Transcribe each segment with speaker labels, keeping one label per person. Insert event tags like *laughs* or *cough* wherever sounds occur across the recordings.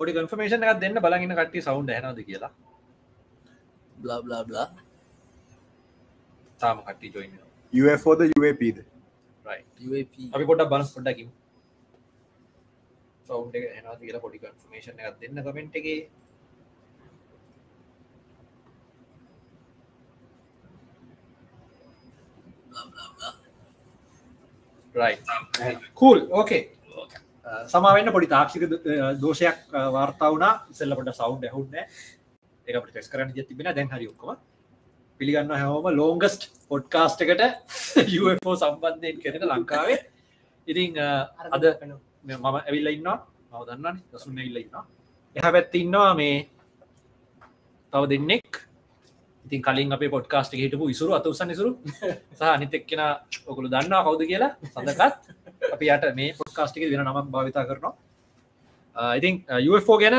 Speaker 1: පොඩි කන්ෆර්මේෂන් එකක් දෙන්න බලගෙන කට්ටි සවුන්් හැනද කියලා.
Speaker 2: Blah blah blah.
Speaker 1: තාම කට්ටි ජොයින්
Speaker 3: UFෝද UAPද
Speaker 2: UAP
Speaker 1: අපි පොඩක් බලස් පොඩ්ඩකින් සවුන්් එක හැනද කියලා පොඩි කන්ෆර්මේෂන් එකක් දෙන්න කමෙන්ට් එක. කූල් ඕකේ සමාවෙන්න පොඩි තාක්ෂික දෝෂයක් වාර්තා වුණා. ඉසල්ල පොට සවන්් ඇහුන්න එක ටෙස් කරන්න තිබෙන දැන් හරි ඔක්කම. පිළිගන්න හැවම ලෝංගස්ට් පොඩ්කාස්ට එකට *laughs* UFෝ සම්බන්ධයෙන් කරන ලංකාවේ. ඉතිං අද මම ඇවිල්ල ඉන්න මව දන්න දසුන්න ඉල්ල ඉන්න එහ පැත්ති ඉන්නවා මේ තව දෙන්නෙක්. ඉතින් කලින් අපේ පොඩ්කාස්ට හිටපු ඉසුරු අතුසන් ඉසුරු. *laughs* සහ අනිතෙක්කෙන ඔකුළු දන්නා කවුද කියලා. සඳකත් අපි යට මේ පොඩ්කාස්ටික වෙන නමක් භාවිතා කරනවා. ඉතින් UFෝ ගැන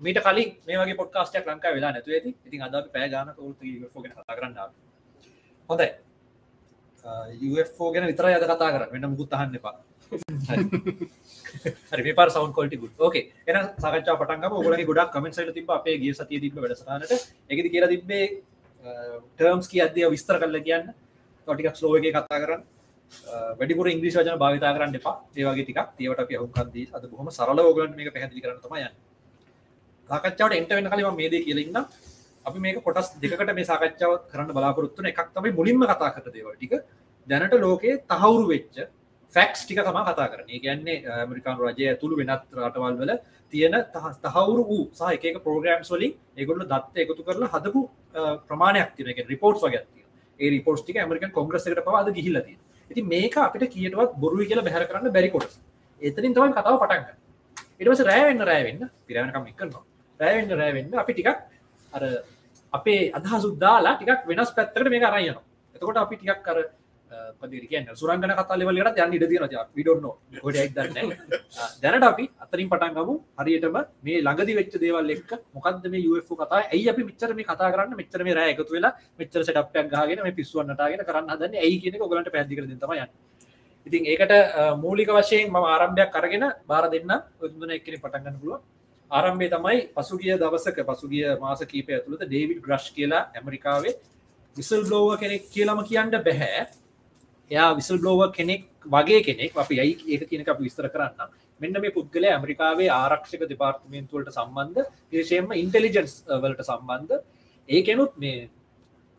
Speaker 1: මීට කලින් මේ පොඩ්කාස්ටයක් ලංකා වෙලා නැතු ඇති. ඉතින් අද පෑ ගාන කවුතු UFෝ ගැන කතා කරන්න හොඳයි. UFෝ ගැන විතර අද කතා කර වෙන මුකුත් අහන්න එපා. හරි. පාර සවන් කොල්ටි ගුත් ඕකේ එන සකච්චා පටන්ගම ඔගලගේ ගොඩක් කමෙන්ට්සට තිබ අපේ ගේ සතිය තිබ වැඩසටනට එකති කියලා තිබේ ටර්ම්ස් කිය අධ්‍යය විස්තර කරල කියන්න. තොටිකක් ස්ලෝවගේ කතා කරන්න. වැඩිපුර ඉංග්‍රිස් වජන භාවිතා කරන්න එපා. ඒවගේ ටික් ඒවට අප හුකන්දී අද බොහම සරල ෝගලන් මේ පැහදිි කරන තමයන්න සාකච්චාවට එන්ට වෙන කලිම මේද කියලඉන්න අපි මේක කොටස් දෙකට මේ සාකච්ඡාව කරන්න බලාපොරොත්තුන එකක් තමයි මුලින්ම කතා කර දේවල් ටික. දැනට ලෝකයේ තහවුරු වෙච්ච ෆැක්ස් ටික තම කතා කරන කියන්නේ ඇමරිකාන් රජය ඇතුළු වෙනත් රටවල් වල තියෙන තහවුරු වූ සහ එක පෝග්‍රම් සොලින් එගොල්ල දත්ත එකතු කරලා හදපු ප්‍රමාණයක් තිනක රිපෝට් වගත්තිය ඒ රිපෝට් ටික ඇමරිකන් කොංග්‍රසකට පවාද ගිහිලති ඉති මේක අපිට කියටවත් බොරු කියලා බැහර කරන්න බැරිකොටස් එතනින් තමයි කතාව පටන්ග ඉටවස රෑවෙන්න රෑවෙන්න පිරවනකම් එක්කනවා රෑවෙන්න රෑවෙන්න අපි ටිකක් අර අපේ අදහසුද්දාලා ටිකක් වෙනස් පැත්තකට මේ අරයන එතකොට අපි ටිකක් කර පදිරිකන්න සුරංගන කතාලවලට යන්න ඉඩ තියන විඩොන්න ගොඩක් දන්න දැනට අපි අතරින් පටන්ගමු හරියටම මේ ළඟදි වෙච්ච දේවල් එක් මොකක්ද මේ යුව කතා? ඇයි අපි මිච්චර මේ කතා කරන්න? මෙච්චර මේ රෑ එකතු වෙලා මෙච්චර සටපයක් ගාගෙන මේ පිස්සුවන්නටගෙන කරන්න හදන්න? ඇයි කියන ගොලට පැදිකර තමයන්න ඉතින් ඒකට මූලික වශයෙන් ම ආරම්භයක් කරගෙන බාර දෙන්න ඔදුන එක්කෙන පටන්ගන්න පුළුව ආරම්භේ තමයි පසුගිය දවසක පසුගිය මාස කීපය ඇතුළට ඩේවිඩ් ග්‍රශ් කියලා ඇමරිකාවේ විසල් බ්ලෝව කෙනෙක් කියලම කියන්න බැහැ එයා විසල් බ්ලෝව කෙනෙක් වගේ කෙනෙක් අපි යයි ඒක කියනක අප විස්තර කරන්න මෙන්න මේ පුද්ගල ඇමරිකාවේ ආරක්ෂක දෙපාර්තමේන්තුවලට සම්බන්ධ විශෂයෙන්ම ඉන්ටෙලිජන්ස් වලට සම්බන්ධ. ඒකෙනුත් මේ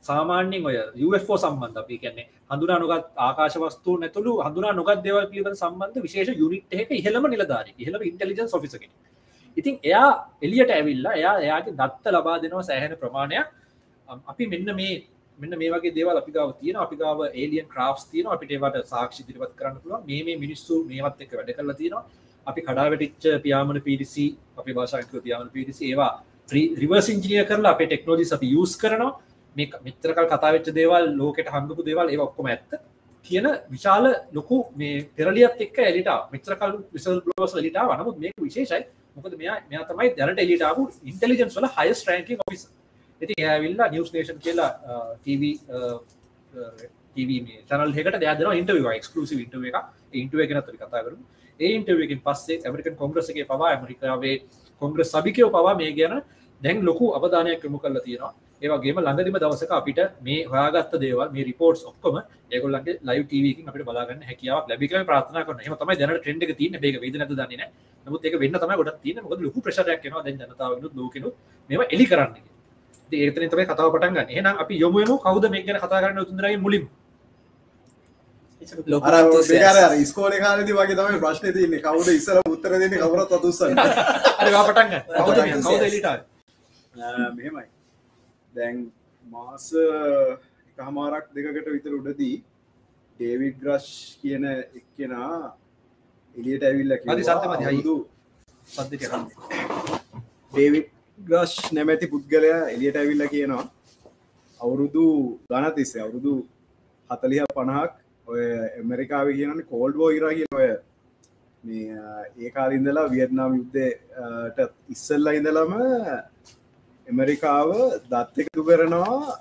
Speaker 1: සාමාන්‍යෙන් ඔය UFෝ සම්බන්ධ අපි කියන්නේ හඳුනා නොගත් ආකාශ වස්තු නැතුළු හඳුනා නොගත් දෙවල් පිළිබඳ සම්බන්ධ විශේෂ යුනිට් එක ඉහළම නිලධාරි ඉහළම ඉන්ටෙලිජන්ස් ඔෆිසක ඉතින් එයා එලියට ඇවිල්ලා එයා එයාගේ දත්ත ලබා දෙනවා සෑහෙන ප්‍රමාණයක්. අපි මෙන්න මේ මෙන්න මේ වගේ දේවල් අපි ගාව තියෙන අපි ගාව ඒලියන් ක්‍රාෆ්ස් තියෙන අපිට ඒවට සාක්ෂි දිරිපත් කරන්න පුළුවන්. මේ මේ මිනිස්සු මේවත් එක්ක වැඩ කරලා තියෙනවා. අපි කඩා වැටිච්ච පියාමන පිරිසි අපි භාෂාංකව පියාමන පිරිසි ඒවා රිවර්ස් ඉංජිනිය කරලා අපේ ටෙක්නෝජිස් අපි යස් කරනවා. මේ මෙතරකල් කතාවෙච්ච දේවල් ලෝකට හංගපු දේවල් ඒ ඔක්කොම ඇත්ත. කියන විශාල ලොකු මේ පෙරලියත් එක්ක එලිට මිත්‍රකල් විසල් බ්ලෝස් ලිට වනමුත් මේක විශේෂයි. මොකද මෙයා මෙයා තමයි දැනට එලිටාපු ඉන්ටලිජන්ස් වල හයස් රෑන්කින් ඔෆිස් ඉති ඇවිල්ලා නිියස් නේෂන් කියලා TV චනල් හෙකට දයදන ඉන්ටව ක්ලසිව ඉටව එක ඉන්ටුව එක නතර කතා කරු ඒ ඉන්ටවකින් පස්සේ ඇමරිකන් කොංග්‍රසගේ පවා ඇමරිකාවේ කොංග්‍රස් සභිකයෝ පවා මේ ගැන දැන් ලොකු අවධානයක් කමු කල තියෙනවා. ඒවගේම ළඟදිම දවසක අපිට මේ හොයාගත්ත දේවල් මේ රිපෝට්ස් ඔක්කොම ඒගොල්ලන්ගේ ලයිව ටීවකින් අපිට බලාගන්න හැකියාව ලැබික ප්‍රාථනා කරන ම තමයි දැන ට්‍රෙන්ඩ් එක තියන බේක වේද නැත දන්නේ නමුත් ඒක වෙන්න තමයි ගොඩක් තියෙන මොකද ලොකු ප්‍රශරයක් වෙනවා දැන් ජනතාවනුත් ලෝකෙනු මේවා එලි කරන්න ඒතන තම කතාව පටන්ගන්න එනම් අපි යොමුයම කවද මේ ගැන කතා කරන්න තුන්දරගේ මුලින්
Speaker 3: ස්කෝල කාලද වගේ තම ප්‍රශ්න තියන්නේ. කවුද ඉස්සර උත්තර දෙන්න කවරත් අතුසන්න
Speaker 1: පටන්ග ලිට
Speaker 3: මෙමයි දැන් මාස එකහමාරක් දෙකට විතර උඩදී ඩේවිඩ් ග්‍රශ් කියන එක්කෙනා එලියට ඇවිල්ල
Speaker 1: සද්‍ය
Speaker 3: ඩේවිඩ් ග්‍රශ් නැමැති පුද්ගලයා එලියට ඇවිල්ල කියනවා. අවුරුදු ගණ තිස්සේ අවුරුදු හතලිහ පණහක් ඔය එමරිකාව කියනන කෝල්ඩ් ඉරා කිය ඔය මේ ඒ කාලින්දලා වියට්නාම් යුද්ධට ඉස්සල්ල ඉඳලම එමරිකාව දත් එකතු කරනවා.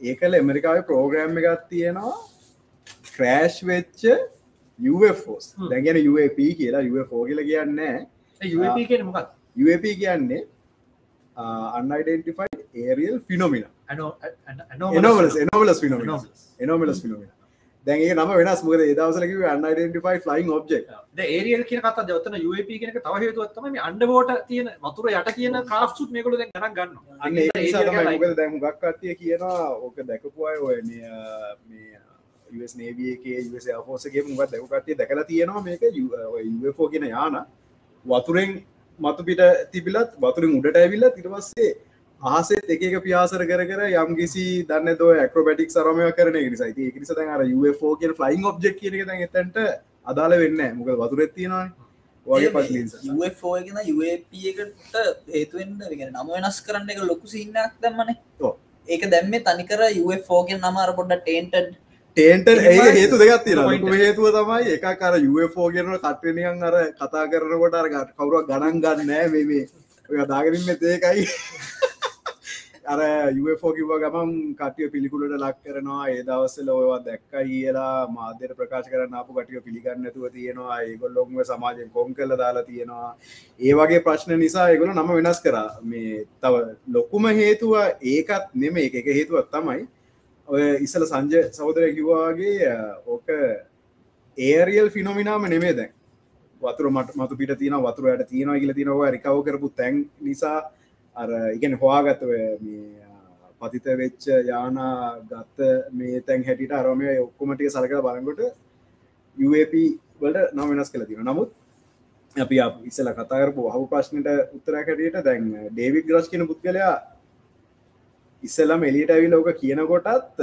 Speaker 3: ඒකල එමරිකාව ප්‍රෝග්‍රෑම් එකත් තියෙනවා. ක්‍රෑෂ් වෙච්ච UFෝස් දැගෙන UAP කියලා. කියල කියන්න
Speaker 1: UAP කියන මොකක්
Speaker 3: UAP කියන්නේ අන්යිඩෙන්ටිෆයිඩ් ඒරියල් ෆිනොමින එනවලස් එනවලස් ෆිනොමින එනෝමලස් ෆිනොමින දැන්ගේ නම වෙනස්. මුද දවසලක අන්යිඩෙන්ටිෆයි ෆලයින් ඔබ්ෙක්
Speaker 1: ඒරියල් කියන කත දවතන UAP කියනක තව හේතුවත්තම අන්ඩබෝට තියෙන වතුර යට කියන කාස්ුත් මේකල දැන් ගන ගන්න
Speaker 3: අන්න ඒ නිසා තමයි මොකද දැන් හුඟක් කට්ටිය කියනවා ඕක දැකපු අය ඔය මේ මේ US Navy එකේ US Air Force එකේ මුගක් දැකපු කට්ටිය දැකලා තියෙනවා මේක UFO කියන යාන වතුරෙන් මතු පිට තිබිලත් වතුරින් උඩට ඇවිල්ලා පස්සේ ආසෙත් එක පියාසර කර කර යම් කිසි දන්න තෝ ඇක්‍රබටික් සරමය කරන නිසා. ඒක නිසා දැන් අර කියන ෆ්ලයින් ඔබ්ජෙක්ට් කියන එතනට අදාළ වෙන්නේ නැහැ. මොකද වතුරෙත් තියෙනවානේ. වගේ
Speaker 2: ගෙන UAP එකට හේතුවෙන්ද නම වෙනස් කරන්න එක ලොකු සින්නක් දැම්මන. ඒක දැම්ම තනිකර UFO ගෙන නම අර පොඩ්ඩ ටේන්ටඩ්
Speaker 3: ටේන්ට ඒ හේතු දෙගත් තියෙන හේතුව තමයි එක කර UFO ගෙනන කට්ටනියන් අර කතා කරනකොට අර කවුරුවක් ගණන් ගන්න මේ ඔය දාගරින්ම ඒකයි *laughs* අර UFO කිව ගමන් කටිය පිළිකුලට ලක් කරනවා. ඒ දවස්සල ඔයවා දැක්ක කියලා මාධ්‍යයට ප්‍රකාශ කරන්න අපපු කටිය පිළිගන්නතුව තියෙනවා. ඒගොල්ලොන්ම සමාජයෙන් කොම් කල්ල දාලා තියෙනවා. ඒ වගේ ප්‍රශ්න නිසා ඒගොල නම වෙනස් කර. මේ තව ලොකුම හේතුව ඒකත් නෙම එක හේතුවත් තමයි ඔය ඉස්සල සංජ සහෝදර කිව්වාගේ ඕක ඒරියල් ෆිනොමිනාම නෙමේ දැන්. වතුර මට මතු පිට තියෙන වතුරයට තියෙනවා කියල තියෙනවා. රිකව කරපු තැන් නිසා අර ඉගෙන හොයාගත්ත ඔය මේ පතිත වෙච්ච යාන ගත්ත මේ තැන් හැටිට අරමය ඔක්කොමටික සලකල බලකොට UAP වලට නම් වෙනස් කළ තියෙන නමුත් අපි ඉස්සල කතාරපු හු ප්‍රශ්නයට උත්තර හැටියට දැන් ඩේවික් ග්‍රස් කියන පුද්ගලයා ඉස්සලම් එලියට ඇවි ලෝක කියනකොටත්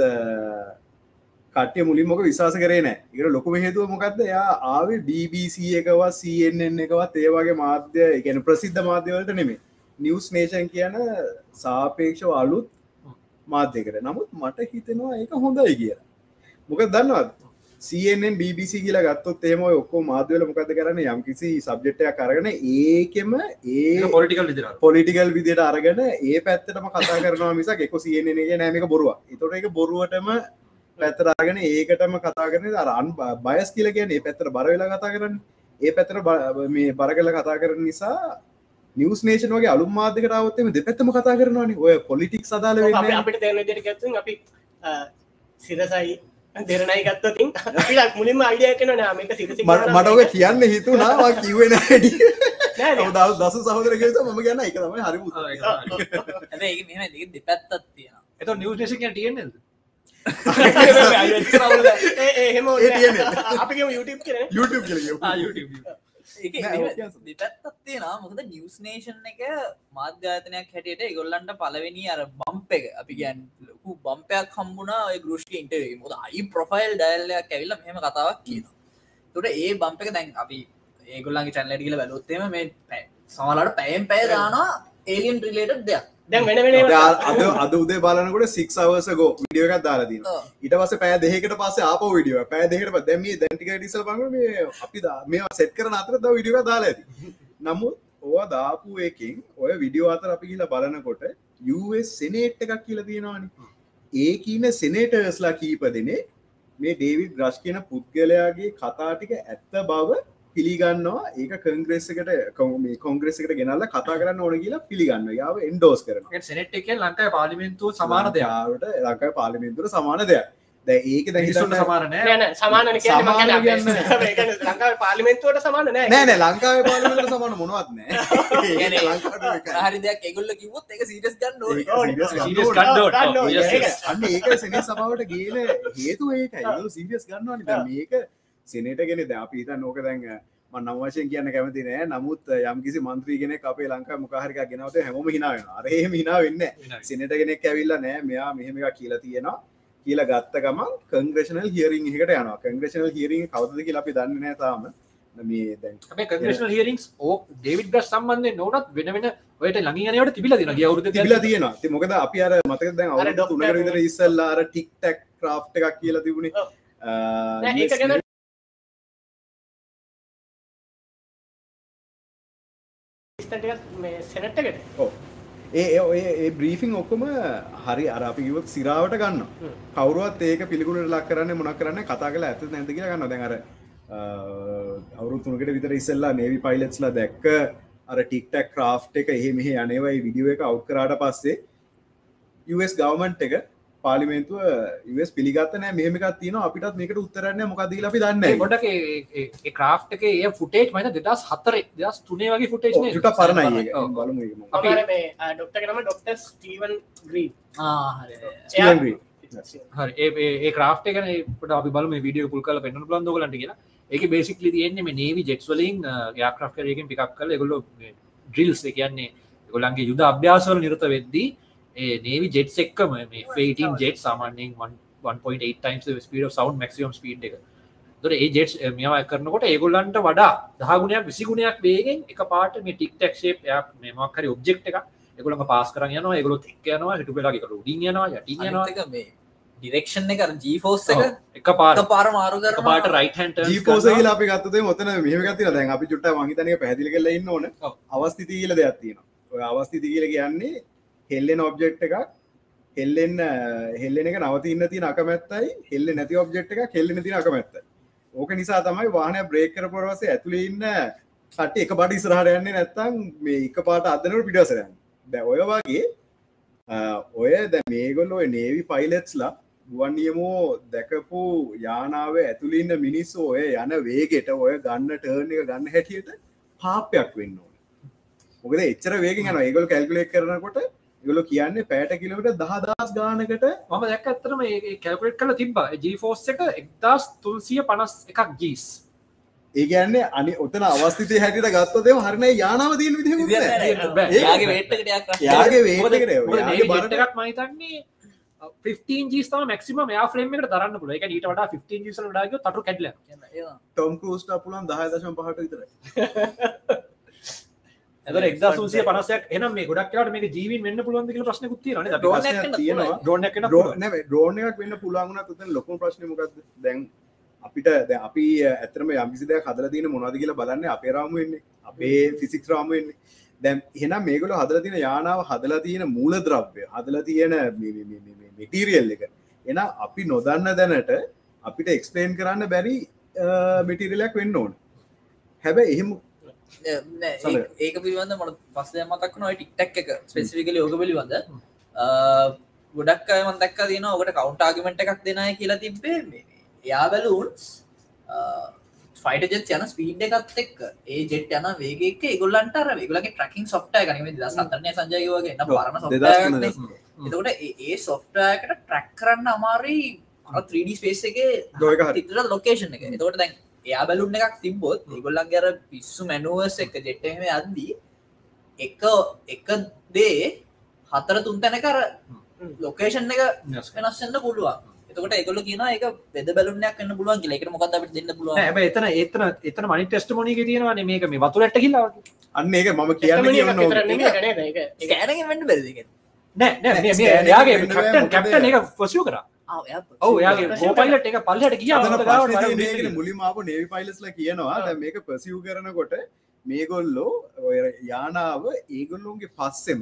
Speaker 3: කටය මුලින්මක විශවාස කරේ නෑ. ඉර ලොකුම හේතුව මොකක්ද එයා ආවේ BBC එකවත් CNN එකවත් ඒවාගේ මාධ්‍ය ගැන ප්‍රසිද්ධ මාධ්‍යවලට නෙමේ නිවස් නේෂන් කියන සාපේක්ෂව අලුත් මාධ්‍යකට නමුත් මට හිතෙනවා ඒක හොඳයි කියලා. මොක දන්නවත් CNN BBC කියලා ගත්තොත් ඒම ඔක්කෝ මාධ්‍යවල මොකද කරන්න? යම් කිසි සබ්ජෙට්ටය කරගෙන ඒකෙම ඒ
Speaker 1: පොලිටිකල් විදිර
Speaker 3: පොලිටිකල් විදියට අරගෙන ඒ පැත්තටම කතා කරනවා මිසක් එක සියනගේ නෑමික බොරුව එතොට එක බොරුවටම පැත්තරාගෙන ඒකටම කතා කරන අරන් බයස් කියල කියන ඒ පැත්තර බරවෙලා කතා කරන්න. ඒ පැත්තර මේ බර කල කතා කරන නිසා නිවස් නේෂන් වගේ අලු මාධකටාවත්තම දෙපැත්තම කතා කරනවානි. ඔය පොලිටික් සදාල
Speaker 4: අපිට ගත්තුන් අපි සිරසයි දෙරනයි ගත්තතින් අපි මුලින්ම අයිඩිය කන නාමක සිරසි
Speaker 3: මටෝක කියන්න හිතුනාවා කිවෙන දවස් දස සහෝදරගත මම ගැන්න එක තමයි හරි
Speaker 2: දෙපැත්තත් තියෙන
Speaker 1: එත නිවස් ේෂන් ටන
Speaker 4: එහෙම
Speaker 3: ඒ
Speaker 2: දෙපැත්තත් තියෙනවා. මොකද නිවස් නේෂන් එක මාධ්‍යාතනයක් හැටියට ගොල්ලන්ට පලවෙනි අර බම්ප එක. අපි ගැන් ලොකු බම්පයක් හම්බුණා ඔය ගෘෂ්ක ඉන්ටරේ මොද අයි ප්‍රොෆයිල් ඩයිල්ලයක් ඇවිල්ල මෙහම කතාවක් කියනවා. තුට ඒ බම්ප එක දැන් අපි ඒගොල්ලන්ගේ චැනලට කියල බැලොත්තේම මේ සමලට පැයම් පැය දානවා ඒලියන් රිලේට දෙයක්
Speaker 3: අද අද උදේ බලනකොට සික් අවසකෝ විඩියෝ එකක් දාලා දින
Speaker 2: ඔව්.
Speaker 3: ඉට පස පෑ දෙකට පස්සේ ආප විඩියෝ පෑ දෙකට දැම දැන්ටික ඩිසල් මේ අපි දා මේ සෙට් කරන අතර ද විඩියෝ දාලා ඇති. නමුත් ඕ දාපු එකින් ඔය විඩියෝ අතර අපි කියලා බලනකොට US සෙනේට් එකක් කියලා තියෙනවානි. ඒ කියන සෙනේටර්ස්ලා කීප දෙනේ මේ ඩේවිඩ් ග්‍රශ් කියන පුද්ගලයාගේ කතාටික ඇත්ත බව පිළිගන්නවා. ඒක කංග්‍රෙස්සකට මේ කොංග්‍රෙස්සකට ගෙනල්ල කතා කරන්න ඕන කියලා පිළිගන්න යාව එන්ඩෝස් කරන
Speaker 1: සෙනෙට් එක ලංකායි පාලිමෙන්තුව සමාන දෙයක්.
Speaker 3: යාවට ලංකායි පාලිමෙන්තුර සමාන දෙයක්. දැ ඒක දැහිසන්න
Speaker 1: සමාන
Speaker 4: නෑන
Speaker 3: සමාන කියන්නේ.
Speaker 4: ලංකාව පාලිමෙන්තුවට සමාන නෑ.
Speaker 3: නෑ නෑ. ලංකාව පාලිමට සමාන මොනවත් නෑ. *laughs*
Speaker 2: හරි දෙයක් එගොල්ල කිවොත් එක සීටස් ගන්න ඕන.
Speaker 3: ඒක
Speaker 4: ඒක.
Speaker 3: ඒක සභාවට ගේන හේතු ඒකයි. සිරියස් ගන්නවන. දැන් මේක සෙනට ගෙන ද අපි හිත නෝක දැන් මන්න වශයෙන් කියන්න කැමති නෑ. නමුත් යම් කිසි මන්ත්‍රීගෙන අපේ ලංකා මොකාහරික ගෙනවත හැම හිනාවෙන අරහෙ හිනා වෙන්න සෙනට කෙනෙක් ඇවිල්ල නෑ මෙයා මෙහෙම එක කියලා තියෙනවා කියලා ගත්ත ගමන් කංග්‍රේෂනල් හිරින් එකට යන කංග්‍රේෂනල් හිරින් කවද කියලා අපි දන්න නෑ තාම. මේ දැන්
Speaker 1: අපේ කංග්‍රේෂනල් හියරින්ස් ඕ ඩේවිඩ් ගස් සම්බන්ධය නොනත් වෙන වෙන ඔයට ළඟනයට තිබිල දින ගවරුද
Speaker 3: තිබිලා තියෙනවා. ඉතින් මොකද අපි අර මතක දැන්
Speaker 4: අර
Speaker 3: අවුරුදු
Speaker 4: Dr.
Speaker 3: තුනකට විතර ඉස්සෙල්ලා අර ටික් ටැක් ක්‍රාෆ්ට් එකක් කියලා තිබුණේ US
Speaker 4: ගැන සෙනට්කට
Speaker 3: ඔව්. ඒ ඒ- බ්‍රීෆිං ඔක්කොම හරි අර අපි කිව්වොත් සිරාවට ගන්න. කවුරුවත් ඒක පිළිකුලට ලක් කරන්න මොනක් කරන්න කතා කළ ඇත නැද කියලා ගන්න දැන් අර අවුරු තුනකට විතර ඉස්සල්ලා නේවි පයිලට්ස්ලා දැක්ක අර ටික්ටක් ක්‍රාෆ් එක එහෙ මෙහ අනේවයි විඩියෝ එක අව් කරාට පස්සේ ගවමන්ට් එක පාලිමේන්තුව US පිළිගත්තන මෙහමකක් තියන අපිටත් මේකට උත්තරන්න මොකදීල අපි දන්න
Speaker 1: ගොඩක් ක්‍රාෆ් එක ඒ ෆුටේජ් මත දෙදස් හතර දස් තුනේ වගේ ෆුටේජ්
Speaker 3: චුට පරණයි බලමු
Speaker 1: අපි-
Speaker 4: අප මේ ඩොක්ට ස්ටීවන් ග්‍රී
Speaker 1: හරි ඒ එකන පට අපි බලම විඩිය පුල් කල පෙන්න්න ලන් දොලට කියලා. එක බේසික්ලි තියෙන්නේ මේ නේවි ජෙට්ස් වලින් යාක්‍රා් කරයකින් පිකක් කල ගොල්ල ඩ්‍රිල්ස් කියන්නේ ගොලන්ගේ යුද අභ්‍යාසවල නිරත වෙද්දී නේවි ජෙට් එක්කම මේ ෆේටන් ජෙට් සාමාන්‍යෙන් 1.8 times speed sound maximum speed එක. තොර ඒ ජෙට් මෙවා කරනකොට ඒගොල්ලන්ට වඩා දහගුණයක් විසිගුණයක් වේගෙන් එක පාට මේ ටික් ටක් ශේප් යක් මේමක්හරි ඔබ්ෙක්් එක එගොලම පාස් කරන යනවා ඒගොලොත් එක් යනවා හිටු පෙලාගේ උඩින් යනවා යටින් යනවා.
Speaker 2: මේ ඩිරෙක්ෂන් එක ජීෆෝස් එක
Speaker 1: පාට
Speaker 2: පාර මාරු කර
Speaker 1: පාට රයිට
Speaker 3: ජීපෝස කියලා අපි ගත්තේ මොතන මෙහමගතින දැන් අපි චුට්ට මහිතනය පැදිලි කරලා ඉන්න ඕන.
Speaker 1: ඔව්.
Speaker 3: අවස්ථිති කියල දෙයක් තියෙන ඔය අවස්ථිති කියල කියන්නේ හෙල්ලෙන ඔබ්ජෙක්් එකක් හෙල්ලෙන් හෙල්ලෙන එක නවතින්න තින අකමැත්තයි හෙල්ල නැති ඔබ්ජෙක්් එක කෙල්ලෙන තින අකමැත්ත ඕක නිසා තමයි වාහනය බ්‍රේකර පොරවසේ ඇතුළේ ඉන්න සට්ටි එක පට ඉස්රහට යන්නේ නැත්තං මේ එක පාට අදනට පිටසරයන් දැ ඔය වගේ ඔය දැ මේගොල්ල ඔය නේවි පයිලට්ස්ලා ගුවන් නියමෝ දැකපු යානාව ඇතුළින්න මිනිස්සු ඔය යන වේගෙට ඔය ගන්න ටර්න් එක ගන්න හැටියට පාපයක් වෙන්න ඕන. මොකද එච්චර වේගෙන් යන ඒගොල් කැල්කුලෙක් කරනකොට ගොල කියන්නේ පෑට කිලවට දහදස් ගානකට
Speaker 1: මම දැක් ඇත්තරම කැල්කුලෙට් කල තිබ ජීෆෝස් එක එක්දස් තුන්සිය පනස් එකක් ජීස්
Speaker 3: ඒගැන්නේ අනි ඔතන අවස්ථිතය හැටිට ගත්තොදේ හරණ යානාව දීන් විදි
Speaker 2: යාගේ
Speaker 1: එකක් මහිතන්නේ 15 ජීස්තම මක්සිම මෙයා ෆ්‍රේම් එකට දරන්න පුල එක ඊට වඩා 15 ජීසල ඩාග තටු කැඩල.
Speaker 3: ටොම් කෝස්ට පුලන් දහ දශම් පහට විතර
Speaker 1: ඇද එක්දසූසිය පනසයක්. එනම් මේ ගොඩක් ට මේ ජීවන් වෙන්න පුළුවන් කියල ප්‍රශ්න කුත්ති න
Speaker 3: තියෙනවා.
Speaker 1: ඩෝන එක
Speaker 3: ඩ්‍රෝන එකක් වෙන්න පුළන්ගුණ තුතන් ලොකු ප්‍රශ්නමකක්ද දැන් අපිට දැ අපි ඇතරම යම්කිසිද හදල තින මොනද කියලා බලන්න අපේ රාම වෙන්නේ අපේ ෆිසික් රාම වෙන්නේ. දැම් එහෙනම් මේගොල හදල තින යානාව හදලා තියෙන මූල ද්‍රව්‍ය හදලා තියෙන මිටීරියල් එක. එන අපි නොදන්න දැනට අපිට එක්ස්පලේන් කරන්න බැරි මිටිරිලක් වෙන්න ඕන. හැබැ එහෙම
Speaker 2: ඒක පිළිබඳ මට පස්සේ මතක් නොයි ටික්ටක් එක ස්පෙසිිකල යෝග පිළිබඳ. ගොඩක් අය මතක් දන ඔකට කවුන්ට ආගමෙන්ට එකක් දෙනය කියලා තිබ්බේ එයා බැලූන්ස් ෆයිට ජෙත් යන ස්පීඩ් එකත් එක් ඒ ජෙට් යන වේගේක ගොල්ලන්ට ගලගේ ට්‍රකින් සොෆ්ට ගනීම ද සතරනය සංජයවගේ පරණ එතකොට ඒ සොෆ්ටයකට ට්‍රක් කරන්න අමාරී 3D ස්පේස් එක තිතර ලොකේෂන් එක. එතකොට දැන් එයා බැලුන්න එකක් තිබොත් ඒගොල්ලන් ගැර පිස්සු මැනුවස් එක ජෙට්ටම අද්දී එක එක දේ හතර තුන් තැන කර ලොකේෂන් එක වෙනස්සන්න පුළුවන්. එතකොට එකගොල කියන එක වෙද බැලුනයක් කන්න පුළුවන් කියල. එකට මොකද අපට දෙන්න පුළුවන්?
Speaker 1: හැබ එතන එතන එතන මනි ටෙස්ට මොනික තියෙනවාන. මේක මේ වතුරට කිල්ලා
Speaker 3: අන්න ඒක මම කියන්න
Speaker 2: වෙන්න බැරිදික
Speaker 1: නෑ යාගේ කැප්ටන් එක පොසිය කර ඔව යාගේ ගෝපයිලට එක පල්ලට කිය
Speaker 3: මුලින් ආපු නේවි පයිලස්ල කියනවා. දැන් මේක පසිව් කරනකොට මේගොල්ලෝ ඔය යානාව ඒගොල්ලොන්ගේ පස්සෙම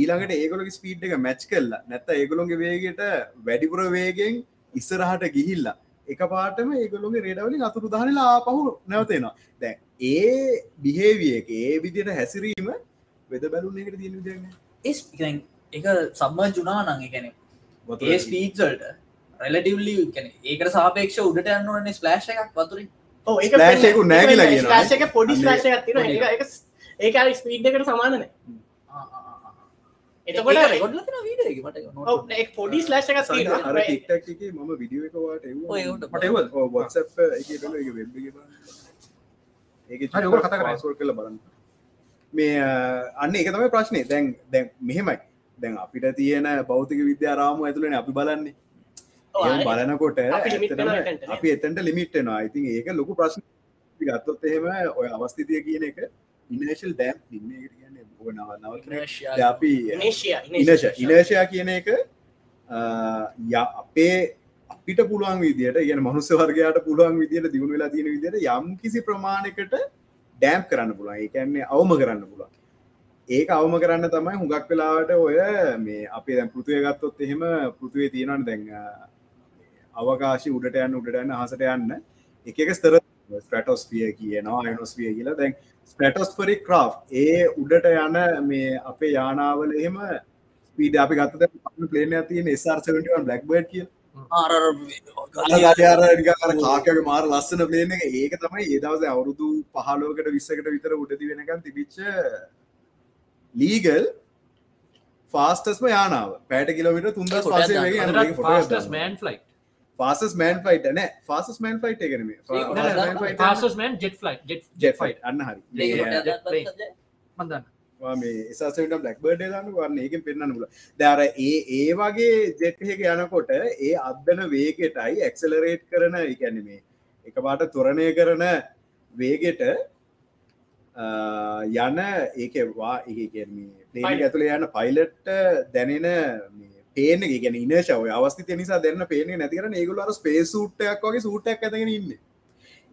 Speaker 3: ඊළඟට ඒගොලගේ ස්පීඩ් එක මැච් කල්ලා නැත්ත ඒගොලොන්ගේ වේගට වැඩිපුර වේගෙන් ඉස්සරහට ගිහිල්ලා එක පාටම ඒගොලොගේ රේඩවලින් අතුරු දානලා පහු නැවතේනවා. දැ ඒ බිහේවිය එක ඒ විදියට හැසිරීම වෙද බැලුන් එකට තියෙන විදින්න
Speaker 2: එක සම්බන් ජුනා නං එකැන ඒ ස්පීට්සල්ට රෙලටවලි කැන ඒකට සාපේක්ෂ උඩට යන්නන ස්ලෑශ් එකක් වතුරින්
Speaker 3: ස්ලෑෂයකු නෑ කියලා.
Speaker 4: ලාශක පොඩි ලාශ ඇතින ඒක ස්පීඩ් එකට සමානන එතකොට එක් පොඩි
Speaker 3: එකේ මම විඩියෝ එක වාට එව්වා.
Speaker 2: ඔය උන්ට
Speaker 1: මට එව්වද?
Speaker 3: ඔව් WhatsApp එකේ බලන එක වෙබ් එකේ බලන්න. මේ අන්න ඒක තමයි ප්‍රශ්නේ. දැන් දැන් මෙහෙමයි. දැන් අපිට තියෙන භෞතික විද්‍යා රාමුව ඇතුළේනේ අපි බලන්නේ. බලනකොට
Speaker 4: අපි limit වෙනවා
Speaker 3: ඇත්තටම
Speaker 4: එතනට නේ.
Speaker 3: අපි එතනට ලිමිට් වෙනවා. ඉතින් ඒක ලොකු ප්‍රශ්නයක්. අපි ගත්තොත් එහෙම ඔය අවස්ථිතිය කියන එක inertial damping මේකට කියන්නේ ඔය නව නවත්වන දැන් අපි
Speaker 4: ඉනේෂියා
Speaker 3: ඉනශ ඉනර්ෂයා කියන එක ය අපේ අපිට පුළුවන් විදිට ගෙන මනුස්ස වර්ගයාට පුළුවන් විදිට දියුණු වෙලා තියෙන විදිට යම් කිසි ප්‍රමාණකට ඩෑම් කරන්න පුළුවන් ඒකන්නේ අවම කරන්න පුළුවන් ඒක අවම කරන්න තමයි හුඟක් වෙලාවට ඔය මේ අපේ දැන් පෘතිය ගත්තොත් එහෙම පෘතිවේ තියෙනවන දැන් අවකාශ උඩට යන්න උඩට යන්න හසට යන්න. එක එක ස්තර ස්ට්‍රටෝස්පිය කියනවා අයනොස්පිය කියලා. දැන් ස්ටටස්පරි ක්‍රා් ඒ උඩට යන මේ අපේ යානාවල එහෙම ස්පීඩ අපි ගත්ත පලන තියන ස්රසට බ්ලක්බඩ් කිය
Speaker 2: ආර
Speaker 3: කාකගේ මාර ලස්සන පලේන එක. ඒක තමයි ඒදවස අවුරුදු පහලෝකට විස්සකට විතර උඩති වෙනකන් තිබිච්ච ලීගල් ෆාස්ටස්ම යානාව. පෑට කිලමිට තුන්ද
Speaker 1: ෆාස්ටස් මෑන් ෆ්ලයි්
Speaker 3: ෆාසස් මෑන් ෆයිට නෑ ෆාසස් man fight එකනම
Speaker 1: fastest man jet fly jet
Speaker 3: fight අන්න හරි.
Speaker 1: මන්දන්න
Speaker 3: මේ එසට බ්ලක් බඩ දන්න වන්න ඒක පෙන්න්න ල දර ඒ ඒ වගේ ජෙට්හක යනකොට ඒ අදදන වේගෙටයි එක්සලරේට් කරන එකැනීමේ එක පාට තොරණය කරන වේගෙට යන ඒකවා ඒ ඇතුළ යන පයිලට්ට දැනෙන පේන ගැන ඉනශව අවස්ති නිසා දෙන්න පේන නැතිකර ඒගුලර ස්පේසුට්ටයක් වගේ සූටක් ඇතගෙන ඉන්න.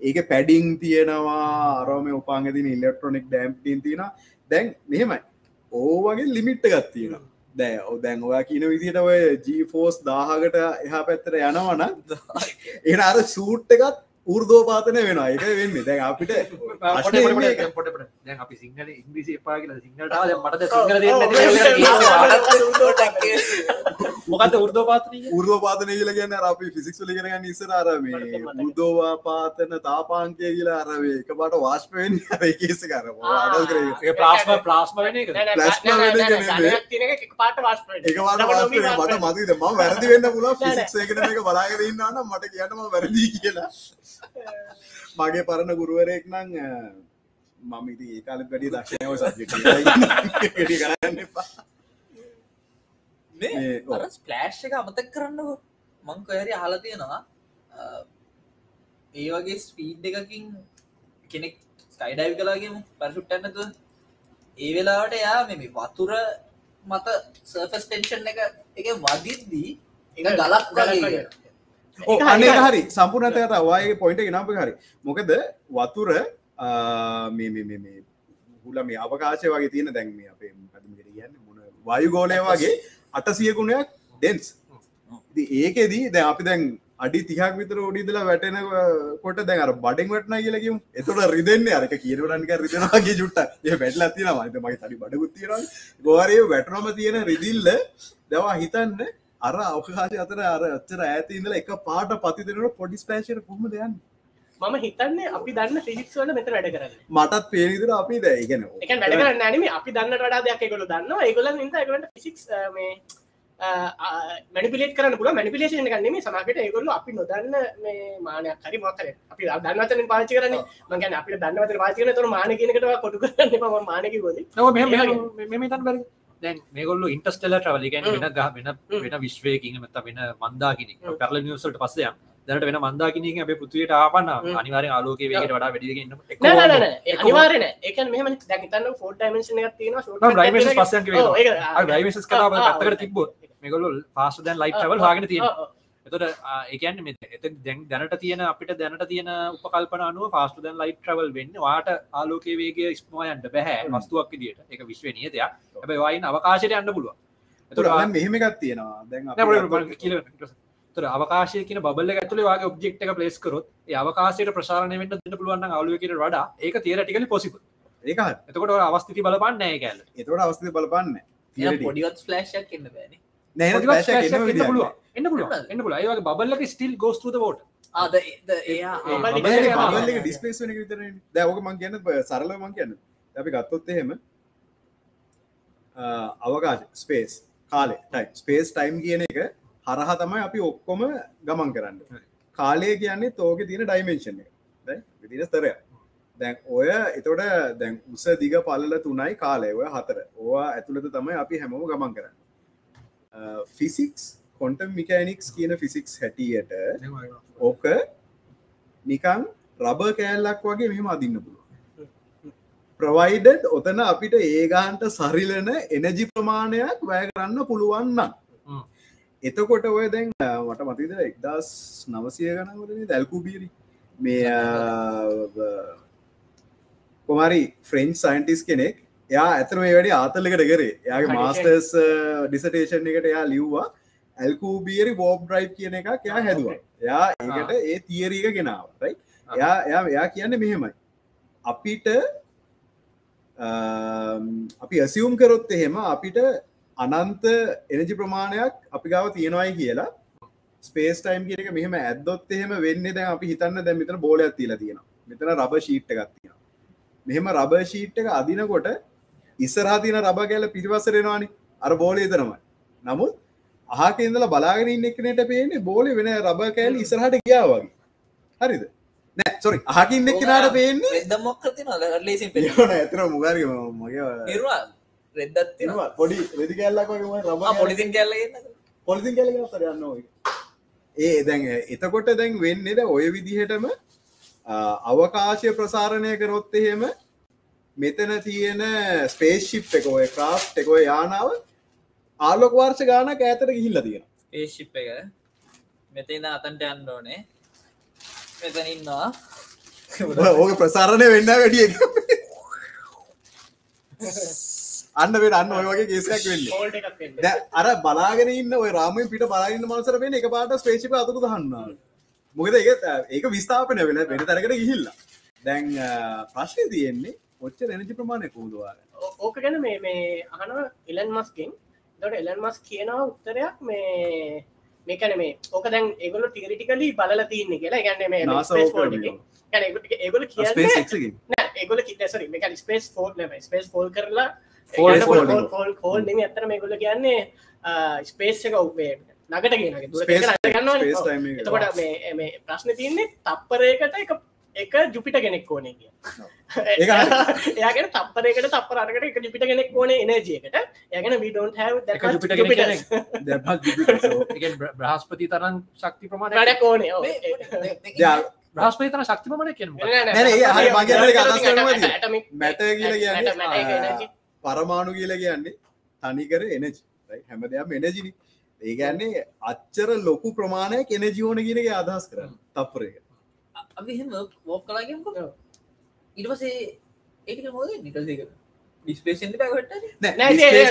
Speaker 3: ඒක පැඩිං තියෙනවා අරම උපාගතින ඉල්ලෙක්ට්‍රොනික් ඩැම්පින් තියෙන දැන් මෙහෙමයි. ඕවගේ ලිමිට්ට ගත්තියෙන දැ දැන් ඔයා කියන විදිට ඔය ජීෆෝස් දාහකට එහා පැත්තර යනවන එන අර සූට් එකත් ඌර්දෝපාතනය වෙන එක වෙන්න. දැන් අපිට *laughs*
Speaker 1: පොට දැන් අපි සිංහල ඉංග්‍රීසි එපා කියලා. සිංහලට *laughs* මට මොකද උර්දෝපාතනය
Speaker 3: ඌර්දෝපාතනය කියල ගැන්න අපි ෆිසික්ස් ලිගෙන නිසර අරම උද්දෝවාපාතන තාපාන්කය කියලා අරවේ එක පට වාශ්පයෙන් ඒකේස කර.
Speaker 1: ප්ලාස්ම ප්ලාස්ම වෙන
Speaker 3: පාට මට මතිද ම වැරදි වෙන්න පුල ෆිසික්සේකන එක බලාගරන්නන්න මට කියන්නම වැරදි කියලා *laughs* මගේ පරණ ගුරුවරයෙක් නං මම ඉති ඒකාල *laughs* වැඩි දක්ෂණයව සබ්ජෙක්ට කරන්න එපා.
Speaker 2: ස්පලෑශ් එක අමතක් කරන්නකො මං කොහරි අහලා තියෙනවා ඒ වගේ ස්පීඩ් එකකින් කෙනෙක් ස්කයිඩයිව් කලාගේම පරිසුට්ටන්නතු ඒ වෙලාවට යා මෙම වතුර මත සර්ෆස් ටෙන්ෂන් එක එක වදිද්දී එක ගලක් වගේ
Speaker 3: අනේ හරි. සම්පූර්ණතයට අවාගේ පොයින්ට ගෙනප හරි. මොකද වතුර හුල මේ අවකාශය වගේ තියෙන දැන්ම අපේ කියන්න? මොන වයුගෝලය වගේ අටසියකුණයක් ඩෙන්ස් ඒකෙදී දැ අපි දැන් අඩි තිහක් විතර ොඩිදල වැටෙන කොට දැන් බඩෙන් වටන කියලකම් එතොට රිදෙන්නේ අරක කියරටන්ක රිදෙනගේ චුට්ට ඒ වැටල තින මත මයි තනි බඩගුත්තිර ගෝරය වැටනොම තියෙන රිදිල්ල දවා හිතන්න අර අවකාශ අතර අර අච්චර ඇතිඉදල එක පාට පතිදරට පොඩි ස්පේශයට කොම දෙයන්න
Speaker 4: මම හිතන්න අපි දන්න ෆිසික්ස් වල මෙත වැඩ කරන්න.
Speaker 3: මටත් පේනිදර අපි දැයිගෙන
Speaker 4: එක වැඩ කරන්න නම අපි දන්න වඩා දෙයක් එකකොල දන්න ඒගොල එකට ෆිසික්ස් මේ මැනිපිලේට කරන පුල මැනිපිලේෂන කන්නම සමකට ඒගොල්ල අපි නොදන්න මේ මානයක් හරි මොකර අපි දන්නවතන පාචි කරන මගන අපි දන්නවත පාචිකන තුර මාන කියනකට කොටු කරන්න ම මානක ගොද
Speaker 1: මෙ තන් බැරි දැන් මේගොල්ල ඉන්ටස්ටල ්‍රවල ගැන වෙන ගහ වෙන වෙන විශ්වයකින් මත වෙන මන්දාකින. පැරල නිවසට පස්සයක් දැනට වෙන මන්දාකිනක අප පුතුවයට ආපන්න අනිවාරෙන් ආලෝක වේට වඩා වැඩිගන්න
Speaker 4: අනිවාරන ඒක මෙහම දැකතන්න ෆෝට
Speaker 1: රයිමස් කර පත්තකට තිබ්බොත් මේගොල්ල පාස දැන් ලයිට් වල් හගෙන තියෙන එතට ඒකන් එත දැන් දැනට තියෙන අපිට දැනට තියෙන උපකල්පන අනුව පාස්ට දැන් ලයිට් ්‍රවල් වෙන්න වාට ආලෝකේ වේගේ ස්මෝයන්ට බැහැ මස්තුවක් විදිට එක විශ්ව නියතයක්. හැබයි වයින් අවකාශයට අන්න පුළුව
Speaker 3: එතුට මෙහෙමකත් තියෙනවා. දැන්
Speaker 1: තර අවකාශය කියන බල ඇතුල වගේ ඔබ්ෙක්් එක පලේස් කරොත් අවකාශයට ප්‍රසාරණය වෙන්න දෙන්න පුළුවන් අලුවකට වඩා ඒක තේරටිකල පොසිප
Speaker 3: ඒක
Speaker 1: එතකොට අවස්ථති බලපන්න නෑ කැල
Speaker 3: එතකොට අවස්ථි බලපන්න.
Speaker 2: පොඩිවත් ෆලෑශක් එන්න බෑන
Speaker 1: එන්න පුළුව එන්න පුල ඒවගේ බල්ලක ස්ටිල් ගෝස්තු බෝට
Speaker 3: බල්ල ඩිස්පේස් දැවක මං කියන්න සරල මං කියන්න. අපි ගත්තොත් එහෙම අවකාශ ස්පේස් කාලේ ටයි ස්පේස් ටයිම් කියන එක හරහ තමයි අපි ඔක්කොම ගමන් කරන්න. කාලය කියන්නේ තෝක තියෙන ඩයිමේශන් විදින ස්තරය දැන් ඔය එතොට දැන් උස දිග පල්ල තුනයි කාලය. ඔය හතර. ඕවා ඇතුළත තමයි අපි හැමෝම ගමන් කරන්න ෆිසික්ස් කොන්ටම් මිකෑනික්ස් කියන ෆිසික්ස් හැටියට ඕක නිකං රබ කෑල්ලක් වගේ මෙහෙම අදින්න පුළුව ප්‍රවයිඩඩ් ඔතන අපිට ඒගාන්ට සරිලන එනජි ප්‍රමාණයක් වැය කරන්න පුළුවන්න එතකොට ඔය දැන් මට මතිද එක්දස් නවසය ගනවලන දැල්කු බීරි? මේ කොමරි ෆ්‍රෙන්ච් සයින්ටිස් කෙනෙක් යා ඇතර මේ වැඩි ආතල්ලකට කරේ. යාගේ මාස්ටර්ස් ඩිසටේෂන් එකට යා ලිව්වා. ඇල්කූබියරි බෝබ් ්‍රයි් කියන එක එයා හැදවා. යා ඒකට ඒ තියරීක ගෙනාව එයා එයා එයා කියන්න මෙහෙමයි. අපිට අම්, අපි ඇසියුම් කරොත් එහෙම අපිට අනන්ත එනජි ප්‍රමාණයක් අපි ගාව තියෙනවයි කියලා ස්පේස් ටයිම් කියක මෙහම ඇදොත් එහෙම වෙන්න දැන් අපි හිතන්න දැ මෙතන බෝලයක් තිලා තියෙන මෙතන රබ ශීට්ට ගත්තියෙන මෙහෙම රබ ශීට් එක අදිනකොට ඉස්සරහා තියන රබ ගැල පිරිවසරෙනවානි අර බෝලය තරමයි නමුත් ආහකෙන්දල බලාගෙන ඉන්න එකනට පේන්නේ බෝලි වෙන රබ කෑල ඉස්සරහට ගියා වගේ. හරිද? සොරි අහකින් එක්කෙනට පේන්නේ
Speaker 2: රෙද්ද මොක්කති නො ලේසින් පෙ
Speaker 3: යන ඇතන මුගරි මගේ
Speaker 2: නිර්වා රෙද්දත්
Speaker 3: පොඩි රෙදි කැල්ලක් රබ
Speaker 2: පොලිතින් කැල්ලගන්න
Speaker 3: පොලිතින් තරයන්න ඔය ඒ දැන් එතකොට දැන් වෙන්නේද ඔය විදිහටම අවකාශය ප්‍රසාරණය කරොත් එහෙම මෙතන තියෙන ස්පේස්ශිප් එක ක්‍රාෆ් එක යානාව ආලොක වර්ෂ ගානක් ඇතර ගිහිල්ල තියෙන
Speaker 2: ඒශිප් එක. මෙතන අතන්ට යන්න ඕනේ. මෙතන ඉන්නවා.
Speaker 3: ඕක ප්‍රසාරණය වෙන්න වැඩිය අන්න වෙන අන්න ඔය වගේ කේසයක් වෙන්න.
Speaker 4: හෝල්ට එකක් වෙන්න.
Speaker 3: දැන් අර බලාගෙන ඉන්න ඔය රාමය පිට බලාගන්න මනසර වෙන එක පාට ස්පේෂිප අතුක දහන්න මොකද ඒක ඒක විස්ථාපනය වෙන වෙන තරකට ගිහිල්ලා. දැන් ප්‍රශ්නය තියෙන්නේ ඔච්ච එනජි ප්‍රමාණය කූදවාර
Speaker 4: ඕක ගැන මේ මේ අහන එලන් මස්කින් දොට එලන් මස් කියනවා උත්තරයක් මේ මේකන මේ ඕක දැන් ඒගොල තිරිටිකලි බලල තියන්නේ කියලා. ගැන්න මේ ස්පේස් නෑ ඒගොල කිතසරි මේක ස්පේස් න ස්පේස් ෆෝල් කරලා ෆෝල් නෙම ඇතර මේගොල කියන්නේ ස්පේස් එක ඔබේ නගට කියන එතකොට මේ මේ ප්‍රශ්න තියන්නේ තප්පරයකට එක එක ජුපිට කෙනෙක් ඕනේ කිය. එයාගෙන තප්පරයකට තප්පරකට එක ජුපිට කෙනෙක් ඕන එනජයකට යගෙන විඩෝන්
Speaker 1: කෙනෙක්. බ්‍රහස්පති තරන් ශක්ති ප්‍රමාණය
Speaker 4: වැඩක් ඕනේ ඔව්.
Speaker 1: බ්‍රහස්පති තරන් ශක්ති ප්‍රමාණය කියන
Speaker 4: නෑ, නෑ,
Speaker 3: නෑ, ඒ හරි, මගේ අර එක අදහස්
Speaker 4: atomic-
Speaker 3: කරනවා නේද?
Speaker 4: atomic-
Speaker 3: මැට කියල. පරමාණු කියල කියන්නේ තනිකර එනජි හැම දෙයක් එනජිනි ඒගැන්නේ අච්චර ලොකු ප්‍රමාණයක් එනජිෝන කියනගේ අදහස් කරන්න තප්පරක
Speaker 2: අපි හෙම වෝක් කලාගෙම
Speaker 4: ඔව්.
Speaker 2: ඉටවසේ ඒක මොද නිටසක ඩිස්පේෂන් පැකට
Speaker 4: ඒ- ඒ- ඒ- ඒ-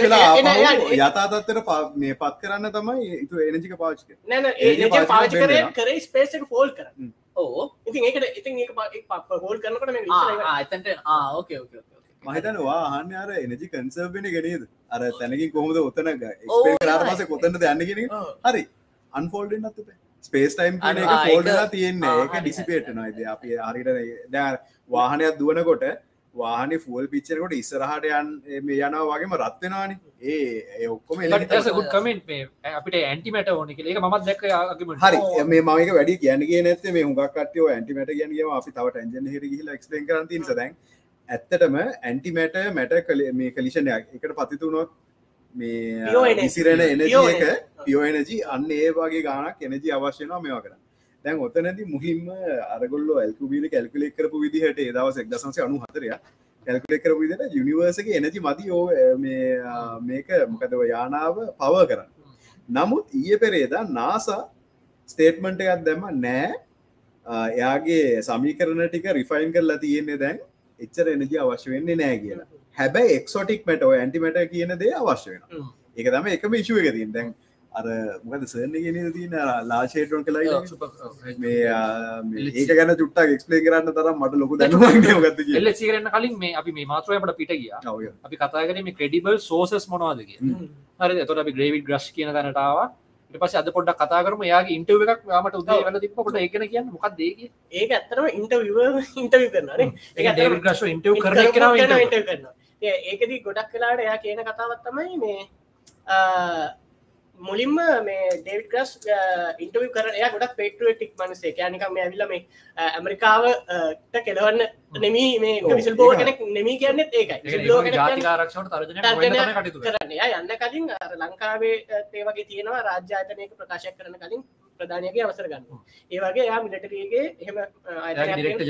Speaker 4: ඒ-
Speaker 3: ප- මේ පත් කරන්න තමයි ඉතු එනජික පාච්ක
Speaker 4: නෑ නෑ,
Speaker 3: energy
Speaker 4: ඒ
Speaker 3: පාවිච්චි
Speaker 4: පාචි කරේ. කරේ ස්පේස් එක ෆෝල් කර
Speaker 2: ඕ
Speaker 4: ඉතින් ඒකට ඉතින් ඒක ප හෝල් කරනකට.
Speaker 2: එතන්ට ඕකේ ඕකේ
Speaker 3: මහිතනවා අහන්න අර එනජි කන්සර්බෙන ගෙනේද අර තැනකින් කොහොමද ඔතන ක්ස්පේරට පස. කොතට දන්න කියෙන හරි. අන්ෆෝල්ඩ නත් ස්පේස් ටයිම් කියන එක ෆෝල්ඩලා තියෙන්නේ.
Speaker 2: හරි,
Speaker 3: ඩිසිපේට් නොයිද අපි හරිට දැ වාහනයක් දුවනකොට වාහන ෆුවල් පිච්චරකොට ඉස්සරහට යන් මේ යනවා වගේම රත්වෙනවාන ඒ ඔක්කොම
Speaker 1: ගුඩ් කමෙන්ට් මේ අපිට ඇන්ටිමට ඕන එක මත් ආගමට
Speaker 3: හරි. මේ මක වැඩි කියන්නගේ නැත්තේ මේ හුඟක්ටයෝ ඇන්ටිමට කියනගේ අපි තව ටැන්ජන් හිර හිල ක්ස්පලන් කරතින් සදැන් ඇත්තටම ඇන්ටිමට මැට කල මේ කලිෂණයක් එකට පතිතුනොත් මේ. විසිරෙන එනජ එක. පියෝනජී අන්න ඒ වගේ ගානක් එනජී අවශ්‍යනවා මේවා කර දැන් ඔතනද මුහිම්ම අරගොල්ල ඇල්කුබීල කැල්කලෙක් කරපු විදිහට ඒදවස එක්දසන්සේ අනු හතරය කැල්කලෙක් කරපු විදිට යුනිවර්සගේ එනජි මති ඕ මේක මොකදව යානාව පව කරන්න. නමුත් ඊය පෙරේදා නාසා ස්ටේට්මන්ට එකත් දැම නෑ. එයාගේ සමීකරන ටික රිෆයින් කරලා තියෙන්නේ දැන් එච්චර එනජි අවශ්‍ය වෙන්නේ නෑ කියලා හැබැයි එක්සෝටික් මට ඔය ඇන්ටිමට කියන දේ අවශ්‍ය වෙන. එක තම එකම ඉශුව එක තින් දැන් අර මොකද සර්න ගෙන තියන ලාශේටන් කලා මේ ඒක ගැන චුට්ටක් එක්ස්පලේ කරන්න තරම් මට ලොකු දැනුවන්නේ *laughs* ගත්ත කිය
Speaker 1: එල්ල සිකරන්න කලින් මේ අපි මේ මාත්‍රයමට පිට ගිය. අපි කතාගෙන මේ ක්‍රඩිබල් සෝසස් මොනවාදගේ. හරි තොට අපි ග්‍රේවිඩ් ග්‍රශ් කියන තැනටාව ඉට පස අද පොඩක් කතා කරම. යාගේ ඉන්ටව එකක් යාමට උදේ වල තිපට ඒකන කියන්න මොකක් දේක
Speaker 4: ඒක ඇත්තරම ඉන්ටවිව ඉන්ටවි කරනනේ
Speaker 1: ඒ ග්‍රශ් ඉන්ටව කර
Speaker 4: කරන කරනවා ඒකදී ගොඩක් කලාට එයා කියන කතාවත් තමයි මේ මුලින්ම මේ ඩේවිඩ් ග්‍රස් ඉන්ටවි කර එයා ගොඩක් පේටුවටික් මනසේ යනික මේ ඇවිල්ල මේ ඇමරිකාවට කෙලවන්න නෙමී මේ විසිල් බෝ කෙනෙක් නෙමී ඒකයි. කියන්නේ එයා යන්න කලින් ලංකාවේ ඒවගේ තියෙනවා. රාජ්‍යාතනයක ප්‍රකාශයක් කරන කලින් ප්‍රධානයගේ අවසර ගන්න. ඒ වගේ යා මිලටරියගේ ආයතනයක්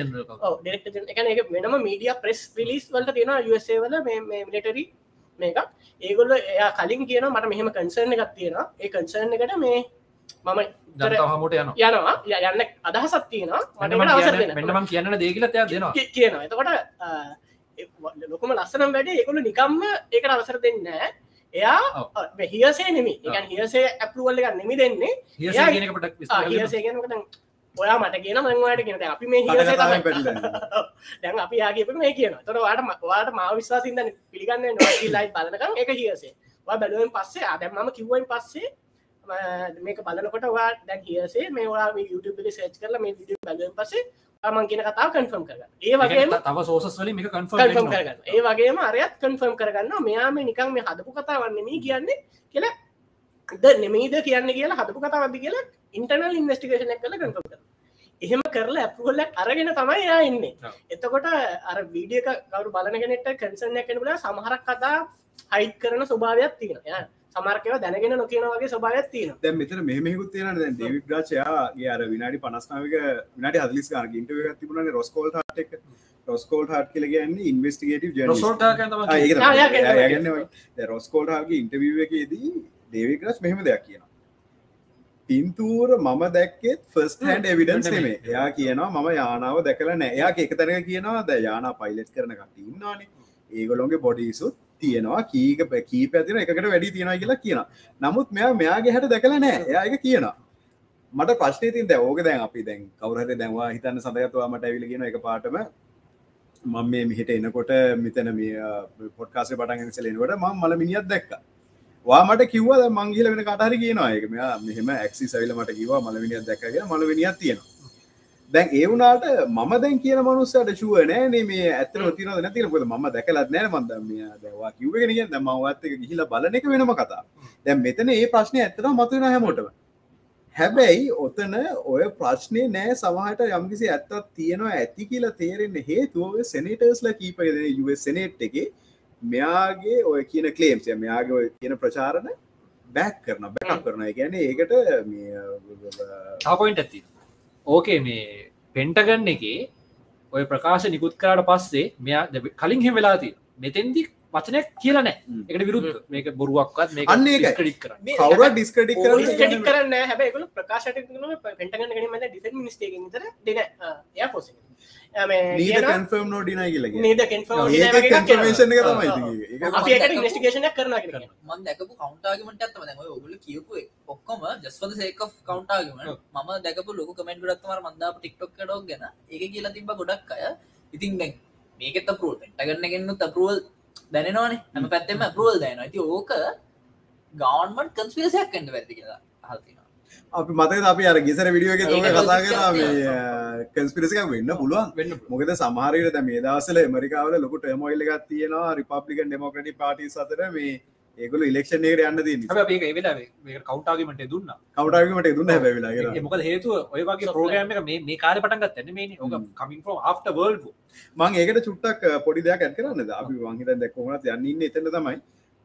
Speaker 1: ඩෙක්ට
Speaker 4: එකන එක වෙනම මීඩිය ප්‍රෙස් පිලිස් වලට තියෙන USA වල මිලිටරි මේක ඒගොල්ල එයා කලින් කියන මට මෙහෙම කන්සර්න එකක් තියෙනවා. ඒ කන්සර්න එකට මේ මම
Speaker 1: හමුට යන
Speaker 4: යනවා. යන්න අදහසක් තියෙනවා. මට අවසර දෙන්න.
Speaker 1: මෙන්නම කියන්න දේගලතයක් දෙනවා.
Speaker 4: කි- කියනවා. එතකොට ලොකම ලස්සනම් වැඩ. ඒකොළු නිකම්ම ඒකට අවසර දෙන්න එයා හියසේ නෙමි එක හියසේ ඇපරුවල්ල එක නෙමි දෙන්නේ
Speaker 1: හිස කියනකට
Speaker 4: ඔයා මට කියන මංවාට කියන. අපි මේ හිසේ. *laughs* දැන් අපි යාගේප මේ කියන තොර වාට වාට මාව විශ්වාසින්ද පිළිගන්න ලයි බලනකම් එක වා බැලුවෙන් පස්සේ ආදැම් මම කිව්වෙන් පස්සේ ම- මේක බලනකොට වා දැන් කියසේ මේ වා YouTube සේච් කරලා මේ විඩිය බැලුවෙන් පස්සේ මං කියන කතාව කන්ෆර්ම් කරගන්න. ඒ වගේම
Speaker 1: තව සෝසස් වලින් මේක
Speaker 4: කන්ෆර්ම්
Speaker 1: කන්ෆර්ම්
Speaker 4: කරගන්න. ඒ වගේම අරයත් කන්ෆර්ම් කරගන්න මෙයා මේ නිකන් මේ හදපු කතාවන්නමී කියන්නේ කියලා ද නෙමීද කියන්න කියලා හදපු කතාවද කියලා ඉන්ටර්නල් ඉන්වස්ටිකේෂන කල කන්ෆර්ම් කර එහෙම කරලා ඇපුහොල්ලක් අරගෙන තමයි යා ඉන්නේ. එතකොට අර වීඩියක කවරු බලගෙනෙට කන්සර්නය කෙනබල සමහරක් කතා හයිත් කරන ස්වභාවයක් තියෙන සමර්කව දැනගෙන නොකියන වගේ ස්වභාවයක් තියෙන
Speaker 3: දැන් මෙතන මෙහෙමකුත් තියෙන දැන් ඩේවිඩ් ග්‍රාචයාගේ අර විනාඩි 59ක විනාඩි 40 ගානක ඉන්ටර්විව් එකක් තිබුණානේ රොස්කෝල්ට් හාට් එක රොස්කෝල්ට් හාට් කියලා කියන්නේ ඉන්වෙස්ටිගේටිව්. දැන් රොස්කෝල්ට් හාගේ ඩේවිඩ් ග්‍රාච් මෙහෙම දෙයක් කියනවා. පින්තූර මම දැක්කෙත් ෆස්ට හැන්ඩ් එවිඩන්ස්
Speaker 1: නෙමෙයි.
Speaker 3: නෙමේ එයා කියනවා මම යානාව දැකලා නෑ එයා එක තැනක කියනවා ද යානා පයිලට් කරන කට ඉන්නවානේ. ඒගොලොන්ගේ බොඩිසුත් තියෙනවා. කීක කී පැතින එකට වැඩි තියෙනවා කියලා කියන නමුත් මෙයා මෙයාගේ හැට දැකලා නෑ එයා එක කියනවා. මට ප්‍රශ්නය තින් දැ ඕක දැන් අපි දැන් කවරහට දැන්වා හිතන්න සඳගතවා මට ඇවිල කියන එක පාටම. මම මේ මිහිට එනකොට මෙතන මේ පොට්කාසේ පටන් සලෙනවට ම මල මිනිියත් දැක්ක. වාමට කිව්ව මංගේල වෙන කටහරි කියනවා. එක මෙයා මෙහෙම ඇක්සි සවිල මට කිවා මලවිනිියත් දැක්කගෙන මලවිනිියත් තියෙනවා. දැන් ඒ වුණාට මම දැන් කියන මනුස්සට ශුව නෑ මේ ඇතර තින නැතිරකොද ම දැකලත් නෑ මන්ද මේ දවා කිවගෙන ද මවත් එක ගිහිල බලන එක වෙනම කතා. දැන් මෙතන ඒ ප්‍රශ්නය ඇත්තට මතුවෙන හැමෝටම. හැබැයි ඔතන ඔය ප්‍රශ්නය නෑ සමහට යම්කිසි ඇත්තත් තියෙනවා ඇති කියලා තේරෙන්න හේතුව සෙනටර්ස්ල කීපයද සෙනට් එක මෙයාගේ ඔය කියන කලේම්සය මෙයාගේ ඔය කියන ප්‍රචාරණ බැක් කරන බැක් කරන ගැන ඒකට මේ
Speaker 1: තාපොයින්ට ඇති ඕකේ මේ පෙන්ටගන්න එක ඔය ප්‍රකාශ නිකුත් කරට පස්සේ මෙයා කලින් හෙ වෙලාති මෙතැන්දි වචනයක් කියලනෑ
Speaker 3: ම්.
Speaker 1: එකට විරුද්ධ. මේක බොරුවක්වත් මේ
Speaker 3: අන්න ඒකයි.
Speaker 1: ක්‍රඩික් කර
Speaker 3: කවර ඩිස්කඩික්
Speaker 4: ඩිස්කටික් කරන්න හැබැකල ප්‍රකාශට පෙන්ටගන්න ගැනීම ඩිෆ මිනිස්ටේක තර දෙන ය පොස
Speaker 3: නීද කන්ෆර්ම් නෝඩින කියලගේ
Speaker 4: නේද
Speaker 3: ඒක කන්ෆර්මේෂන් එක තමයි ඒක.
Speaker 4: අපි එකට ඉන්ස්ටිකේෂන කරන කියෙන
Speaker 2: මන් දැකපු කවන්ටාගමට ඇත්තම ඔගුල කියපු ඔක්කොම ජස්වද සේක කවන්ටාගම ම දැකපු ලොක කමෙන්ට ගත්තුමර මන්දාප ටික්ටොක් කඩක් ගැන. ඒක කියලා තිබ ගොඩක් අය ඉතින් දැන් මේකෙත් අපරුවල් පෙන්ටගන්න ගෙන්න්නු අපරුවල් දැනවානේ හැම පැත්තෙම අපරුවල් දැන ඇති ඕක ගවන්මට කන්ස්පේසයක් කන්න වැරදි කියලා හතිනවා
Speaker 3: අපි මතක අපි අර ගෙසර විඩියෝක
Speaker 2: ඒක
Speaker 3: කතා කර
Speaker 2: දෙයක්
Speaker 3: කන්ස්පිරසික වෙන්න පුළුවන්.
Speaker 1: වෙන්න
Speaker 3: මොකද සමහරයට මේ දවසල එමරිකාවල ලොකුට එමොයිල්ල එකක් තියෙනවා රිපබ්ලිකන් ඩෙමෝක්‍රටි පාටි සතර මේ ඒගොල ඉලෙක්ෂන් එකට යන්න දී
Speaker 1: වෙලා කවටාගමට දුන්න.
Speaker 3: කවටාගමට දුන්න හැබැවිලා
Speaker 1: මොකද හේතුව ඔය වගේ ප්‍රෝග්‍රම එක මේ- මේ කාල පටන්ගත් තැන මේ. කමින් ආෆ්ට වර්ල්ඩ්
Speaker 3: මං ඒකට චුට්ටක් පොඩි දෙයක් ඇත් කරන්න අපි වංහිත දැක්කොමත් යන්නන්න එතන තමයි.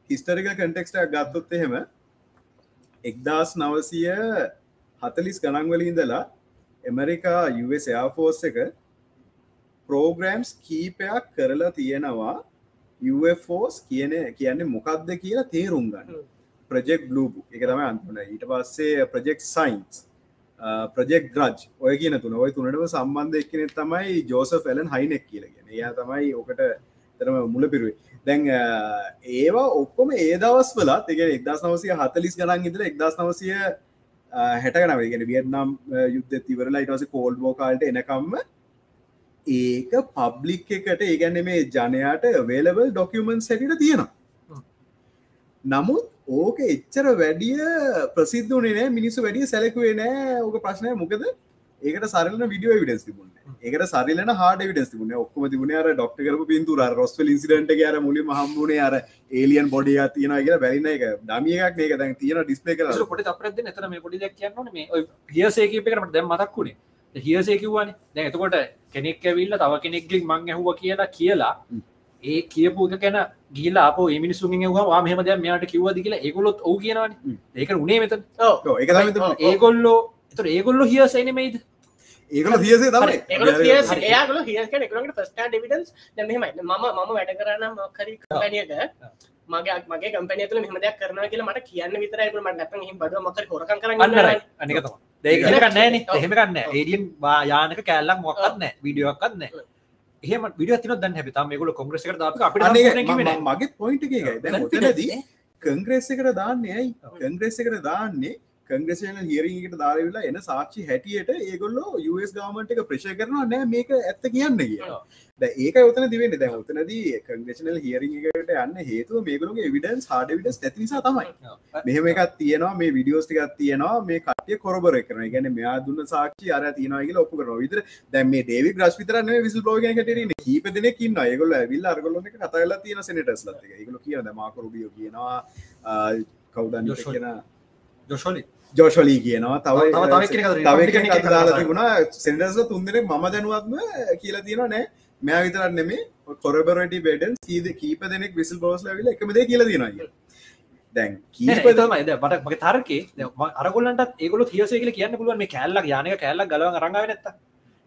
Speaker 3: හිස්ටරික කටෙක්ස්ට ගත්තොත් එහෙම එක්දස් නවසය හතලිස් ගණන්වල ඉඳලා එමරිකා ෆෝස් එක ප්‍රෝග්‍රෑම්ස් කීපයක් කරලා තියෙනවා ෆෝස් කියන කියන්නේ මොකක්ද කියලා තේරුම් ගන්න. ප්‍රජෙක්් බ්ලූබ එක තම අන්තුන ඊට පස්සේ ප්‍රජෙක්් සයින්ස් ප්‍රජෙක් ග්‍රජ් ඔය කියන තුන. ඔය තුනටම සම්බන්ධ එක්කනෙ තමයි ජෝස ෆැලන් හයිනෙක් කියලගෙන එයා තමයි ඕකට තරම මුල පිරුවේ දැන් අ, ඒවා ඔක්කොම ඒ දවස් වලා එක එක්දස් නවසය හතලිස් ගණන් ඉදර එක්දස් නවසය හැටගනවගෙන වියට්නම් යුද්ධ තිවරලා ඉටස කෝල්ඩ් බෝකාල්ට එනකම්ම ඒක පබ්ලික් එකට ඒගැන්න මේ ජනයාට වේලබල් ඩොකියමන්ස් හැටිට තියෙනවා. නමුත් ඕක එච්චර වැඩිය ප්‍රසිද්ධ වනේ නෑ මිනිස්සු වැඩිය සැලකුවේ නෑ. ඕක ප්‍රශ්නය මොකද ඒකට සරලන විඩියෝ විඩස් තිබුණ. ඒකට සරිලන හාඩ විඩස් තිබුණ. ඔක්කම තිබුණ අර ඩොක්ට කරපු පින්තුර රොස්වල් ඉන්සිඩට අර මුලි හම්බුණේ අර ඒලියන් බොඩිය තියෙන කියලා බැරින එක. දමියක් ඒක. දැන් තියෙන ඩිස්පේ කර
Speaker 1: පොටි අපරද නතර මේ පොඩි කියන්න මේ ඔය හියසේකපකට දැම් මතක්ුණේ හියසේකිවවානේ දැන් එතකොට කෙනෙක් ඇවිල්ල තව කෙනෙක්ගෙක් මං ඇහුව කියලා කියලා. ඒ කියපු එක ගැන ගිලා අප මිනිසුන් වා මෙහම දැ මෙයාට කිව්වද කියලා ඒකොලොත් ඔවු කියනවන. ඒක උනේ මෙතන්.
Speaker 3: ඒක තම
Speaker 1: ඒගොල්ලෝ එතට ඒගොල්ලො හියසයින මෙයිද
Speaker 3: ඒකල තියසේ තමයි.
Speaker 4: ඒකල එයාගල හියකට එකකට ෆස්ට ඩිවිඩන්ස් දැමහෙමයි ම ම වැඩ කරන්න මක්කරි කම්පැනියක මගේ මගේ කම්පනය තුළ මෙහමදයක් කරන කියලා මට කියන්න විතරයිට මට නැත හිම බඩ මකර හොරකන් කරන්න
Speaker 1: අන්නරයි අනිකතම දෙකන්නෑන
Speaker 4: ඔව්.
Speaker 1: එහෙමකන්න ඒඩියන් යානක කෑල්ලක් මොක්කත්න විඩියෝක්කත්න එහෙම විඩිය තින දැන් හැබි මේගල කොංග්‍රෙසක දාප අපිට
Speaker 3: අනේ
Speaker 1: කිවෙන
Speaker 3: මගේ පොයින්ට එකයි දැන් ඔතනදී කංග්‍රෙස් එකට දාන්නේ ඇයි? කංග්‍රෙස් එකට දාන්නේ කංග්‍රේෂන හිරිකට දාරවෙලා එන සාක්ෂි හැටියට ඒගොල්ලෝ US ගාමට එක ප්‍රශය කරනවා නෑ මේක ඇත්ත කියන්න කිය ඒක ඔතන දිවෙන දැ ඔතනද කංග්‍රේෂනල් හිරිකට යන්න හේතුව මේකලගේ විඩන්ස් හාඩ විඩස් ඇතිනිසා තමයි. මෙහම එකත් තියෙනවා මේ විඩියෝස් ටිකත් තියෙනවා මේ කටිය කොරබර කරන ගැන මෙයා දුන්න සාක්ෂි අර තියනගේ ලොක්ක කර විතර දැම ඩේවි ග්‍රස් විතරන විසි ලෝගන කටරන කීප දෙන කින්න ඒගොල විල් අරගොලන කතල තියෙන සෙනටස් ලත් එකගල කියන මාකරුබියෝ කියනවා කවුදන් කියන
Speaker 1: ජොෂලි
Speaker 3: ජෝෂලී කියනවා. තව
Speaker 1: තව- අතර.
Speaker 3: තිබුණා. සෙනටර්ස් තුන්දෙනෙක් මම දැනුවත්ම කියලා තියෙනවා නෑ. මෙයා විතරක් නෙමේ කොරබරටි බෙඩන් කීද කීප දෙනෙක් විසිල් බෝස් ලවිල එකම දේ කියලා කියලා. දැන් කීප
Speaker 1: තමයි. ද මට මගේ තරකේ අරගොල්ලන්ට ඒගොල තියසේ කියල කියන්න පුළුවන් මේ කැල්ලක් යානක කැල්ලක් ගලව රඟාව නැත්ත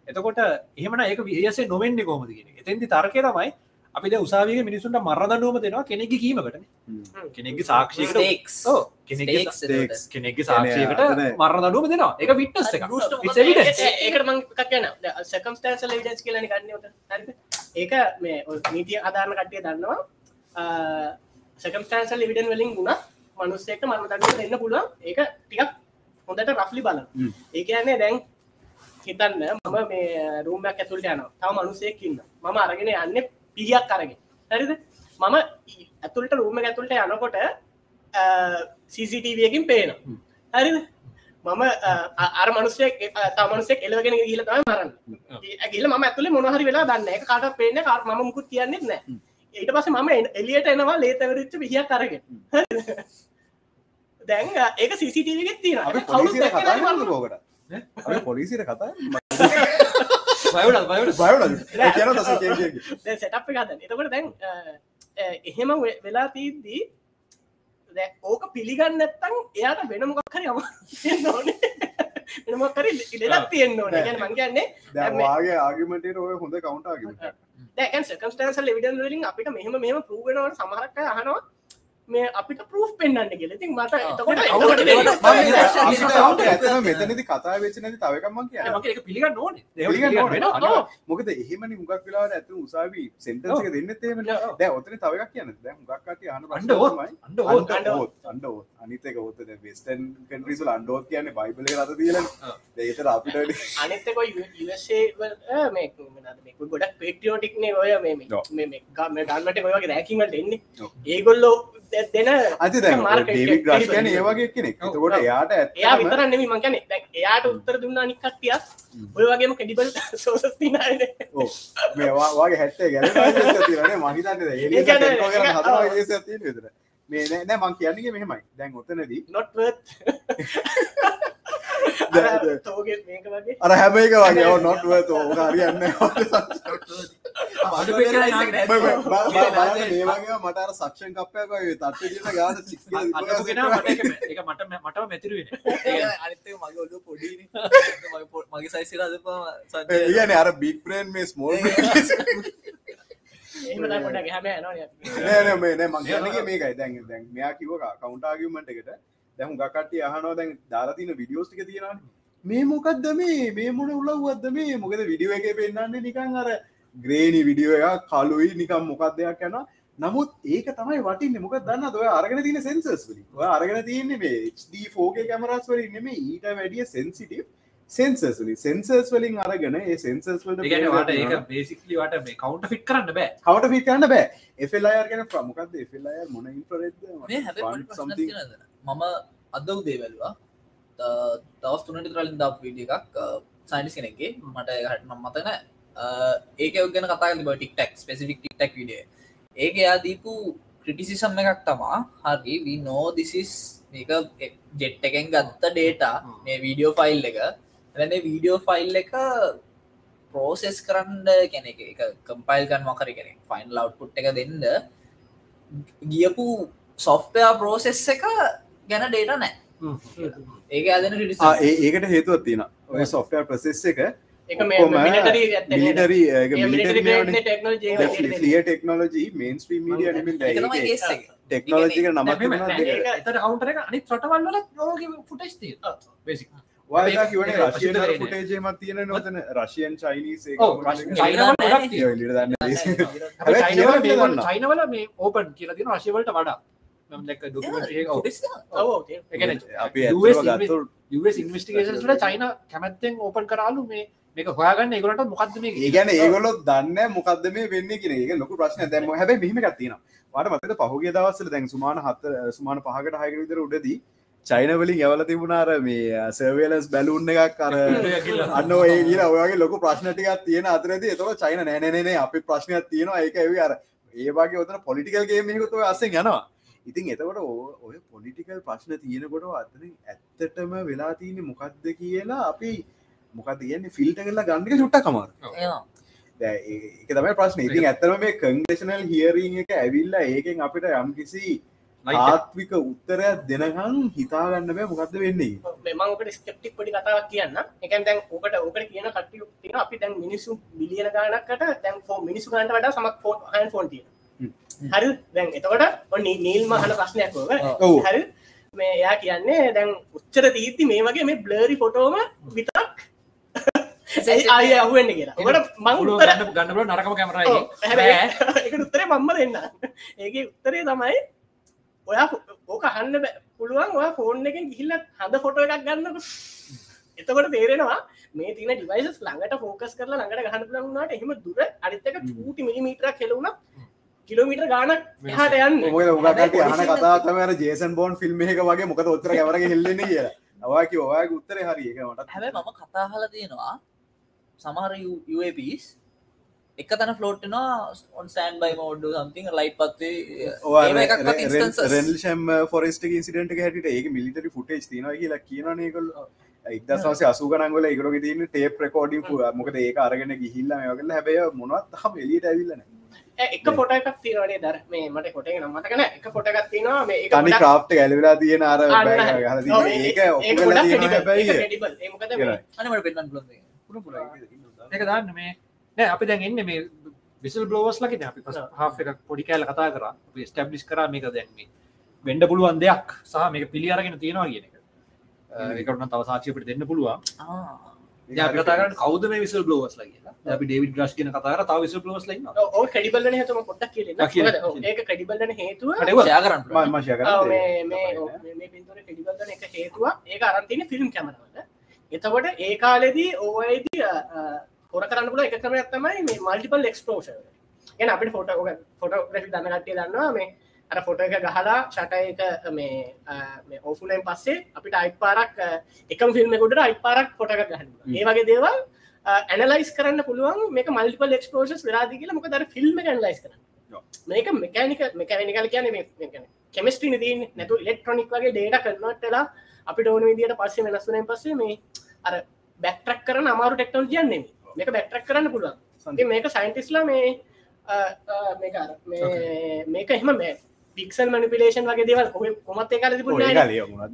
Speaker 1: එතකොට එහෙමන ඒක විහසේ නොවෙන්නේ කොමද කියෙන එතැදි තරකය තමයි අපි උසාවිය මිනිසුන්ට මරදනුවම දෙනවා කෙනෙක්ග කීමකට කෙනෙක්ගේ සාක්ෂයකට
Speaker 2: Stakes.
Speaker 1: කෙනෙක්ගේ
Speaker 2: Stakes
Speaker 3: Stakes.
Speaker 2: එතකොට.
Speaker 1: කෙනෙක්ගේ සාක්ෂයකට
Speaker 3: අතන-
Speaker 1: මරණදනුවම දෙනවා. එක
Speaker 4: කක්යන සකම්ස්ටන්සල් විඩස් කියලන ගන්නට ඒක මේ නීතිය අධාරණ කට්ටිය දන්නවා. සකම්ස්ටන්සල් විඩන් වලින් ගුණ මනුස්සෙක්ට මරම දන්න දෙන්න පුළුවන්. ඒක ටිකක් හොඳට රෆ්ලි බලන්න.
Speaker 3: හ්ම්.
Speaker 4: ඒ කියන්නේ දැන් හිතන්න මම මේ රූමයක් ඇතුළට යනවා. තව මනුසයෙක් ඉන්න මම අරගෙන යන්න පිහියක් කරගෙන හරිද? මම ඇතුළට රූම ඇතුළට යනකොට CCTVයකින් පේන. හරිද? මම අර මනුස්සෙක් තමනුසෙක් එලවගෙන ගිල තම මරන්න. ඇගිල ම ඇතුලේ මොනහරි වෙලා දන්න කාට පේන කාර ම මුකුත් කියන්නෙත් නෑ ඊට පස මම එලියට එනවා ලේතවරච්ච විහියක් කරගෙන දැන් ඒක සිසිටීවගෙත් තියෙන
Speaker 3: අපි
Speaker 4: කවුරුත්
Speaker 3: පොලිසියට
Speaker 4: දැක්කේ
Speaker 3: කතා පොලිසියට කතා දස කිය
Speaker 4: දැන් සෙටප් හදන්න එතකොට දැන් එහෙම වෙලා තියද්දී දැන් ඕක පිළිගන්න නැත්තම් එයාට වෙන මොකක් හරි අමාරු ඕනේ වෙන මොකක් හරි ඉඩක් තියෙන්න ඕනේ කියන්නේ මං කියන්නේ
Speaker 3: දැන් වාගේ ආගිමටේට ඔය හොඳ කවුන්ට් ආගිමට
Speaker 4: දැන් සර්කම්ස්ටැන්ෂල් එවිඩන්ස් වලින් අපිට මෙහෙම මෙහෙම ප්‍රූව් වෙනවට සමහරක් අය අහනවා මේ අපිට ප්‍රූෆ් පෙන්වන්න කියලා. ඉතින් මට දෙන්න-
Speaker 3: මෙතනදි කතා වෙච්ච නැති තව එකක් මං කියන්න
Speaker 1: මක එක පිළිගන්න ඕනේ.
Speaker 3: පිළිගන්න ඕනේ.
Speaker 1: වෙනවා.
Speaker 3: අනිවාර්ය- මොකද එහෙමනි හුඟක් වෙලාවට ඇත්තම උසාවි සෙන්ටන්ස් එක දෙන්නෙත් එහෙමනේ
Speaker 1: ඔව්.
Speaker 3: දැන් ඔතන තව එකක් කියන්න. දැන් හුඟක් කට්ටිය අහන
Speaker 1: අන්ඩ ඕත්
Speaker 3: තමයි.
Speaker 1: අන්ඩ ඕත්
Speaker 3: අන්ඩ ඕත් අන්ඩ ඕත් අනිත් එක ඕත් දැන් වෙස්ටර්න් කන්ට්‍රීස් වල අන්ඩ ඕත් කියන්නේ බයිබල් එක රට තියලා ඒතර අපිට *laughs*
Speaker 4: අනිත් එක ඔය USA වල අ, මේ මොනවද මේ ගොඩක් පේට්‍රියොටික් නේ ඔය මේ ගන්නට ඔය වගේ රෑකින් වලට එන්නේ. ඒගොල්ලෝ දෙ- දෙන
Speaker 3: අති දැන්
Speaker 4: market
Speaker 3: ඩේවිඩ්
Speaker 4: එක-
Speaker 3: ග්‍රාස්
Speaker 4: එක-
Speaker 3: කියන්නේ ඒ වගේ කෙනෙක්.
Speaker 1: ඔව්.
Speaker 3: එතකොට එයාට
Speaker 4: එයා
Speaker 3: ඇත්තම
Speaker 4: විතරක් නෙමෙයි මං කියන්නේ දැන් එයාට උත්තර දුන්න අනික් කට්ටියත් ඔය වගේම ක්‍රෙඩිබල් සෝසස් තියනනේ.
Speaker 3: ඔව්. මේ වා- වාගේ හැට්ටේ ගැලපෙන්නේ තියෙනනේ මං විතර. නෑ නෑ මං කියන්නේ මෙහෙමයි. දැන් ඔතනදී දැන්- *laughs*
Speaker 4: අර
Speaker 3: දැන්-
Speaker 4: තෝගේ මේක වගේ.
Speaker 3: අර හැම එක වගේ. ඔව් not worth ඕක හරියන්නේ
Speaker 1: අඩු පෙන්නලා ඉන්න
Speaker 3: බය- බය- බ- බ- බලන්න මේ වගේ මට අර සක්ෂන් තට්ටු දීලා ගාන
Speaker 1: මට මට මටම මැතිරු වෙන *laughs*
Speaker 2: අනිත මගේ ඔලු පොඩින *laughs* මගේ සයිසිර අදපා
Speaker 3: ඒ කියන්නේ අර බිග් බ්‍රේන් මේ ස්මෝල්
Speaker 4: නේ.
Speaker 3: මේ නෑ මං කියන්නේ මේකයි. දැන් දැන් මෙයා කිව්ව කවුන්ට් ආගියුමන්ට් එකට දැන් හුඟක් කට්ටිය අහනවා දැන් දාලා තියෙන වීඩියෝස් ටික තියෙනවානේ. මේ මොකක්ද මේ? මේ මොන උලව්වක්ද මේ? මොකද වීඩියෝ එකේ පෙන්නන්නේ නිකන් අර ග්‍රේනි වීඩියෝ එකක් කළුයි නිකන් මොකක් දෙයක් යනවා. නමුත් ඒක තමයි වටින්නේ. මොකද දන්නවද? ඔය අරගෙන තියෙන සෙන්සර්ස් වලින්. ඔය අරගෙන තියෙන්නේ මේ HD 4K කැමරාස් වලින් නෙමෙයි. ඊට වැඩිය සෙන්සිටිව් සෙන්සර්ස් වලින්. සෙන්සර්ස් වලින් අරගෙන ඒ සෙන්සර්ස් වලට
Speaker 1: ඒක බේසිකලි වට මේ කවුන්ට ෆිට කරන්න බෑ.
Speaker 3: කවට පිට කරන්න බෑ. FLIR ගැන ප්‍රමුකක්ද FLIR මොන something
Speaker 2: මම අද උදේ වැලවා දවස් තුනට තරලින් දක් වීඩිය එකක් සයින්ස් කෙනෙක්ගේ. මට හට නම් මතන ඒක ඔගෙන කතා තිබ ටික්ටක් ස්පෙසිෆික් ටික්ටක් විඩිය ඒක එයා දීපු ක්‍රටිසිසම් එකක් තමා. හරි වී නෝ දිසිස් මේක ජෙට් එකෙන් ගත්ත ඩේටා මේ වීඩියෝ ෆයිල් එක. එරනේ වීඩියෝ ෆයිල් එක පෝසෙස් කරන්න කෙනෙ එක කම්පයිල් කන් මකර කෙනෙ ෆයින් ලව්පුට් එක දෙන්න. ගියපු සොෆ්ටයා පෝසෙස් එක ගැන ඩේට නෑ ඒක
Speaker 3: ඒ- ඒකට හේතුවක් තියෙන ඔය සොෆ්ටර් ප්‍රසෙස් එක. ලිය ටෙක්නෝලජී මේන් නමත්
Speaker 1: එතට කවුන්ටර එක. අනි රටවල් වල යෝග ෆුටස් තිය බේසි
Speaker 3: වායා කිවන
Speaker 1: ඒක
Speaker 3: රශයන
Speaker 1: ප්‍රසිද්ධ වෙන්නේ.
Speaker 3: ෆුටේජමත් තියෙන නොතන රශයන් චයිනීස්
Speaker 1: චයිනාවල මේ ඕපන් කියල තින රශයවලට වඩා ඉන්වස්ටිකේෂන්ට චයින කැමැත්තෙන් ඕපන් කරාලු මේ මේක හොයාගන්න ඒගොලට මොකක්ද මේ
Speaker 3: ඒගැන ඒගොලොත් දන්න මොකක්ද මේ වෙන්න කියෙන ඒක ලොක ප්‍රශ්න දැම හැබයි මෙහම ගත්තින වාට මතක පහුගේ දවස්සල දැන් සුමාන හත්ත සුමාන පහකට හයක විතර උඩදී චයිනවලින් යවල තිබුණාර මේ සර්වලස් බැලුන්න එකක් කර *laughs* අන්න ඒ ඔයගේ ලොක ප්‍රශ්නටිකක් තියෙන අතරද. එතක චයින නෑනනේ අපි ප්‍රශ්නයක් තියෙනවා. ඒක ඇවි අර ඒවාගේ ඔතන පොලිටිකල් ගේමයකුතුව අස්සෙන් යනවා ඉතින් එතකොට ඔය පොලිටිකල් ප්‍රශ්න තියෙනකොට අතන ඇත්තටම වෙලා තියන්නේ මොකක්ද කියලා අපි මොකක් තියන්නේ ෆිල්ට කරලා ගන්නක චුට්ට කමාර ඒක තමයි ප්‍රශ්න. ඉතින් ඇත්තම මේ කංග්‍රේෂනල් හියරීං එක ඇවිල්ලා ඒකෙන් අපිට යම් කිසි ආත්වික උත්තරයක් දෙනකම් හිතාගන්න බෑ මොකක්ද වෙන්නේ
Speaker 4: මෙමකට ස්කප්ටික් පොඩි කතාවක් කියන්න එකන් දැන් ඕකට ඕකට කියන කට්ටිය තියෙන අපි දැන් මිනිස්සු බිලියන ගානක්කට දැන් ෆෝ මිනිසු ගන්ට වඩා සමක් ෆෝන් ෆෝන් තියෙන හරි දැන් එතකොට ඔන්න නීල් මහන ප්‍රශ්නයක් ෝව. හරි මේ එයා කියන්නේ දැන් උච්චර තීත්ති මේ වගේ මේ බ්ලරි ෆොටෝම විතක් අය අහුවෙන්න කියලා. ඔකට මං උත්තර
Speaker 1: ගන්න ගන්නල නරකම කැමරයි
Speaker 4: එක. *laughs* උත්තරේ මම්ම දෙන්න ඒක උත්තරේ තමයි ඔයා ඕක හන්න පුළුවන් ඔයා ෆෝන් එකෙන් ගිහිල්ල හඳ ෆොටෝ එකක් ගන්නක. එතකොට තේරෙනවා මේ තින ඩිවයිස් ළඟට ෆෝකස් කරලා ළඟට ගහන්න පුලන්නාට එහෙම දුර අරිත්තක චූටි මිලිමීටර කෙලවුණ කිලෝමීටර ගානක් එහට යන්න.
Speaker 3: මොකද උගකට යන කතාතමර ජේසන් බෝන් ෆිල්ම් එක වගේ මොකද උත්තර කැවරගේ හෙල්ලෙන කිය ඔවාකි ඔයාගේ උත්තර හරි. එක මට
Speaker 2: හැබැ මම කතාහල තියෙනවා සමහර UAPs එක තැන ෆලෝට්නවා ඔන් සෑන් බයි මෝඩ්ඩ සම්තිං ලයිට් පත්වේ
Speaker 3: රෙල්ෂම් ෆොරස්ට ඉන්සිඩට හැට ඒක මිලිටරි ෆුටේජ් තින කියලා කියනනයකල් ඉදසස අසුගනගල එකරග තින ටේප් රකෝඩින් මොකද ඒක අරගෙන ගිහිල්ල යගල හැබැය මොනත් හම එලියට ඇවිල්ලන
Speaker 4: එක පොට එකක් තිීනවනේ දර මේ මට කොට නමටකන එක පොට එකක් තිනවා මේ එක
Speaker 3: තනි ක්‍රාප්ට ගැලවෙලා තියෙන අර. ඒක
Speaker 1: දාන්න මේ. නෑ අපි දැන් එන්න මේ විසල් බ්ලෝවස් ලකි අපි හා එක පොඩි කෑල කතා කර. ස්ටබ්ලිස් කර මේක දැන්ම වෙන්ඩ පුළුවන් දෙයක් සහ මේක පිළි අරගෙන තියෙනවා කියන එක. එකටන තව සාක්ෂිපට දෙන්න පුළුවන්. කවද මේ විසල් බ්ලෝවස් ලගේ අපි ඩේවිඩ් ග්‍රස් කියන කතාර තව විසල් බ්ලෝස් ලන්න
Speaker 4: ඕ ක්‍රඩිබල්ලන හතුම මොකද? ඔව්, ඒක ක්‍රඩිබල්ලන හේතුව පින්තුර ක්‍රඩිබල්ලන එක හේතුව ඒක අරන්තින ෆිල්ම් කැමරවල එතකොට ඒ කාලෙදී ඕයිදී හොර කරන්න පුල එක කරමයක් තමයි මේ මල්ටිපල් එක්ස්පෝෂ ගැන අපිට ෆොට ෆොට ග්‍රෆි දන්න කට්ටිය දන්නවා මේ අර ෆොට එක ගහලා ෂට එක මේ ඕෆුලෙන් පස්සේ අපිට අයිත් පාරක් අ, එකම ෆිල්ම්මකුට අයිත් පාරක් ෆොට එක ගහන්න ඒ වගේ දේවල් ඇනලයිස් කරන්න පුළුවන් මේක මල්ටිපල් එක්ස්පෝෂස් වෙලාදී කියලා. මොක දර ෆිල්ම් ඇනලයිස් කරන්න. මේක මෙකනික මෙකනිකල් කියන කෙමස්ටි දී නැතු ඉලෙක්ට්‍රොනික් වගේ ඩේට කරනටලා අපිට ඕන විදිට පස්සේ වෙනස්වනෙන් පස්සේ මේ අර බැක්ට්‍රක් කරන අමාරු ටෙක්නෝජියන්නේ මේක බැක්ට්‍රක් කරන්න පුළුවන්. ඉතින් මේක සයින්ටිස්ලා මේ මේක මේ- එහෙම මේ පික්සල් මනිපිලේෂන් වගේ දේවල් කොමත් ඒ කාලේ
Speaker 3: ඔය
Speaker 4: තිබුණේ.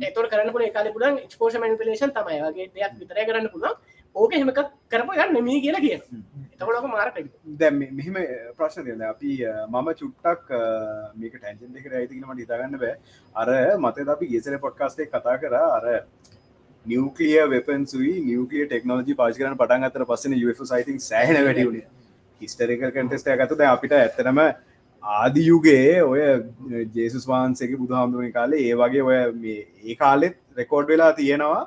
Speaker 4: එතොට කරන්න පුළ කාල පුලන් එක්ස්පෝෂ මනිපිලේෂන් තමයි. වගේ දෙයක් විතර කරන්න පුළුවන් ඕක හෙමක කරපු ගන්න නෙමී කියලා කියන එතකොටක මාර
Speaker 3: මෙ- මෙහෙම ප්‍රශ්න තියෙන අපි මම චුට්ටක් මේක ටැන්ජන් එක ඇතිකීමට හිතාගන්න බෑ. අර මත අපි ගෙසර පොඩ්කාස්ටේ කතා කර අර නිියවකලිය වෙපන්සුයි නිියවකලිය ටෙක්නෝජි පාච කරන පටන් අතර පස්සන සයිතින් සෑහන වැඩියුණ හිස්ටරිකල් කටෙස්ට ඇතුද අපිට ඇත්තනම ආදියුගේ ඔය ජේසුස් වහන්සේගේ බුදුහාමුදුරුවනි කාලේ ඒ වගේ ඔය මේ ඒ කාලෙත් රෙකෝඩ් වෙලා තියෙනවා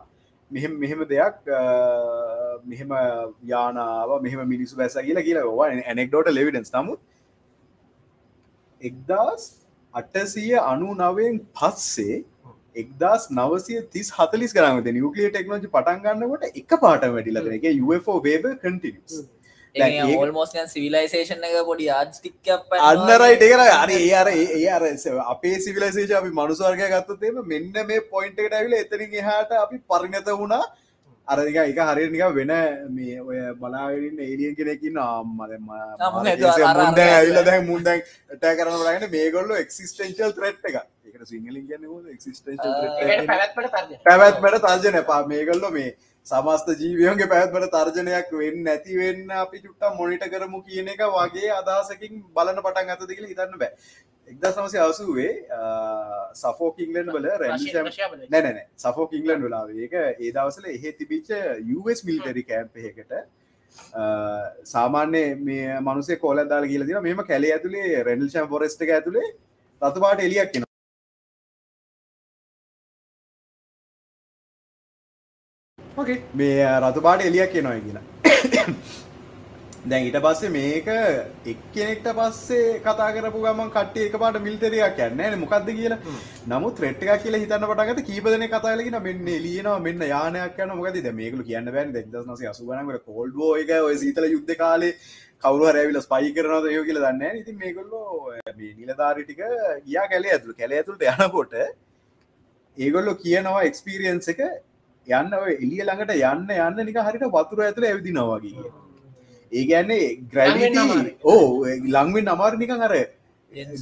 Speaker 3: මෙහෙම මෙහෙම දෙයක් අ, මෙහෙම යානාව මෙහෙම මිනිසු බැස කියලා කියලා වා ඇනෙක්ඩෝට ලෙවිඩන්ස් නමුත් එක්දස් අටසිය අනු නවෙන් පස්සේ එක්දස් නවසය තිස් හතලිස් කරමත නිියකලිය ටෙක්නෝජි පටන් ගන්නකොට එක පාට වැඩිලද එක UFO වේබ කටිනිස්
Speaker 2: ඕල්මෝස්යන් සිවිලයිසේෂන් එක පොඩි ආජ්ටික්ක
Speaker 3: අන්නරයි ටෙකර අර ඒ අර ඒ අර අපේ සිවිලසේෂ අපි මනුසවර්ගය ගත්තතේම මෙන්න මේ පොයින්ට එකට ඇවිල එතරින් එහාට අපි පරිණත වුණා. අරදික එක හරිනික වෙන මේ ඔය බලාවෙන්න ඒලියන් කෙනෙකින් ආම්මද
Speaker 2: මුන් හිතුවා අර- අර-
Speaker 3: මුන්ද ඇවිල්ල දැන් මුන්දැන් ටෑ කරන ලගෙන මේගොල්ල එක්සිස්ටේන්ශල් ත්‍රට් එක සිංහලින්
Speaker 4: එකට පැවැත්මට තර්ජන
Speaker 3: පැවැත්මට තර්ජන පා මේගල්ල මේ සමස්ත ජීවියන්ගේ පැත්මට තර්ජනයක් වෙන්න නැතිවෙන්න අපි චුට්ට මොනිට කරමු කියන එක වගේ අදහසකින් බලන පටන් අත දෙකල හිතන්න බෑ. එක්ද සමසය අසුවේ සෆෝ කිංලන් වල රැ නැනැන සෆෝ කිංලන් වෙලා ඒක ඒ දවසල එහෙ තිබිච්ච US මිලිටරි කෑම්ප එකට සාමාන්‍ය මේ මනුසේ කෝල දාල කියල දින මෙම කැලේ ඇතුළේ රෙඩල්ෂම් ෆොරස්ට එක ඇතුළේ රතුපාට එලියක් කෙන මේ රතුපාට එලියක් කියනොය කියලා *coughs* දැන් ඊට පස්සේ මේක එක්කෙනෙක්ට පස්සේ කතා කරපු ගමන් කට්ටිය එකපාරට මිලිටරියක් යන්නේ නැහැ මොකද්ද කියලා. නමුත් ත්‍රෙට් එකක් කියලා හිතන්න පටන් ගත්ත කීප දෙනෙක් කතා කරලා කියනවා මෙන්න එළියනවා මෙන්න යානයක් යනවා මොකද දැන් මේගොල්ලෝ කියන්න බෑනේ 1980 ගණන් වල කෝල්ඩ් වෝ එක ඔය සීතල යුද්ධ කාලේ කවුරු හරි ඇවිල්ලා ස්පයි කරනවද ඒක කියලා දන්නේ නැහැ. ඉතින් මේගොල්ලෝ මේ නිලධාරි ටික ගියා කැලේ ඇතුළට. කැලේ ඇතුළට යනකොට ඒගොල්ලෝ කියනවා එක්ස්පීරියන්ස් එක යන්න ඔය එළිය ළඟට යන්න යන්න නිකන් හරියට වතුර ඇතුළේ ඇවිදිනවා වගේ. කියලා. ඒ ගැන්නේ ග්‍රැවිටි. ඕ ලංවෙන් අමාර නිකන් අර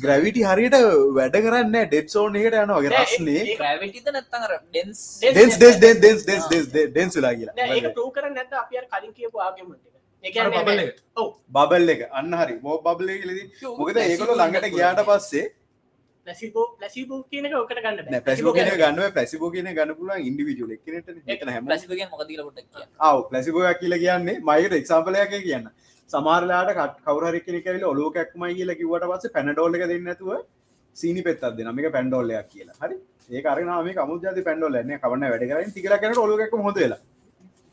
Speaker 3: ග්‍රැවිටි හරියට වැඩ කරන්න ඩෙඩ් සෝන් එකට යනවාගේ රස්නේ.
Speaker 4: ඒ-
Speaker 2: ග්‍රවිටිද නැත්තන් අර dense
Speaker 3: dense dense dense dense dense dense dense වෙලා
Speaker 4: නෑ, ඒක
Speaker 3: කියලා
Speaker 4: ප්‍රූ කරන්න නැත්නම් අපි අර කලින් කියපු ආගමෙන්ට් එක. ඒ
Speaker 1: අර
Speaker 4: කියන්නේ
Speaker 1: බබල් එක.
Speaker 4: ඔව්.
Speaker 3: බබල් එක. අන්න හරි. මෝ බබල් එක කියලදී මොකද ඒගොල්ලෝ ළඟට ගියාට පස්සේ
Speaker 4: ප්ලැසිබෝ ප්ලැසිබෝ කියන එක ඔකට ගන්න
Speaker 3: පැසිබෝ කියන එක ගන්න. පැසිබෝ කියන එක ගන්න පුළුවන් ඉන්ඩිවිජුවල් එක්කෙනෙක්ට මෙතන හැම
Speaker 2: ලසිපගෙන් මොකදීල පොටක් කිය
Speaker 3: ආව් ප්ලැසිබෝයක් කියලා කියන්නේ මයිකට එක්සාම්පල් එකක් කියන්න. සමහරලාට කට කවුරු හරි කෙනෙක් ඇවිල්ලා ඔලුව කැක්කුමයි කියලා කිව්වට පස්සේ පැනඩෝල් එක දෙන්නේ නැතුව සීනි පෙත්තක් දෙනවා. මේක පැන්ඩෝල් එකක් කියලා. හරි? ඒක අරගෙන ආව මේක අමුද්‍යාති පැන්ඩෝල් එකක් නේ. කවන්න වැඩ කරන්නේ. ටිකලා කරනකොට ඔලුව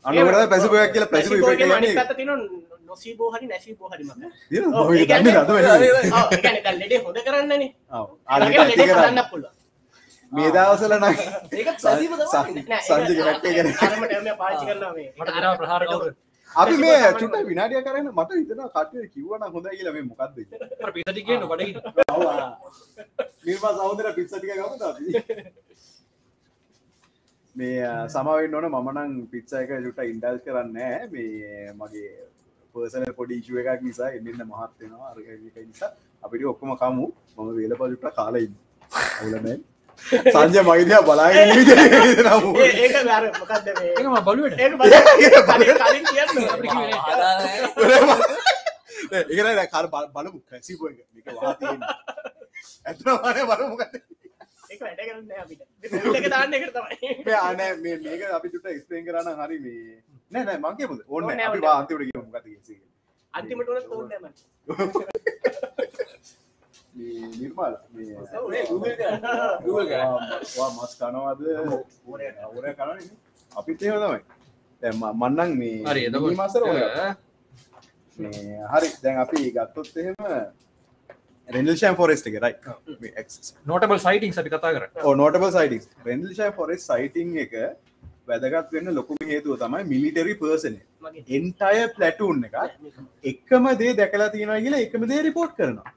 Speaker 3: හොඳ වෙලා අන්නවරද ප්ලැසිබෝයක් කියලා ප්ලැසිබෝ ඉෆෙක්ට් එක
Speaker 4: අනිත්
Speaker 3: කියන්නේ
Speaker 4: පැත්ත තියෙනවා නොසීබෝ හරි නැසීබෝ හරි මම
Speaker 3: දින
Speaker 4: ඔව්,
Speaker 3: ඔය
Speaker 4: ඒ කියන්නේ-
Speaker 3: දන්නේ නැතුව වෙන්නේ.
Speaker 4: ඔව් ඒ කියන්නේ දැන් ලෙඩේ හොද කරන්නනේ.
Speaker 3: කරන්න.
Speaker 4: පුළුවන්.
Speaker 3: මේ
Speaker 2: තමයි.
Speaker 4: නෑ
Speaker 3: අපි මේ චුට්ට විනාඩිය කරන්න මට හිතනවා කට්ටිය කිව්වනම් හොඳයි කියලා මේ මොකක්ද කියලා.
Speaker 1: අර පිටට ගියන බඩගින්න
Speaker 3: ඔව් ආ. නිර්මා සහෝදර පිස්සා ටික ගමුද අපි? මේ සමාවෙන්න ඕන. මම නම් පිට්සා එක චුට්ට ඉන්ඩල්ජ් කරන්නේ නැහැ. මේ මගේ පර්සනල් පොඩි ඉෂුව එකක් නිසා එන්න මහත් වෙනවා අර ඒක නිසා. අපිට ඔක්කොම කමු. මම වේලපල් චුට්ට කාලා ඉන්න. අවුල නැහැ. සංජය මගේ දිහා බලාගෙන ඉන්න විදිහට නමු.
Speaker 4: ඒ- ඒක අර මොකද්ද මේ?
Speaker 1: ඒක මම බලුවට
Speaker 3: නෑ. කර බලමු. පැසිබෝ එක. මේක
Speaker 4: ඒක වැඩ කරන්නේ අපිට. එක දාන්න එකට තමයි.
Speaker 3: මේ මේක අපි චුට්ට එක්ස්ප්ලেইন කරා නම් හරි මේ නෑ නෑ මං කියමුද? ඕනේ
Speaker 4: ඕනේ
Speaker 3: නෑ අපි
Speaker 4: ඕනේ.
Speaker 3: වා අන්තිමට කියමු මොකද කියන්නේ
Speaker 4: අන්තිමට උනත් ඕනේ නැහැ මම *laughs*
Speaker 3: මේ නිර්මල් මේ
Speaker 4: ඔව්, ඒ Google කරා.
Speaker 2: Google කරා.
Speaker 3: වා- වා මස් කනවද? ඕරය කනවනේ අපිත් එහෙම තමයි. දැන් ම- මං නම් මේ
Speaker 1: හරි
Speaker 3: මාසර හරි. දැන් අපි ගත්තොත් එහෙම රෙන්ඩල්ෂන් ෆොරෙස්ට් එක රයිට්
Speaker 1: නෝටබල් සයිටිං අපි කතා කර
Speaker 3: නෝටබල් සයිටිස් රෙන්ඩල්ෂන් ෆොරෙස් සයිටිං එක වැදගත් වෙන්න ලොකුම හේතුව තමයි මිලිටරි පර්සන එන්ටය පලටූන් එක එකම දේ දැකලා තියෙනවා කියලා එකම දේ රිපෝට් කරනවා.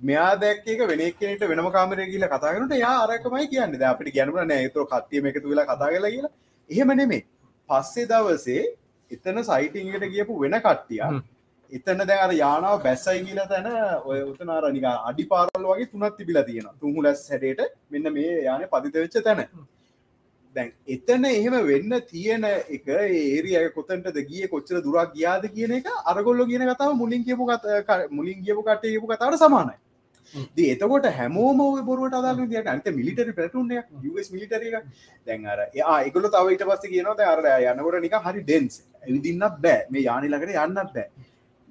Speaker 3: මෙයා දැක්ක එක වෙන කෙනෙට වෙනම කාමරය කියලා කතා කරනට යා අරකමයි කියන්නේ. දැන් අපිට කියන්න බෑ නෑ ඒතර කට්ටියම එකතු වෙලා කතා කරලා කියලා. එහෙම නෙමෙයි. පස්සේ දවසේ එතන සයිටිං එකට ගියපු වෙන කට්ටිය. එතන දැන් අර යානාව බැස්සයි කියලා තැන ඔය උතන අර නිකන් අඩි පාරවල් වගේ තුනක් තිබිලා තියෙනවා. තුන්හුලස් හැඩයට මෙන්න මේ යානේ පතිත වෙච්ච තැන. දැන් එතන එහෙම වෙන්න තියෙන එක ඒරිය කොතන්ටද ගිය කොච්චර දුරක් ගියාද කියන එක අරගොල්ලෝ කියන කතාව මුලින් කියපු මුලින් කියපු කට්ටිය කියපු කතාවට සමානයි. දී එතකොට හැමෝම බොරුවට අදාළ විදියට අනිත් මිලිටරි එක US මිලිටරි එක දැන් අර ආ ඒගොල්ලෝ තව ඊට පස්සේ කියනවා අර යනකොට නිකන් හරි ඩෙන්ස් ඇවිදින්නත් බෑ. මේ යානි ළඟට යන්නත් බෑ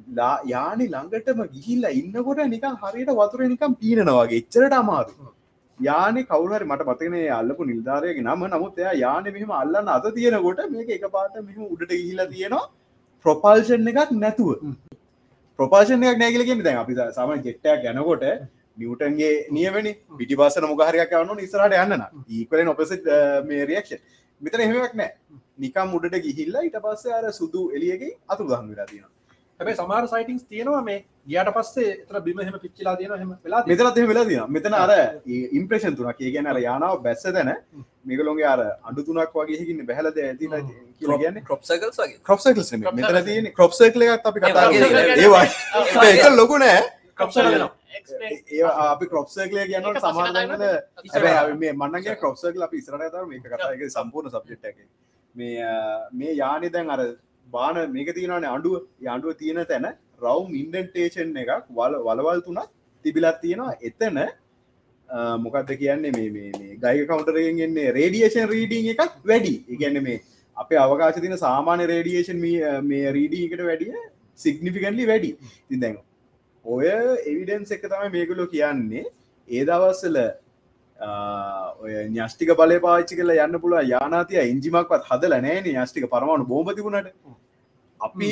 Speaker 3: ලා- යානි ළඟටම ගිහිල්ලා ඉන්නකොට නිකන් හරියට වතුරේ නිකන් පීනනවා වගේ. එච්චරට අමාරුයි. යානෙ කවුරුහරි මට මතකනේ අල්ලපු නිල්ධාරයගේ නම. නමුත් එයා යානෙ මෙහෙම අල්ලන්න අත තියෙනකොට මේක එකපාරට මෙහෙම උඩට ගිහිල්ලා තියෙනවා. ප්‍රොපල්ෂන් එකක් නැතුව. කියලා කියන්නේ දැන් අපි සාමාන්‍ය ජෙට් එකක් යනකොට නිව්ටන්ගේ නියමනේ පිටිපස්සන මොකක් හරියක් යවන්න ඕනේ ඉස්සරහට යන්න නම්. ඊක්වලෙන් ඔපොසිට් මේ රියැක්ෂන් මෙතන එහෙම එකක් නැහැ නිකම් උඩට ගිහිල්ලා ඊට පස්සේ අර සුදු එළියකින් අතුරුදහන් වෙලා තියෙනවා
Speaker 1: හැබැයි සමහර සයිටිංස් තියෙනවා මේ ගියාට පස්සේ එතන බිම එහෙම පිච්චිලා තියෙනවා එහෙම වෙලා තියෙනවා.
Speaker 3: මෙතනත් එහෙම වෙලා තියෙනවා. මෙතන අර ඉම්ප්‍රෙෂන් තුනක්. ඒ කියන්නේ අර යානාව බැස්ස තැන මේගොල්ලෝගේ අර අඬු තුනක් වගේ එකකින් බැහැලා ඇතිලා කියලා කියන්නේ.
Speaker 2: ක්‍රොප් සකල්ස් වගේ.
Speaker 4: Crop
Speaker 3: මෙතන ක්‍රොප් සර්කල් එකක් අපි කතා
Speaker 2: ඒ වගේ
Speaker 3: කරා
Speaker 2: දෙයක්.
Speaker 3: ඒ වගේ ඒක ලොකු නෑ.
Speaker 1: Crop circle වෙනවා.
Speaker 4: එක්ස්ප්ලේන්
Speaker 3: ඒ අපි ක්‍රොප් සර්කල් එක කියනකොට
Speaker 4: ඒක පස්සේ
Speaker 3: සමහර
Speaker 4: කතා
Speaker 3: දැන්වල
Speaker 4: කරමු.
Speaker 3: හැබැයි අපි මේ මන්නම් කියන ක්‍රොප් සර්කල් අපි ඉස්සරහට කතා කරමු මේක කතා එකේ සම්පූර්ණ සබ්ජෙක්ට් එකේ. මේ මේ යානේ දැන් අර බාන මේක තියෙනවානේ අඬුව. ඒ අඬුව තියෙන තැන රවුම් ඉන්ඩෙන්ටේෂන් එකක් වල වලවල් තුනක් තිබිලත් තියෙනවා. එතන අ, මොකක්ද කියන්නේ මේ මේ මේ ගයික කවුන්ටරයෙන් එන්නේ රේඩියේෂන් රීඩිං එකක් වැඩි. ඒ කියන්නේ මේ අපේ අවකාශ තියෙන සාමාන්‍ය රේඩියේෂන් මේ රීඩිං එකට වැඩිය සිග්නිෆිකන්ටලි වැඩි. ඉතින් දැන් ඔය එවිඩන්ස් එක තමයි මේගොල්ලෝ කියන්නේ. ඒ දවස්සල ඔය න්‍යෂ්ටික බලය පාච්චි කල යන්න පුළුව යානාතිය එංජිමක්වත් හදල නෑන න්‍යෂ්ටික පරමාණු බෝම තිබුණට. අපි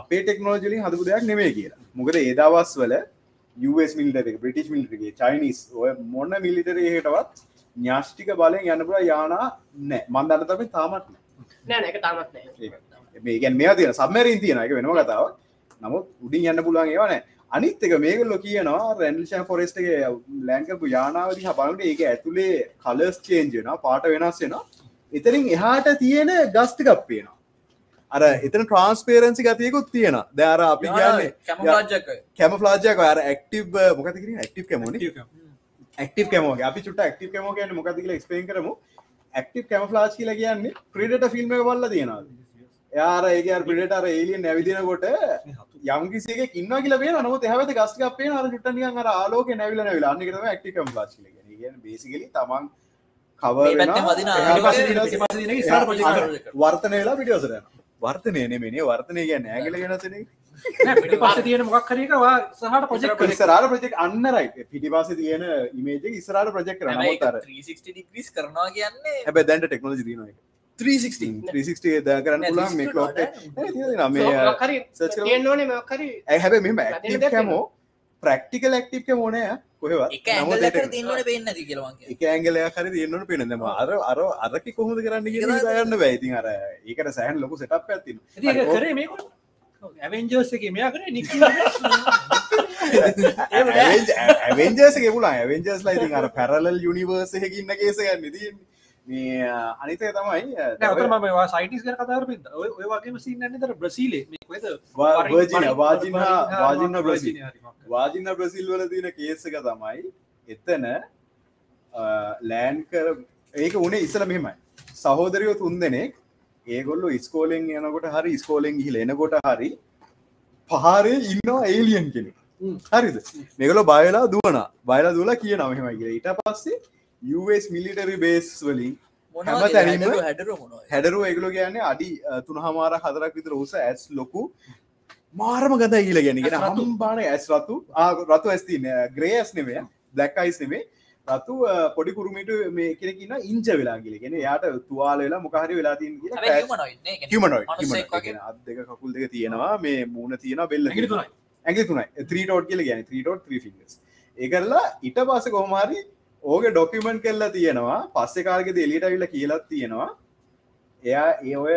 Speaker 3: අපේ ටෙක්නෝජලින් හදපු දෙයක් නෙමේ කියලා. මොකද ඒදවස් වල US මිල්ටර බ්‍රටිෂ් මිල්ටගේ චයිනිස් ඔය මොන්න මිලිටරයටවත් න්‍යෂ්ටික බලයෙන් යන්නපුල යානා නෑ. මන්දන්න තම තාමත්
Speaker 4: නෑ. තාමත් නෑ.
Speaker 3: මේකැන් මේ තියෙන සම්මරින් තියෙන එක වෙනම කතාව නමුත් උඩින් යන්න පුළුවන් ඒවන අනිත් එක මේකල්ලො කියනවා රැන්ල්ෂන් ෆොරෙස්ටගේ ලෑන්කපු යානාවදි හබලට ඒක ඇතුළේ කලස් චේන්ජන පාට වෙනස් වෙන එතරින් එහාට තියෙන ගස්ටිකක් පේනවා. අර එතන ට්‍රන්ස්පේරන්සි ගතියකුත් තියෙන දෑර අපි කියන්නේ
Speaker 2: කැම
Speaker 3: ලාජයක අර ඇක්ටව මොකතිකින ඇක්ටව කැමෝන ඇක්ටව කැමෝගේ අපි චුට ඇක්ටව කැමෝ කියන මොකද කියලා එක්ස්පේන් කරමු. ඇක්ටව කැම ලාජ් කියලා කියන්නේ ප්‍රඩට ෆිල්ම් බල්ල තියෙනවා යාර ඒක පිට අර ඒලියෙන් නැවිදිනකොට යම්කිසේ ඉන්න කියල ේ නමුත් හැවත ගස්ක අපේ අර චුට්ටනිය අර ආලෝක නැවිල නැවිල. අන්නකම ඇක්ටිකම් ලාච් බේසිකලි තමන් කව වර්තන වෙලා පිටියසර වර්තනය නෙමනේ වර්තනය ගැ නෑගල ගෙනසන
Speaker 1: පස තියෙන මොක් කරේකවා සහට පොජෙක්
Speaker 3: ඉස්සරට ප්‍රජෙක් අන්නරයි. පිටිපස තියෙන ඉමේජ ඉස්සරට ප්‍රජෙක් කරන තර
Speaker 2: 360 ඩිග්‍රීස් කරනවා කියන්නේ
Speaker 3: හැබ දැන්ට ටෙක්නෝජි තින 360 ද කරන්න පුලන් මේ
Speaker 4: මකරි
Speaker 3: ඇහැබ මෙම කැමෝ ප්‍රක්ටිකල් ඇක්ටික මොනය
Speaker 2: ති කියලවන්ගේ
Speaker 3: එක ඇංගලය හරි තියන්නට පෙනදම අර අර අරකි කොහොද කරන්න ගන්න බැයිති අර ඒකට සෑහන් ලොකු සටක් ඇතින
Speaker 1: කරේ මේක? ඇවෙන්ජර්ස එක මෙයා කර නික්
Speaker 3: ඇවෙන්ජර්ස පුලා ඇවෙන්ජර්ස් ලයිති අර පැරලල් යුනිවර්ස එකඉන්න කේසගන්න දී මේ අනිතය තමයි
Speaker 1: ම සයිටස් කර කතර පිද ඔය වගේ සින්න තර බ්‍රසීලේ.
Speaker 3: වාජන වාජින වාජින්න බ්‍රසිල්. වාජින්න බ්‍රසිල් වල තින කේසක තමයි එතන ලෑන් කර ඒක උනේ ඉස්සල මෙහෙමයි. සහෝදරයෝ තුන් දෙනෙක් ඒගොල්ලු ඉස්කෝලෙන් යනකොට හරි ස්කෝලෙන් ගිහිල එනකොට හරි පහරේ ඉන්නවා ඒලියන් කෙනෙ හරිද? මෙගල බයලා දුවන බයලා දුලා කිය නමහෙමයි කිය ඊට පස්සේ US මිලිටරි බේස් වලින් හැම තැනීම
Speaker 2: හැඩරු
Speaker 3: ඒගලු කියන්නේ අඩි තුන හමාර හදරක් විතර උස ඇස් ලොකු මාරම ගත කියල ගැනගෙන හම්බාන ඇස් රතු. රතු ඇස්ති ග්‍රේස් නෙමේ බ්ලක් අයිස් නෙමේ රතු පොඩි කුරුමිට මේ කෙනෙකින්න ඉංච වෙලා කියලගෙන යාට තුවාල වෙලා මොකහරි වෙලා තින් කිමනොයි අත් දෙක කකුල් දෙක තියෙනවා. මේ මූුණ තියෙන බෙල්ල ඇගේ තුනයි. ත්‍රීටෝට් කියල ගැන ත්‍රීටෝට් ත්‍රී ෆිස් ඒකරලා ඉට පස කොහමාරි ඕක ඩොකිමෙන්ට් කෙල්ලා තියෙනවා. පස්සෙ කාර්ගෙද එලිට විල්ල කියලත් තියෙනවා. එයා ඒ ඔය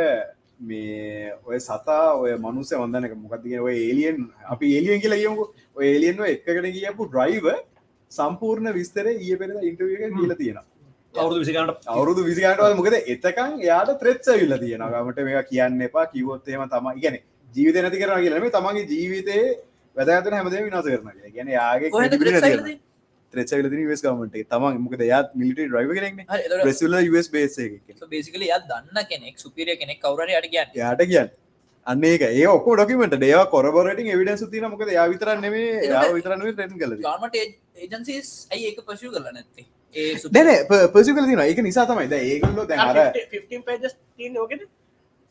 Speaker 3: මේ ඔය සතා ඔය මනුස වන්දනක මොකක්තිගෙන ඔය ඒලියෙන් අපි එලියෙන් කියලා කියමු ඔය එලියෙන්ව එක්කට කියපු ඩ්‍රයිව සම්පූර්ණ විස්තර ඒ පෙර ඉන්ටවිය කියල තියෙන
Speaker 1: අවුදු විසිකට
Speaker 3: අවුරුදු විසිකාටව මොකද එතකන් එයාට ත්‍රෙච්ච විල්ල තියෙනගමට මේ කියන්න එපා කිවොත්තේම තම ඉගැන ජීවිත නැති කරන කියලම තමන්ගේ ජීවිතය වැදගතන හැමදේ විනාස කරන ගැන යාගේ ත්‍රචල ස් ගමට තමන් මොක දයාත් මිලිට ්‍රයිව කරන රෙසුල ස් බේස
Speaker 2: බේසිකල ය දන්න කෙනෙක් සුපිරිය කෙනෙක් කවර අට කියන්න.
Speaker 3: යාට කියන්න. අන්න ඒක. ඒ ඔක්ක ඩොකිමට ඩේ කොරබරට එවිඩ සුතින මොකද යා විතරන්න යා විතරන්න ටැන් කල
Speaker 2: ගමට ඒජන්සිස් ඇයි ඒක පශු කරල නැත්තේ? ඒ
Speaker 3: පසු කල තින ඒක නිසා තමයි. ද ඒගල්ලො දැර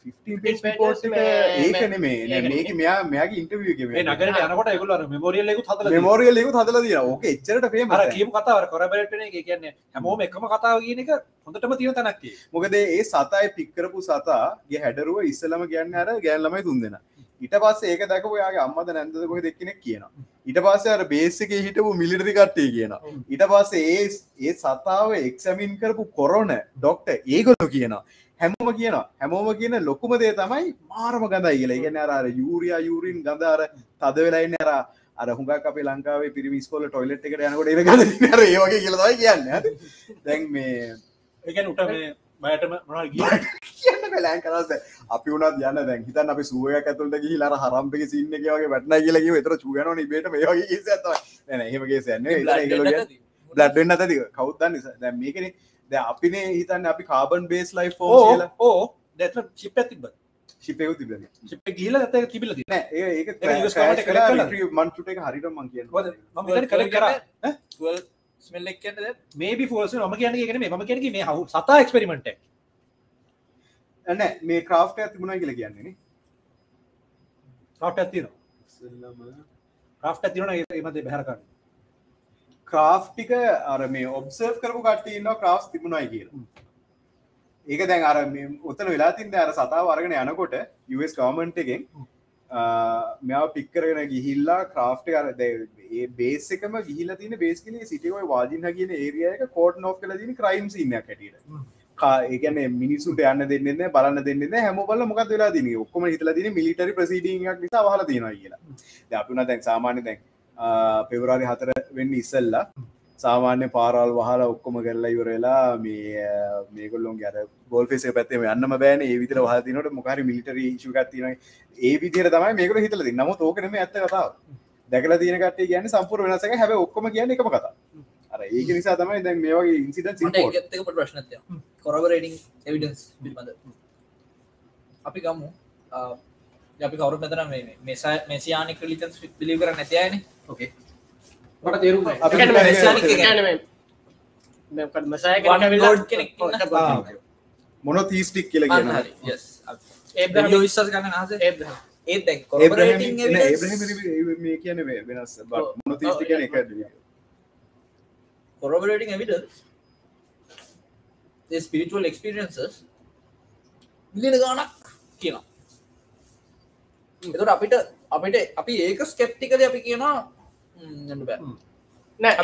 Speaker 3: ඒකන මේ මේක මෙයා මෙයාගේ ඉන්ටවිය
Speaker 1: නගරට යනකොට එකුල මෙමෝරියල් එකු හතල
Speaker 3: මෙමෝරියල් එකු හදල දින ඕක එච්චරට පේ
Speaker 1: මර කියම කතාව කොරබරටන එක. කියන්නේ හැමෝම එකම කතාව කියන එක හොඳටම තියෙන තැනක්කේ
Speaker 3: මොකද ඒ සතයි පික්කරපු සතාගේ හැඩරුව ඉස්සලම කියන්න අර ගෑල්ලමයි තුන් දෙෙන. ඉට පස්ස ඒක දැකපුයාගේ අම්මද නැන්ද කොහ දෙක්කෙනෙක් කියන ඉට පස්ස අර බේසික හිටපු මිලිටරි කට්ටේ කියන ඉට පස්සේ ඒ ඒ සතාව එක්සමින් කරපු කොරොන ඩොක්ට ඒගොලු කියනවා හැමෝම කියන හැමෝම කියන ලොකුම දේ තමයි මාරම ගඳයි කියලා. ඉගෙන අර යූරියා යූරින් ගඳ අර තද වෙලා ඉන්නේ අර අර හුඟක් අපේ ලංකාවේ පිරිමි ඉස්කෝලේ টয়ලට් එකට යනකොට ඒක ගඳ අර ඒ වගේ කියලා තමයි කියන්නේ. දැන් මේ
Speaker 1: ඒ කියන්නේ උට මේ මයටම මොනවද කියන්නේ
Speaker 3: බැලෑන් කරාස අපි උනත් යන්න. දැන් හිතන්න අපි සුවයක් ඇතුළට ගිහිල්ලා අර හරම්පගේ සීන් එකේ වගේ වැටුණා කියලා කිව්ව. ඒතර චූ යනවනේ ඉබේට මේ වගේ කේසයක් තමයි. නෑ නෑ එහෙම කේසයක් නෙවෙයි. ඒතර ඒගොල්ලෝ බ්ලඩ් වෙන්න නැතද කවුද දන්නේ? දැන් මේකනේ ද අපිනේ හිතන්න අපි කාබන් බේස් ලයි ෝ
Speaker 1: ඕ දැත චිප තිබ
Speaker 3: ශිපයකු තිබ
Speaker 1: චිප ගීල ඇත තිබිල
Speaker 3: නෑ ඒක මන්ටුට එක හරිට මං කිය
Speaker 1: කල කර
Speaker 2: ස්මල්ලක් කියන්නද
Speaker 1: මේ ෆෝස ම කියන ගෙන ම කියන මේ හු සතා එක්ස්පෙරිමෙන්ට
Speaker 3: ඇන්න මේ ක්‍රාෆ්ට තිබුණා කියල කියන්නේ
Speaker 1: රට ඇතින රා්ට ඇතින ඒමද බැහරකන්න
Speaker 3: ක්‍රාෆ්ටික අර මේ ඔබ්සර්් කරපු කටන්න ක්‍රාස් තිබුණයි කියල. ඒක දැන් අර උත්තන වෙලා තින්න අර සතාව අරගෙන යනකොට US කවමන්ට එකෙන් මෙයා පික්කරගෙන ගිහිල්ලා ක්‍රාෆ්ට අර ඒ බේසකම ගිහිල තින බේස්කල සිටියවයි වාජින කියන ඒරියක කෝඩ් නෝ් කල තින ක්‍රයිම් ඉන්න කැටියට ඒකන මිනිසුට යන්න දෙන්න බලන්න දෙන්න හැම බල මොකක් වෙලා දින ඔක්කොම හිතල දින මිලිටරි ප්‍රසිඩියක් නිසා හල තියෙන කියලා. අපින දැන් සාමාන්‍ය දැන් පෙවරාරි හතර වෙන්න ඉස්සල්ලා සාමාන්‍ය පාරල් වහල ඔක්කොම කරලා ඉවරලා මේ මේකොල්ලොන් ගැර ගොල් ෙසේ පැත්තේ යන්නම බෑන. ඒ විතර හතිනට මොකරි මිලිටරී ශුගත්තින ඒ විදිර තමයි මේකට හිතලද නම තෝකනම ඇත්ත කතාව. දැකල තියන කටේ ගැන සම්පුර වෙනසක හැබ ඔක්කොම කියන්න එකම කතා අර ඒක නිසා තමයි දැන් මේ වගේ
Speaker 2: ප්‍රශ්නත්ය කොරබරේඩිං එවිඩන්ස් පිල්බඳ අපි ගම්මු අපි කවරු මෙසා මෙසියානික ලිතන් පිලි කර නැතියන
Speaker 1: ඕකේ මට තේරුම්
Speaker 3: අපි
Speaker 4: එකන
Speaker 3: මේ-
Speaker 2: මෙසානික
Speaker 4: මසාය
Speaker 2: ලෝඩ් කෙනෙක් ඉන්න
Speaker 3: මොන තීස්ටික් කියල
Speaker 2: කරන්න අහස? ඒත් දැන්
Speaker 3: ඒබ්‍රහම්
Speaker 2: කොරබරේටිං
Speaker 3: මේ කියන වෙනස් මොන තීස්ටි කියන එක
Speaker 2: evidence? The spiritual experiences. මිලියන ගානක් කියනවා එතට අපිට අපිට අපි ඒක ස්කෙප්ටිකද අපි කියනවා
Speaker 4: නෑ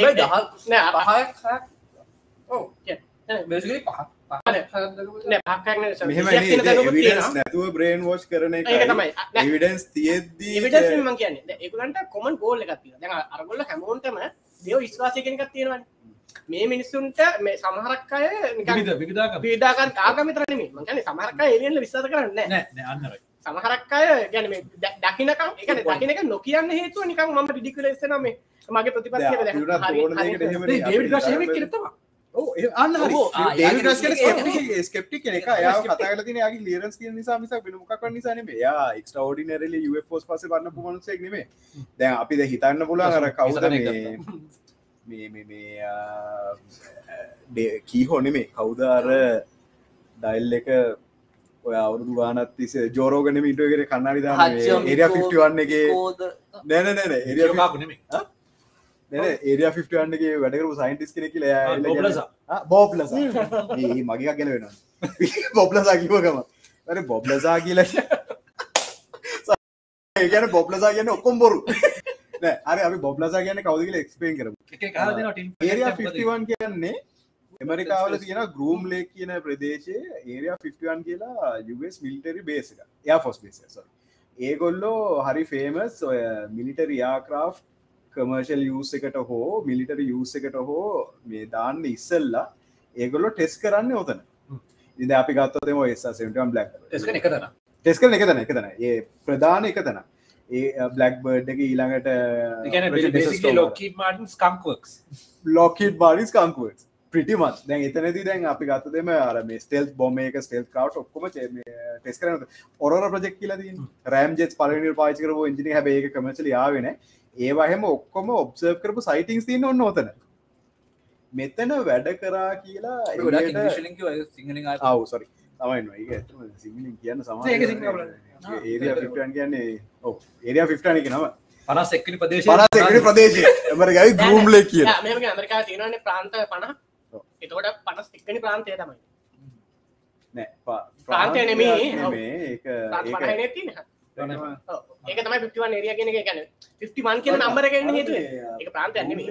Speaker 3: නැතුව බ්‍රේන් වෝස් කරන එක
Speaker 4: ඒක තමයි.
Speaker 3: එවිඩන්ස් තියෙද්දී
Speaker 4: එවිඩස් මං කියන්නේ. ඒකුලන්ට කොමන් ගෝල් එකක් තියෙන දැන් අරගොල්ල හැමෝන්ටම දේව විශ්වාසය කෙනෙක් තියෙනවනේ. මේ මිනිස්සුන්ට මේ සමහරක් අය නිකන්
Speaker 1: විවිධාක
Speaker 4: පීඩාකන් ආගමිතර නෙමෙයි. මං කියන්නේ සමහරක් අය එලියන්ල විශ්වාස කරන්නේ
Speaker 1: නෑ. අන්නර
Speaker 4: සමහරක් අය ගැන මේ ද- දකින්නකම් ඒ කියන්නේ දකින්න එක නොකියන්න හේතුව නිකන් මම රිඩිකියුලස් වෙනවා මේ මගේ
Speaker 1: කෙනෙක්
Speaker 3: ඔව් ඒ අන්න
Speaker 2: skeptic
Speaker 3: කෙනෙක්. එයා කතා කරලා තියෙන යාගේ ක්ලියරන්ස් තියෙන නිසා මිසක් වෙන මොකක් වත් නිසා නෙමෙයි. එයා එක්ස්ට්‍රාෝඩිනරිලි UFOs පස්සේ වන්න පුමනුස්සෙක් නෙමෙයි. දැන් අපි දැන් හිතන්න පුළුවන් අර කවුද මේ
Speaker 1: එකක්
Speaker 3: මේ මේ මේ ආ, ඩේ- කීහෝ නෙමේ කවුද අර ඩයිල් එක ඔය අවුරුදු ගානත් තිස්සේ ජෝරෝගන මිටුවගෙන 51 එකේ.
Speaker 2: කෝද
Speaker 3: නෑන නෑන
Speaker 1: නෙමේ
Speaker 3: ඒරිය 51ගේ වැඩකරු සයින්ටිස් කෙනෙ කියල
Speaker 1: බොබ්ලසා.
Speaker 3: බෝබ්ලස ඒ මගේක් ගැල වෙන බොබ්ලසා කිවකම ර බොබ්ලසා කියල ඒගැන බොබ්ලසා කියන්න ඔක්කොම් බොරු. *laughs* නෑ අර අපි බොබ්ලසා කියන්න කවද කියල එක්ස්පේන් කරම. ඒරිය 51 කියන්නේ එමරිකාවල තියෙන ගරුම් ලේ කියන ප්‍රදේශය ඒරිය 51 කියලා US මිලිටරි බේස එක. යා ෆොස් බේස ඒගොල්ලෝ හරි ෆේමස් ඔය මිලිටරි යාක්‍රාෆ් කමර්ශල් යස් එකට හෝ මිලිටරි යස් එකට හෝ මේ දාන්න ඉස්සල්ලා ඒගොල්ලො ටෙස් කරන්න ඔතන. ඉද අපි ගත්තතම එසම් බ්ලක්
Speaker 1: එක තන
Speaker 3: ටෙස් කරන එක තන එක තන. ඒ ප්‍රධාන එක තන. ඒ බ්ලක් බර්ඩ් එක ඊළඟට
Speaker 1: ලොකී මාටින් ස්කංක්වක්ස්
Speaker 3: ලොකිට බාරිස් කංකුව ප්‍රිටිමත් දැන් එතනති දැන් අපි ගත්ත දෙම අර මේ ස්ටෙල් බොම එක ස්ටෙල් කවට ඔක්කොම ටෙස් කරන ඔරර ප්‍රජෙක් කියලදී රෑම් ජෙත් පලනි පාචකරව ඉජිනි හැබ ඒක කමචල යාවෙන ඒවාහෙම ඔක්කොම ඔබ්සර්් කරපු සයිටිංස් තියන්න ඔන්න ඔතන. මෙතන වැඩ කරා කියලා එළියට-
Speaker 2: සිංහලින්
Speaker 3: ආව. සොරි තමයි සිංහලින් කියන්න සම ෆිටන් කියන්නේ ඔ ඒරිය ෆිට්ටන එක නම.
Speaker 1: පනස් එක්කනි ප්‍රදේශ
Speaker 3: පරසකට ප්‍රදේශය. එමර ගැයි ගරුම්ලේ කිය
Speaker 4: මෙම ඇමරිකා තියෙනවන්නේ ප්‍රාන්ත පණ එතකොට පනස් එක්කනි ප්‍රාන්තය තමයි.
Speaker 3: නෑ
Speaker 4: ප්‍රාන්තය නෙමෙයි.
Speaker 3: ඒක
Speaker 4: ප්‍රාන්ත තමයි පිටිවන් ඒරිය කියෙන එක. ගැන 51 කියන නම්බර ගන්න හේතුව. එක ප්‍රාන්තය නෙමෙයි.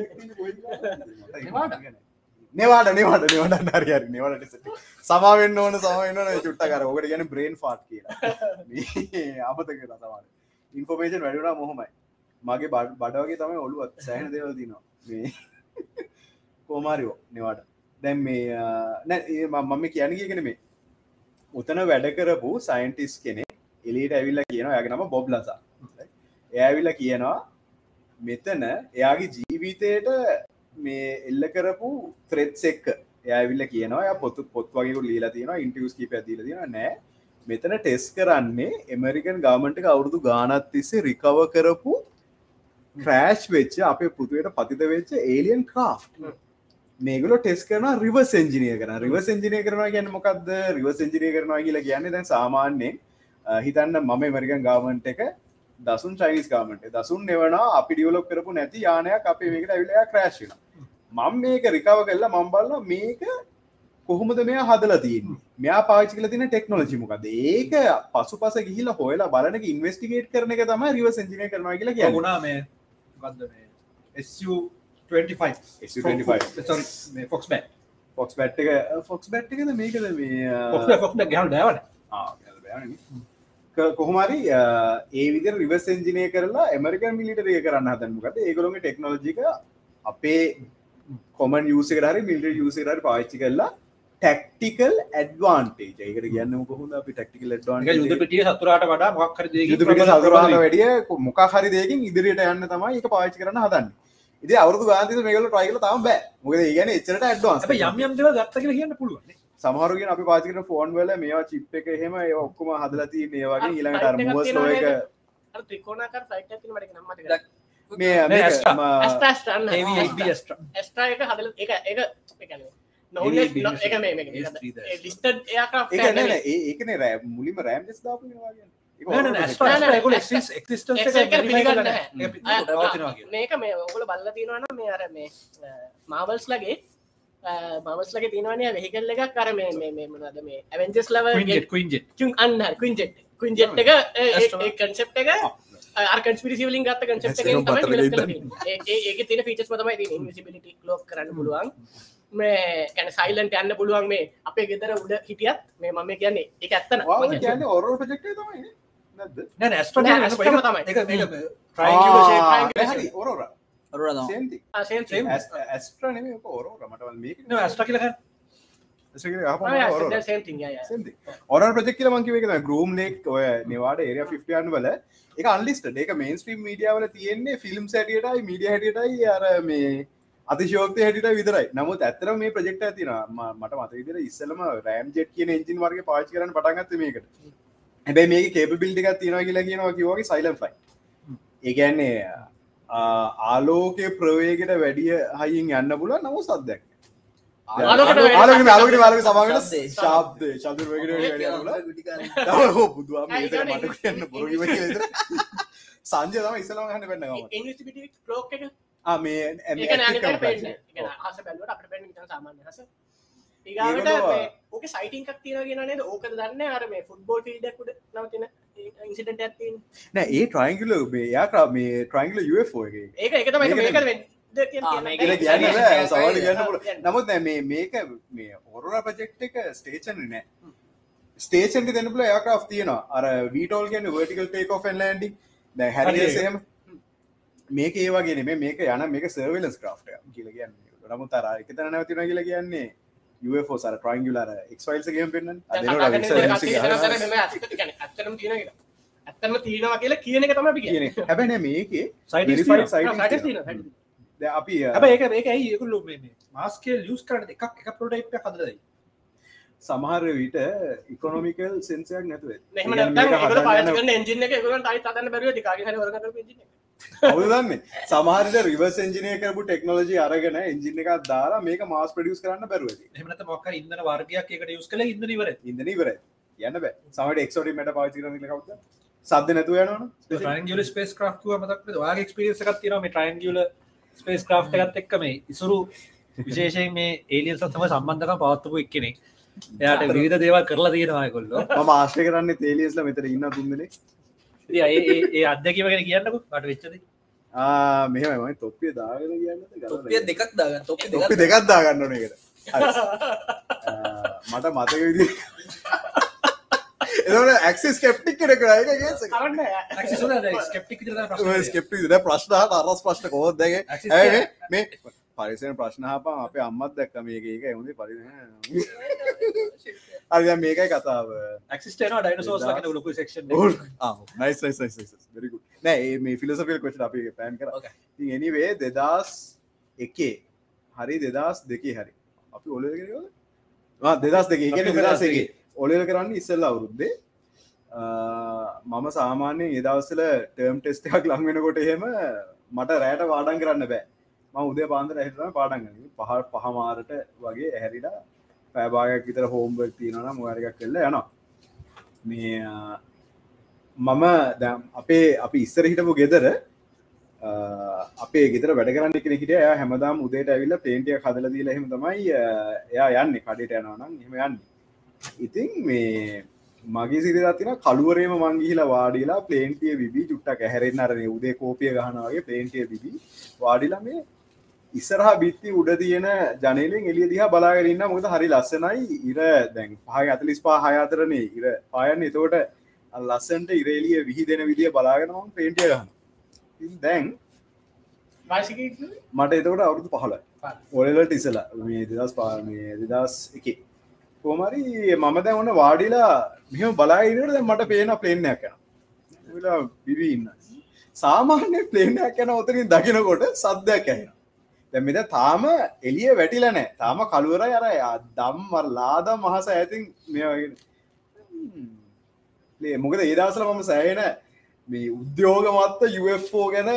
Speaker 3: නවාට නවාට නවට හරිහරි නවට සමාවෙන්න ඕන සමන්න චුට්ට කර ඔකට ගැන බ්‍රේන් ෆාට් කියලා. අපතක තවාට ඉන්ෆෝමේෂන් වැඩුණා මොහොමයි මගේ බඩ බඩවගේ තමයි ඔලුවත් සෑහන දෙවල් දිනවා මේ කෝමාරියෝ නිවාට දැන් මේ නෑ මම කියනගගෙන මේ උතන වැඩ කරපු සයින්ටිස් කෙනෙ එලිට ඇවිල්ල කියනවා යගේ නම බොබ්ලසා එඇවිල්ල කියනවා මෙතන එයාගේ ජීවිතයට මේ එල්ල කරපු ත්‍රෙත්ස් එක්ක. එයාවිල්ල කියනවා ය පොතු පොත් වගේ ලීලා තියෙන ඉන්ටියස් කීප ඇතිල තියෙන නෑ. මෙතන ටෙස් කරන්නේ එමරිකන් ගාමන්ට අවුරුදු ගානත් තිස්සේ රිකව කරපු ක්‍රෑශ් වෙච්ච අපේ පුතුවට පතිත වෙච්ච ඒලියන් කා් මේගල ටෙස් කරන රිවස් එන්ජිනිය කරන රිවස් එන්ජිනය කරනවා ගැන මොකක්ද රිවස් එන්ජිනය කරනවා කියලා කියන්නේ දැන් සාමාන්‍යයෙන් අ, හිතන්න මම එමරිකන් ගාමන්ට එක දසුන් චයිනිස් ගාමට දසුන් එවන අපි ඩියවලොක් කරපු නැති යානයක් අපේ මේකට ඇවිලයා ක්‍රෑශන මම මේක රිකාව කල්ලා මම්බල්ල මේක කොහොමද මෙයා හදලා තියන්නේ? මෙයා පාචි කල තින ටෙක්නෝලජි මොකද ඒක පසු පස ගිහිල හොයලා බලනක ඉන්වස්ටිගේට් කරන එක තම රිව සජිනය කරනවා කියලා කිය
Speaker 1: ගුණා මේ. ගද මේ? ෆොක්ස් බෑ
Speaker 3: ෆොක්ස් බැට් එක ෆොක්ස් බැට් එකද මේකද? මේ
Speaker 1: ෆොක්ස් ගැල් දෑවන
Speaker 3: කොහමරි ඒ විදර රිවස් එන්ජිනය කරලා එමරිකන් මිලිටරිය කරන්න හදන්මකද ඒගොළොම ටෙක්නෝජික අපේ කොමන් යුසකරරි මිල්ට යුසරට පාච්චි කරලා ටක්ටිකල් ඇඩ්වාන්ටේ ඒකට කියන්න කොහොඳ අපි ටක්ටිකල්
Speaker 1: යුද පිටිය සතුරට වඩා මොක්කර
Speaker 3: සතුරාට වැඩිය මොකා හරි දෙකින් ඉදිරියට යන්න තමයි එක පාච්චි කරන හදන්න ඉදි අවුදු ගාන්ති මේකල ටයිකල තම බෑ. මොකද ඒගැන එච්චට ඇඩ්වාන්ස්
Speaker 1: යම් යම් දෙව ගත්ත කියලා කියන්න පුළුවන්
Speaker 3: සමහරුගෙන අපි පාචිකට ෆෝන් වල මේවා චිප් එක හෙම ඒ ඔක්කොම හදලති මේ වගේ ලෝ එක.
Speaker 4: ත්‍රිකෝණාකර ෆයිට් ඇති මට නම්මට
Speaker 3: මේ
Speaker 1: නෑ,
Speaker 3: මේක
Speaker 1: Astra.
Speaker 3: ම-
Speaker 4: ස්ටස්ටන්න
Speaker 1: ඒස්ට්‍රා
Speaker 4: ස්ට්‍රා එක හදල එක එක
Speaker 1: Heavy
Speaker 4: නො
Speaker 1: aviation.
Speaker 4: එක මේ
Speaker 1: S3 ද.
Speaker 4: ලිස්ටඩ් එයාක්‍රාෆ්ට්
Speaker 3: ඒක නෑ නෑ, ඒ- ඒකනේ රෑම් මුලින්ම රෑම් දෙස් දාපු වෙනවා
Speaker 4: මේක මේ ඔගොල බල්ල තියෙනවන මේ අර මේ මාවල්ස් ලගේ මවස් ලගේ තිනවනය වෙහිකල් එකක් කර මේ මේ මේ මොනද මේ ඇවෙන්ජස් ලව අන්න කුන්ජෙට් කුන්ජෙට් එක කන්සෙප් එක අර්කන්ස්පිරිසිවලින් ගත්ත කන්සෙප් ඒක තින ෆීචස් මතමයි ඉන්විසිබිලිටි ලෝක් කරන්න පුළුවන්. මේ කැන සයිලන්ට යන්න පුළුවන් මේ අපේ ගෙදර උඩ හිටියත්. මේ මම කියන්නේ එක ඇත්තන
Speaker 3: ප්‍රොජෙක්ට් එක තමයි නේ?
Speaker 4: Astra තමයි.
Speaker 3: ඔරොර.
Speaker 1: ඇස්ට්‍රා කියලා ගන්න
Speaker 3: Astra කියලා ගහපුවම Aurora.
Speaker 4: Same thing
Speaker 3: Same thing. Aurora project කියලා මං කිව්වේ ඒක තමයි. Groom Lake ඔය නෙවාඩා ඒරියා 51 වල ඒක අන්ලිස්ටඩ්. ඒක මේන්ස්ට්‍රීම් මීඩියා වල තියෙන්නේ ෆිල්ම්ස් හැටියටයි මීඩියා හැටියටයි අර මේ අතිශෝක්තය හැටියට විතරයි නමුත් ඇත්තර මේ ප්‍රජෙක්ට ඇතින මට මත විදිර ඉස්සලම රෑම් ජෙට් කියන එන්ජින් වර්ගේ පාචි කරන පටන්ගත්ත මේකට හැබැයි මේක කේප බිල්ඩි එකක් තියෙනවා කියලා කියනවා කිවගේ සයිලම් ෆයි ඒගැන්නේ ආලෝකය ප්‍රවේගෙට වැඩිය හයිින් යන්න පුල නමු සද්දැක්
Speaker 4: ආලෝකයට වැඩි
Speaker 3: ආලෝක ආලෝක ආලෝක සමාගට
Speaker 2: ශබ්දේ.
Speaker 3: ශාබ්ද. ශබ බුදුවාම මට කියන්න බොරග සංජය තම ඉස්සලම හන්න පෙන්නවා මේ
Speaker 4: ඒක
Speaker 3: ඒගොල්ලෝ-
Speaker 4: ඕක සයිටිංක් තියන ගෙනනේ ඕක දන්න? අර මේ ෆුට්බෝල් ෆිල්ඩකුට නවතින ඉන්සිටට ඇත්තින්
Speaker 3: නෑ ඒ ට්‍රයිංගල මේ යාකා මේ ට්‍රයිංගල එක.
Speaker 4: ඒක එක තමයි.
Speaker 3: නමුත් මේ මේක මේ ඔරෝරා ප්‍රොජෙක්ට් එක ස්ටේෂන් නෑ. ස්ටේෂන් දෙන්න පුළ යාක්‍රාෆ් තියෙනවා. අර වීටෝල් කියන වර්ටිකල් ටේක් ඔෆ් ලන්ඩි දැ හැරිසම මේක ඒවාගේ නෙමේ මේක යන මේක සර්වලස් ක්‍රාෆ්ට කියල කියන්න නමු තර එක තන නැතින කියලා කියන්නේ UFO සර ට්‍රයිංගුලර එක්වයිල්සගේම පෙන්න්න
Speaker 4: ඇත්තම තියෙන ඇත්තම තියෙනවා කියලා කියන එක තමයි
Speaker 3: කියන හැබැන මේකේ
Speaker 1: තියෙනවා.
Speaker 3: දැන් අපි
Speaker 1: ඒක මේක ඇයි? ඒගොල්ලෝ මේ මේ මාස්කේල් යූස් කරන්න? එකක් එක හදලා දෙයි.
Speaker 3: සමහර විට ඉකොනොමිකල් සෙන්සයක් නැතුව.
Speaker 4: මෙහම නැත්නම් බැරුව
Speaker 3: අවදන්න සමහරට රිවස් එන්ජිනය කරපු ටෙක්නෝජි අරගෙන එන්ජින එකක් දාලා මේක මාස් පඩියස් කරන්න
Speaker 1: එහෙම නැත්නම් මොකක් හරි ඉන්ධන වර්ගයක් එකට යූස් කළා ඉන්ධන ඉවරයි.
Speaker 3: ඉදන ඉවර යන්න බෑ. සමට එක්ෝටි මට පාචි කරන කවද? සද්ද නැතුව යනන
Speaker 1: ට්‍රයින්ගියුලර් ස්පේස් එක මතක් ඔයාගේ එක්ස්පීරියන්ස් එකක් තියෙනවා මේ ට්‍රයින්ගියුලර් ස්පේස් ක්‍රාෆ්ට් එකත් එක්ක මේ ඉසුරු විශේෂයෙන් මේ ඒලියන්ස් සමග සම්බන්ධකම් පවත්වපු එක්කෙනෙක්. එයාට විවිධ දේවල් කරලා තියෙනවා ඒගොල්ලෝ.
Speaker 3: ම ආශ්‍රය කරන්න තේලියස්ල මෙතර ඉන්න තුන්දන
Speaker 1: ඉතින් ඒ ඒ- ඒ අත්දැකීම ගැන කියන්නකෝ? මට වෙච්ච දේ
Speaker 3: මෙහමයි. තොප්පිය දාගෙන කියන්න
Speaker 2: තොප්පිය දෙකක් දාගන්න. තොප්පි
Speaker 3: තොප්පි
Speaker 2: දෙකක්
Speaker 3: දෙකත් දාගන්නන එකට මට මතක විදි ඇක්සි ස්කප්ටික් කෙනෙ කරයගේ
Speaker 4: කරන්න
Speaker 1: ඇක්සස් වල දැන් ස්කෙප්ටික් ප්‍රශ්නේ
Speaker 3: අරස් ප්‍රශ්න කෝදගේ මේ පරිසන ප්‍රශ්නහපා අපේ අම්මත් දැක්ක මේක. ඒක එමුදේ පරි අරි මේකයි කතාව.
Speaker 1: ලා කියන ලොකු සෙක්ෂන්
Speaker 3: නයිස් නෑ මේ ෆිලසෆිල් කොච් අපි පෑන් කර. එනිවේ දෙදස් එකේ. හරි දෙදස් දෙකේ හරි. අපි ඔල දෙදස් දෙක. එක. ඔලල් කරන්න ඉස්සල්ල අවුරුද්දේ. මම සාමාන්‍යයෙන් ඒදවස්සල ටර්ම් ටෙස්ට එකක් ලංවෙනකොට එහෙම මට රෑට වාඩන් කරන්න බෑ ම උදේ පාන්දර ඇහිටම පාඩන්ග පහ පහමාරට වගේ ඇහැරිලා පෑභාගයක් විතර හෝම්බර් තියෙනන මොගරකක් කෙල්ල යනවා. මේ අ, මම දැම් අපේ අපි ඉස්සර හිටපු ගෙදර අපේ ගෙතර වැඩ කරන්න කෙනෙකට එයා හැමදාම් උදේට ඇවිල්ල පේන්ටිය කදල දීල එහෙම තමයි අ, එයා යන්න. කඩට යනවනම් එහෙම යන්න. ඉතින් මේ මගේ සිරි තින කළුවරේම මංගිහිලා වාඩිලා පලේන්ටිය විබි චුට්ටක් ඇහැරෙන් අරන උදේ කෝපිය ගහනවාගේ පේන්ටිය විබි වාඩිලා මේ ඉස්සරහා බිත්ති උඩ තියෙන ජනලෙන් එලිය දිහා බලාගරන්න මොකද හරි ලස්සනයි. ඉර දැන් පහ අතලිස් පා හය අතරනේ. ඉර පායන්න. එතෝට ලස්සන්ට ඉරේලිය විහි දෙන විදිිය බලාගෙනම පේන්ටිය ගහන ඉතින් දැන් මට එතකොට අවුරුදු පහල ඔලලට ඉසලා මේ දෙදස් පා මේ දෙදස් එක. කෝමරි මම දැ ඔන්න වාඩිලා මෙම බලායිනට දැ මට පේන පලේනයක් යන බිවී ඉන්න. සාමාන්‍ය පලේනයක් යන ඔතරින් දකිනකොට සද්දයක් ඇහෙන දැමිද තාම එලිය වැටිල නෑ තාම කළුවර අර දම්මර ලාද මහස ඇතින් මේ මොකද ඒදසල මම සෑහෙන මේ උද්‍යෝග මත්ත UFෝ ගැන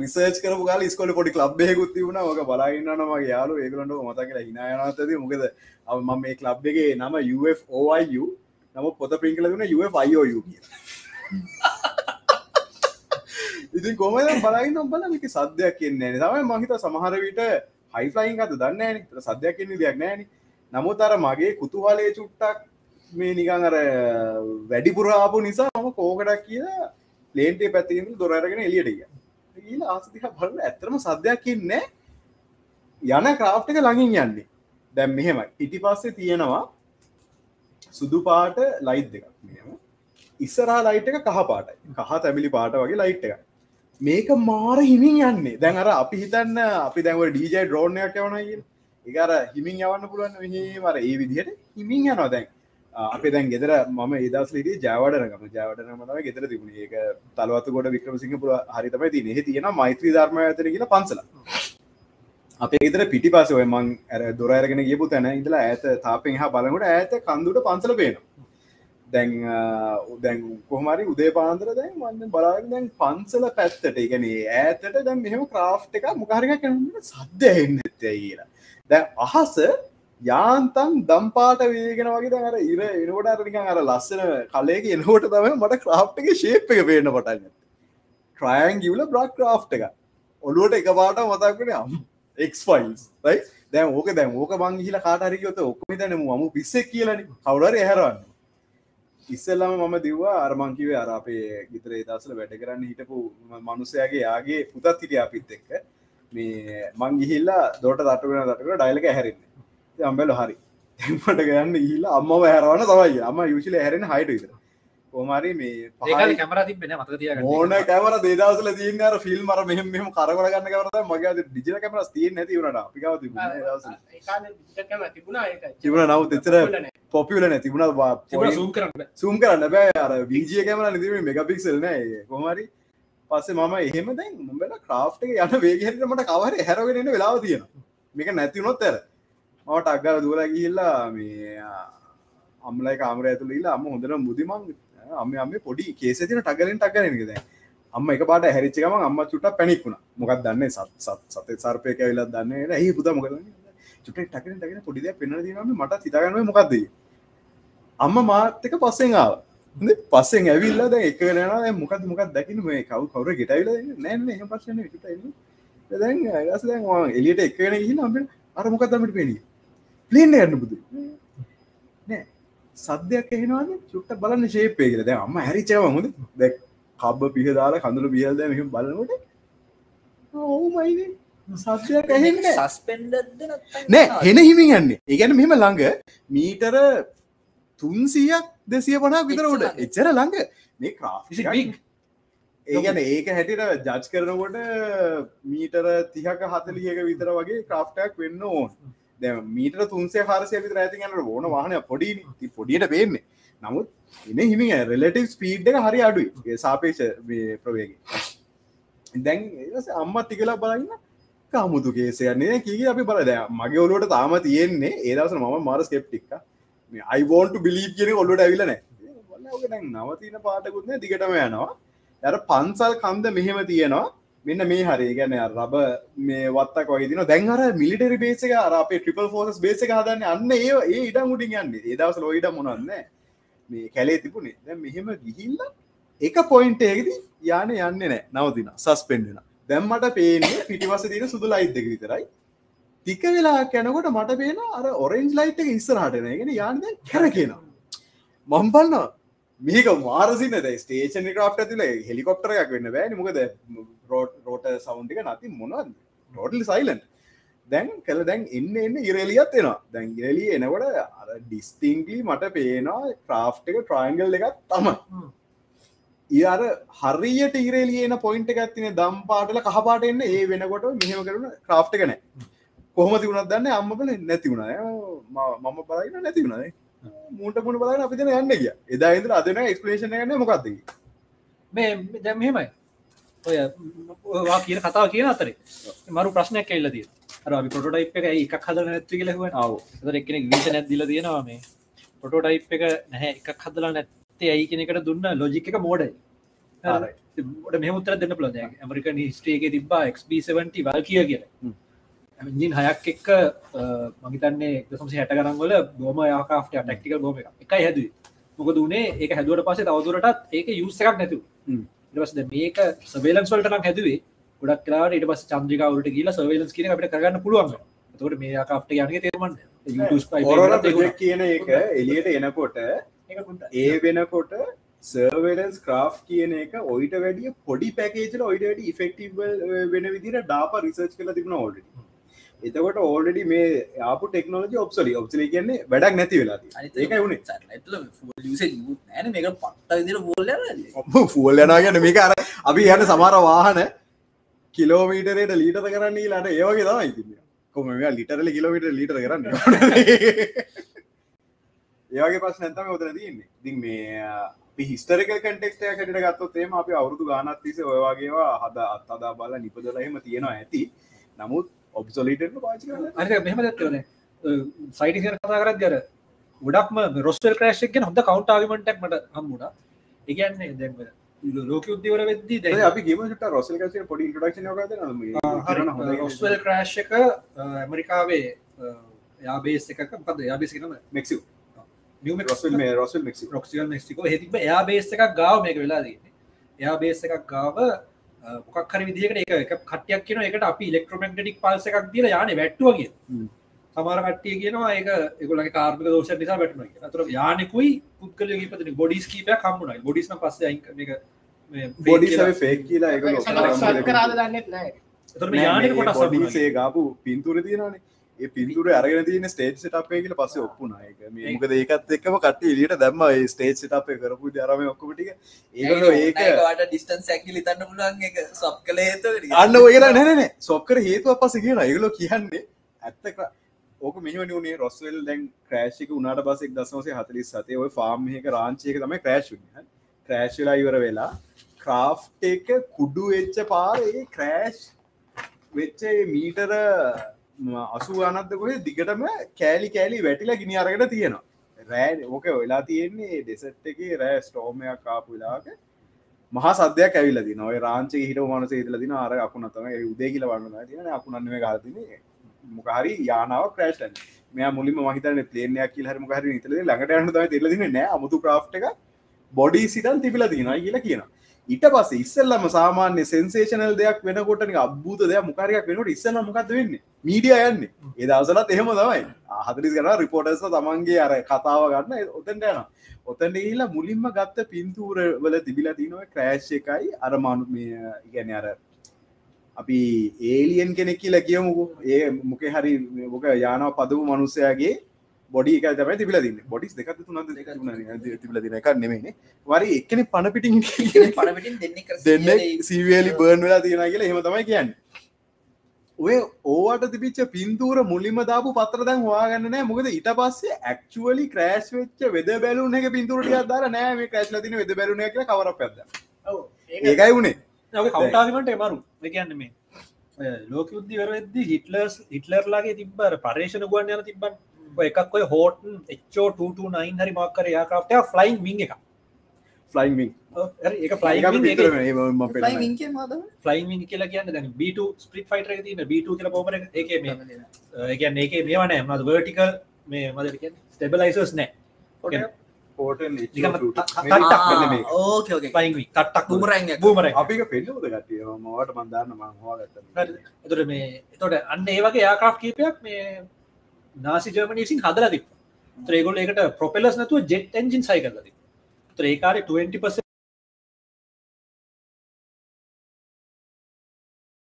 Speaker 3: රිසර්ච් කරපු කාල ස්කොල පොඩි ලබ්බයකුත් තිබුණ. ෝක බලයින්නනම යාලු ඒකලට මත කියලා හිනායනතද මොකද අ ම මේ ලබ් එක නම UFOIU නම පොත පින්කල දුන UFIOU කිය ඉතින් කොම බලයි නොබල මික සද්‍යයක් කියන්නේ තමයි මහිත සමහර විට හයිෆලයින් අත දන්න සද්‍යයක් කියන්නේ දෙයක් නෑන නමුත් අර මගේ කුතුහලේ චුට්ටක් මේ නිකන් අර වැඩිපුරාපු නිසා මම කෝකටක් කියලා ලේන්ටේ පැත්තිින් දොරරගෙන එලියට ගිය. ඊල ආසතික බල ඇතරම සද්‍යයක් ඉන්න යන ක්‍රාෆ්ට එක ළඟින් යන්නේ. දැම් මෙහෙමයි. ඉටි පස්සේ තියෙනවා සුදු පාට ලයිට් දෙකක්. මෙම ඉස්සරහා ලයිට් එක කහ පාටයි. කහ තැමිලි පාට වගේ ලයිට් එක මේක මාර හිමින් යන්නේ. දැන් අර අපි හිතන්න අපි දැව ඩීජයි ඩ්‍රෝනයක් යවනයි එකර හිමින් යවන්න පුළුවන් මෙහමර ඒ විදිහට හිමින් යනවා දැන්. අප දැන් ගෙදර ම ඒදස් ලිට ජාවඩනකම ජාවටන මතම ගෙතර තිබුණ. ඒක තලවත්ත ගොඩ වික්‍රම සිංහ පුර හරිතම ති නෙහ තියෙන මෛත්‍රී ධර්ම ඇතර කියලා පන්සල අපේ ගෙතර පිටි පස ඔය මං ඇර දොරඇරගෙන ගියපු තැන ඉදලා ඇත තාපෙන් හා බලකට ඇත කන්දුට පන්සල පේනවා. දැන් දැන් කොහමරි උදේ පාන්දර දැන් වන්න බලාගෙන දැන් පන්සල පැත්තට ඉගන ඇතට දැන් මෙහෙම ක්‍රාෆ් එක මොකාරක කරන්න සද්‍ය එන්න ඇත්තය කියලා. දැන් අහස යාන්තන් දම්පාට වේගෙන වගේ දැන් අර ඉර එනකොට අරනිකන් අර ලස්සන කලයක එනකොට තම මට ක්‍රාෆ් එක ශේප් එක පේන්න පටන්න ට්‍රයන් ගිවල බ්‍රක් ක්‍රාෆ් එක ඔලුවට එක පාට මතක්කන අම් එක්ෆයිල්ස් යි දැන් ඕක දැන් ඕක මං හිල කාටරියොත ඔක්කම දැන මම පිස්සෙක් කියලන කවුරර ඇහරන්න ඉස්සල්ලම මම දිවවා අරමංකිවේ අර අපේ ගිතර දසල වැඩ කරන්න හිටපු මනුසයගේ යාගේ පුතත් හිටිය අපිත් එක්ක. මේ මං ගිහිල්ලා දොට තටුවෙන තටක ඩයිලක හැරෙන්නේ අම්බෙල හරි. එමට ගයන්න ඉල්ල අම්ම හැරවන තමයි අම යුෂල හැරෙන හයිට විතර. කොමරි මේ
Speaker 1: කැමර තිබෙන මතක තිය
Speaker 3: ඕන කැමර දේදසල තියන්න ෆිල් මර මෙහම මෙම කරගන්න කර මගේ දිජල කැමර තිය නැතිවනට අපිකාව
Speaker 4: තිබුණා
Speaker 3: තිබුණ නවත් එතර පොපියල නැතිබුණ
Speaker 1: සූම් කරන්න
Speaker 3: සූම් කරන්න බෑ. අර විජිය කැමර නිතිීම මෙගපික්සල් නෑ කොමරි පස්සේ මම එහෙම දැන් මුඹල ක්‍රාෆ්ට යන වේගෙන්ට මට කවර හැරගෙනන්න වෙලාව තියෙන මේක නැතිවුණොත් ඇර මට අක්ගල දුවල ගිහිල්ලා මේ අම්ලයි කාමර ඇතුළ ඉලා අම්ම හොඳන මුදිමං අම්ම අම්ම පොඩි කේසතින ටගලින් ටගරනකද අම්ම එක පාට හැරිච්චකම අම්ම චුට පැනික්ුණ මොකක් දන්න? සත් සත සර්පය ඇවිලා දන්න ඇහි පුද මොකද චුට ටකන ටගෙන පොඩිද පෙන දීම මට සිතාගන්න මොකක්ද අම්ම මාතක පස්සෙන් ආව. පස්සෙන් ඇවිල්ල ද එක නන මොකද මොකක් දකින මේ කවු කවර ගෙටයිල නෑන එහ පස්සන ට දැන් ඇස දැන් එලියට එකන හිල අම්බ අර මොකක් දමට පෙනී පලේන්න යන්න බුදු නෑ සද්‍යයක් එහෙනවාද චුට්ට බලන්න ශේපේ කියල. දැ අම්ම හැරිචව මුද දැ කබ්බ පිහදාලා කඳුළු පිහල්ද මෙහම බලනකොට ඕමයිනේ සත්‍යයක් ඇහෙන්න
Speaker 2: සස්පෙන්ඩද
Speaker 3: නෑ හෙන හිමින් යන්නේ. ඒගැන මෙම ළඟ මීටර තුන්සියක් දෙසිය පනා විතරට එච්චර ළඟ. මේ ක්‍රාෆි ඒගැන ඒක හැටිට ජජ් කරනකොට මීටර තිහක හතලියක විතර වගේ ක්‍රාෆ්ටක් වෙන්න ඕන් මීට තුන්සේ හරසය විතර ඇති ගන්න ඕන වාහන පොඩි පොඩියට පේන්නේ. නමුත් එන හිමි රෙලටව ස්පීඩ් එක හරි අඩුයි. සාපේෂ ප්‍රවේග දැන් අම්මත් ටිකලා බලන්න. කාමුතු කේසයන්නේ කිය අපි බලද මගේ ඔලුවට තාම තියෙන්නේ ඒදස ම මාර ස්කප්ටික්ක අයිවෝන්ට බිලීප් කියෙන ඔල්ලට ඇවිලන නවතින පාටකුත්න දිගටම යනවා. ඇර පන්සල් කන්ද මෙහෙම තියෙනවා. මෙන්න මේ හරි. ගැන රබ මේ වත්තක් වගේ තින දැන්හර මිලිටරි බේසක අපේ ට්‍රිපල් ෆෝස් බේසක හදන්න අන්න ඒ ඒ ඉඩම් උටින් යන්න. ඒදවස ලොයිඩ මොනන්න මේ කැලේ තිබුණේ. දැ මෙහෙම ගිහිල්ල එක පොයින්ට ඒකද යාන යන්න නෑ නවතින සස්පෙන්ඩෙන දැම්මට පේන්නේ පිටිවස තියෙන සුදු ලයිට් දෙක විතරයි. තික වෙලා කැනකොට මට පේන අර ඔරෙන්ජ් ලයිට් එක ඉස්සරහටන ගෙන යාන්ද කැර කියනවා මම්පන්න මේක මාරසින ස්ටේෂන ක්‍රප් ඇතිල හෙලිකොප්ටරයක් වෙන්න බෑනි. මොකද රෝට් සෞන්්ික නති මොනවද? රෝටල් සයිලන්් දැන් කළ දැන් එන්න එන්න ඉරලියත් එෙනවා. දැන් ඉරලි එනකොට අර ඩිස්තිංගලි මට පේනවා ක්‍රාෆ් එක ට්‍රයින්ගල් එකත් තම අර හරියට ඉරලියන පොයින්ට එකත්තින දම් පාටල කහපාට එන්න. ඒ වෙනකොට මෙහම කරන ක්‍රාෆ් එකන කොහොම තිවුණත් දන්න? අම්මබල නැතිවුණ මම බලන්න නැතිවුණේ මූට පුුණ බලන්න අපිතන යන්න කිය එදා ඉදර අදන එක්ස්පලේෂන ගන්න මොකක්ද
Speaker 1: මේ දැම් මෙහෙමයි. ඔය වා කියන කතාව කියන අතරේ. මරු ප්‍රශ්නයක් එල්ලදී අර අපි පොටයිප් එක එකක් හදල නැත්ති කියලහුව
Speaker 3: ආව.
Speaker 1: එක්කෙනෙක් විෂ නැදදිල තියෙනවා මේ. පොටෝටයිප් එක නැහැ එකක් හදලා නැත්තේ ඇයි කෙනෙකට දුන්න ලොජික එක මෝඩයි ට මෙමුතර දෙන්න පලද ඇමරික නිස්ටේක තිබා XB70 වල් කිය කියල ජින් හයක් එක්ක මගතන්නේ දසම හැට කරන්වල බෝම යාකාට ටක්ටිකල් බෝම එකයි හැද මොක දුනේ ඒක හැදුවට පසේ තවදුරටත් ඒක යුස එකක් නැතු ඉටවස්ද මේක සබේලන්ස්වලටනම් හැදුවේ. ගොඩක් කලාට ඉට පස් චන්ද්‍රිකාවට කියලා සවේලන්ස් කියන අපට කරන්න පුළුවන් තොට මේ ආකාට යනගේ තේරමන්න
Speaker 3: ඔරොර කියන එක එලියට එනකොට ඒ වෙනකොට සර්වලන්ස් ක්‍රාෆ් කියන එක ඔයිට වැඩිය පොඩි පැකේජල ඔයිට වැඩි ෆෙක්ටව වෙන විදිර ඩාප රිසර්ච් කල තිබුණ ඕල්ඩ එතකොට ඕල්ඩඩි මේ ආපු ටෙක්නෝජි ඔප්සලි ඔප්සලි කියන්නේ වැඩක් නැති වෙලා ඒක වුණේ
Speaker 2: ඇන මේක පට්ට බෝල්ල
Speaker 3: ෆූල් යනාගන්න මේක අර අපි යන සමාර වාහන කිලෝමීටරේට ලීටත කරන්නේ ලට ඒවගේ තම ඉතින්න කොම ලිටරල කිලෝමිට ලිට කරන්න ඒවගේ පස් නැතම ඔතන තියන්නේ. ඉතින් මේ හිස්ටරික කටෙක්ට කටට ගත්තොත් ඒම අපි අවුරදු ගානත් තිස ඔයවාගේවා හද අත්අදා බල නිපදලහෙම තියෙනවා ඇති. නමුත් ඔබ්සොලිට
Speaker 1: මෙහම දත්වන සයිටි කතා කරත් ගර ගොඩක්ම රොස්වල් ක්‍රේෂ්ගෙන් හොඳ කවන්ට ආගමටක් මට හම්මුණ ඒගන්නේ දැම ලෝක උද්‍යවර වෙද්දී දැ
Speaker 3: අපි ගේමට රොසල් පොඩි ඉටඩක්ෂන
Speaker 1: රොස්වල් ක්‍රේෂ් එක ඇමරිකාවේ යාබේස් එකක පද යාබේසිකනම
Speaker 3: මෙක්සි
Speaker 1: නියම
Speaker 3: රොසල් මේ රොසල් මෙක්සි
Speaker 1: රොක්සිල් මෙක්සිකෝ හෙතිබ එයා බේස් එකක් ගාව මේක වෙලා දන්නේ එයා බේස් එකක් ගාව මොකක්හර විදිකට එක එක කටයක් කියන එකට අපි ඉලෙක්ට්‍රමෙක්ටඩික් පල්ස එකක් දිල යාන වැට්ටුවගේ සමාර කට්ටිය කියනවා ඒක එකුලගේ කාර්මික දෝෂ නිසා වැටන අතුර යානෙකුයි පුද්ගල පති බොඩිස් කීපය කම්මුණයි බොඩිස්න පස්ස
Speaker 3: බොඩි ෆේක් කියලා එක
Speaker 4: කරාද දන්නෙත් නෑ.
Speaker 1: යානක කොට
Speaker 3: සේ ගාපු පින්තුර තියෙනනේ පින්තුර අරගෙන තියන ස්ටේට් සටපේ කියල පස්ස ඔප්පුනායක මේකද ඒකත් එක්කම කට එලියට දැම්ම. ස්ටේට් සටපේ කරපු දරම ඔක්කොටික ඒ ඒක
Speaker 2: ඒකට ඩිස්ටන් සැකිලි තන්න පුලන් එක සප් කළ හේතු
Speaker 3: අන්න ඔයලා නැනන සොක්කර හේතුව පස කියන ඒගලෝ කියන්නේ ඇත්තක ඕක මෙහමනි වනේ රොස්වල් දැන් ක්‍රේෂික උනාට පසෙක් දස්නසේ හතලි සතේ ඔය ෆාර්ම්හක රාංචයක තම ක්‍රේශ් ක්‍රේශ්ලා ඉවර වෙලා ක්‍රාෆ් එක කුඩු වෙච්ච පාර ඒ ක්‍රෑෂ් වෙච්ච මීටර අසු අනත්ද කොහ දිගටම කෑලි කෑලි වැටිලා ගිනි අරගෙන තියෙනවා. රෑ ඕක වෙලා තියෙන්නේ ඩෙසට් එක රෑ ස්ටෝමයක් කාපු වෙලාක මහා සද්‍යයක් ඇවිලදි නොය රාංච හිට මනස හිතල දින අර අකුණත්තම උදේ කියල වන්න තියන අකුණන්ව ගාතින මොකහරි යානාව ක්‍රේෂ්ටන් මෙයා මුලින්ම මහිතන පලේනයක් කියල හරම හරි නිතල ළඟට යන්න තම තිලදින නෑ අමුතු ප්‍රා්ට එක බොඩි සිටන් තිබිල දිනයි කියලා කියනවා. ඊට පස්ස ඉස්සල්ලම සාමාන්‍ය සෙන්සේෂනල් දෙයක් වෙනකොට අබූත දෙයක් මොකාරයක් වෙනට ඉස්සල මොකක්ද වෙන්න? මීඩිය යන්න. ඒ දවසලත් එහෙම තමයි. හතරිස් කන රිපෝටස්ස තමන්ගේ අර කතාව ගන්න ඔතැන්ට යන ඔතැන්ට ඒලා මුලින්ම ගත්ත පින්තූර වල තිබිලා තිනව ක්‍රෑශ් එකයි අර මනු ඉගැන අර අපි ඒලියන් කෙනෙක් කියලා කියමුකු. ඒ මොක හරි මොක යානාව පදපු මනුස්සයාගේ බොඩි එක තම තිබල දින්න. බොඩිස් දෙක තුන තිබල දින එක නෙමේ වරි එක්කෙන පණපිටින්
Speaker 2: පනපටින් දෙන්නෙ
Speaker 3: සීවලි බර්න් වෙලා තියෙන කියලා හෙම තමයි කියන්න. ඔය ඕවට තිබිච්ච පින්තූර මුලින්ම දාපු පත්‍ර දැන් හවාගන්න නෑ. මොකද ඉට පස්සේ ඇක්චුවලි ක්‍රෑශ් වෙච්ච වෙද බැලුන එක පින්තුරට අදාර නෑ. ක්‍රශ් ලතින වෙද බැලුන එක කවර පැද ඒකයි වුණේ
Speaker 1: කවටාගමට එමරු. එකන්න මේ ලෝක උද්දිවර වෙද්දි හිටලර්ස් හිටලර්ලාගේ තිබ්බර පර්ේෂණ ගුවන් යන තිබන් එකක් ඔය හෝටන් එච්චෝ 229 හරි මක්කර යාකාප්ටය ෆ්ලයින් විං එක.
Speaker 3: ෆ්ලයින්
Speaker 1: එක ෆ්ලයි
Speaker 3: ෆ්ලයින්
Speaker 1: කියලා කියන්න දැන් බට ස්පිට ෆයිට තින බට කියල පොමර එක. මේ ඒකන් ඒක මේවන මද වර්ටිකල් මේ මද ස්ටබලයිසස් නෑ.
Speaker 3: පෝටන්
Speaker 1: නිකම්ම ත- ත-
Speaker 3: මේක
Speaker 1: තට්ටක්
Speaker 3: මෙන්න මේක.
Speaker 2: ඕකේ ඕකේ
Speaker 1: පයින්වි තට්ටක්
Speaker 2: බුමරැංග
Speaker 1: බූමර
Speaker 3: අපික පෙන්නුද කටිය මවට මන්දන්න මං හවාගත්ත
Speaker 1: එතුට මේ එතොට අන්න ඒ වගේ යාකා් කීපයක් මේ නාසි ජර්මනීසින් හදල තිබ ත්‍රේගොල් එකට ප්‍රොපෙලස් නතුව ජෙට් එන්ජින් සයි කරලද ත්‍රේකාර 20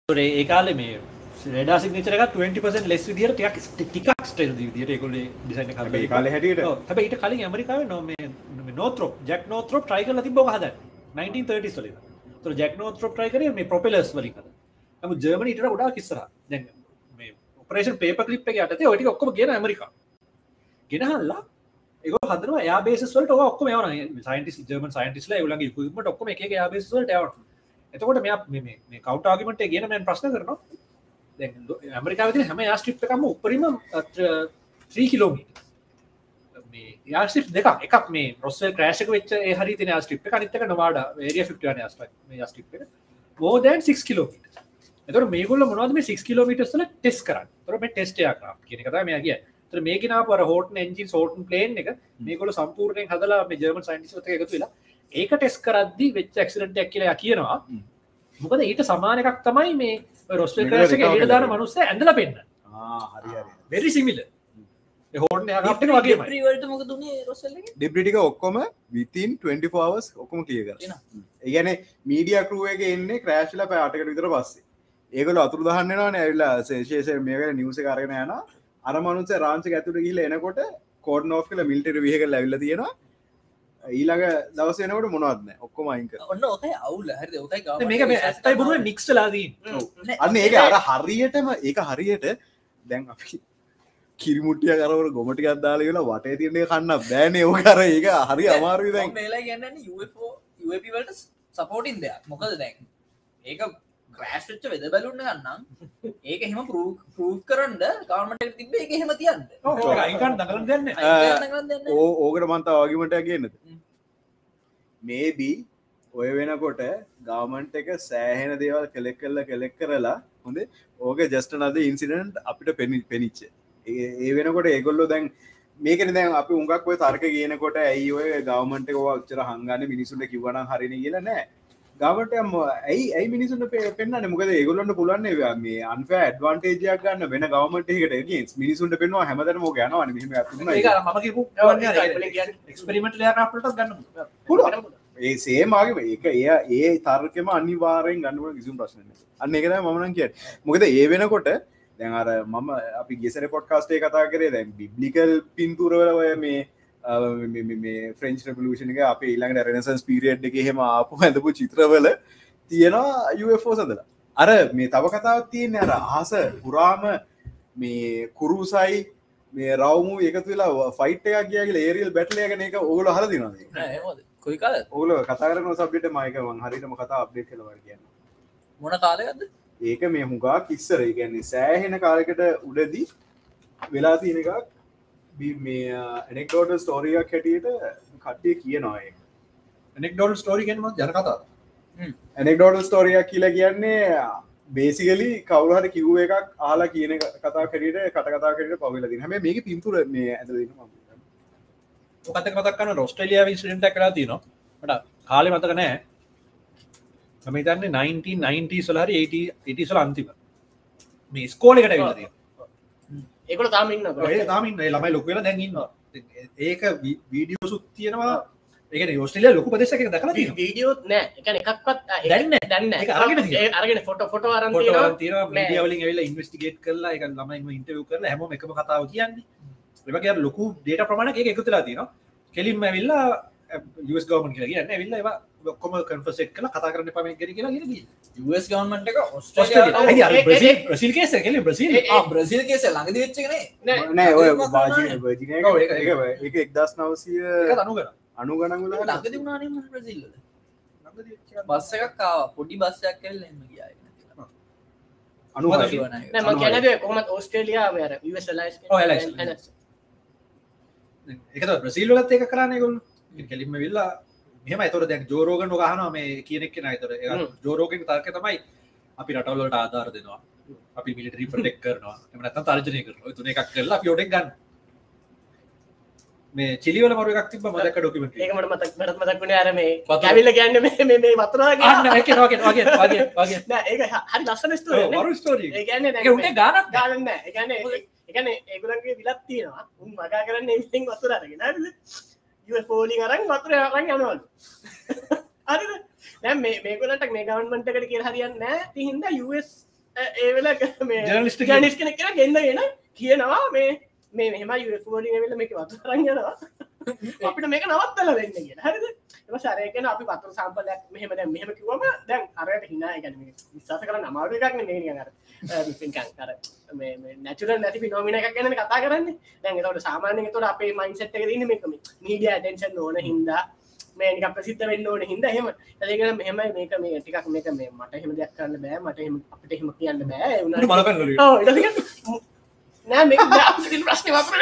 Speaker 1: ඒ කාලෙ මේ රඩා සිගනචරක 20 ලෙස් විදිර ටියක් ටිකක් ස්ටේල් දිට කොල ඩිසයින
Speaker 3: ඒ කාලේ හැටියට.
Speaker 1: හැබ ඊට කලින් ඇමරිකාව නොම නෝත්‍රෝ ජක් නෝත්‍රෝ ට්‍රයි කල තිබ හද 1930 සොල තුර ජක් නෝත්‍රෝ ට්‍රයි කර මේ ප්‍රොපෙලස් වලින් හද නම ජර්මනීට ගොඩා කිස්සර දැන් මේ ඔපරේෂන් පේප කලිප් එක යටතේ ඔටි ඔක්කොම ගෙන ඇමරිකා ගෙනහල්ලා එක හදන යාබේසවලට ඔක්කොම යවන සයින්ටිස් ජර්මන් සයින්ටිස්ල ලගේ කුමට ඔක්කොම එක යාබේසවලට යවට එතකොට මෙ මේ කවට් ආගිමට ගෙන මැන් ප්‍රශ්න කරනවා. ඇමරිකාවති හැම යාස්ටිප්කම උපරිම ත්‍රී කිලෝමීට යාස්ි දෙක එකක් මේ රොස්ව ක්‍රේෂක වෙච් හරි තින ස්ටිප් අනිතක නවාඩ ඒරිය ෆිටන ස්ටිප් මෝදන් 6 කිලෝමීට එතර මේගොල මොනවද මේ 6 කිලෝමීටස්ල ටෙස් කරන්න? තොර මේ ටෙස්ටයක් කියන කතා මේ කිය තර මේකන පර හෝට එන්ජි සෝටන් පලේන් එක මේකොල සම්පූර්ණයෙන් හදලා මේ ජර්මන් සයින්ටිස්ත එකතු වෙලා ඒක ටෙස් කරද්දි වෙච් ක්සිඩටයක් කියලා කියනවා. මොකද ඊට සමාන එකක් තමයි මේ රොස්ව ක්‍රේෂක ට දාන මනුස්ස ඇඳල පෙන්න්න වෙරි සිමිල හෝටන
Speaker 3: ඩිබ්‍රිටික ඔක්කොම විතින් 24ස් ඔක්කොම කිය කර ඒගැන මීඩිය කරුවක එන්නේ ක්‍රෑශ්ල පෑටකට විතර පස්සේ ඒකල අතුර දහන්නවා ඇල්ලා සේශේෂය මේක නිවස කරගෙන යන අර මනුස රාංච ඇතුට ගිල එනකොට කෝඩ් නෝ් කල මිල්ටර විහක ලැවිල තියෙනවා. ඊළඟ දවසනකට මොනවත්න ඔක්කොම අයික
Speaker 2: ඔන්න ඕකයි අවුල. හරි ඕකයි
Speaker 1: මේක මේ ඇත්තයි බරුව නික්ස්ලාදී
Speaker 3: අන්න ඒක අර හරියටම ඒක හරියට දැන් අපි කිරිමුටිය කරවට ගොමටි අදදාල කියලා වටේ තිරන්නේ කන්න බෑනේ. ඕ කර ඒක හරි
Speaker 2: වලට සපෝටින් දෙයක්. මොකද දැන්? ඒක ග්‍රෑස්ච්ච වෙද බැලුන්න ගන්නම්. ඒක එහෙම පරූ කරන්න ගවර්මට තිබ එක හෙම තියන්න
Speaker 3: ඕකට මන්තා වගේමට කියන්නද? මේබී ඔය වෙනකොට ගවමන්ට එක සෑහෙන දේවල් කෙලෙක් කල්ල කෙලෙක් කරලා හොඳ ඕක ජස්ට නද ඉන්සිඩන්ට් අපිට පෙනි පෙනිච්ච. ඒ වෙනකොට ඒගොල්ලො දැන් මේකන දැන් අපි උඟක් ඔය තර්ක කියනකොට ඇයි ඔය ගවමන්ට ෝක්චර හංගන්න මිනිසුන්ට කිවන හරින කියලා නෑ ගවට ඇයි ඇයි මිනිසුන් පෙන්න්න මොකද ඒගොලන්න පුලන්නේ මේ අන්ෆ ඇඩ්වන්ටේජයක් ගන්න වෙන ගවමටකට මිනිසුන්ට පෙන්වා හැමතර ෝ ගන
Speaker 1: එක්ස්පරිමට ලයාට ගන්න
Speaker 3: පුළුවන්. ඒ සේමගේ ඒක එය ඒ තර්කම අනිවාරයෙන් ගන්නුව කිසිුම් ප්‍රශ්න අන්න එකද මමනන් කිය මොකද ඒ වෙනකොට දැන් අර මම අපි ගෙසර පොට්කාස්ටේ කතා කරේ දැන් බිබ්ලිකල් පින්තුරවලය මේ ෆ්‍රෙන්ච් රපලූෂණ එක අප ඊළඟ රෙනසන්ස් පිරියඩ් එක හෙම ආපු *laughs* ඇඳපු චිත්‍රවල තියෙනවා UFO සඳලා අර මේ තව කතාවත් තියෙන අර ආස පුරාම මේ කුරුසයි මේ රවමු එකතු වෙලා ෆයිට් එකක් කියගේ ඒරියල් බැටලයගෙන එක ඕගල හල දිනද
Speaker 2: කොයි කාල?
Speaker 3: ඕල කතාරන සබ්ට මයකවන් හරිටම කතා අප්ඩේට් කලවර කියන්න.
Speaker 2: මොන කාලයක්ද?
Speaker 3: ඒක මේ හුඟා කිස්සර කියන්නේ සෑහෙන කාලකට උඩදී වෙලා තියෙන එකක් මේ එනෙක්ටෝට ස්ටෝරියක් හැටියට කට්ටිය කියනවා
Speaker 1: නෙක් ඩොල් ස්ටෝරිගෙන්ම ජන කතා
Speaker 3: එනෙක්ඩෝට ස්ටෝරියක් කියලා කියන්නේ බේසිකලි කවුහට කිව්ව එකක් ආලා කියන කතා කරට කට කතා කරට පවලදී හැම මේක පින්තුර මේ ඇද
Speaker 1: කතක මතක්කන්න රොස්ට්‍රලිය විසිට කලා තියනවා. ට කාලෙ මතක නෑ මතන්නේ 1990 සොලහරි 80 සොල අන්තිම. මේ ස්කෝලකට විලතිය
Speaker 4: ඒකට තාමන්න
Speaker 1: තාමින් ළමයි ලොකවෙල දැන්ගන්නවා ඒක වීඩියෝ සුත් තියෙනවා. ඒක යෝස්ටලිය ලොකු පදෙසක දකල
Speaker 4: වීඩියෝත් නෑ. එක එකක්වත්
Speaker 1: දැන්න
Speaker 4: දැන්න
Speaker 1: අරගෙන
Speaker 4: ෆොට ෆොට ියවලින්
Speaker 1: ඇල ඉන්වස්ටිගේට් කරලා එක ළමයි ඉන්ටව කරලා හැම එකම කතාව කියන්නේ. එවගේ ලොකු ඩේට ප්‍රමාණ එක එකතුලා තියෙනවා. කෙලින්ම ඇවිල්ලා යස් ගවමන් කියලා කියන්න ඇවිල්ල ඔක්කොම කන්ෆසෙට් කල කතා කරන්න පම ගෙන කියලා ගෙන
Speaker 2: US ගවන්මට එක ඔස්ට්‍රලිය
Speaker 1: බ්‍රසිල් කේස කෙල බ්‍රසිල්
Speaker 2: බ්‍රසිල් කේස ළඟද වෙච්චකනේ
Speaker 3: නෑ. ඔය
Speaker 2: ඒක
Speaker 3: වාජ
Speaker 1: ඔව් ඒක- ඒක-
Speaker 3: එක එක්දස් නවසය
Speaker 1: අනු කර
Speaker 3: අනු ගණගල
Speaker 2: ළඟද වුණානේ මුන් බ්‍රසිල්ල බස්ස එකක් ආව. පොඩි බස්සයක් කැල්ල එම ගියා
Speaker 3: අනු
Speaker 1: මොකද
Speaker 3: හය.
Speaker 4: නම කැනද කොමත් ඕස්ට්‍රේලියා වර ලයිස්
Speaker 1: ඔව්, LIS. එකත බ්‍රසිල් වලත් ඒක කරන්න ගොල් කෙලින්ම විල්ලා මෙම ඇතොර දැන් ජෝරෝගන ගහන මේ කියනෙක් කෙන අතර
Speaker 4: හ්ම්.
Speaker 1: ජෝරෝගෙන් තර්ක තමයි අපි රටවල්ලට ආධාර දෙනවා. අපි මිලිටරි ප්‍රටෙක් කරනවා. එමනත තර්ජනය කර තුන එකක් කරලා පියෝටෙක් ගන්න මේ චිලිවල මරු එකක් තිබ මදක ඩොකමට
Speaker 4: මටත් මතක්ුණේ අර මේ
Speaker 2: වතුර.
Speaker 4: කැවිල්ල කියන්න මේ ඒක හ- හරි ලස්සන ස්ටෝරියක් නේ.
Speaker 1: මරු ස්ටෝරී
Speaker 4: ඒ කියන්නේ දැන්
Speaker 1: එක උන්ට
Speaker 4: මේ-
Speaker 1: ගානක්
Speaker 4: ගානක් නෑ. ඒ කියන්නේ එකන ඒගුලන්ගේ විලත් තියෙනවා. උන් මගා කරන්න ඉතින් වතුර පෝලිින් අරන් වතුර අරන් යනවල්. හරිද *laughs* දැන් මේ මේගලට මේ ගවන්මන්ටකට කිය හරියන්න නෑ තිහින්ද US ඒවෙල
Speaker 1: Journalist කෙනෙක්.
Speaker 4: ජනිස් කෙනෙක් කියලා ගෙන්න්නගෙන කියනවා. මේ මේ මෙම යුෝලිින් වෙල මේක වතුරන් යනවා. *laughs* අපිට මේක නවත්තල වෙන්න කිය හරිද එම සරයකන අපි පතුර සම්පලයක් මෙහම දැ මෙහම කිවම දැන් අරයට හිනා ගැන විශවාස කර නමාව එකක් නේ කර නැචුර නැති පිනෝමින එකක් ගැන කතා කරන්න. දැන් තවට සාමානය තොට අපේ මයින්සට් එක දන්න මේකම මීඩිය ටෙන්ෂන් ඕන හින්දා මේක ප්‍රසිද්ධ වෙන්න ඕන හිද හෙම ඇතිකන මෙහම මේක මේ ටිකක් මේක මේ මට හෙම දෙයක් කරන්න බෑ මට හෙම අපිට හෙම කියන්න බෑ. නෑ ප්‍රශ්න වපර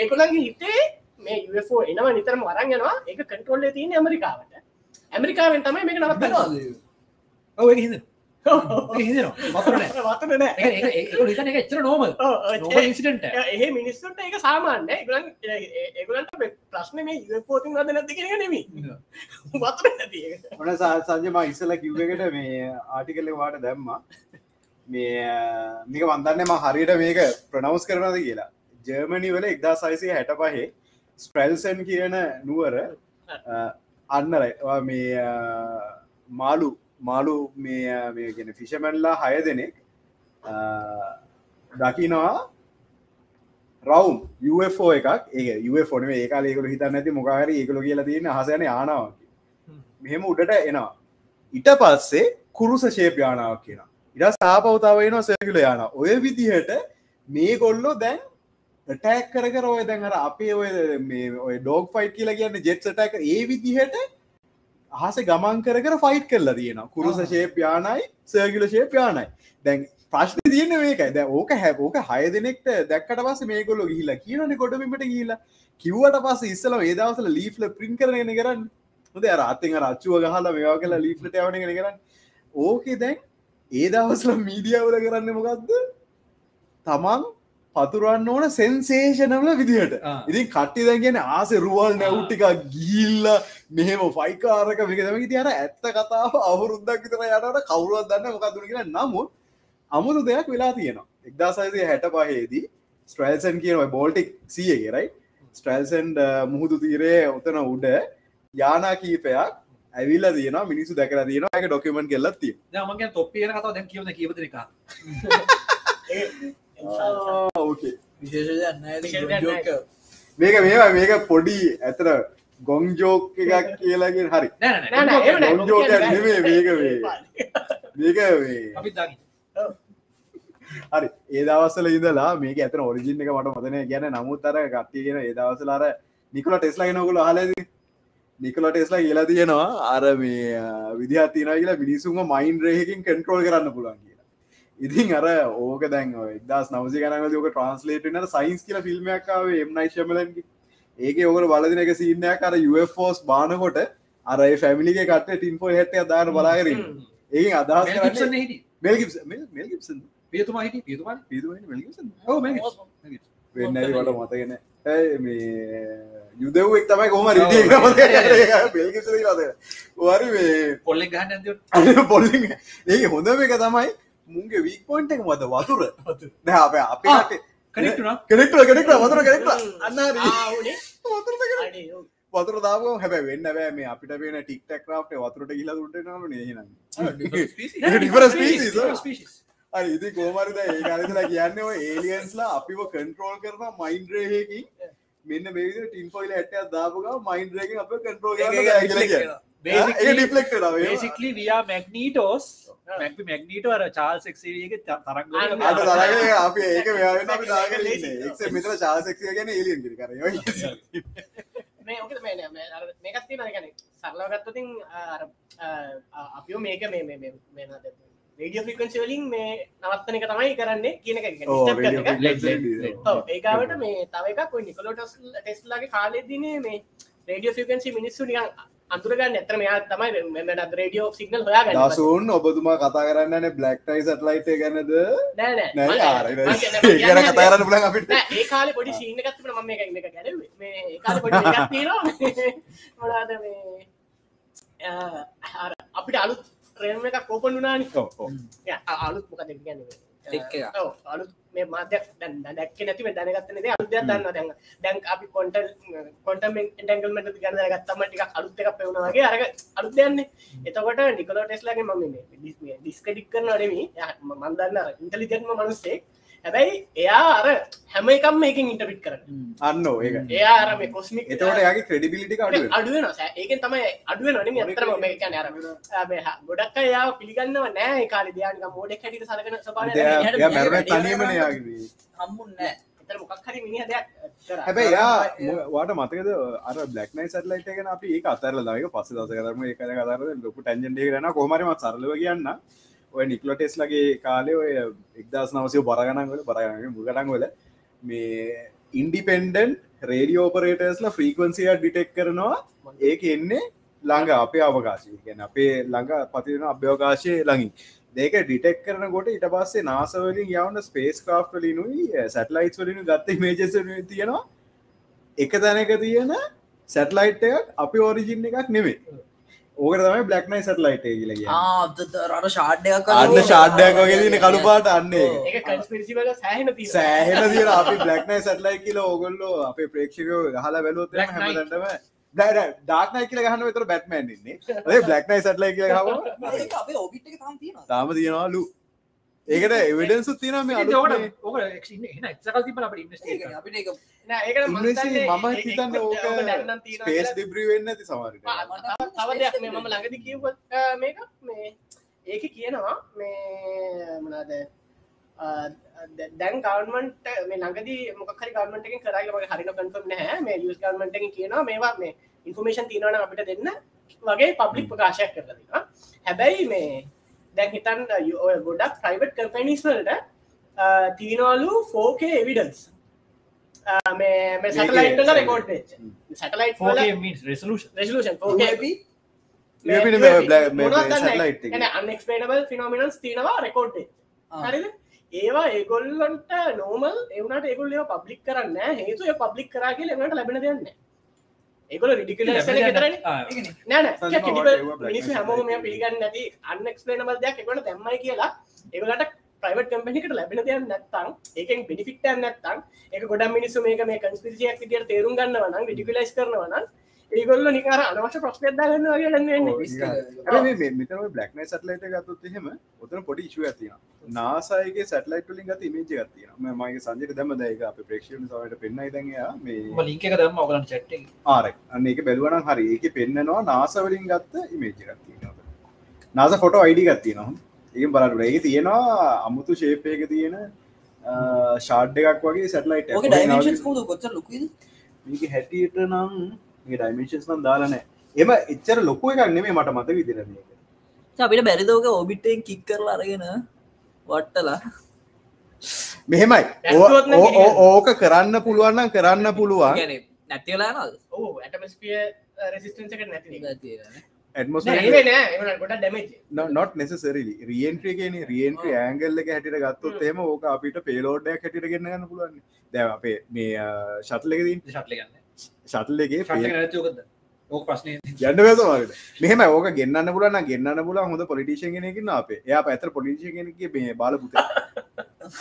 Speaker 4: ඒකොලන්ගේ හිතේ මේ UFO එනවා නිතරම වරන් යනවා. ඒක කටරෝල්ල තියන ඇමරිකාවට. ඇමරිකාවෙන් තමයි මේක නවත්ත
Speaker 1: ඔව හිද එක නෝමල් නෝම ඉසිටට
Speaker 4: එහ මිනිස්සුට ඒක සාමාන්‍ය ඒගලන් ඒගලන්ට ප්‍රශ්න මේ යුපෝතින් වද නැති කියෙන නෙමී වතර නැති ඒක.
Speaker 3: ඔන සංජම ඉස්සල කිව්වකට මේ ආටිකල්ල වාට දැම්ම. මේ මේක වන්දන්න ම හරියට මේක ප්‍රනවස් කරනද කියලා. ජර්මනි වල එක්දා සයිසය හැට පහේ ස්ප්‍රල්සන් කියන නුවර අන්නර මේ මාලු මාලු මේ මේ ගෙන ෆිෂමැල්ලා හය දෙනෙක් දකිනවා රවම් UFO එකක්. ඒ UFොන ඒකාල ඒකල හිතන්න ඇති මොකාර ඒකල කියලා තියෙන හසයන යානාවක් මෙහෙම උඩට එනවා. ඉට පස්සේ කුරුස ශේප යානාවක් කියෙන ඉට සාපවතාවයන සැකිල යාන ඔය විදිහට මේ කොල්ලෝ දැන් ටැක් කර කර ඔය දැන් අර අපේ ඔය ඔය ඩෝග් ෆයිට් කියලා කියන්න ජෙට් ටැක ඒ විදිහට අහස ගමන් කර කර ෆයිට් කරලා තියෙන කුරුස ශේප යානයි සර්ගිල ශේප යානයි. දැන් ප්‍රශ්න තියන්න මේකයි. ද ඕක හැබෝක හය දෙනෙක්ට දැක්කට පස මේකොල්ලො ගිහිලා කියනන ගොඩබීමට ගිහිලා කිව්වට පස ඉස්සල ඒදවසල ලීෆ්ල පින් කරන කරන්න. හොද අරාත්තෙන් රච්චුව ගහලා මේවා කියලා ලීෆ්ලට යවන කරන්න. ඕකේ දැන් ඒ දවස්ල මීඩියවල කරන්න මොකක්ද තමන් පතුරන්න ඕන සෙන්සේෂනවල විදිහට. ඉතින් කට්ටි දැගෙන ආස රුවල් නැව්ටික ගිල්ල මෙහෙම ෆයිකාරක විකදම තියර ඇත්ත කතාව අවුරුද්දක් විතර යටට කවරුවත් දන්න මොකක්දුර කියෙන නමුත් අමුතු දෙයක් වෙලා තියෙනවා. එක්දාසයිසය හැට පහේදී ස්ට්‍රල්සන් කියන බෝල්ටික් සියගෙරයි ස්ට්‍රල්සන්ඩ මුහුදු තීරේ ඔතන උඩ යානා කීපයක් ඇවිල්ල තියන මිනිසු දැකර තියෙන එක ඩොකමෙන්ට කෙල්ලත් තිය
Speaker 1: මගේ තොප්පියන කතාව දැන් කියවන කියවත *laughs*
Speaker 4: නෑ.
Speaker 3: මේක මේවා මේක පොඩි ඇතර ගොං ජෝක් එකක් කියලාගෙන හරි.
Speaker 4: නෑ නෑ එහෙම නෑ.
Speaker 3: ගොං ජෝක නෙමේ මේක මේක හරි. ඒ දවස්සල ඉදලා මේක ඇතන ඔරිජින් එක මට මතන ගැන නමුත් අර ගත්තිගෙන ඒ දවසලාර නිකල ටෙස්ලා ගෙනකුල හලද නිකල ටෙස්ලා කියලා තියෙනවා. අර මේ විදිහත්තින කියලා මිනිසුම මයින් රේහකින් කන්ට්‍රෝල් කරන්න පුළන් කියලා ඉතින් අර ඕක දැන් එක්දස් නවසි ගනක ෝක ට්‍රන්ස්ලේට නට සයින්ස් කියල ෆිල්ම්මක්කාව එම්නයිශමලන්ගේ ඒක ඔකට බලදින එක සිීනයක් අර UFෝස් බානකොට අර ෆැමිලිගේ කට ටින්පෝ හැට අදාන බලාගරින් ඒ අදහස් වෙන්න වට මතගෙන මේ යුදෙව්ෙක් තමයි බෙල්ගිප්ස වද වරි
Speaker 1: ගහන්න ඇතිවට
Speaker 3: පොල්ලි ඒ හොඳ එක තමයි මුන්ගේ වීක් පොයින්ට එක මද වතුර. දැ අප අපේ
Speaker 1: කනෙක්ටුනා
Speaker 3: කෙනෙක්ට කෙනෙක්ට වතුර කෙනෙක්ට අන්න. වතුර. වතුර දාම හැබ වෙන්න බෑ මේ අපිට වෙන ටික්ටක් රාප්ට වතුරට ගිලා species, අරි ඉති කෝමරිද ඒ ගරිතලා කියන්න ඔය ඒලියන්ස්ලා අපිව කන්ට්‍රෝල් කරන මයින්ඩ් රේහකින් මෙන්න මේවිද ටින් පොයිල ඇටයක් දාපුග මයින්ඩ් රේකින් අප කන්ට්‍රෝල්
Speaker 1: බේසිකලි වයා මැග්නීටෝස් මැක්ි මැග්නීට අර චාල් සෙක්සේගේ තරංග
Speaker 3: අප ඒක මෙතර චාසක්ෂය ගැන ඒලියන් කර
Speaker 4: මේ ඕක මේ නෑ, මේ අර මේකත් තියෙනවා කියන්නේ සරලව ගත්තොතින් අර අපිෝ මේක මේ රේඩියෝ ෆ්‍රීකවන්සි වලින් මේ නවත්තන එක තමයි කරන්නේ කියන ඒකාවට මේ තව එකක් ඔය නිකොලෝ ටෙස්ලාගේ කාලෙදිනේ මේ රේඩියෝ ෆ්‍රීකවන්සි මිනිස්සු නිකන් අතුරගන්න ඇතර මෙයා තමයි මෙමට රඩියෝ සිගනල් හොයා
Speaker 3: දසුන් ඔබතුමා කතා කරන්න බ්ලක්ටයි සටලයිට ගැනද?
Speaker 4: නෑ
Speaker 3: නෑ. ආර
Speaker 4: මම
Speaker 3: ගැන කතා කරන්න පුලන් අපිට.
Speaker 4: නෑ, ඒ කාලේ පොඩි සීන එකක් තිබුණා. මම මේක මේක ගැලුවේ මේ ඒ කාලේ පොඩි එකක් තියෙනවා. *laughs* මොනවාද මේ? ආ, අර අපිට අලුත්
Speaker 3: ඔව්, ඔව්.
Speaker 4: ය, අ- අලුත් මොකද. ඔව් අලුත් මේ මාධ්‍යයක් දැන් දැක්කේ නැති මේ දැනගත්තේ නැති අලුත් දෙයක් දන්නවා දැන්. දැන් අපි කොන්ටල් කොන්ටම් එන්ටැන්ගල්මන්ට් ගැන දැනගත්තම ටිකක් අලුත් එකක් පෙවුණා වගේ අර අලුත් දෙයක්නේ එතකොට නිකොලා ටෙස්ලාගේ මම මේ ඩිස්ක්‍රෙඩිට් කරනවා නෙමෙයි. එයා- ම- හැබැයි එයා අර හැම එකම මේකෙන් ඉන්ටර්ප්‍රිට් කරනවා
Speaker 3: අන්න ඒක
Speaker 4: එයා අර මේ කොස්මික්
Speaker 3: එතකොට යාගේ ක්‍රඩිබිලිටි අඩුව
Speaker 4: අඩුවන ඒකෙන් තමයි අඩුව නොනම අතරම මේ කියන අර ගොඩක් යාව පිළිගන්නව නෑ කාල. දයානික මෝඩෙක් හැටිට සලකන සපාන
Speaker 3: ය මැරණ තනියමන යාගේ
Speaker 2: හම්බුන්න නෑ.
Speaker 4: කරා.
Speaker 3: හැබැයි යා වාට මතකද අර බ්ලක්නයි සටලයිට ගෙන අපි ඒ අතරල දක පස්ස දස කරම. ඒ කර කතර ලොකු ටැන්ජන්ඩේ කරන කොමරම සරලව කියන්න ඔය නිකලොටෙස් ලගේ කාලේ ඔය එක්දස් නවසය බරගණන්වල බරගන මුගටන්වල මේ ඉන්ඩිපෙන්ඩන් රේඩියෝපරේටස්ල ෆ්‍රීකවන්සිය ඩිටෙක් කරනවා. ඒක එන්නේ ළඟ අපේ අවකාශය. ගැන අපේ ළඟ පතින අභ්‍යවකාශය ළඟින්. දෙක ඩිටෙක් කරන කොට ඉට පස්සේ නාසවලින් යවන්න ස්පේස් කා් වලිනුයි සැටලයිස් වලින් ගත්ත මේජෙස තියෙනවා. එක තැනක තියෙන සැටලයිට් එකක් අපි ඕරිජින් එකක් නෙමේ ඕක තමයි බ්ලක්නයි සැටලයිට් කියලගේ
Speaker 2: ආ අර ෂාඩ්ඩයක්
Speaker 3: අන්න ෂාඩ්ඩයක් වගේ තින කළුපාට අන්නේ
Speaker 4: සෑහෙන
Speaker 3: දින අපි බ්ලක්නයි සැටලයි කියල ඕගොල්ලෝ අපේ ප්‍රේක්ෂකෝ
Speaker 1: Black Knight.
Speaker 3: හැමටම ඩාක්නයි කියල ගහන්න විතර බැට්මන් ඉන්නේ. ඔය බ්ලක්නයි සැටලයි කියල හම
Speaker 2: ඒක අපේ ඔබිට් එක තාම තියෙනවා
Speaker 3: තාම තියෙනවාලු ඒකට එවිඩන්සුත් තියෙන මේ
Speaker 1: ඉතින් ඕකට
Speaker 3: අලුත්
Speaker 1: ඕක එන එක්සකල් තිබල අපට ඉන්වස්ට්
Speaker 2: ඒක අපිට ඒක
Speaker 4: නෑ ඒකට මම හිතන්නේ
Speaker 3: ඕක
Speaker 4: කියලා.
Speaker 3: ඩිබ්‍රී වෙන්න ඇති සමරට
Speaker 4: ආ, තව- තව දෙයක් මේ මම ළඟදි කිව්ව අ, මේක මේ ඒක කියනවා මේ මොනාද දැන් ගවන්මන්ට මේ ළඟදී මොකක් හරි ගවන්මන්ට එකෙන් කරයි මගේ හරින කන්ෆර්ම් නැහැ. මේ යස් ගවන්මන්ට එකෙන් කියනවා මේවා මේ ඉන්ෆර්මේෂන් තියෙනවන අපිට දෙන්න වගේ පබ්ලික් ප්‍රකාශයක් කරලා දෙනවා. හැබැයි මේ දැන් හිතන් ඔය ගොඩක් ප්‍රයිවට් කම්පැනිස් වලට තියනවලු four K evidence සටලයිට්ල record satellite
Speaker 1: 4K means resolution.
Speaker 4: Resolution
Speaker 3: මේ මේ බ්ලැ- මේ සැටලයිට් එක.
Speaker 4: අන්ක්ස්පේනබල් ෆිනෝමිනස් තිනවා රෙකෝඩ් හරිද? ඒවා ඒගොල්ලන්ට නෝමල් එවනට ඒගොල්ල පබ්ලික් කරන්න හේතු පබ්ලික් කරගේ එවනට ලැබෙන දෙන්න ඒගොල රිඩිකල තරන නෑන මිනිස් හැමෝම
Speaker 3: white
Speaker 4: පිළිගන්න නැති අන්ක්ස්පේනබල් දෙයක් එකට තැම්මයි කියලා. ඒගොලට ප්‍රයිවට් කම්පනිකට ලැබෙන දෙයක් නැත්තම් ඒකෙන් බිනිිට නැත්තම් එක ගොඩ මිනිස්සු මේක මේ කන්ස්පිසියක් විදියට තේරුම් ගන්නවනම් ඩිකලයිස් කරනවනම් ඒගොල්ල නිකාර අනවශ්‍ය ප්‍රශ්නයක්දාගන්න වගේ ලන්න
Speaker 3: මෙතන බ්ලක්නයි සටලයිට ගත්තුත් එහෙම ඔතන පොඩි ඉශුව ඇතින නාසායගේ සැටලයිට ලින් ගත මේජ ගත්තින මගේ සංජයට දම දයක අප ප්‍රේක්ෂණ සවට පෙන්න්නයි දඟයා මේ
Speaker 1: ලින්ක එක දම ඔගලන් චට්ට
Speaker 3: ආරක් අන්න එක බැලුවන හරි. ඒක පෙන්න්නනවා නාසවලින් ගත්ත ඉමේජ ගත්තින නාස ෆොට අයිඩි ගත්ති නවා ඒ බලට ඒ තියෙනවා අමුතු ශේපයක තියෙන ෂාඩ් එකක් වගේ සැටලයිට
Speaker 2: ලොකුද
Speaker 3: මේක හැටියට නම් ඩයිමේශස් නම් දාලනෑ එම එච්චර ලොකු එකක් නෙමේ මට මත විදිර මේක
Speaker 2: අපිට බැරිදෝක ඔබිටෙන් කික් කරලා අරගෙන වට්ටලා?
Speaker 3: මෙහෙමයි. ඕක කරන්න පුළුවන්නම් කරන්න පුළුවන්.
Speaker 2: ගැන නැතිවලා නද
Speaker 4: ඕ ඇටමස්පිය රෙසිස්ටන්ස එක නැති
Speaker 3: ඇත්මොස්
Speaker 4: නෑ. නෑ ගොඩ ඩැමේජ්
Speaker 3: නොට නෙසරලි රියන්ට්‍රිය කියන රියන්ට්‍රිය ඇංගල්ල එක හැටිට ගත්තොත් එම ඕක අපිට පේලෝඩ්ඩයක් හැටිට ගන්න පුළුවන් දැව අපේ මේ ශටලකදී
Speaker 1: ශට්ල ගන්න
Speaker 3: ශටල්ලගේ
Speaker 1: ශට්ල නැතියෝකද ඕක ප්‍රශ්නය
Speaker 3: යන්න වැසවාට මෙහම ඕක ගන්න පුලන ගන්න පුල හොඳ පොලිටිෂන් කෙනකින්න අපේ. එයා පැතර පොලිටිෂ කෙනෙක මේ බාලපුත.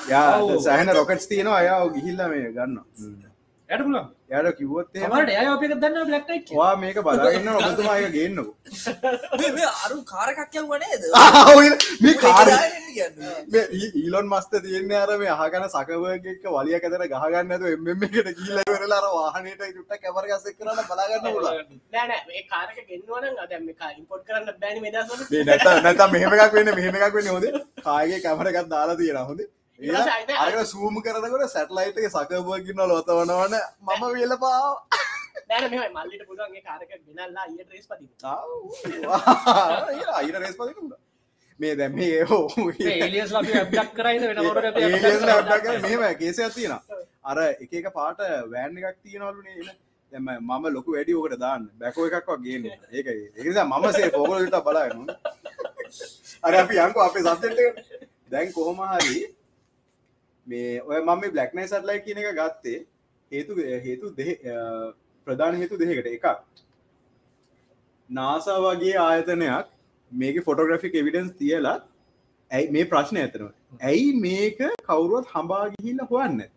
Speaker 3: යා. සහන රොකට්ස් තියෙනවා. අයා ගිහිල්ල මේ ගන්න *laughs*
Speaker 1: යට පුලන්
Speaker 3: යට කිව්වොත් එහෙම
Speaker 1: මට ය අප දන්න බ්ලක්ටයි
Speaker 3: වා මේක බලාගන්න ඔබතුමාය ගන්නකු.
Speaker 2: අරු කාරකක් යවනේද
Speaker 3: මේ කාර ඊලොන් මස්ත තියන්නේ අර මේ අහගන සකවගක වලිය කතර ගහගන්න ඇතු එම එකට කියීලවෙරලා අර වාහනයට චුට්ට කැමරගස්සක් කරන්න බලාගන්න පුල
Speaker 4: කාරක ගෙන්වන අදම ඉම්පොට් කරන්න බැනි මෙදසල
Speaker 3: නැත නැත මෙහමක් වෙන්න මෙහමක් වෙන්න හොද කායගේ කැමරගත් දාලා තියෙන හොඳ අර සූම කරනකට සැටලයිටක සකබකින්න ලොතවනවන මම වෙල පා
Speaker 4: නෑන මෙ මල්ලිට පුළුවන්ගේ කාරක ගෙනල්ලා ඊට රේස් පති
Speaker 3: අයිර රේස් පතිකුට මේ දැම හෝ
Speaker 1: ඒලියස් ලි ඇ්ක් කරයිද වෙන
Speaker 3: මෙහම කේස ඇතින අර එක එක පාට වෑන් එකක් තියෙනවලුනේ එන එම මම ලොකු වැඩි ඕකට දාන්න බැකෝ එකක් වගේ ඒක ඒකස මමසේ පොගලට බලාගන්න අර අපි යංකු අපේ සබ්ජෙට් දැන් කොහොම හරි මේ ඔය මම බ්ලක්නයි සටලයි කියන එක ගත්තේ හේතු හේතු දෙ ප්‍රධාන හේතු දෙකට එකක්. නාසා වගේ ආයතනයක් මේක ෆොටෝග්‍රෆික් එවිඩන්ස් තියලා ඇයි මේ ප්‍රශ්නය ඇතනවා ඇයි මේක කවුරුවත් හඹා ගිහිල්ල හොයන්න ඇත්තේ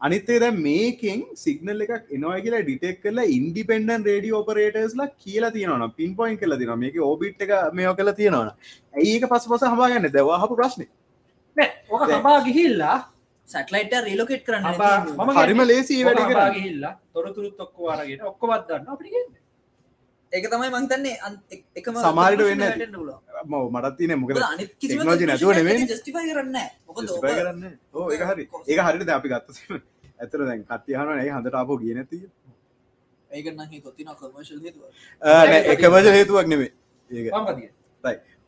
Speaker 3: අනිත්තේ දැ මේකෙන් සිගනල් එකක් එනවා කියලා ඩිටෙක් කරලා ඉන්ඩිපෙන්ඩන් රඩිය ඔපරේටස්ලා කියලා තියෙනවන පින් පොයින් කල තින මේක ඔබිට් එක මේෝ කල තියෙනවන ඇඒක පස් පස හමාගන්න දවාහපු ප්‍රශ්නය
Speaker 1: ඕක හබා ගිහිල්ලා
Speaker 2: සැටලයිට රිලෝකෙට් කරන්න
Speaker 1: මම
Speaker 3: හරිම ලේසි වැඩ
Speaker 1: ගිහිල්ලා තොරතුරුත් ඔක්කෝ අරගෙන ඔක්කොවත් දන්න අපිට
Speaker 2: ඒක තමයි මංතන්නේ එකම
Speaker 3: සමහරට වෙන්න. ම මටත් තින මොකද
Speaker 2: අනිත් කිසිම
Speaker 3: technology නැතුව නෙමෙයි.
Speaker 2: ජස්ටිෆයි කරන්න
Speaker 3: කරන්න ඕ එක හරි. ඒක හරිට අපි ගත්ත ඇතර දැන් කත්තියහන ඇයි හඳට අපෝ කිය නැති
Speaker 2: ඒකන්න කොතින කොමර්ශල් හේතුව
Speaker 3: එකමජ හේතුවක් නෙමේ ඒක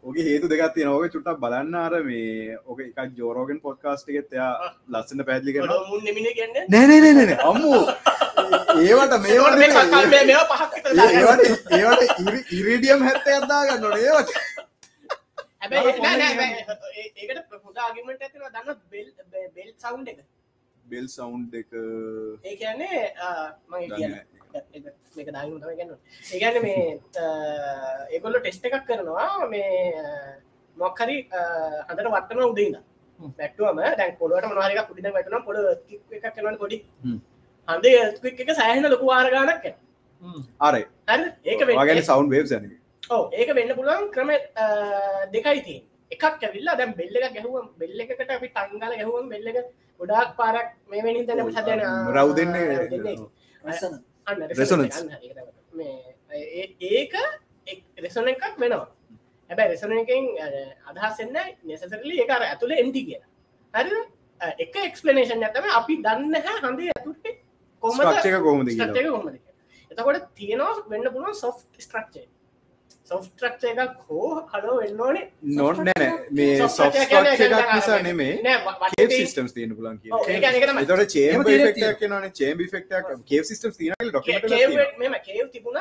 Speaker 3: ඕක හේතු දෙගත් නෝක චුට්ටක් බලන්න අර මේ ඕක එකක් ජෝරෝගෙන් පොඩ්කාස්ට් එකෙත් එයා ලස්සන පැදිලි
Speaker 4: කියන්න?
Speaker 3: නෑනනන අම්මු ඒවට මේවට. ඒවට ඉරිඩියම් හැත්ත අදාගන්න නොන ඒවට
Speaker 4: ඒ- ඒකට හොඳ ආගිමට ඇතින දන්න බෙල් බෙල් සවුන්් එක
Speaker 3: බෙල් සවුන්් එක
Speaker 4: ඒ කියන්නේ මේක තම ගන්න ඒගැන මේ *laughs* ඒගොල්ල ටෙස්ට එකක් කරනවා. මේ මොක්හරි හඳට වටන උදන්න
Speaker 1: හ්ම්.
Speaker 4: බැක්ටුවම දැන් පොලට මනහරක පුඩින වැටන පොඩ එකක් කරන පොඩි.
Speaker 3: හ්ම්.
Speaker 4: හඳේ එක සෑහන ලොකු ආරගානක් හරි. ඒක වෙන්න-
Speaker 3: වගෙන සවන්් වේබ් සැන
Speaker 4: ඔව. ඒක වෙන්න පුළුවන් ක්‍රම දෙකයි තිය එකක් ඇවිල්ලා දැම් බෙල්ල එක ගැහුවම් බෙල්ල එකට අපි තංගල ගැහුවම් බෙල්ල එක ගොඩාක් පාරක් මේ වෙනින් තැන සදන
Speaker 3: රව් දෙන්නේ.
Speaker 4: අන්න ඒක රෙසන එකක් වෙනවා. හැබැ රෙසන එකෙන් අදහසන්න නෙසසරලි එක අර ඇතුළ එන්ටි කියලා. හරි එක එක්ස්පලනේෂන් ඇතම අපි දන්න හැ හඳේ ඇතුට
Speaker 3: කොහොමද කියලා.
Speaker 4: එතකොට තියෙනවා වෙන්න පුළුවන් සොෆ් ස්ට්‍රක්චර් සොෆ් ස්ට්‍රක්චර් එකක් හෝ හලෝ වෙන්න ඕනේ.
Speaker 3: නොන්න නෑ මේ
Speaker 4: Soft
Speaker 3: සොෆ්
Speaker 4: structure කියන්නේ
Speaker 3: ස්ට්‍රක්ෂ එකක් නිසා නෙමේ
Speaker 4: නෑ
Speaker 3: කේප්
Speaker 4: තියෙන-
Speaker 3: පුලන්. තොට චේම් ෆෙක්ටක් කියනන චේම් තින
Speaker 4: කේ- කේව් මෙම කේව් තිබුණ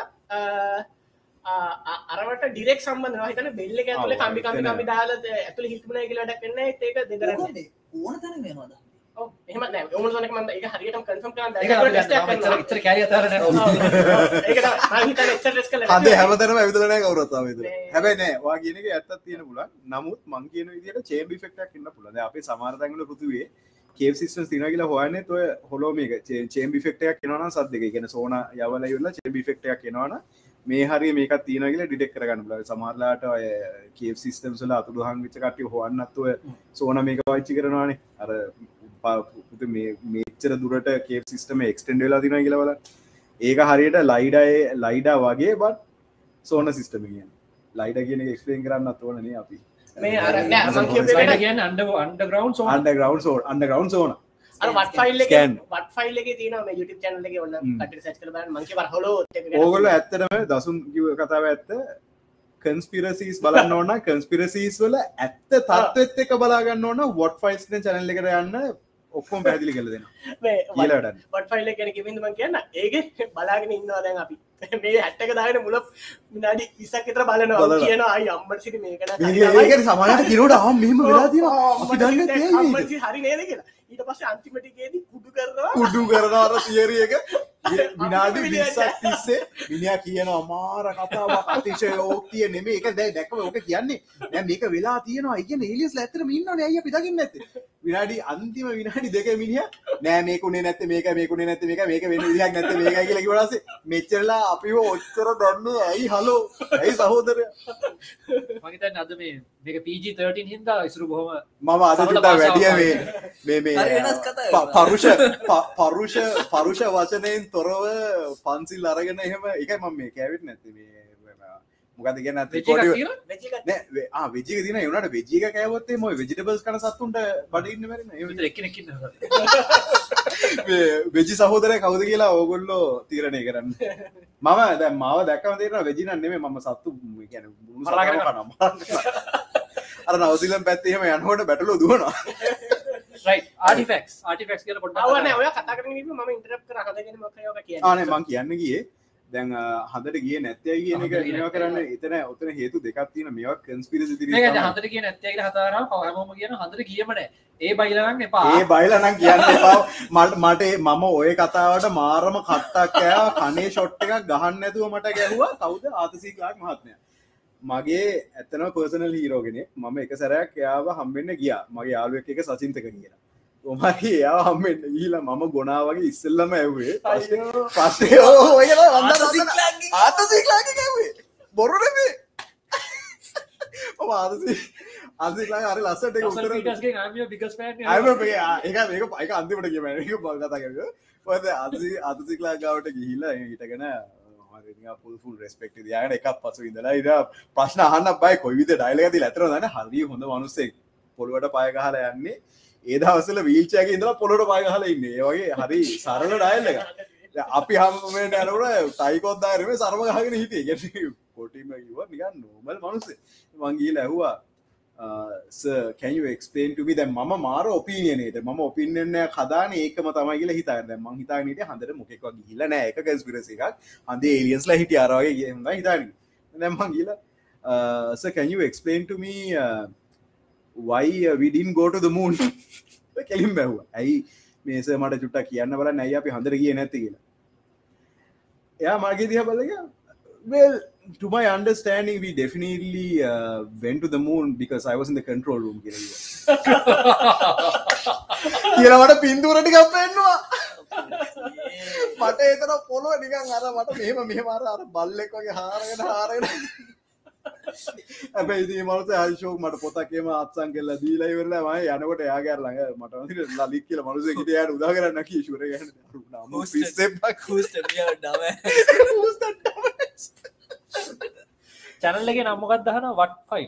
Speaker 4: අරවට ඩිරෙක් සම්බන්ධ හිතන බෙල්ල ඇතුල කම්ි කම්ි දාල ඇතුළ හිතුන කියලට කන්න ඒක දෙදර
Speaker 2: ඕන තැන මේවාද
Speaker 4: එහම ඕන සනක මන්ද එක හරියටම කන්සම් කරන්න
Speaker 1: එච්චර කැරිය අතහැරලා නෑ.
Speaker 4: ඒක හිතන එච්චර ස් කළ.
Speaker 3: හද හැමතනම ඇවිදලනෑ කවරත්තාව
Speaker 4: මේ-
Speaker 3: හැබැයි නෑ වා කියනක ඇත්තත් තියෙන පුලන් නමුත් මං කියන විදිට චේම් ෆෙක්ටක් ඉන්න පුලද අපේ සමාරතැගල පෘතුවේ කේප් සිස්ටම් තින කියලා හොයන්න ඔය හොලෝ මේක. චේම් ෆෙක්ටයක් කෙනවන සද්දක. ගෙන සෝන යවල යුල්ල චේම් ෆෙක්ටයක් කෙනවන මේ හරි මේක තියන කියලා ඩිටෙක් කරගන්න බල සමාරලාට ඔය කේප් සිස්ටම් සල අතුළු හං විච කටය හොන්නත්තුව සෝන මේක පච්චි කරනවානේ. අර ප- පුතු මේ- මේච්චර දුරට කේප් සිස්ටම එක්ස්ටෙන්ඩ වෙලා තින කියලවල ඒක හරියට ලයිඩයි ලයිඩා වගේ බත් සෝන සිස්ටම කිය ලයිඩ කියන එක්ස්පලේන් කරන්න අත්වනන අපි.
Speaker 1: අන්ඩ අන්ඩග්‍රවන්් සෝ
Speaker 3: අන්ඩ ග්‍රවන්් සෝ අන්ඩ ග්‍රවන්් සෝන ඕගොල්ල ඇත්තටම දසුන් කිව කතාව ඇත්ත. කන්ස්පිරසිස් බලන්න ඕන්න කන්ස්පිරසිස් වල ඇත්ත තත්වත් එක බලාගන්න ඕන්න වොට් ෆයිස්න චැනල්ල එකට යන්න ඔක්කොම් පැදිලි කල දෙෙන කියලටන්න
Speaker 4: වට ෆයිල් එක ගැන කිවිඳම කියන්න? ඒක බලාගෙන ඉන්නවා දැන් අපි. මේ හැට්ටක දාගෙන මුල විනාඩි විසක් විතර බලනවා.
Speaker 3: බලනවා.
Speaker 4: කියන අයි අම්මට සිට මේකන
Speaker 3: ඒකට සමනට කිනට හම්
Speaker 4: අම්මට හරි නේද කියලා. ඊට පස්සේ අන්තිමටිකේදී කුඩු කරනවා.
Speaker 3: උඩු කරනර තියරිය එක විනාඩි විසක් තිස්සේ මිනිා කියන අමාර කතාව අතිශය ඕක්තිය නෙමේ. එක දැයි දැකව ඕක කියන්නේ. දැ මේක වෙලා තියෙනවා. එක නිලියස් ඇතර ඉන්න ඇය පිටකින් නැත විනාඩි අන්තිම විනාඩි දෙක මිනිිය නෑ මේකුණේ නැත මේක මේකුණේ නැත මේක මේක වෙන විදිහක් නැත මේක කියලා කිවරස මෙච්චරලා අපිව ඔච්චර දන්න. ඇයි හලෝ ඇයි සහෝදරය?
Speaker 1: මගේතන් අද මේ මේක PG13 හින්දා ඉසුරු බොහොම
Speaker 3: මම අද
Speaker 1: සරල
Speaker 3: චුට්ටා
Speaker 1: භාෂාවක්
Speaker 3: වැඩිය මේ මේ
Speaker 2: කතාවක්.
Speaker 3: පරුෂ පරුෂ පරුෂ වචනයෙන් තොරව පන්සිල් අරගෙන එහෙම එක මම මේ කැවිට නැති මේ මොකද ගැන වෙජික දින යුනට වෙජික කෑවත්තේ මොයි වෙජිටබල්ස් කන සත්තුන්ට
Speaker 1: ඉන්නවා.
Speaker 3: වෙජි සහෝදරය කවුද කියලා ඕගොල්ලෝ තීරණය කරන්න. මම දැ මාව දැක්කම තේරන වෙජින නෙමේ මම සත්තු ගැන *laughs* අර නවසිලම් පැත්තේම යනකොට බැටලෝ දුවනවා
Speaker 1: ආටිෆෙක්ස් ආටිෆෙක්ස් කියල පොට
Speaker 4: ඔය කතා කරන ම ඉන්ටරප් කර හදගෙන මොකයෝක කිය
Speaker 3: ආනේ මං කියන්න ගියේ. දැන් හදට ගිය නැත්තය කියන එක
Speaker 1: නැත්තේ.
Speaker 3: කරන්න එතන ඔතන හේතු දෙකක් තියෙන මේවා කන්ස්පිරසි
Speaker 1: හතර කිය නැත්තේක හතාර පවහම කියන හතර කියමන ඒ බයිලරන්න එපා.
Speaker 3: ඒ බයිලනම් කියන්න එපා. මට මට මම ඔය කතාවට මාරම කට්ටක් කෑ කනේ ෂොට් එකක් ගහන්න නැතුව මට ගැහවා. කවුද? ආතසිකලාක් මහත්මය මගේ ඇත්තන පර්සනල් හීරෝගෙන මම එක සැරයක් එයාව හම්බෙන්න්න ගියා. මගේ යාලුවක් එක සචින්තක කියලා. ඔමගේ එයා හම්බෙන්න්න ඊලා මම ගොනා වගේ ඉස්සල්ලම ඇවේ පස්සේ ඔය ආතසිකලාගේ ගැවේ බොරුනේ ආතසි අන්සිලා අර ලස්සට මේක පයික අන්තිමට කිය එක බල් කතා කර ඔද අදසි අදසිකලා ගාවට ගිහිලා හිටගෙන පුල්ෆුල් රෙස්පෙක්ට දයාන එකක් පසු ඉඳලා ඉද ප්‍රශ්න අහන්න බයි කොයිවිද ඩයිලගති ඇතර දන්න හරි හොඳ මනුස්සෙක් පොළුවට පයගහල යන්නේ. ඒ දවසල වීල්චයක ඉඳලා පොළොට පයගහල ඉන්න. ඒවගේ හරි සරල ඩයිල් එක අපි හමට ඇනකට තයිකොත්දාරම සරම ගහගෙන හිටිය. ගැ කොටීම කිව නිකන් නෝමල් මනුස්සේ මංගී ලැහවා කැන් එක්ස්පේන් ටි දැ ම මාර ඔපිනියනට ම ඔපින්නය කදාන ඒකම තමයි කියල හිතා ම හිතානට හඳට මොකෙක් ගිල්ල නෑ එක කැස්පිරස එකක්. අන්ද ඒලියන්ස්ල හිටිය අරවාගේ ම හිතාන නැම්මන් ගිල can එක්ස්පේන් ටම why විඩින් Gota the moon කෙලින් බැහ්ව ඇයි මේස මට චුට්ට කියන්න බල නැයි අපි හඳර කිය නැති කියලා? එයා මගේ දිහ බලක well to my understanding we definitely uh, went to the moon because i was in the control room කියලා කියලවට පින්තුරටි කපෙන්වා මට ඒතර පොලොව නිකන් අර මට මෙම මෙහමර අර බල්ලෙක් වගේ හාරගෙන හාරගෙන. ඇැයි මලත අශෝක් මට පොතක්කේම අත්සන් කෙල්ල දීලා ඉවරලා මයි යනකොට යාගර ළඟ මට ලලික් කියල මනුස යට උදා කරන්න කීශුර
Speaker 1: චැනල්ලගේ නම්මකත් දහන වට ෆයි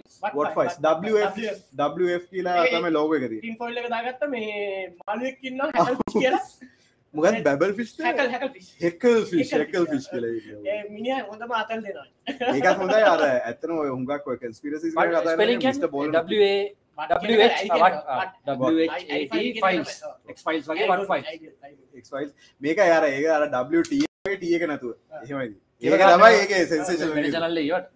Speaker 3: WF කියලා තම ලෝක එකද
Speaker 4: ෆොල්ල දාගත්ත මේ මාලුවක්කින්න *laughs* කියලා.
Speaker 3: මොකත් බැබල් ෆිස්
Speaker 4: හැකල් හැකල් ෆිස්
Speaker 3: හෙකල් ෆිස් කල
Speaker 4: මිනිිය හොඳම අතල් දෙනවා.
Speaker 3: ඒකත් හොඳයි. අර ඇත්තන ඔය හුඟක් ඔය කන්ස්පිරසි බෝල මේක යාර ඒක අර WT ටිය එක නැතුව. එහෙමයි ඒක තමයි ඒක සෙන්සේෂන්
Speaker 1: චනල්ල වට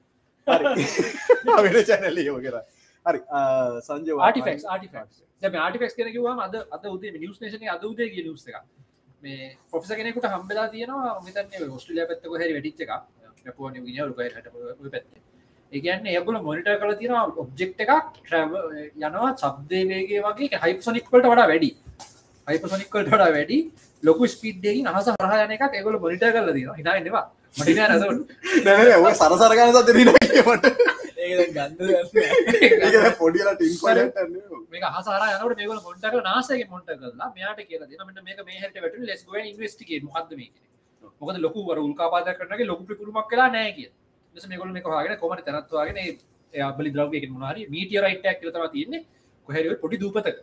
Speaker 3: වෙන චැනල්ල කර හරි. සංජ
Speaker 1: ආටිෆෙක්ස් ආටිෆෙක්ස් දැම ආටිෆෙක්ස් කෙන කිවවාම අද අද උදේ නිියස් නේෂන අද උදේ කිය නිියස් එක මේ පොෆිස කෙනෙකුට හම්බෙලා තියෙනවා මෙතන්නේ ඔස්ට්‍රලිය පැත්තක හැරි වැඩිච්ච එක නැපුව නිවිනිය රුකයි හට පැත්තේ. ඒගන්න ඒගුල මොනිට කල තියෙන ඔබ්ජෙක්් එකක් ට්‍රව යනවා සබ්දේවේගේ වගේ හයිපසොනික්වලට වඩා වැඩි. හයිපසොනික්වලට වඩා වැඩි. ලොකු ස්පීඩ්ඩකින් අහස හරහයන එක ඒගොල මොනිට කල දී හිනාන්නවා
Speaker 3: නැ ඔය සරසරගන සත මට පොඩිලා ටින්
Speaker 1: මේ හසාර යනට මේකල මොටක නාසගේ මොට කලා මෙයාට කියලා දනට මේක මේහට වැට ලෙස් ඉන්වස්ටිගේ මොහද මේ මොකද ලොකු වර උල්කාපාද කරනගේ ලොකු පිපුරුමක් කලා නෑ කිය ෙස මේකොල මේ හගෙන කොමට තැනත්වාගෙන එයාබලි ද්‍රවය මොනාරි මීටිය රයිටක් කියතම තියන්නේ. කොහැර පොඩි දූපතක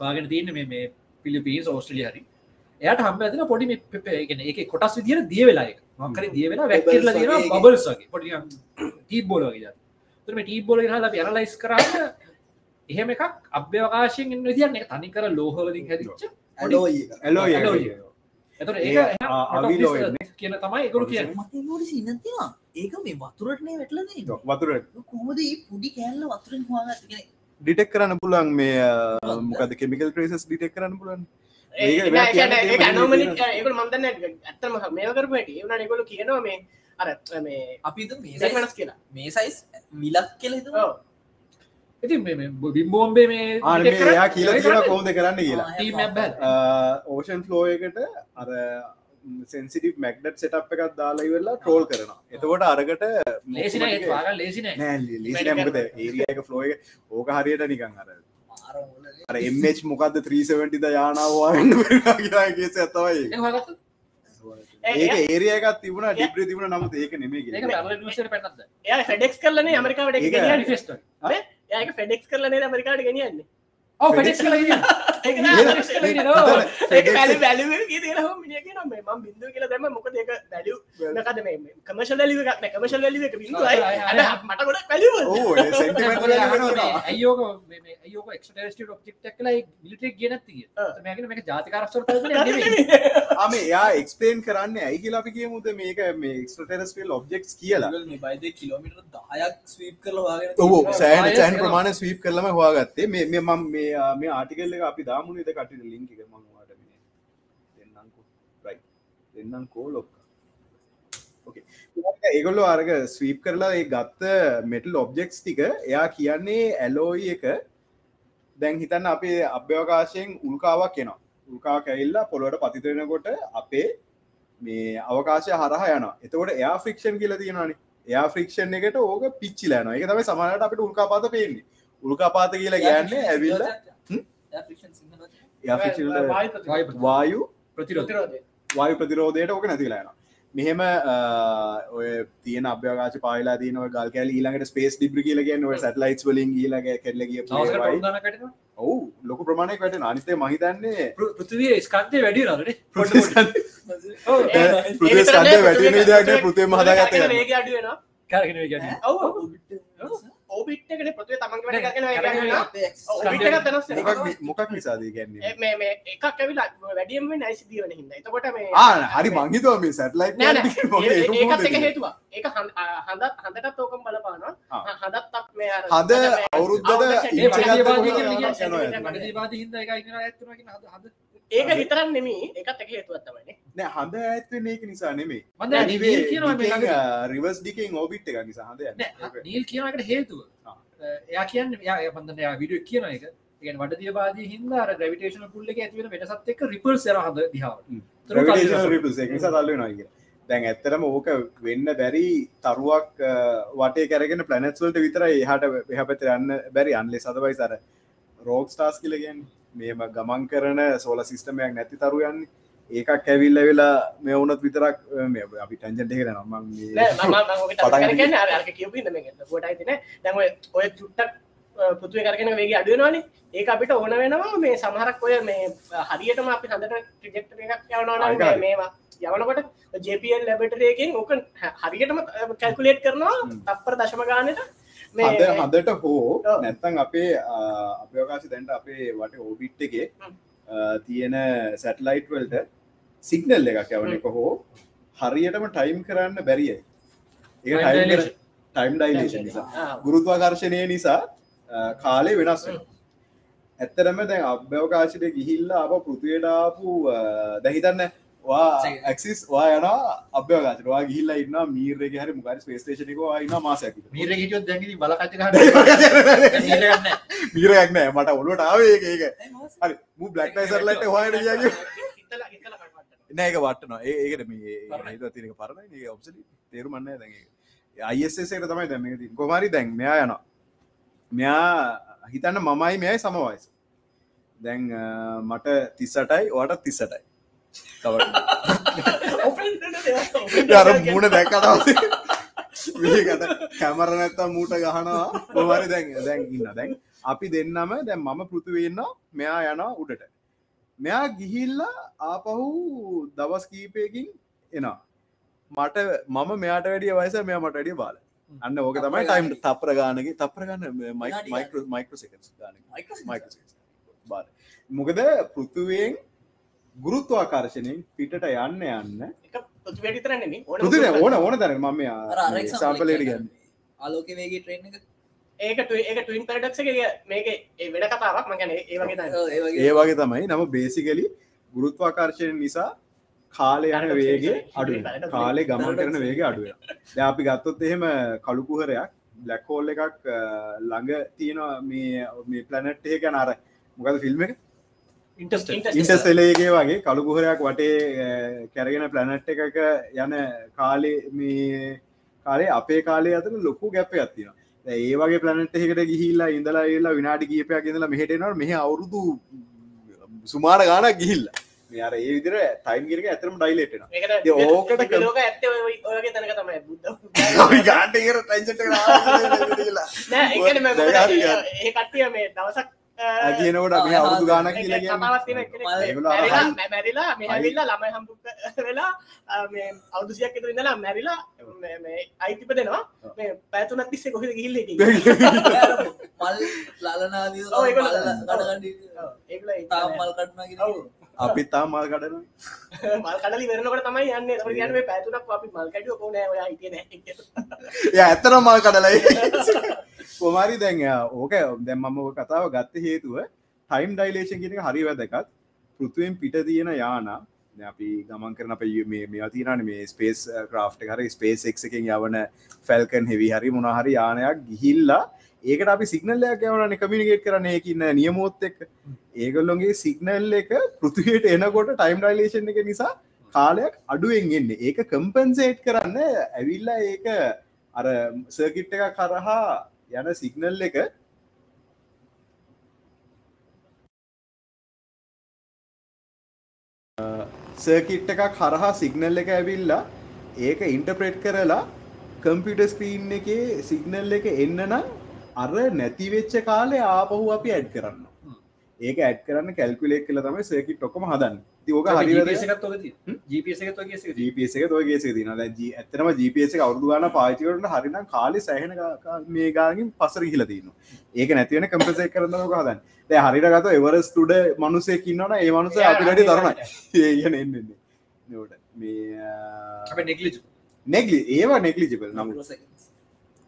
Speaker 1: හගෙන තියන්න මේ පිලිපිස් ඕස්ට්‍රලිය හරි. එයට හම ඇතින පොඩි පෙපගෙන එක කොටස් විදිර දිය වෙලායි මකර දිය වෙලා වැක්කිරල දින බබල්සගේ පොඩි ටීබ් බෝලගේ තුම ටීබ් බෝල හලා පැරලයිස් කරන්න එහෙම එකක් අභ්‍යවකාශයෙන් විදින්න එක. තනිකර ලෝහවලින් හැදිච්ච
Speaker 3: ඇලෝ
Speaker 1: එතට
Speaker 3: ඒ
Speaker 1: කියන තමයි එකරු කිය
Speaker 2: මට සිනතිවා ඒක මේ වතුරටනේ වැටලනේ
Speaker 3: වතුර.
Speaker 2: කොහොමද ඒ පුඩි කෑල්ල වතුරෙන් හවාගත්ගෙන
Speaker 3: ඩිටෙක් කරන්න පුලන් මේ මොකද කෙමිකල් ක්‍රේසස් ඩිටෙක් කරන්න පුලන්
Speaker 4: ඇනමනි ඒකල් මන්දන්න ඇත්තම මේ කරපට ඒවන නිකොල කියනවා මේ අර මේ
Speaker 2: අපි
Speaker 4: වෙනස් කියලා.
Speaker 2: මේ සයිස් මිලක් කෙල
Speaker 4: ඔව්.
Speaker 1: ඉති බිම්බෝම්බේ මේ
Speaker 3: ආයා කියලා කියලා කෝමද කරන්න කියලා. ඕෂන් ෆලෝ එකට අර සෙන්සිටි මැක්ඩට් සෙටප් එකක් දාලා ඉවෙල්ලා ට්‍රෝල් කරනවා. එතකොට අරකට
Speaker 1: ලේසින
Speaker 3: ලේසිනමකද ඒරියක ෆලෝ එක ඕක හරියට නිකන් අර අර එම්ච් මොකක්ද 370 ද යානාවන්න කියලාගේ ඇත්තවයි ඒක. ඒරියකත් තිබුණ ඩිබ්‍රි තිබුණ නමුත් ඒක නෙමේ
Speaker 4: ෆෙඩෙක්ස් කරලනේ
Speaker 3: ඒක
Speaker 4: ෆෙඩෙක්ස් කරලනේ අමරිකාට ගෙනියන්නේ
Speaker 1: ඔව ෆෙඩෙක්ස් කල
Speaker 4: වැලි වැලි කිය මේ මම බින්දුව කියලා දැම මොකද ඒක වැලිය නකද මේ කමශල් එකක් කමශල් අද මට
Speaker 3: ඕ සෙන්ටිමෙන්ට්
Speaker 1: අයෝක අයෝක එක්ට ඔබ්ෙක්ටක් කලා මිලිටෙක් ගෙනත්තිය
Speaker 4: ආ.
Speaker 1: මේකන මේ ජාතිකාරක්ෂර
Speaker 3: ආම එයා එක්ස්පේන් කරන්න ඇයි කියලා අපි කියමුද මේක මේ එක්ස්ටරස්ටල් ඔබ්ෙක්ස් කියලා
Speaker 2: මේ බයිද කිලෝමිට දහයක් ස්වීප්
Speaker 1: ආයෙත්
Speaker 3: සෑන්
Speaker 1: කරනවා.
Speaker 3: ප්‍රමාණ ස්වීප් කරලම හවාගත්තේ මේ මම මේ ආ, මේ ආටිකල් එක අපි දාමුණේද කටිට ලින්ක් එක මම ඔයාලට මේ දෙන්නම්කෝ රයිට් දෙන්නම් කෝ ලොක්ක ඕකේ ඒගොල්ලෝ අරග ස්වීප් කරලා ඒ ගත්ත මෙටල් ඔබ්ජෙක්ස් ටික එයා කියන්නේ ඇලෝයි එක. දැන් හිතන්න අපේ අභ්‍යවකාශයෙන් උල්කාවක් එනවා. උල්කා කැල්ලා පොළොට පතිතරෙනකොට අපේ මේ අවකාශය හරහ යන එතකොට එයා ෆික්ෂන් කියල තියෙනවානේ. එයා ෆ්‍රික්ෂන් එකට ඕක පිච්චිලන එක තමයි සමහට අපිට උල්කාපාත පේන්නේ. උල්කාපාත කියලා ගෑන්නේ ඇවිල්ල වායු
Speaker 1: ප්‍රතිරෝධ
Speaker 4: ප්‍රතිරෝධය.
Speaker 3: වායු ප්‍රතිරෝධයට ඕක නැතිලාන මෙහෙම ඔය තියෙන අභ්‍යකාශ පාලා තියන ගල් කැල ඊළඟට ස්පේස් ඩිබ්‍රි කියල කියන්න ඔය සැටලයිස් වලින් ඊලග කෙල්ලගිය ඔවු ලොක ප්‍රමාණයක් වැට අනිතේ මහිතන්නේ
Speaker 1: පෘතිවයේ ස්කන්තය වැඩි
Speaker 3: ස්කන්ධය වැටෙන විදිහට පෘතිය මහදාගත්ත
Speaker 4: ඔව ඕබිට්කට පෘතිය තමන්ගේ වැඩ කරගෙන ඔබිට් එකත් වෙනස්
Speaker 3: මොකක් නිසාද කියන්නේ?
Speaker 4: මේ මේ එකක් ඇවිලා වැඩියම නයිසිදිය වෙන හිද එතකොට මේ
Speaker 3: ආ හරි මේ සැටලයිට්
Speaker 4: නෑ නෑ. ඒ- ඒකත් එක හේතුවා ඒක හඳ හඳත් හඳටත් ඕකම් බලපානවා.
Speaker 3: ආ.
Speaker 4: හදත් මේ අර-
Speaker 3: හද
Speaker 4: මේ
Speaker 3: අවුරුද්දට ඉන්ච් එකක් යනවා. යනවා.
Speaker 1: වඩදීවාදී හින්දා එකයි ඉගෙන ඇත්තුනකින් හද හද
Speaker 4: ඒක විතරක් නෙමෙයි. ඒකත් එක හේතුවක් තමයි
Speaker 3: නෑ. හඳ ඇත්වෙන ඒක නිසා නෙමේ
Speaker 1: මන්ද නීල් කියනවා මේ ළඟ.
Speaker 3: රිවස් ඩිකෙන් ඕබිට් එක නිසා හඳ
Speaker 1: නෑ නීල් කියනකට හේතුව. එයා කියන්න යා පන්දන විඩිය කියන එක එක වඩදිය බාදී හින්ද ග්‍රවිටේෂන පුල්ල එක ඇතිවෙන වෙනසත් එක් රිපල් සර හද දිහාවට.
Speaker 3: රිපස් එක නිසා තල්ල නොයි දැන් ඇත්තරම ඕක වෙන්න බැරි තරුවක් වටේ කැරගෙන පලනැත්වල්ට විතර එහට එහ පැතර යන්න බැරි. අන්ලෙ සතබයි සර රෝක් ස්ටාස් කියලගෙන් මේම ගමන් කරන සෝල සිිස්ටමයක් නැති තරු යන්න. ඒකක් ඇවිල්ල වෙලා මේ වුනත් විතරක් මේ අපි ටැන්ජට
Speaker 4: තින දැම ඔය චුට්ටක් පුතුව කරගෙන වේගේ අඩුවනවානේ ඒක අපිට ඕන වෙනවා මේ සමහරක් ඔය මේ හරියටම අපි හඳට ටිජෙක්ට එකක් යවනවා. මේවා යවනකොට ජපල් ලැබටරයකින් ඕක හරියටම කැල්කුලේට් කරනවා. තප්පර දශම ගානට
Speaker 3: හද හදට හෝ. නැත්තන් අපේ අපයෝකාශ දැන්ට අපේ වට ඕබිට් එකේ
Speaker 4: හ්ම්.
Speaker 3: අ, තියෙන සැටලයිට් වල්ට සිගනල් එකක් යවන එක හෝ හරියටම ටයිම් කරන්න බැරියයි ඒ. ටයිම් ඩයිලේෂන් නිසා ගුරුත්වාකර්ශණය නිසා කාලේ වෙනස් වෙනවා. ඇත්තරම දැන් අභ්‍යවකාශයට ගිහිල්ලා අප පෘතිවයටාපු දැහිතන්න වා ඇක්සිස් වා යන අභ්‍යවකාශට වා ගිහිල්ලා ඉන්න මීරක හරි මුගරි ස්පේස්ටේෂනක ඉන්න මාසයක්
Speaker 1: මීර හිටියොත් බලකච්ච ගන්න
Speaker 3: මීරයක් නෑ මට ඔලුවට ආවේ ඒක ඒක. හරි. මු බ්ලක් නයිසර්ලට හොයට කිය නෑ එක වටනවා. ඒ ඒකට මේ තිනක පරණ ඒ ඔබ්සලි තේරුමන්න දැ අයිසක තමයි දැම කොමරි දැන් මෙයා යනවා. මෙයා හිතන්න මමයි මෙයයි සමවයිස්. දැන් මට තිස්සටයි ඕට තිස්සටයි අර මූුණ දැක්කටවස මේකත කැමර නැත්තම් මූට ගහනවා. කොමරි දැන් දැන් ඉන්න. දැන් අපි දෙන්නම දැන් මම පෘතිවෙන්න මෙයා යනවා උඩට. මෙයා ගිහිල්ලා ආපහු දවස් කීපයකින් එනවා. මට මම මෙයාට වැඩිය වයස මෙයා මට වැඩිය බාල අන්න ඕක තමයි ටයිම් තප්‍ර ගානගේ තප්‍ර ගන්න මයිකෝ මයිකෝසකස් ගාන බාල මොකද පෘතුවයෙන් ගුරුත්වාකර්ශණයෙන් පිටට යන්න යන්න ඕන ඕන තැන මම සාම්පලට ගන්න
Speaker 2: ආලෝක වේගේ ට්‍රේන් එක
Speaker 4: ඒක ඒක ටවින් පරඩක්ගේ මේක වෙන කතාවක් මගැන ඒ වගේ තයි
Speaker 2: ඔව්, ඒ වගේ.
Speaker 3: තමයි. නම බේසිකලි ගුරුත්වාකර්ශණය නිසා කාලය යන වේගේ අඩු කාලේ ගමන් කරන වේගේ අඩුව ද අපි ගත්තොත් එහෙම කළුකුහරයක් බ්ලැක්හෝල් එකක් ළඟ තියෙනවා මේ මේ පලනට් ඒ ගැන අර. මොකද ෆිල්ම් එක ඉන්ටස්ටලේගේ වගේ කළුකුහරයක් වටේ කැරගෙන පලනට් එකක යන කාලේ මේ කාලේ අපේ කාලේ අතර ලොකු ගැප්ප ඇත්තින ඒ වගේ පලනට් එකට ගිහිල්ලා ඉඳලා ඒලා විනාඩි කීපයක් ඉඳලා මෙහෙටෙනවා මෙහ අවුරුදු සුමාර ගානක් ගිහිල්ල. මෙයාර ඒ විදිර ටයිම් ගිරක ඇතරම ඩයිලේටෙන
Speaker 4: ඒකට
Speaker 3: ඕකට *laughs* ගාන්ට
Speaker 4: නෑ ඒකන ඒ කට්ටිය මේ දවසක්
Speaker 3: කියනකොට මේ අවුදු ගානක්
Speaker 4: මැරිලා මෙහැවිල්ලා ළමයි හම්බු වෙලා අවුදුසියක් ඉතුරු ඉඳලා මැරිලා මේ- මේ අයිතිප දෙනවා. මේ පැතුනත් තිස්සේ කොහෙද ගිහිල්ල
Speaker 2: මල් ලලනාදී
Speaker 4: ඔව්, ඒගොල්ලෝ-
Speaker 2: ගඩගඩ තාම් මල් කටන
Speaker 3: අපි තා මල් කඩන *laughs*
Speaker 4: මල් කඩලි වෙනකට තමයි යන්න. මේ පැතුනක් අපි මල් කඩිය කෝනෑ
Speaker 3: ය ඇත්තන මල් කඩලයි *laughs* කොමාරි දැන් ඕක දැම් මම කතාව ගත්ත හේතුව ටයිම් ඩයිලේෂන් කියෙන හරි වැදකත් පෘතුවෙන් පිට තියෙන යානා අපි ගමන් කරන අප මේ තිරන මේ ස්පේස් ක්‍රාෆ්ට හරි ස්පේස් එක් එකෙන් යවන ෆැල්කන් හෙවි හරි මොනහරි යානයක් ගිහිල්ලා ඒකට අපි සිගනල්ලයක් යවන කමිනිකේට් කරන එකන්න නියමෝත් එක් ඒගොල්ලොන්ගේ සිගනල් එක පෘතියට එනකොට ටයිම් ඩයිලේෂන් එක නිසා කාලයක් අඩුවෙන් එන්නේ. ඒක කම්පන්සේට් කරන්න ඇවිල්ලා ඒක අර සර්කිට් එක කරහා යන සිගනල් එක සර්කිට් එක කරහා සිගනල් එක ඇවිල්ලා ඒක ඉන්ටප්‍රේට් කරලා කම්පියුට ස්ක්‍රීන් එකේ සිගනල් එක එන්න නම් අර නැතිවෙච්ච කාලේ ආපහු අපි ඇඩ් කරන්න. ඒක ඇඩ් කරන්න කැල්කුලෙක් කල තමයි සර්කිට් ඔක්කම හදන්න. ඕක
Speaker 1: ජීපස
Speaker 3: ඇතනම GPS එක අවුදු ගන පාචිකරට හරිනම් කාලි සෑහන මේ ගාගින් පසර හිල තින ඒක නැතිවන කම්පසේ කරන්න හදන් දැ හරිට ගත එවරස් තුඩ මනුසෙක් ඉන්නවන. ඒ මනුස අපිට තරන ඒගන එන්නන්නේ නට මේ නෙගලි ඒවා නෙගලිජිබල් නමු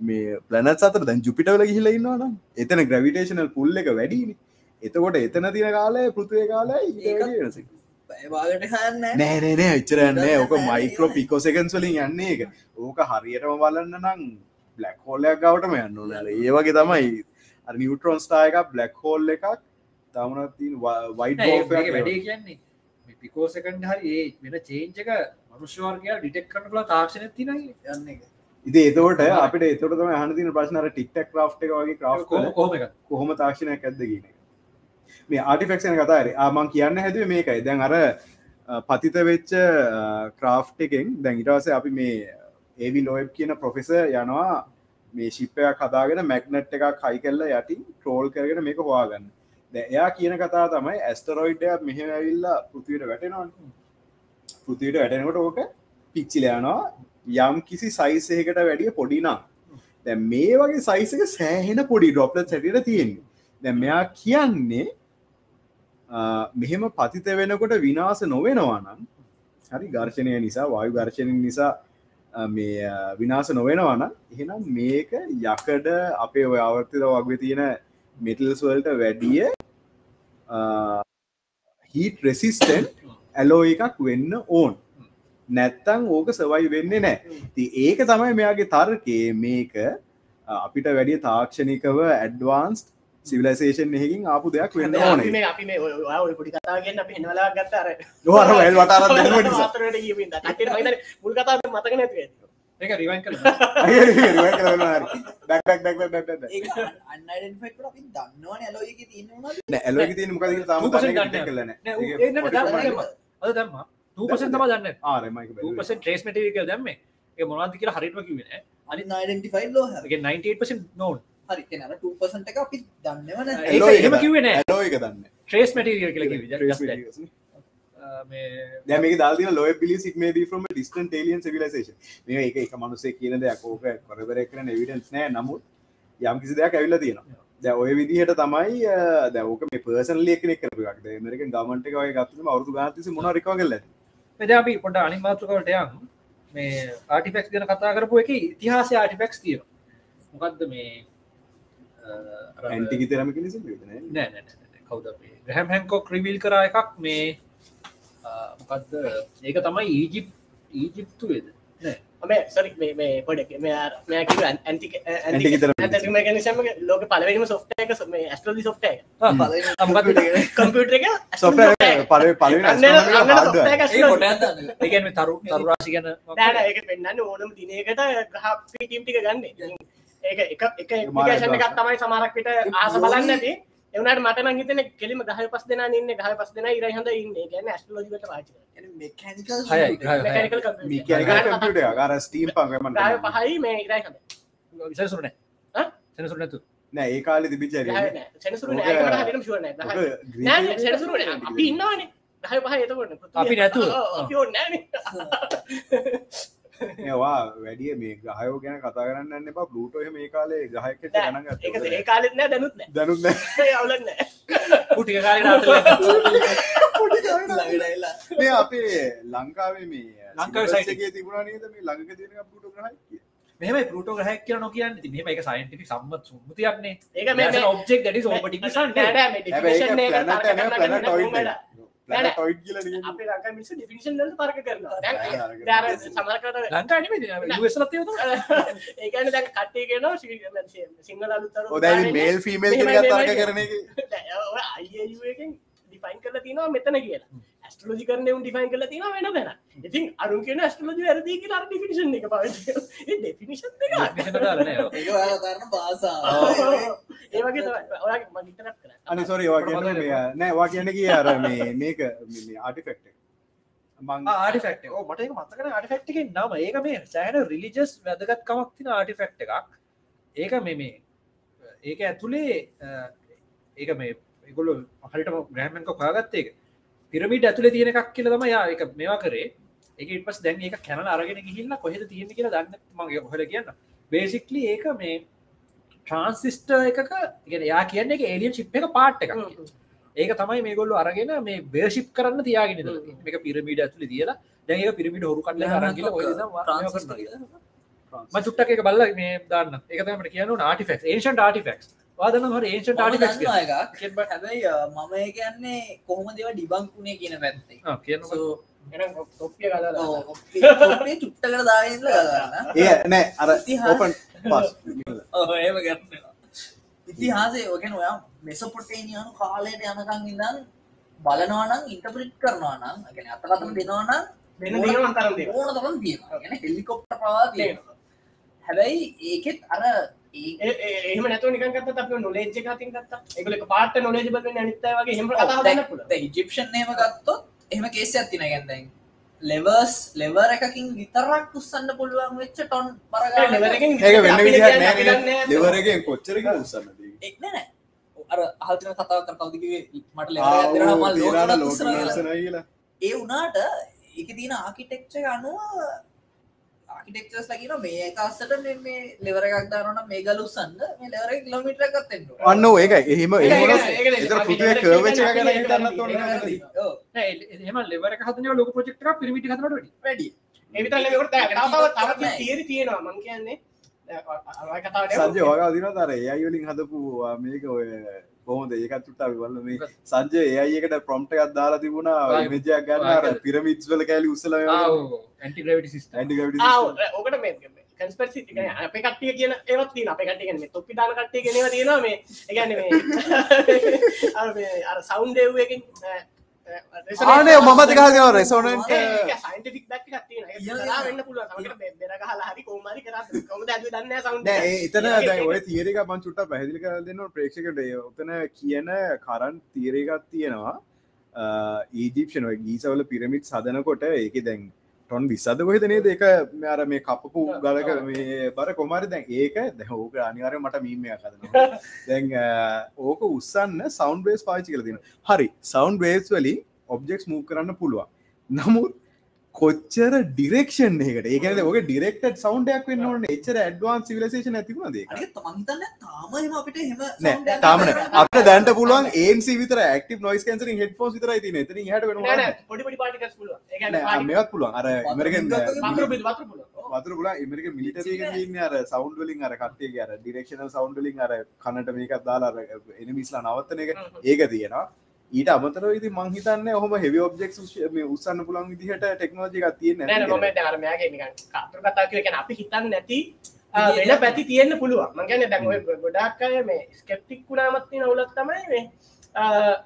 Speaker 3: මේ පලනත් අතර දැන් ජුපිටවල ගහිල ඉන්නවනම් එතන ග්‍රවිටේශනල් පුල්ල එක වැඩිනි එතකොට එතන තින කාලය පෘතිය කාලයි නෑනෑ එච්චරන්නේ ඕක මයිකෝ පිකෝසකන්ස් වලින් යන්නේ එක ඕක හරියටම බලන්න නම් බ්ලක් හෝල්ලයක් ගවටම යන්න නර ඒවගේ තමයි. නිියවටරෝන් ස්ටා එකක් බ්ලක් හෝල් එකක්. තමනත්තින් වයිට
Speaker 1: වැඩේ කියන්නේ පිකෝසකන්ඩ හරි ඒ වෙන චේන්ජක මනුෂ්‍යවාර්ගයා ඩිටෙක් කරන කලා තාක්ෂණ තිනයි
Speaker 2: යන්න
Speaker 3: ඉති එතවට අපිට එතොට තම හනතින ප්‍රශ්නර ටික්ටක් ක්‍රා් එක වගේ ක්‍රා්
Speaker 1: කොහොම එක
Speaker 3: තාක්ෂණයක් ඇද කියන මේ ආටිෆෙක්ෂන කතාර ආමන් කියන්න හැදුව මේකයි. දැන් අර පතිත වෙච්ච ක්‍රාෆ් එකෙන් දැන් ඉටවස අපි මේ ඒවි ලෝයබ් කියන ප්‍රොෆෙස යනවා මේ ශිප්පයක් කදාගෙන මැක්නට් එකක් කයි කෙල්ල යටින් ට්‍රෝල් කරගෙන මේක හවාගන්න එයා කියන කතා තමයි ඇස්ටරෝයිඩ්ඩයක් මෙහ ඇවිල්ලා පෘතිවට වැටෙනවා පෘතියට වැටෙනකොට ඕක පිච්චිලයනවා යම් කිසි සයිසයකට වැඩිය පොඩිනම් දැ මේ වගේ සයිසක සෑහෙන පොඩි ඩොප්ලත් සැටිට තියෙන්නේ. දැ මෙයා කියන්නේ මෙහෙම පතිත වෙනකොට විනාස නොවෙනවා නම් හරි ගර්ශනය නිසා වායු ගර්ශණ නිසා මේ විනාස නොවෙනවාන එහෙනම් මේක යකඩ අපේ ඔය අවර්තිත වගේ තියෙන මෙටල්ස්වල්ට වැඩිය හිට රෙසිස්ටන් ඇලෝ එකක් වෙන්න ඕන්. නැත්තං ඕක සවයි වෙන්නේ නෑ. ති ඒක තමයි මෙයාගේ තර්කේ මේක අපිට වැඩිය තාක්ෂණිකව ඇඩ්වාන්ස්ට සිවිලසේෂන් එහකින් ආපු දෙයක් වෙන්න ඕන.
Speaker 4: මේ අපි මේ ඔය ඔය පොඩි කතාගෙන් අපි හෙනවලා ගත්තර
Speaker 3: වැල් වටාර
Speaker 4: මුල් කතා මතක නැතිව *laughs*
Speaker 1: ඒක රිවන් කර
Speaker 2: දන්නවන ඇලෝයක තියන්නවන
Speaker 3: ඇලෝක තින මොකද තාම
Speaker 1: 2%
Speaker 3: දන්න? කරලන
Speaker 1: අද දම්ම පසන් තම දන්න. පස ට්‍රේස් මටරික දැම්ම. ඒ මොනාද කියලා හරිටම කිවෙන
Speaker 2: අනි නයිඩෙන්ටිෆයි ලෝ
Speaker 1: 98 නෝන්
Speaker 2: හරි කෙනට 2%ට එක අපි දන්නවන
Speaker 3: එක
Speaker 1: ඒම කිවෙන
Speaker 3: ඇලෝක දන්න.
Speaker 1: ට්‍රේස් මටරිය කියල
Speaker 3: දැමක දාල්න ලොය පිලි සික්මේ ම ඩිස්ටන් ටේලියන් සිවිලසේෂ මේ එක එක මනුසේ කියන දෙයක්. ඕක කොරබර කරන එවිඩන්ස් නෑ. නමුත් යම් කිසි දෙයක් ඇවිල්ල තියෙනවා. දැ ඔය විදිහට තමයි දැවක මේ පර්සන් ලියකනෙ කරපක් මරක ගමන්ට එකය ගත්ම අවුදු ගාතිසි මොන රක කල්ල
Speaker 1: එද අපි පොඩ අනිමාත්‍රකට යම්. මේ ආටිෆෙක්ස් ගැන කතා කරපු එක ඉතිහාස ආටිෆෙක්ස් තිය මොකක්ද මේ
Speaker 3: ඇන්ටිකි තරම
Speaker 1: නෑ කවද ග්‍රහැම් හැන්කෝ ක්‍රවිල් කර එකක් මේ මොකක්ද ඒක තමයි ඊජිප් ඊජිප්තු වෙද
Speaker 4: මේ සරි මේ පොඩක් මැකනිසම ලෝක පලවීම සොෆ්ට එක මේ ඇස්ට්‍රලි සොෆ්ට කම්පියුටර එක.
Speaker 3: සොෆ්ට පල පල
Speaker 1: තරු *laughs* තරුරාශි ගැන
Speaker 4: ඒක පෙන්න්න ඕනම දිනයකට ග්‍රහපී ටිම්ටික ගන්න. ඒක එක එක ඒෂණ එකක් තමයි සමරක්විට ආස බලන්න. ඇති එවනට මට හිතන කෙලිම ගහ පස් දෙන ඉන්න ගහ පස් දෙන ඉර හඳ ඉන්න. ගැන ස්ටලෝජිට පාච
Speaker 3: ස්ටීම් පගම
Speaker 4: පහයි. මේ ඉරයි
Speaker 1: විසසුරන සෙනසුර නැතු.
Speaker 3: නෑ ඒ කාලෙ
Speaker 4: අපි ඉන්නවානේ. දහ පහ එතකොට.
Speaker 1: අපි නැතුව?
Speaker 3: ඒවා වැඩිය මේ ගහයෝ ගැන කතා කරන්න එපා. පලූටෝ මේ කාලේ ගහයකට ගණන් ගත්ත
Speaker 4: ඒ කාලෙත් නෑ දැනුත් නෑ.
Speaker 3: දැනුත් නෑ.
Speaker 4: අවුලන්න
Speaker 2: ළඟටයිලා
Speaker 3: මේ අපේ ලංකාවේ මේ
Speaker 1: site
Speaker 3: එකේ. තිබුණා නේද? මේ ළඟක තියෙන පලූටෝ ග්‍රහය
Speaker 1: මෙම පලට ගහක් කියන නොකියන්න. ති මෙම එක සයින්ටික සම්මත් සුමුතියන්නේ
Speaker 4: ඒක මේ
Speaker 1: ඔබ්ෙක් ඩ ඕපටි
Speaker 3: මේල් ෆීමේල් *laughs* කරන
Speaker 4: ඩිෆයින් කරලා තියෙනවා මෙතන කියලා ඇස්ට්‍රලෝජි කරන උන් ඩිෆයින් කරලා තියෙනවා වෙන වෙන ඉතින් අරුන් කියන ඇස්ට්‍රලෝජි වැරදි කියලා අර ඩිෆිනිෂන් එක ඒ ඩෙෆිනිෂන් එක
Speaker 1: දාරන
Speaker 2: ඒක ඔයාලා කරන භාෂාව.
Speaker 4: ඒ වගේ තමයි. ඔයාගේ මම ඉන්ටරප්ට් කරා.
Speaker 3: අනි සොරි වා කියන කිය අර මේ මේක ආටිෆෙක්් මං
Speaker 1: ආටිෆෙක්ට මට මතකන ආටිෆෙක්්ක නම. ඒක මේ සෑන රිලිජස් වැදගත්කමක් තින ආටිෆෙක්් එකක්. ඒක මේ මේ ඒක ඇතුළේ ඒක මේ ඒගොල්ල හරිට ග්‍රහමක කාගත්ත ඒක පිරමිට ඇතුළ තියෙන එකක් කියල තම යා එක මේවා කරේ. එක පස් දැන් ඒක කැනල අරගෙන ගිහිල්ල කොහෙද තියෙන කියලා දන්න මගේ හොල කියන්න. බේසික්ලි ඒක මේ ට්‍රන්සිිස්ට එකක ගෙන යා කියන්න එක එලියන් චිප් එක පාට් එකක් ඒක තමයි මේ ගොල්ල අරගෙන මේ බේශිප් කරන්න තියාගෙන
Speaker 4: හ්ම්.
Speaker 1: මේක පිරමිඩ ඇතුළි තියලා දැක පිරමිට හොරු අරගල චුට්ටක එක බල්ල මේ දන්න එකතමට කියනු ආටිෆෙක් ඒෂන් ආටිෆෙක් වාදන හර ඒෂ
Speaker 2: ටාටි හැබයි මම කියන්නේ කොහොම දෙව ඩිබංකුණේ කියන පැත්තේ.
Speaker 1: කියන
Speaker 2: චුට්ට කර
Speaker 3: දාන්න. ඒනෑ අර
Speaker 2: හපන් ඒම ගැ ඉතිහාසේ ඕකෙන් ඔයා මෙසපොටේනියනු කාලයට යනකං ඉඳන් බලනවානම් ඉන්ටපරිට් කරනවා නම්
Speaker 4: ගැන අතකතම දෙනවානම්
Speaker 2: ඕන තරම් තියෙන හෙල්ලිකොප්ට පවා තියෙන හැබැයි ඒකෙත් අර
Speaker 4: ඒම නැතු නිකගත් අප නොලේජ් කතින් ගත්ත. එකල පාට නොලේජ බල නනිතවගේ හෙම
Speaker 2: ඉජිප්ෂන් නම ගත්තොත් එහම කේසි ඇතින ගැන්දැන් ලෙවර්ස් ලෙවර් එකකින් විතරක් උස්සන්න පුළුවන් වෙච්ච ටොන්
Speaker 3: පරගලවරගෙන්
Speaker 2: කොච්චර උසන්න එක්නන අර හල්තින කතාව කර කවදිගේ මට
Speaker 3: ලෙ
Speaker 2: ඒ වනාට එක තින ආකිටෙක්ෂ අනුව ආකිටෙක්චර්ස් ලා කියනවා මේ එක අස්සට මේ ලෙවර් එකක් දානවා නම් මේ ගල උස්සන්න. මේ ලෙවර් එක කිලෝමීටර් එකක් දෙන්න ඕන.
Speaker 3: අන්න ඒක එහෙම
Speaker 4: ඒක-
Speaker 3: එහෙම
Speaker 1: ලෙවර හතන ලොක ප්‍රජෙක්ට පිමිටි හතනට
Speaker 2: වැඩි.
Speaker 4: ඒ විතරක් නෙමෙයි ඒකට තව තව තව තියරි තියෙනවා. මං කියන්නේ
Speaker 3: සංජය වගා දිනවද? අර AI වලින් හදපු මේක ඔය චුට්ටක් අපි බලමු මේ සංජය AI එකට ප්‍රොම්ප්ට් එකක් දාලා තිබුණා. එකක් ගන්න පිරමිඩ්ස් වල කැලි
Speaker 4: ආ ඕකට මේ කන්ස්පර්සි අපේ කට්ටිය කියන ඒවත් තියෙන අපේ කට්ටිය කියන්නේ තොප්පි දාන කට්ටිය කියන ඒවා තියෙනවා. මේ *laughs* *laughs* මේ අර මේ
Speaker 3: ආනේ මම තිකහගෙන රෙසොනන්ට්
Speaker 4: සයින්ටිෆික් බැක් එකක් තියෙනවා. ඒක වෙන්න පුළුවන්. සමහරවිට බෙර ගහලා හරි කොහොම හරි කරා කොහොමද ඇදුවේ දන්නේ නැහැ සවුන්ඩ්
Speaker 3: නෑ ඒ එතන දැන් ඔය තියරි එක මම චුට්ටක් පැහැදිලි කරලා දෙන්න ඕන ප්‍රේක්ෂකයට. ඒ උතන කියන කරන්ට් තියරි එකක් තියෙනවා. ඊජිප්ෂන් ඔය ගීසවල පිරමිඩ් සදනකොට ඒක දැන් ටොන් විසද කොහෙද නේද? ඒක අර මේ කපපු ගලක මේ බර කොමරි දැන් ඒක දැන් ඕක අනිවාර්යෙන් මට මීමයක් හදනවා. *laughs* දැන් ඕක උස්සන්න සවුන්ඩ් වේව්ස් පාවිච්චි කරලා තියෙනවා. හරි සවුන්ඩ් වේව්ස් වලින් ඔබ්ජෙක්ට්ස් මූව් කරන්න පුළුවන්. නමුත් කොච්චර ඩිරෙක්ෂන් එකට ඒකන ඕක ඩිරෙක්ට සවන්ඩයක් වෙන්න ඕන එච්චර ඇඩ්වාන් සිවිලසේෂන ඇතිවුණ දේ
Speaker 2: අනික මං හිතන්නේ තාම එහෙම අපිට එහෙම sound
Speaker 3: නෑ
Speaker 2: එකක්
Speaker 3: තාමන අප දැන්ට පුළුවන් ඒන්සි විතර ඇක්ටව නොයිස් කන්සරින් හෙට ෆෝස් විතර තින එතන හට වෙන
Speaker 4: නෑ නෑ. පොඩි පොඩි පාටිකල්ස් පුළුවන්. ඒ කියන්නේ
Speaker 3: මේත් පුළුවන්. අර ඉමරගෙන්
Speaker 4: වතුර
Speaker 3: පුලා ඉමරික මිලිටරගන්න අර සවන්් වලින් අර කටේ අර ඩිරක්ෂන සවන්් වලින් අර කනට මේකත් දාලා එනමිස්ලා නවත්තන එක. ඒක තියෙනවා ඊට අමතර ඉති මංහිතන්න හොම හෙවි ඔබ්ෙක් උත්සන්න පුලන් විදිහට ටෙක්නෝජික තියන
Speaker 4: කාතර කතා කියන අපි හිතන්න නැති වෙන පැති තියෙන්න්න පුළුවන්. මගැන දැ ගොඩාක්කය මේ ස්කෙප්ටික් කුණාමත්තින නවලක් තමයි මේ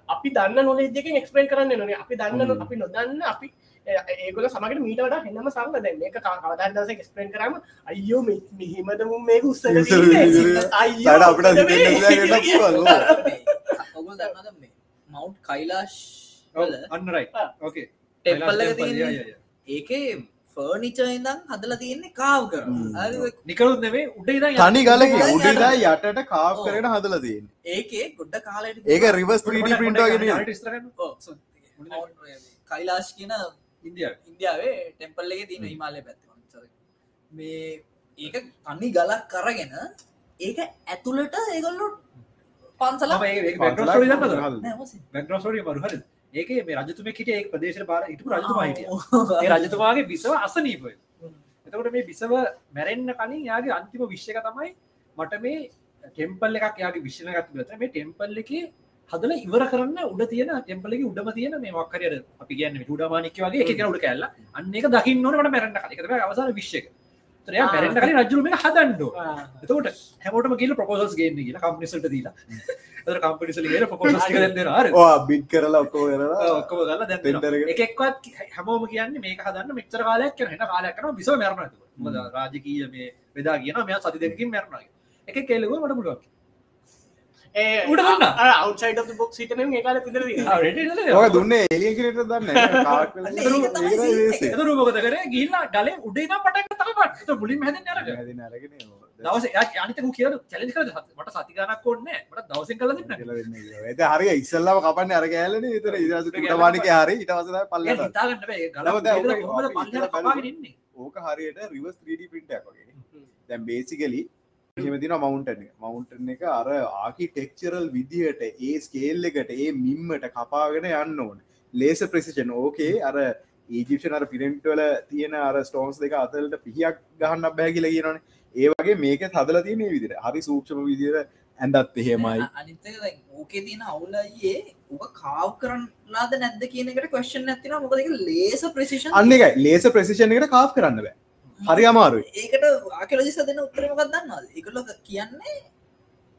Speaker 4: අපි දන්න නොලේ දෙක එක්ස්පේන් කරන්න නොනේ අපි දන්න අපි නොදන්න අපි ඒගොල සමගට මීට වඩ හෙන්නම සංග දැන්න එක කවදන්දස ස්පෙන් කරම අයෝ මෙහිමද මේ
Speaker 3: උස්ස අයි අපට
Speaker 2: ඔ දන්නද මේ මවුන්ට් කයිලාෂ් වල
Speaker 1: අන්න රයි ඕකේ
Speaker 2: ටෙම්පල් එක තියෙන්නේ ඒකේ ෆර්නිච ඉදම් හදල තියෙන්නේ කාව කර.
Speaker 1: නිකරුත් නෙවේ උඩේ ඉඳන්
Speaker 3: තනි ගලක
Speaker 2: උඩ
Speaker 3: උඩදා
Speaker 2: යන-
Speaker 3: යටට කාප්
Speaker 2: ඔව්.
Speaker 3: කරන හදල තියෙන
Speaker 2: ඒකේ ගොඩ්ඩ කාලට
Speaker 3: ඒක රිවස් 3D පින්ට ගෙන
Speaker 2: කයිලාශ් කියන
Speaker 1: ඉන්දිය
Speaker 2: ඉන්දියාවේ ටෙම්පල්ලගේ තින හිමාලය පැත්ත. මේ ඒක තනි ගලක් කරගෙන ඒක ඇතුළට ඒගොල්ලු පන්සල?
Speaker 1: බැක්රෝස්ටෝරිය මරුහර ඒක මේ රජතුම කිට ඒ ප්‍රදේශ පාර ඉටු රජතුමා හිටිය. ඒ රජතුමාගේ බිසව අසනීපය එතකොට මේ බිසව මැරෙන්න්න කලින් යාගේ අන්තිම විශ්ෂක තමයි මට මේ ටෙම්පල් එකක් යාගේ විශ්ෂණ ගත් මේ ටෙම්පල් එක හදල ඉවර කරන්න උඩ තියෙන ටෙම්පලගේ උඩම තියෙන මේ මක්කරයට අපි කියන්න ුඩමානික වගේ එක උඩ කැල්ල. අන්න එක දකින්න ඕනට මැරන්න එකතම අවසාන විශ්ෂක තරයා. මැරෙන්න්න කලින් රජරුම හදන්ඩෝ
Speaker 4: ආ.
Speaker 1: එතකොට හැමෝටම කියල ප්‍රපෝසස් ගේන්න කියලා කම්පිනිසට දීලා. කම්පිනිසල දෙන්න අර
Speaker 3: බිට් කරලා ඔක්කෝ කරලා
Speaker 1: ඔක්කම ගල දැ
Speaker 3: Tender එක.
Speaker 1: එකක්වත් හැමෝම කියන්න මේක හදන්න මෙච්චර කාලයක් කරන බිස මරණ රාජකීය මේ වෙදා කියන මෙයා සති දෙකින් මැරණගේ එක කෙලෙව මට පුළුවන්
Speaker 4: අවට්සයිඩ බොක් සිටන ඒ කාල පිදර
Speaker 3: දුන්නේ එලිය කිරට දන්න කාක්
Speaker 2: අන්න ඒක තමයි scene එක.
Speaker 1: රූපකත කර? ගිල්ලා ගලේ උඩේ නම් පටක් තකට බුලින් හැද දවස අනිතක කිය චලි මට සතිගනක් කොන්න මට දවසෙන් කල දෙන්න.
Speaker 3: ඇත හරි ඉස්සල්ලාම කපන්න අර කෑලන විතර ඉදසට වානික හරි. ඉටවසද පල්ල
Speaker 1: හිතාගන්න බෑ. ගල
Speaker 3: නමුත් දැන් ඔක-
Speaker 1: කොහොමද
Speaker 3: ඔක
Speaker 1: පල්ලෙහාට
Speaker 3: ඉස්සර
Speaker 1: කපාගෙන ඉන්නේ?
Speaker 3: ඕක හරියට රිවස් 3D පින්ටක් වගේ. දැම් බේසිකලි එහෙමතින මවුන්ටන මවුන්ටන එක. අර ආකිටෙක්චරල් විදිහට ඒ ස්කේල් එකට ඒ මිම්මට කපාගෙන යන්න ඕන. ලේස ප්‍රසිෂන් ඕකේ අර ඒජිපෂන අර පිරෙන්ට්වල තියෙන අර ස්ටෝන්ස් දෙක අතලට පිහියක් ගහන්න බෑ කියලා කියනවන. ඒ වගේ මේක හදල තියෙන විදිර හරි සූක්ෂම විදිර ඇඳත් එහෙමයි.
Speaker 2: ඕකේ තියෙන අවුලයේ ඕක කාව් කරන්ලාද නැද්ද කියනකට කොස්්න් ඇතින මොකද ලේස ප්‍රසිෂන්
Speaker 3: අන්න එකයි ලේස ප්‍රසිෂන් එකට කාප් කරන්න බෑ හරි අමාරුයි.
Speaker 2: ඒකට ආකලජි සදන උත්තරමකක් දන්නවා එකල කියන්නේ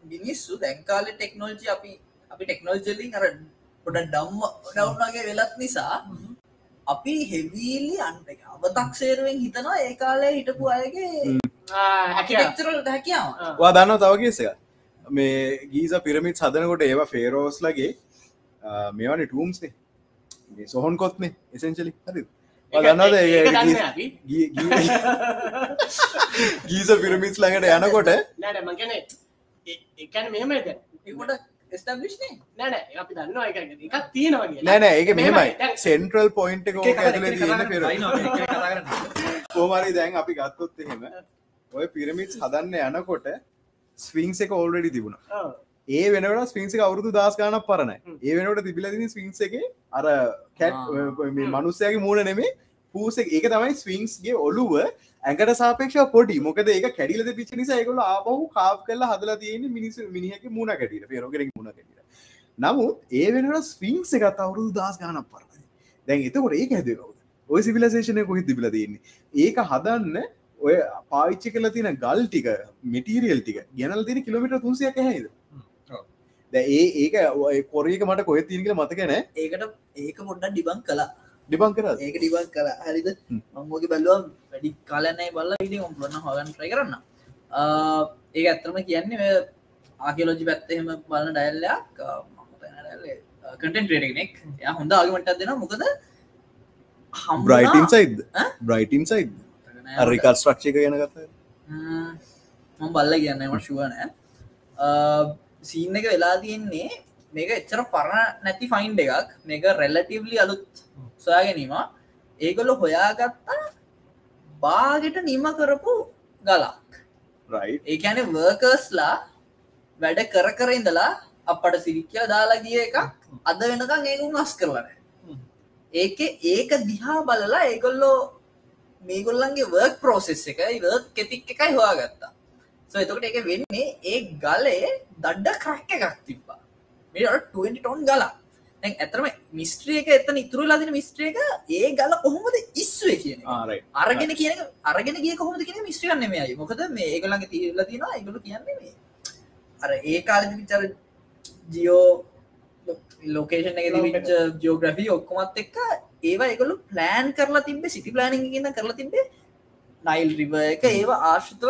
Speaker 2: මිනිස්සු දැන්කාල ටෙක්නෝජි අපි අපි ටෙක්නෝජලින් අර පොඩ ඩම්ම ඩව්නගේ වෙලත් නිසා අපි හෙවීලි අන්ට අවතක්සේරුවෙන් හිතනවා ඒ කාලේ හිටපු අයගේ හැකිරල්ට හැකියාව.
Speaker 3: වා දන්න තවගේසක මේ ගීස පිරමිත් සදනකොට ඒවා ෆේරෝස්ලගේ මේවන ටූම්ස්නේ සොහොන් කොත්නේ එසෙන්චලි හරි දන්නද ගීස පිරමිස් ළඟට යනකොට
Speaker 4: එකන මෙහෙම ද
Speaker 2: ඒකොට ස්ටබ්ලිශ්නේ
Speaker 4: නෑන
Speaker 3: ඒක මෙහෙමයි
Speaker 4: මෙහෙමයි.
Speaker 3: සෙන්ට්‍රල් පොයින්ට් එක
Speaker 1: එක
Speaker 3: ඇතුල තියෙන පෙර
Speaker 1: කතා
Speaker 3: කෝමරි දැන් අපි ගත්තොත් එහෙම ඔය පිරමිට් හදන්න යනකොට ස්විංස් එක ඕල්රඩි තිබුණා ඒ වෙනට ස්විංසික අවුරුදු දස් ගානක් පරණ. ඒ වෙනට තිබිලදින ස්විංස් එක අර කැට්. මනුස්සයගේ මූුණ නෙමේ පූස ඒක තමයි ස්විංස්ගේ ඔලුව ඇඟට සාපේක්ෂ පොඩි. මොකද ඒක කැඩිලද පිච නිසා ඒකොල ආපහු කාප් කල්ල හදලා තියෙන මිනිස මිනිහක මුණ කැටිට පේරෝගෙරින් මුණ කැටිට නමුත් ඒ වෙනට ස්විංස් එකත් අවුරුදු දස් ගානක් පරණ දැන් එතකොට ඒ හැදකවද ඔය සිවිලසේෂනය කොහෙ තිබිල තියන්නේ? ඒක හදන්න ඔය පාවිච්චි කල තින ගල් ටික මිටීරියල් ටික ගැනල් තින කිලමිට තුන්සියක් හැයිද දැ ඒ ඒක කොරේක මට කොහෙ තිීනකල මතකන
Speaker 2: ඒකට ඒක පොඩ්ඩ ඩිබං කලා
Speaker 3: ඩිබං කර
Speaker 2: ඒක ඩිබං කල හරිද. මංගෝගේ බැලුවම් වැඩි කාලනයි බල්ල විදි ඔම්ලන්න හගන් ට්‍රයි කරන්න. ඒක ඇත්තරම කියන්නේ ආකිලෝජි පැත්තහෙම බලන්න ඩැල්ලයක් කටෙන් ටේනෙක් ය හොඳ ආගමටත් දෙෙන මොකද
Speaker 3: බ්‍රයිටන් සයිද
Speaker 2: ඈ?
Speaker 3: බ්‍රයිටන් සයිද රිකල් ස්ට්‍රක්ෂක ගැන ගත
Speaker 2: මම බල්ල කියන්න ම ශුවනෑ සීන් එක වෙලා තියෙන්නේ. මේක එච්චර පරණ නැති ෆයින්් එකක්. මේක රෙල්ලටීවලි අලුත් සොයා ගැනීම. ඒගොල්ල හොයාගත්තා බාගෙට නිම කරපු ගලක්. ඒකැන වර්කර්ස්ලා වැඩ කර කර ඉඳලා අපට සිරික්කල දාලා ගිය එකක් අද වෙනකම් ඒකුම් අස් කරලන ඒක ඒක දිහා බලලා ඒගොල්ලෝ මේගොල්ලන්ගේ වර්ක් ප්‍රෝසෙස් එකයි වර්ක් කෙතික් එකයි හොයාගත්තා. සෝ එතකට එක වෙන්නේ ඒ ගලේ දඩ්ඩ කරක්ක එකක් තිබ්බා. මේට 20 ටොන් ගලා. දැන් ඇතරම මිස්ට්‍රියක එතන ඉතුරු ලදින මිස්ට්‍රියක ඒ ගල කොහොමද ඉස්වේ කියන අරගෙන කියන අරගෙන ගිය කොහොමද කියන මිස්ට්‍රියක් නෙමෙයි. මොකද මේ ඒගොල්ලන්ගේ තියලා තියෙනවා ඒගොල්ලෝ කියන්නේ මේ අර ඒ කාලෙදි විතර ජියෝ ලොකේෂන් එක තිබිච්ච ජියෝග්‍රෆි ඔක්කොමත් එක්ක ඒවා ඒගොල්ලෝ ප්ලෑන් කරලා තිබ්බේ සිටි ප්ලෑනින් එකකින් කරලා තිබ්බේ නයිල් රිවර් එක ඒවා ආශ්‍රිතව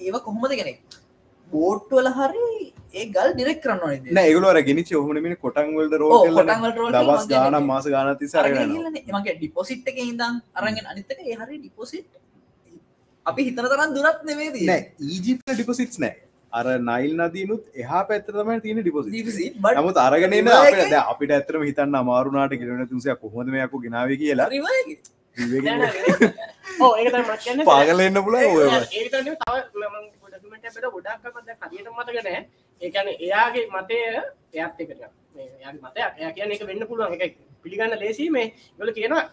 Speaker 2: ඒවා කොහොමද කෙනෙක් බෝට්ටුවල හරි ඒ ගල් ඩිරෙක් කරන්න ඕනේ
Speaker 3: නෑ ඒගොල්ලෝ අර ගෙනිච්ච ඔහොම නෙමෙයි කොටන් වලට රෝල්
Speaker 2: ඔව්,
Speaker 3: කරලා
Speaker 2: කොටන් වලට roll කරලා
Speaker 3: දවස්. ගානක් මාස අරගෙන යනවා.
Speaker 2: මගේ ඩිපොසිට් එක ඉඳන් අරගෙන අනිත්තක ඒ හරි ඩිපොසිට් අපි හිතන තරම් දුරත් නෙමේදී
Speaker 3: නෑ ඊජිප්ට ඩිපොසිට්ස් නෑ. අර නයිල් නදීනුත් එහා පැත්තර තමයි තියෙන
Speaker 2: බට්
Speaker 3: නමුත් අරගෙන අපිට ඇත්තටම හිතන්න අමාරුනාට කිලෝමීටර් 300ක් කොහොමද මේ අකු ගෙනාවේ කියලා
Speaker 2: රිවර්ගේ
Speaker 3: විවේකයෙන්
Speaker 4: ඕ ඒක තමයි මට කියන්නේ.
Speaker 3: පාගල එන්න පුළුවන් ඔය
Speaker 4: ඒ විතරනේ තව මම ඩොකියුමන්ට් එකකට ගොඩක් හරියට මතක නැහැ ඒ කියන්නේ එයාගේ මතය එයාත් එක එයාගේ මතයක් එයා කියන්නේ ඒක වෙන්න පුළුවන්. ඒක පිළිගන්න ලේසි මේ. ඒගොල්ලෝ කියනවා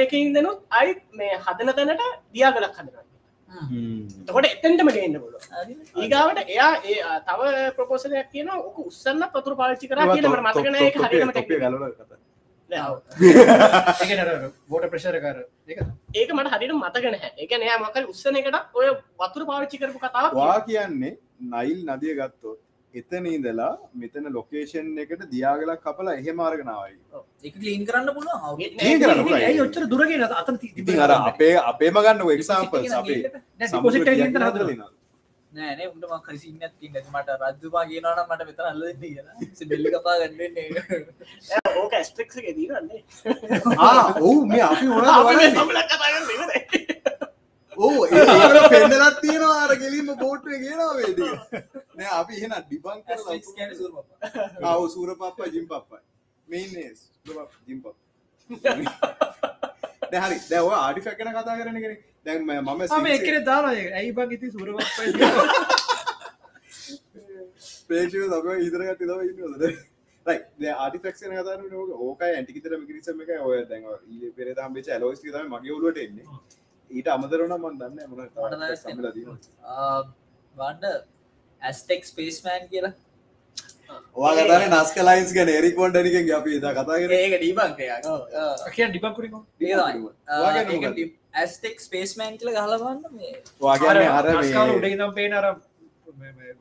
Speaker 4: එකේ ඉඳනොත් ආයි මේ හදන තැනට දියාගලක් හදනවා එතකොට එතෙන්ටම ගේන්න පුළුවන්. ඊගාවට එයා ඒ තව ප්‍රපෝසලයක් කියන ඕක උස්සන්න පතුර පාවිච්චි කරා කියන මට මතක නැහැ ඒක
Speaker 1: බෝට ප්‍රශරකර *laughs* එක
Speaker 4: ඒක? මට හරියට මතක නැහැ. ඒක නෑ මොකද උස්සන එකට ඔය වතුර පාවිච්චි කරපු කතාවක්
Speaker 3: වා කියන්නේ නයිල් නදිය ගත්තොත් එතන ඉඳලා මෙතන ලොකේෂන් එකට දියාගලක් කපලා එහෙම අරගෙනවයි
Speaker 2: එක කලීන් කරන්න පුළුවන්?
Speaker 1: ඔච්චර දුරගෙන අතන
Speaker 3: ඉතින් අර අපේ අපේම ගන්න එක්සාම්පල්ස් අපේ
Speaker 2: නෑනේ උන්ටම කරිසින්න තින්න මට රජතුමා කියනවන මට මෙතන අල්ලන්න කියලා. බෙල්ලි කපා ගන්නන්නේ
Speaker 4: ඕක ස්ට්‍රික්ස් එක දීනන්නේ
Speaker 3: ආ ඔව් මේ අපි. ඕ *laughs* පෙන්ඩලත් තියෙනවා අර ගෙලින්ම බෝට්ටේ කියනවා වේදික නෑ අපි එහෙනම් ඩිබං කරලා ආව සූර පප්පා. ජිම් පප්පා මේන්නේ ජිම් පප් දැහරි දැව ආඩිෆැක් ගැන කතා කරන කෙන දැන් මම
Speaker 1: මම එකන දාන ඇයි බං ඉති සුරවත්
Speaker 3: ප්‍රේෂය තම ඉදරගත් තම ඉන්නද ආටිෆෙක්ෂන කතර ඕක. ඇටිතර මිරිසම එක ඔය දැන් ඊ පෙර හම්බේ ලෝස් තම මගේ ඔලුවට එන්නේ. ඊට අමතරන මන් දන්න මොන
Speaker 2: වන්ඩ ඇස්ටෙක් ස්පේස්මෑන් කියලා.
Speaker 3: වා කතන නස්ක ලයින්ස් ගැන එරික් ොන්ඩනික අපි ද කතා
Speaker 1: කිය ඩිපක්කුරික
Speaker 2: ඇස්ටෙක් ස්පේස්මෑන් කියල ගහලබන්න මේ.
Speaker 3: වාගන්න අර මේ-
Speaker 1: උඩනම් පේන අර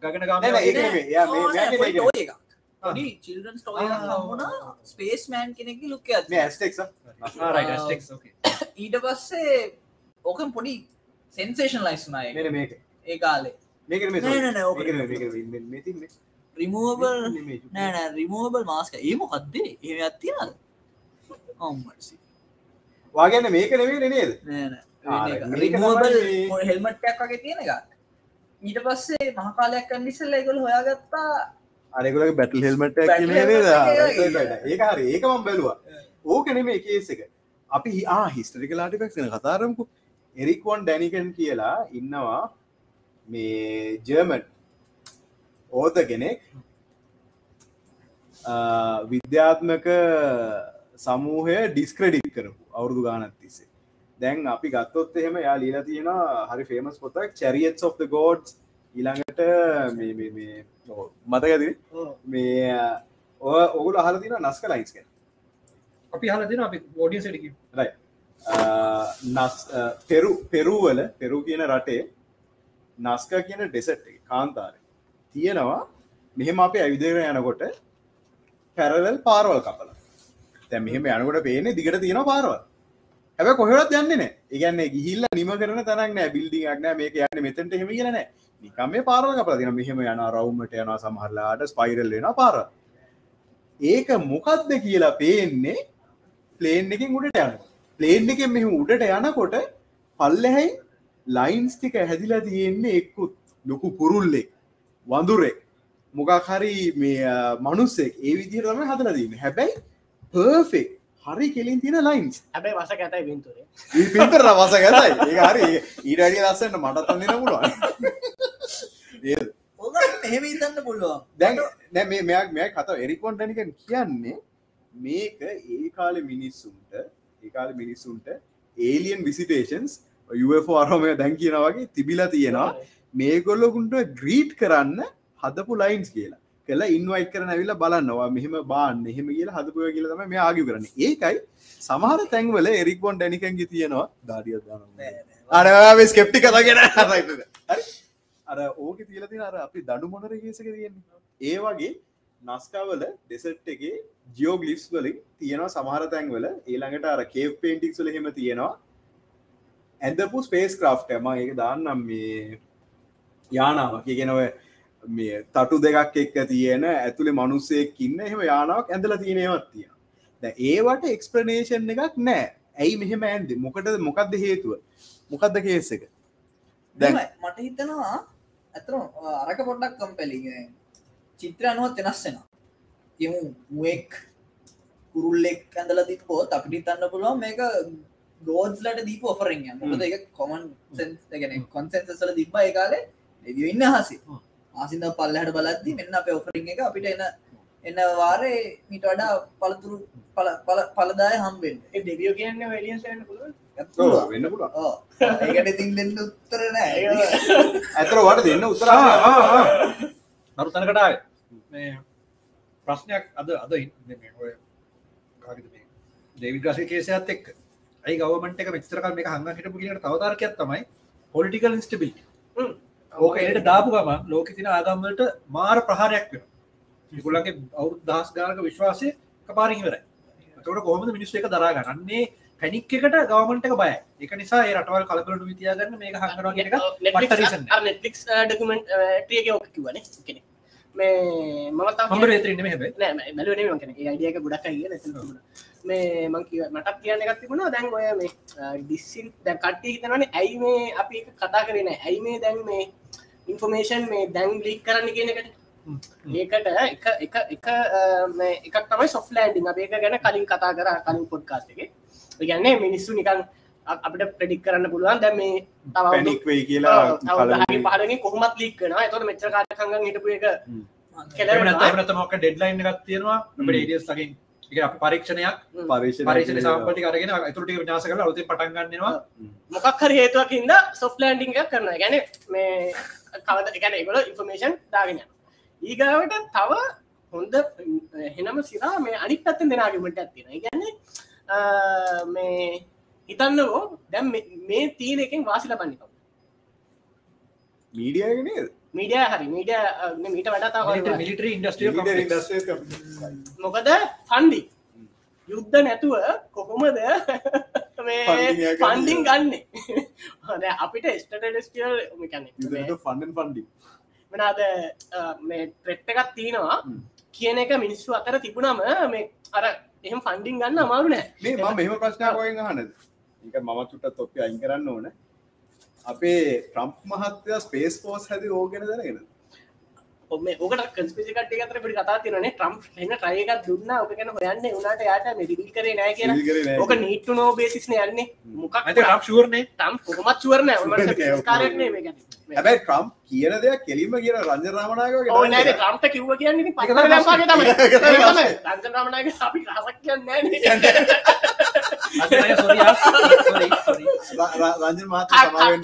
Speaker 1: ගගන
Speaker 3: නෑ, නෑ, ඒක නෙමෙයි. එයා මේ- මෙයා කියන්නේ ඒක නෙමෙයි.
Speaker 2: පොඩි චිල්ඩන් ස්ටෝය හම්බුණා ස්පේස්මෑන් කෙනෙක් ලුක්ක
Speaker 3: මේ ඇස්ටෙක් *coughs*
Speaker 2: ඊට පස්සේ ඕකම් පොඩි සෙන්සේෂන් ලයිස්නය
Speaker 3: මෙන මේක.
Speaker 2: ඒ කාලේ.
Speaker 3: මේක
Speaker 2: නෑ, නෑ, නෑ, ඕක
Speaker 3: මේක
Speaker 2: රිමූබල්. නෑනෑ රිමූබල් මාස්ක ඒ මොකක්දේ ඒ ඇත්තියද ඔම්මසි
Speaker 3: වාගන්න මේක නෙවේ නේද?
Speaker 2: හෙල්මට්ටයක් වගේ තියෙන එක ඊට පස්සේ මහකාලයක් කන්ඩිසල් එකගොල් හොයාගත්තා
Speaker 3: අරෙකුලගේ බැටල් හෙල්මට ඒක හරි. ඒකමම් බැලවා. ඕක නෙමේ කේස එක. අපි ආ හිස්ටරික ලාටිපක්න කතාරම්කු එරික්වොන් ඩැනිකන් කියලා ඉන්නවා මේ ජර්මන් ඕත කෙනෙක්. ආ, විද්‍යාත්මක සමූහය ඩිස්ක්‍රඩික් කරපු අවුරදු ගානත් තිස්සේ. දැන් අපි ගත්තොත් එහෙම යා লীලා තියෙන හරි ෆේමස් පොතක් චරියස් of the ගෝඩ්ස් ඊළඟට මතකද මේ ඔගුල අහල තින නස්ක ලයිස් කැන
Speaker 1: අපි හල දෙන අපි ෝඩිය සටකි
Speaker 3: නස් පෙරු පෙරුවල පෙරු කියන රටේ නස්ක කියන ඩෙසට් කාන්තාර තියෙනවා. මෙහෙම අප ඇවිදර යනකොට පැරවල් පාරවල් කපල තැ මෙහෙම යනකොට පේන දිගට තියෙන පාරවල්. හැබ කොහොත් යන්න නෑ ඒගන්න ගිහිල්ල නිම කරන තරක් නෑ බිල්ඩික් නෑ මේක යන්න මෙතට හෙම කියලන නිකම මේ පාරල කපල තින මෙහෙම යන රවුමට යන සමහරලාට ස්පයිරල් වෙන පාර ඒක මොකක්ද කියලා පේන්නේ ප්ලේන් එකින් උඩට යන ප්ලේන් එක මෙහ උඩට යනකොට පල්ලහැයි ලයින්ස් ටික හැදිලා තියෙන්නේ එක්කුත් ලොකු පුරුල්ලෙක් වඳුරෙක්. මොකක් හරි මේ අ, මනුස්සෙක්. ඒ විදිහට තමයි හදලා තියන්නේ. හැබැයි පර්ෆෙක් හරි කෙලින් තියෙන ලයින්ස්
Speaker 4: හැබැයි වස ඇතයි පින්තුරේ
Speaker 3: පිතර රවස ගැතයි. ඒ හරි. ඊට අඩිය ලස්සන්න මටත් අන්නන පුළුවන්.
Speaker 2: එහෙම ඉතන්න පුළුවන්.
Speaker 3: දැන් දැ මේ මෙයක් මෙය කත එරිකොන් ටනිකන් කියන්නේ මේක ඒ කාලෙ මිනිස්සුන්ට ඒකාල මිනිස්සුන්ට ඒලියන් විසිටේෂන්ස් UFO අරමය දැන් කියන වගේ තිබිලා තියෙනවා. මේගොල්ලොකුන්ට ග්‍රීට් කරන්න හදපු ලයින්ස් කියලා කළ ඉන්වයිට කරන ඇවිල්ල බලන්නවා මෙහෙම බාන්න එහෙම කියලා හදපුය කියල තම මේ ආගි කරන්න. ඒකයි සමහර තැන්වල එරික්බොන් ඩැනිකන්ගි තියෙනවා. දාඩිය අරේ ස්කෙප්ටි කතගෙන අර ඕක තියලතින අර අපි දඩු මොනර කියසක තියෙන්නේ? ඒ වගේ නස්කාවල ඩෙසට් එකේ ජියෝගලිස් වලින් තියෙනවා සමහර තැන්වල. ඒළඟට අර කේප් පේන්ටික්ස් වල හෙම තියෙනවා. ඇදපු ස්පේස් ක්‍රාෆ්ට ම ඒක දාන්නම් මේ යානාව. කියගෙනව මේ තටු දෙකක් එක්ක තියෙන ඇතුළේ මනුස්සයෙක් ඉන්න එහෙම යානාවක් ඇඳල තියෙනවත් තියෙන දැන් ඒවට එක්ස්ප්‍රනේෂන් එකක් නෑ ඇයි මෙහෙම ඇන්ද? මොකටද මොකක්ද හේතුව? මොකක්ද කේස එක? දැන්
Speaker 2: දැන් මට හිතනවා ඇතර අරක පොඩ්ඩක් කම්පැලි චිත්‍ර අනුවත් වෙනස්සෙන යමු මුවෙක් කුරුල්ලෙක් ඇඳල තිපෝත් අපිට තන්න පුළුවන් මේක ගෝඩ්ලට දීප ඔෆරෙන් මොකද එක කොමන් සැන් කොන්සන්සල තිබ්බ ඒකාලේ එදිව ඉන්න හසි ආසිද පල්ලහට බලද්දි මෙන්න අප ඔෆරිං එක අපිට එන එන්න වාරේ මිට වඩා පළතුරු පලදාය හම්බෙන්
Speaker 4: දෙවියෝ කියන්න
Speaker 3: ඔව්, වෙන්න පුළුවන්.
Speaker 2: ඒකට ඉතින් දෙන්න උත්තර නෑ
Speaker 3: ඇතර වට දෙන්න උත්තර
Speaker 1: නරු තැනකටාව මේ ප්‍රශ්නයක් අද අද දේවි ගස කේසයත් එක් ඇයි ගවමට එක මෙචතරකල් මේ හඟ හිටපු කියට තවතාරකයක් තමයි පොලිටිකල් ඉස්ටබිල් ඕක එයට දාපු ගම ලෝක තින ආගම්වලට මාර ප්‍රහාරයක් වෙන නිකුලගේ අවු දහස් ගානක විශ්වාසය කපාරිහිවරයි තකට කොහොමද මිනිස් එක දරාගන්නන්නේ පැනික් එකට ගවමට එක බය එක නිසා රටවල් කලකලට විතියාගන්න මේ හඟනවා කියෙන
Speaker 4: නෙටලික්ස් ඩකුමෙන්ට් ටියක ඕක කිවන කෙනෙ මේ මම
Speaker 1: හම රේතරන්න හැබ
Speaker 4: මැලුවනේ කෙන අයිඩියක ගොඩක් කිය මේ මං කිය මටක් කියන්න එකක් තිබුණා. දැන් ඔය මේ ඩිස්සින් දැ කට්ටි හිතනවනේ ඇයි මේ අපි කතා කරන ඇයි මේ දැන් මේ ඉන්ෆර්මේෂන් මේ දැන් ලික් කරන්න කියන එකට? ඒකට එක එක එක මේ එකක් තමයි සොෆ්ලෑන්ඩිං අප ඒක ගැන කලින් කතා කර කලින් පොඩ්කාස්ට එක. ගන්නේ මිනිස්සු නිකන් අපිට ප්‍රඩික් කරන්න පුළුවන්. දැ මේ තව
Speaker 3: පැනික් වෙයි කියලා
Speaker 4: පාලගේ කොහොමත් ලික්කන එතොට මෙච්චර කාටකංග හිටපු එක කෙලෙ
Speaker 1: නතමක ඩෙඩ්ලයින් එකක් තියෙනවා. ඩියස් එක පරීක්ෂණයක්
Speaker 3: පරීක්ෂණ
Speaker 1: සම්පටි කරගෙන ඇතුරට විනාස කල අලුති පටන්ගන්නවා
Speaker 4: මොකක් හරි හේතුවකින්ද සොෆ්ලෑන්ඩිං එක කරන ගැන මේ කවද ගැන එකොල ඉන්ෆර්මේෂන් දාගෙන ඊගාවට තව හොඳ හෙනම සිරා මේ අනි පත්තෙන් දෙනාගමට ඇත්තින ගැන මේ හිතන්නකෝ දැම් මේ තීන එකෙන් වාසිල පන්නිකව
Speaker 3: මීඩියගෙන
Speaker 4: මීඩිය හරි මීඩිය මීට වඩාතා
Speaker 1: මිලිටරි ඉන්ඩස්ට්‍රිය
Speaker 4: මොකද ෆන්ඩි යුද්ධ නැතුව කොහොමද *laughs* පන්ඩිං ගන්න? *laughs* අපිට ස්ටටස්ටියල්
Speaker 3: ෆන්ඩන් ෆන්ඩි
Speaker 4: මනාද මේ ට්‍රෙට් එකත් තියෙනවා. කියන එක මිනිස්සු අතර තිබුණම මේ අර එහෙම ෆන්ඩිං ගන්න අමාරුනෑ
Speaker 3: මේ ම මෙම ප්‍රශ්නාවයෙන් හනද එක මම චුට්ට තොප්පි අයින් කරන්න ඕන අපේ ට්‍රම්ප් මහත්තය ස්පේස් පෝස් හැද ඕගෙන දැනගෙන.
Speaker 4: ඔම ඕකට කන්ස්පිසිකට අතර පිි කතා තිරන ට්‍රම් එන්න ට්‍රයකත් දුන්න. ඕක ගැන හොයන්න උනාට යාට මෙදිල් කරේ නෑ කියෙන ඕක නීට්ටු නෝ බේසිස්න යන්නේ. මොකක්
Speaker 1: ශූර්ණය
Speaker 4: ටම් කොමත් චුවරන
Speaker 3: හැබැයි ට්‍රම්ප් කියන දෙයක් කෙලිම කියන රංජ
Speaker 4: නෑ ට්‍රම්ට කිව්ව කියන්නේ ප රංජ රාමණයක අපි රසක් කියන්න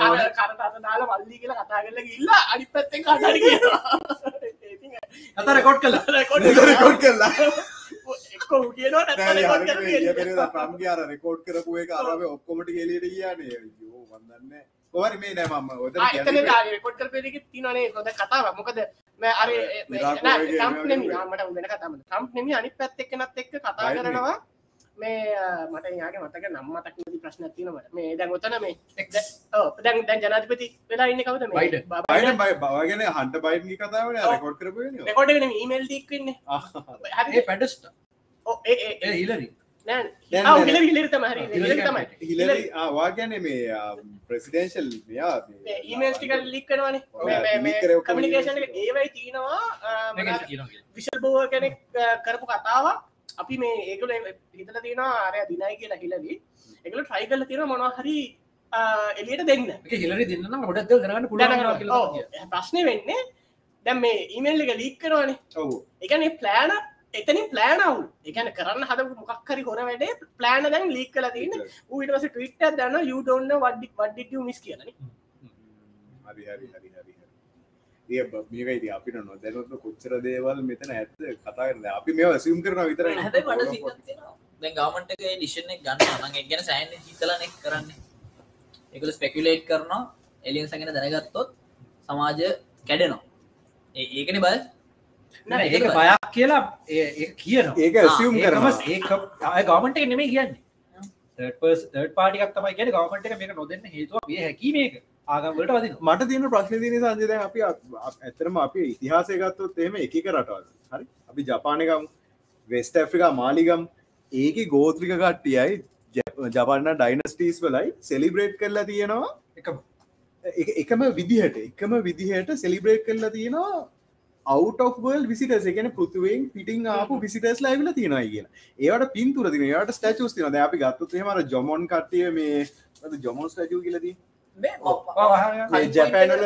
Speaker 3: ඕන.
Speaker 4: කරතාත දාලා වල්ලි කියලා කතා කරල ඉල්ලා අනි පැත්තෙන් කටරි
Speaker 1: අත රෙකෝඩ් කලා
Speaker 3: රෙකෝඩ් කරලා අර රෙකෝඩ් කරපු එක අරම ඔක්කොමට ගෙලට කියනේ යෝ වදන්න කොවර මේ නෑ මම. ඔද
Speaker 4: කොට පෙරි තිනේ හොද කතාව මොකද අර මට වෙන කතම ටම්ප් නෙම අනි පැත් එක්කනත් එක්ක කතා කරනවා මේ මට යාගේ මතක නම්මතක් නති ප්‍රශ්න තිනවට මේ දැන් ඔතන මේ දැන් දැන් ජනාතිපති වෙලා ඉන්න කවද
Speaker 1: Biden.
Speaker 3: බයිඩන් බයි බවගෙන හන්ට බයින්ගේ කතාවන. රෙකෝඩ් කරපු
Speaker 4: රෙකොඩ ඊමේල් දීක්වන්න
Speaker 1: ඒ පැඩස්ට
Speaker 4: ඒ
Speaker 1: හිලරි
Speaker 3: වාගැන මේ ප්‍රසිඩේශල් මෙයා
Speaker 4: ඊමේල් ටික ලික්කනවානේ
Speaker 3: කරේ
Speaker 4: කමිනිකේෂන් ඒවයි තියෙනවා විශල් බෝව කෙනෙක් කරපු කතාවක් අපි මේ ඒකල හිතල තියෙන ආරය දිනයි කියලා හිලදී එකල ට්‍රයි කල්ල තියෙන මොනවා හරි එලියට දෙන්න.
Speaker 1: හිලරි දෙන්න ගොඩක් කරන්න
Speaker 4: ඔව්, ප්‍රශ්නය වෙන්නේ දැම් මේ ඊමේල් එක ලීක් කරවානේ
Speaker 3: ඔවු.
Speaker 4: එකනේ ප්ලෑන එතනි ප්ලෑනවුල් එකන කරන්න හද මොක්හරි හොර වැඩේ ප්ලෑන දැන් ලීක් කල තින්න ඌටස ටවිට දන්න යුඩොන්න වඩ්ඩි වඩ්ඩිට මිස්
Speaker 3: හරි හරි හරි හරි ඒ මේකයිති අපිට නොදැනොත් කොච්චර දේවල් මෙතන ඇත්ත කතා කරන්න අපි මේ සිම් කරන විතර
Speaker 2: හැබැයි මට සිතක් තියෙනවා. දැන් ගවමන්ට් එකේ ඩිසිෂන් එක ගන්නවා. නම් ඒක ගැන සෑහෙන හිතලානේ කරන්නේ. ඒගොල්ලෝ ස්පෙකියුලේට් කරනවා. එලියන්ස් ගැන දැනගත්තොත් සමාජය කැඩෙනවා. ඒකනේ.
Speaker 1: නෑ ඒක බයක් කියලා කියනවා.
Speaker 3: ඒක සියුම් කරන
Speaker 1: ඒ ගමට නෙමේ කියන්නේ. පාටික් තමයි කියන ගමට එක මේක නොදන්න හේතුව ඒ හැකි වදින
Speaker 3: මට තියෙන ප්‍රශ්න තින සංජද අපි ඇතරම අපි ඉතිහාසය ගත්තොත් එහෙම එකක රටවල්. හරි? අපි ජපානකම් වෙස්ට ඇෆ්‍රිකා මාලිගම් ඒක ගෝත්‍රික කට්ටියයි ජපන්න ඩයිනස්ටීස් වලයි සෙලිබ්‍රේට් කරලා තියෙනවා.
Speaker 1: එකම.
Speaker 3: එක- එකම විදිහට එකම විදිහට සෙලිබ්‍රේට් කරලා තියෙනවා අවටල් විසිටස එකන පෘතුවෙන් පිටිං ආපු විසිටස් ලයිවිල තියෙනවා කියන ඒවට පින්තුර තින යට ස්ටචස් තින අපි ගත්තු හෙමර ජොමොන් කට්ටිය මේ ජොමොන් ස්ටචූ කියලදී ජැපෑනල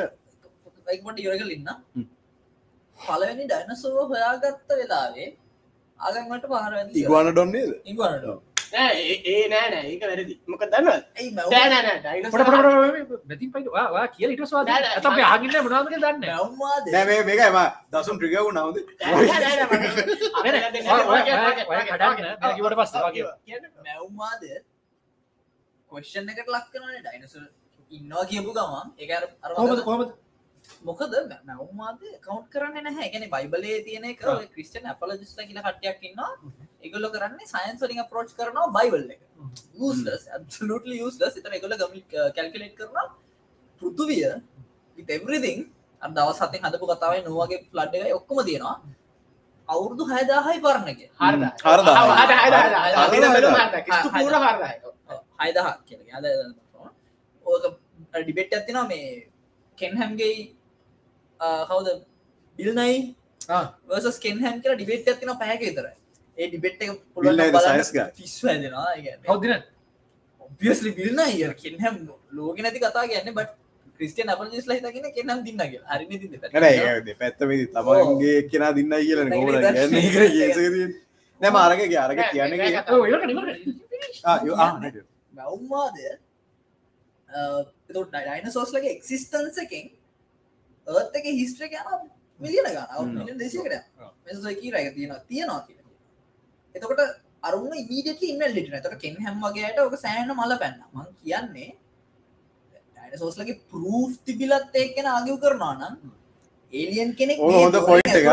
Speaker 2: යිකට යොරකල ඉන්න. පලවෙනි ඩයිනසෝව හොයාගත්ත වෙලාවේ ආගමට පහර
Speaker 3: ඉගවාන ඩොන්නේද
Speaker 2: ඉගනට
Speaker 4: නෑ ඒ- නෑ නෑ. ඒක වැරදි. මොක දන්න
Speaker 1: කිය ඉටස්වා
Speaker 4: නෑ, නෑ,
Speaker 1: ඇත අප ආගන්න මනාමක දන්න
Speaker 2: මැව්මාද
Speaker 3: නෑ මේ මේකම දසුන් ට්‍රිගව නවද
Speaker 2: මැව්මාද කොස්්ෂන් එකට ලක්කනන ඩයිනස ඉන්නවා කියපු ගමන් එක
Speaker 1: කොහමද කොහමද
Speaker 2: මොකද මැව්මාද කවන්් කරන්න නැහැ ගැන බයිබලේ තියෙන එක ක්‍රිස්ටන් අපලජිස්ට කියල කටයක් ඉන්නවා එකගොල්ල කරන්නේ සයින්ස්ලින් ප්‍රෝච් කරනවා බයිබල් එක ලටල යස්ලස් එතන එකගොල ගම කැල්කලෙට් කරන පෘතුවිය එවරිදිං අ දවස් හතෙන් හදපු කතාවයි නොවගේ ෆ්ලඩ් එක ඔක්කොම තියෙනවා අවුරුදු හයදාහයි පරණ එක
Speaker 4: හරද පූර හරදයි
Speaker 2: හයදහ කියන අද ඕක ඩිබෙට් ඇතිනවා මේ කෙන්හැම්ගේ කවුද? බිල්නයි වර්සස් කෙන්හැම් කියලා ඩිබෙට් ඇතින පැහැක විතර ඒ ඩිබෙට් එක වැදෙනවා
Speaker 1: හවදින
Speaker 2: ඔබියස්ලි බිල්න ය කෙන්හැම් ලෝක නැති කතා කියන්න බට ක්‍රිස්ටියන් අපජස් ලහිතගෙන කෙනම් දින්නගේ හරි
Speaker 3: පැත්තමේ තමන්ගේ කෙනා දින්න කියලන නැම අරගගේ අරග කියන්න?
Speaker 2: මැව්මාද ඩයිනසෝස්ලගේ එක්සිස්ටන්ස එකෙන් ඒත් එක හිස්ට්‍ර යන මිලියන ගන මිලියන් දෙසිකට මෙසකී රැක තියෙන තියෙනවා කිය එතකොට අරුම ඉමීඩට ඉන්න ලිට තක කෙන් හැම් වගේයට ඕක සෑන මල පැන්න. මං කියන්නේ ඩයිනසෝස්ලගේ ප්‍රූ් තිබිලත් එක්කෙන ආගව් කරනවා නම් ඒලියන් කෙනෙක්
Speaker 3: හොඳ point එක.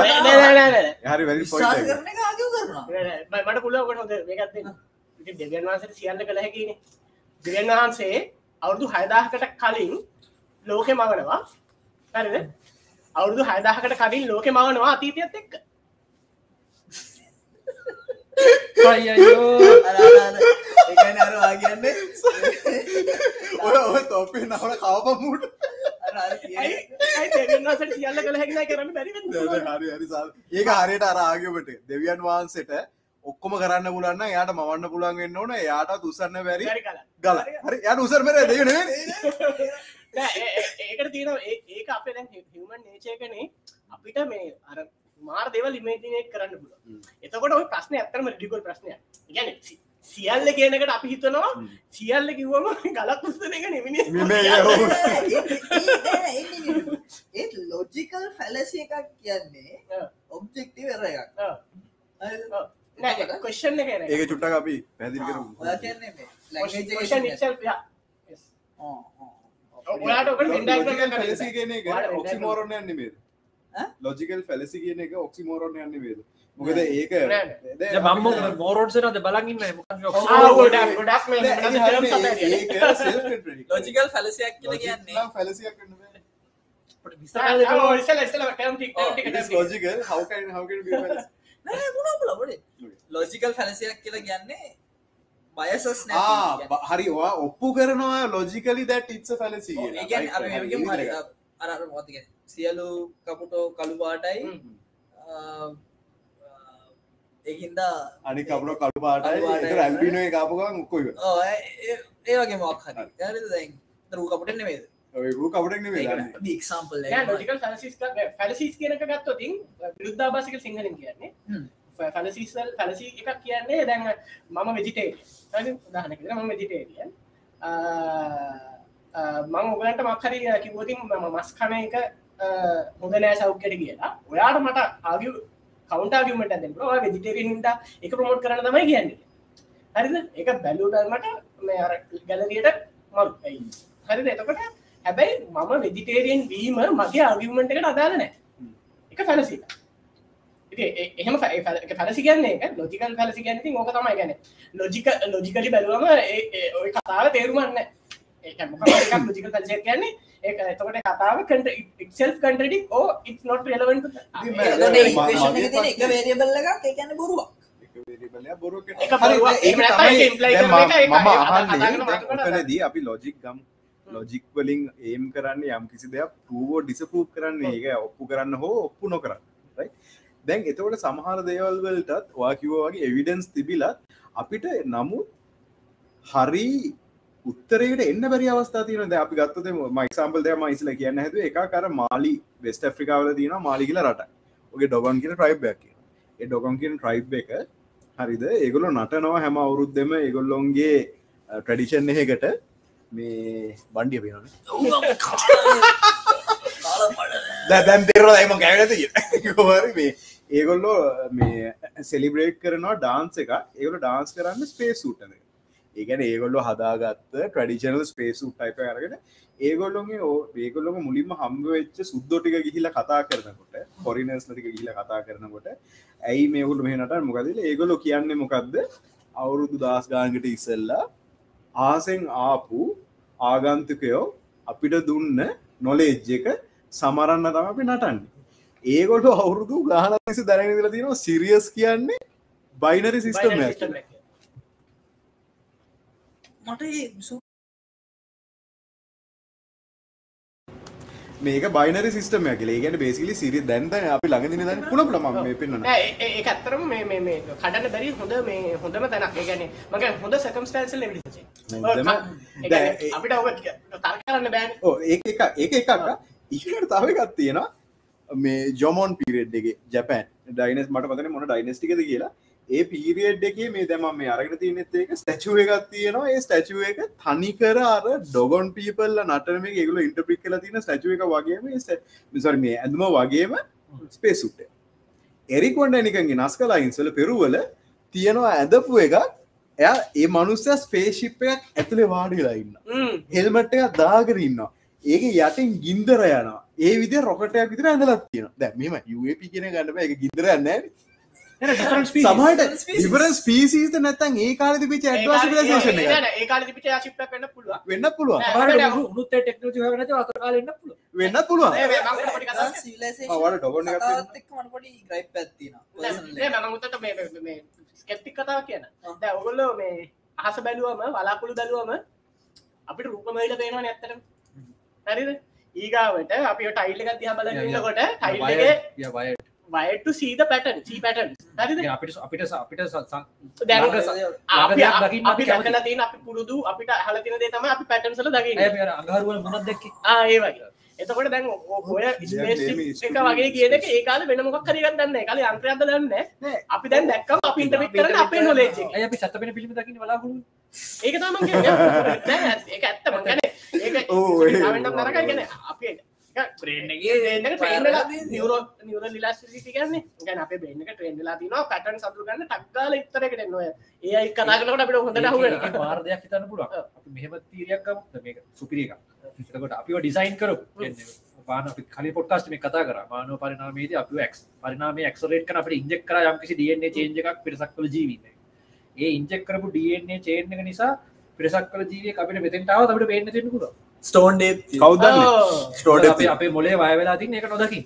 Speaker 3: හරි වැරි
Speaker 2: විශ්වාස
Speaker 3: පොයිට
Speaker 2: කරන එක ආගව් කරනවා.
Speaker 4: මට මේකත්න්න දෙවියන් වහන්සට සියල්ල කළ හැකින දෙවියන් වහන්සේ අවුරුදු හයදාහකට කලින් ලෝකෙ මවනවා. හරිද? අවුරුදු හයදාහකට කලින් ලෝකෙ මවනවා අතීතයත් එක්ක.
Speaker 2: කියන්නේ
Speaker 3: ඔය ඔය තොපේ නවල කවපමුට
Speaker 4: සියල්ල කළ හැකින කරන්න බැරි
Speaker 3: හරි හරි සල් ඒක හරියට අරාගමට දෙවියන් වහන්සේට ඔක්කොම කරන්න පුලන්න යාට මවන්න පුළන් වෙන්න ඕන. යාට උසන්න බැරි ගල හරි. යට උසරමර දෙන
Speaker 4: ඒකට තියෙන ඒක අපේ දැන් හිමන් නේචයකනේ අපිට මේ අර මාර් දෙවල් ඉමේජිනේට් කරන්න පුල එතකොට ඔය ප්‍රශ්න ඇත්තරම රිඩිකොල් ප්‍රශ්නය ගැන සියල්ල කියනකට අපි හිතනවා. සියල්ල කිව්වම ගලක් පුස්තන එක නෙමිනි
Speaker 2: ඒත් ලොජිකල් ෆැලසි එකක් කියන්නේ ඔබ්ජෙක්ටි වෙර එකක්?
Speaker 4: කොෂන් එක
Speaker 3: ඒක චුට්ටක් අපි
Speaker 4: Venn
Speaker 3: ඔක්සිමෝරෝන් යන්නේ
Speaker 2: ඈ?
Speaker 3: ලොජිකල් ෆැලසි කියන එක ඔක්සිමෝරෝන් යන්නේ මේද මොකද ඒක
Speaker 4: නෑ,
Speaker 3: දැන්
Speaker 1: මම
Speaker 3: අපි-
Speaker 1: මෝරෝන්සනද බලගන්න.
Speaker 2: ලොජිකල්
Speaker 3: Logic
Speaker 2: කියන්නේ.
Speaker 3: නම් fallacy එකක්
Speaker 2: නෑ. ලොජිකල් ෆැලසියක් කියලා කියන්නේ බයසස්
Speaker 3: බ- හරි ඔයා ඔප්පු කරනවා.
Speaker 2: අර අර මොකක්ද කියන්නේ? සියලු කපුටෝ කළු පාටයි.
Speaker 4: හ්ම්.
Speaker 2: ඒකින්ද
Speaker 3: අනික අපර කළු පාටයි.
Speaker 2: කළු පාටයි.
Speaker 3: ඒතර ඇල්බිනෝ ඔක්කොම ඉවරයි.
Speaker 2: ඒ වගේ මොක් හරි. රූ කපුට නෙමේද
Speaker 3: ඔය ඌ කවුඩක් නෙමෙයි දන්නේ.
Speaker 2: එක්සාම්පල්
Speaker 4: නෑ, logical fallacies එක- fallacies කියන එක ගත්තොත් ඉතින් විරුද්ධාභාසික සිංහලෙන් කියන්නේ වල- fallacy එකක් කියන්නේ දැන් මම vegetarian. හරි උදාහරණයක් විදිහට මම vegetarian. අ, අ, මම හරි මස් කන එක හොඳ නෑ සෞඛ්‍යයට කියලා. ඔයාට මට ආගියු කවුන්ට් ආගියුමන්ට් එකක් දෙන්න පුළුවන්. ඔයා vegetarian හින්දා ඒක ප්‍රොමෝට් කරන්න තමයි කියන්නේ. හරිද? ඒක බැලුවට මට මේ ගැලරියට මරු. හරිද? එතකොට හැබැයි මම වෙජිටේරියන් වීම මගේ අදාළ නැහැ. එක ඒ- එහෙම ෆැලසි කියන්නේ ලොජිකල් කියන්නේ ඉතින් ඕක තමයි කියන්නේ. ලොජික ලොජිකලි බැලුවම ඒ ඒ- ওই කතාව තේරුම් ගන්න නැහැ. ලජිකල් කල්සය කියන්නේ ඒ එතකොට කතාව සෙල් කන්ටඩික් ඕ ඉත් නොට රෙලවන්ට
Speaker 2: එකේ තියෙන එක variable එකක්. ඒ කියන්නේ බොරුවක්.
Speaker 3: ඔතනදී අපි ලොජික් ගම් ලොජික් වලින් ඒම් කරන්න යම් කිසි දෙයක් පූෝ ඩිසපූ් කරන්න ඒක ඔප්පු කරන්න හෝ ඔප්පු නොකරන්න? දැන් එතකොට සමහර දේවල් වලටත් වා කිව්වා වගේ එවිඩන්ස් තිබිලත් අපිට නමුත් හරි උත්තරයට එන්න බැරි අවස්ථා තියෙන ද අපි ගත්තද මයිසම්පල් දෙම ඉස්ල කියන්න හැතු එක කර මාලි වෙස්ට ෆ්‍රිකාවල තියෙන මාලි කියල රට ඔගේ ඩොගන් කියන ට්‍රයිබ්යක් ඒ ඩොගන් කියන ට්‍රයිබ් එක හරිද? ඒගොල්ලො නටනවා හැම අවුරුද්ධම ඒගොල්ලොන්ගේ ට්‍රඩිෂන් එහෙකට මේ බන්ඩිය පේනන දැන් තෙරල එම කෑගත හරි මේ ඒගොල්ලෝ මේ සෙලිබ්‍රේට් කරනවා ඩාන්ස එක ඒගොල ඩාන්ස් කරන්න ස්පේස් සුට්ටද ඒගැන ඒගොල්ලො හදාගත්ත ට්‍රඩිෂනල් ස්පේස් උට්ටයිප අරගෙන ඒගොල්ලොගේ ඕ ඒගොල්ලොම මුලින්ම හම්බ වෙච්ච සුද්දෝටික ගිහිල කතා කරනකොට පොරිනස් ලටික ගිහිල කතා කරනකොට ඇයි මේගුල මෙහනට මොකදල ඒගොලො කියන්නේ මොකක්ද අවුරුදු දස් ගානකට ඉස්සල්ලා ආසෙන් ආපු ආගන්තුකයෝ අපිට දුන්න නොලේජ් එක සමරන්න තම අපි නටන්න. ඒගොට අවුරුදු ගානසි දැනගදිල තියෙනවා සිරියස් කියන්නේ බයිනරි සිිස්ටම්
Speaker 2: මට
Speaker 3: මේක බයිනරි සිිටම ඇකල ඒගට බේසිලි සිරි දැන්ත අපි ළඟදින දැන් පුළ පුළ ම මේ පෙන්න්න
Speaker 4: ඒ ඇත්තරම මේ කඩන්න බැරි හොඳ මේ හොඳම තැනක්. ගැන මගේ හොඳ සකම්ස්ටන්සල්
Speaker 3: දැන්-
Speaker 4: අපිට ඔබ තර කරන්න බෑන්.
Speaker 3: ඕ ඒ එක ඒක එකක් ඉහට තව එකත් තියෙනවා. මේ ජොමෝන් පිරෙඩ් එක ජැපන් ඩයිනස් මට පතන මොන ඩයිනස්ටිකද කියලා ඒ පීරියඩ් එක මේ දැම මේ අරගෙන තියනෙත් ඒක ස්ටැචුව එකක් තියෙනවා. ඒ ස්ටැචුව එක තනිකර අර ඩොගොන් පීපල්ල නටම එකගුල ඉන්ටපික් කල තින ස්ටචුව එක වගේම මිසර මේ ඇඳම වගේම ස්පේසුට්ට එරිකොන්ඩ නිකගේ නස් කලා ඉන්සල පෙරුවල තියෙනවා ඇදපු එකක්. එය ඒ මනුස්ස ස්පේශිප් එකක් ඇතුළේ වාඩිලා ඉන්න හෙල්මට් එකක් දාගරන්න ඒක යටින් ගින්දර යනවා. ඒ විදි රොකටයක් විතර ඇඳලත් තියෙන දැ මෙම UAP කියන ගන්නම එක ගිදරන්න සමහට ඉවරන් ස්පීසිීත නැතන් ඒ කාල පිච ඇඩ්වාසිලේෂන
Speaker 4: ඒ කාල පිච ශිප්ට කන්න පුළුව
Speaker 3: වෙන්න පුළුවන්.
Speaker 1: උනුත් ටෙක්නෝජි වනත අතරකාලන්න පුළුව
Speaker 3: වෙන්න පුළුවන්.
Speaker 2: කතා civilization
Speaker 3: මවට ඩොගොන් එකක්
Speaker 2: කතාවත් එක්ක මට පොඩි gripe එකක්. තියෙනවා. personally.
Speaker 4: මමුතට ස්කෙප්ටික් කතාව කියන. දැ ඔගොල්ලෝ මේ අහස බැලුවම වලාකුළු බැලුවම අපිට රූපමයිට පේනවා නැත්තට හරිද? ඒගාවට අපි ටයිල් එක තිහ බලන්නකොට ටයිල්ගේ
Speaker 1: වයට
Speaker 4: සීද පැටන් සී පැටන්
Speaker 1: අපිට අපිට අපිට
Speaker 4: දැන්
Speaker 1: ළඟ-
Speaker 4: අපි පුරුදු අපිට හලතින දේ තම අපි පැටන්සල දකින්න.
Speaker 1: අඟහරුවල මොනත් දෙක්ක?
Speaker 4: ඒ වගේ. එතකොට දැන් ඔය එක වගේ කියන ඒකාල වෙන මොක් කරිගත් දන්න කාල අන්ත්‍රයක්ද දන්න අපි දැන් දැක්කම අපි ඉන්ටමික් කරන අපේ.
Speaker 1: ඇය අපි සතපෙන පිළිම දකින්න බලාහුණු
Speaker 4: ඒක තම ඒක ඇත්ත. මගන *laughs* ඒක
Speaker 3: ඕ, ඒ-
Speaker 4: ට නරක ගැන අපේ නිවර ලිලාස්ටි කියන්නේ. ගැන අප බෙන්න ට්‍රේන්ලා තින පැටන් සතු ගන්න ටක්කාල ඉතරකට නොය ඒයි කතාකට අපිට හොඳට හුවෙන
Speaker 1: මාර්දයක් හිතන්න අපි මෙහෙම තීරයක් මේක සුපිරික එතකොට අපිව ඩිසයින් කරු පාන කලි පොට්කාස්ට මේ කතා කර. මානව පරිනාමේද අප ක් පරිනාම ක්සරේට කන අපට ඉන්ජෙක් කර යම්කිසි DNA චේන්ජ එකක් පිරිසක් කළ ජීවිත ඒ ඉන්ජෙක් කරපු DNA චේන් එක නිසා පිරිසක් කල ජීවිය අපිට මෙතෙන්ටාව අපට පේන්න තිෙනකුර
Speaker 2: stone date
Speaker 3: කවුදන්න ස්ටෝඩ
Speaker 1: අප අපේ මොලේ වයවෙලා තින් එක නොදකින්.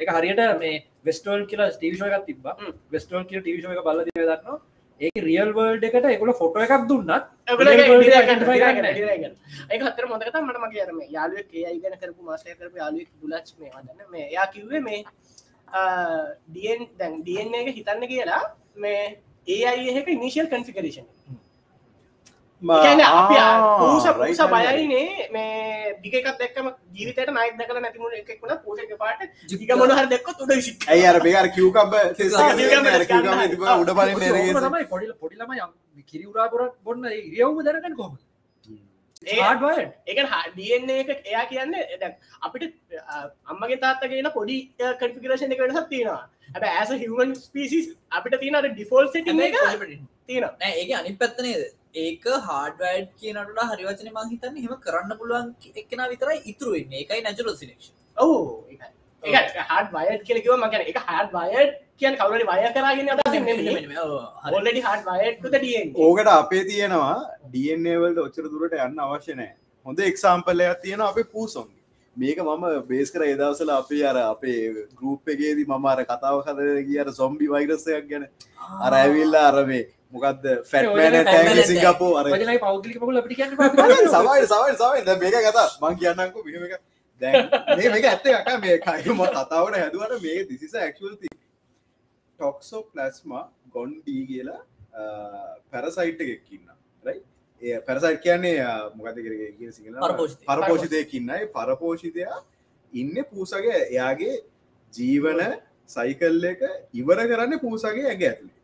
Speaker 1: එක හරියට මේ වෙස්ටෝල් කියලා ටීවිෂෝයක් තිබ
Speaker 4: හ්ම්.
Speaker 1: වෙස්ටෝල් කිය ටිවිෂෝ එක බල දන්න ඒක රියල් වර්ල්ඩ් එකට එකොල ෆොට එකක් දුන්නත්
Speaker 4: ඒක හතර මොදකත මට මගේ අරම යාලුවක් ඒ අයිගන කරපු මාසය කරපු යාලුවක් බුලච් මේ වදන්න මේ. යා කිව්වේ මේ ඩියන් දැන් ඩියන් එක හිතන්න කියලා මේ ඒ අයික ඉනිශල් කන්ෆිකරේෂන් අප පූස පූස බයයිනේ මේ දිගකත් දැක්කම ජීවිතයට නයි දකල නැතිමුණ එකක්ුණ පූසක පාට ජික මොනහර දෙක්ක තුඩ
Speaker 3: අර බේර කිව්කම්බ
Speaker 4: කිව්කම්බ
Speaker 3: උඩ පලින්
Speaker 1: තමයි පොඩිල පොඩිලම යම් කිරිවරාපුර බොන්න ඉරියව්ම දැනකන් කොම
Speaker 4: ඒක ඩියන්නේ එක එයා කියන්න දැන් අපිට අම්මගේ තාත්තගෙන පොඩි කන්ෆිකරේෂන් එක වෙනසක් තියෙනවා. ඇබ ඇස හිවන් පිසිස් අපිට තියෙනට ඩිෆෝල් සිටි එක තියෙන
Speaker 2: නෑ ඒක අනි පැත්තනේද ඒක හාඩවයිඩ් කියනට හරිවචන මං හිතන්න හෙම කරන්න පුළුවන් එක්කෙන විතරයි ඉතුරු වෙන්නේ. ඒකයි නැචුරල් සිලෙක්ෂන්
Speaker 4: ඔවු හඩ වයට් කෙලෙකිව මගන එක හඩ වයට් කියන් කවුරට වය කරගෙන හඩ ඩියෙන්
Speaker 3: ඕකට අපේ තියෙනවා ඩන්නවල්ට ඔච්චර දුරට යන්න අවශ්‍ය නෑ හොඳ එක්සාම්පල්ලයක් තියෙන අපේ පූසොන්ගේ. මේක මම බේස් කර එදවසල අපේ අර අපේ ගරුප් එකේදී මම අර කතාව කර කියට සොම්බි වෛරසයක් ගැන අර ඇවිල්ලා අරමේ මොකක්ද ෆැට්මෑන තෑග සිංගපෝ අර
Speaker 1: පජලයි පෞද්ලික පගුල අපිට කියන්න
Speaker 3: සවයි සවයි සවයි මේක කතා. මං කියන්නකු මෙම එක. දැන් මේක ඇත්ත එක මේ කයිම කතාවට හැදුවට මේ දිසිස ඇක්ල්ති ටොක්සෝ ප්ලස්මා ගොන්්ඩී කියලා පැරසයිට් එකක්කින්න රයි ඒ පැරසයිට් කියන්නේ මොකද සිංහල
Speaker 2: පරපෝෂිතය.
Speaker 3: පරපෝෂිතයකින්නයි පරපෝෂිතයා ඉන්න පූසගේ එයාගේ ජීවන සයිකල් එක ඉවර කරන්න පූසගේ ඇගේ ඇතුළේ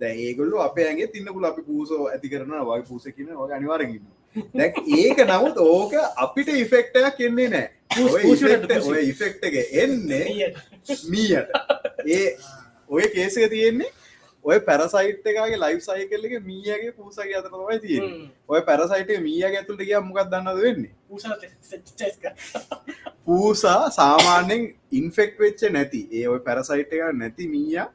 Speaker 3: දැ ඒගොල්ලු අප ඇගේ තින්නකුල අපි පූසෝ ඇති කරන වගේ පූසකින වගේ අනිවාරගන්න දැ ඒක නමුත් ඕක අපිට ඉෆෙක්ටයක් කෙන්නේ නෑ. ඔය ඉෆෙක්ට එක එන්නේ මීයට. ඒ ඔය කේසක තියෙන්නේ ඔය පැරසයිට් එකගේ ලයි් සයිකල් එක මීයගේ පූසගේ අතරමයි තියෙන ඔය පැරසයිට මීය ඇතුළට කිය මොකක් දන්නද වෙන්නේ? පූසා සාමාන්‍යෙන් ඉන්ෆෙක්් වෙච්ච නැති. ඒ ඔය පැරසයිට් එක නැති මීය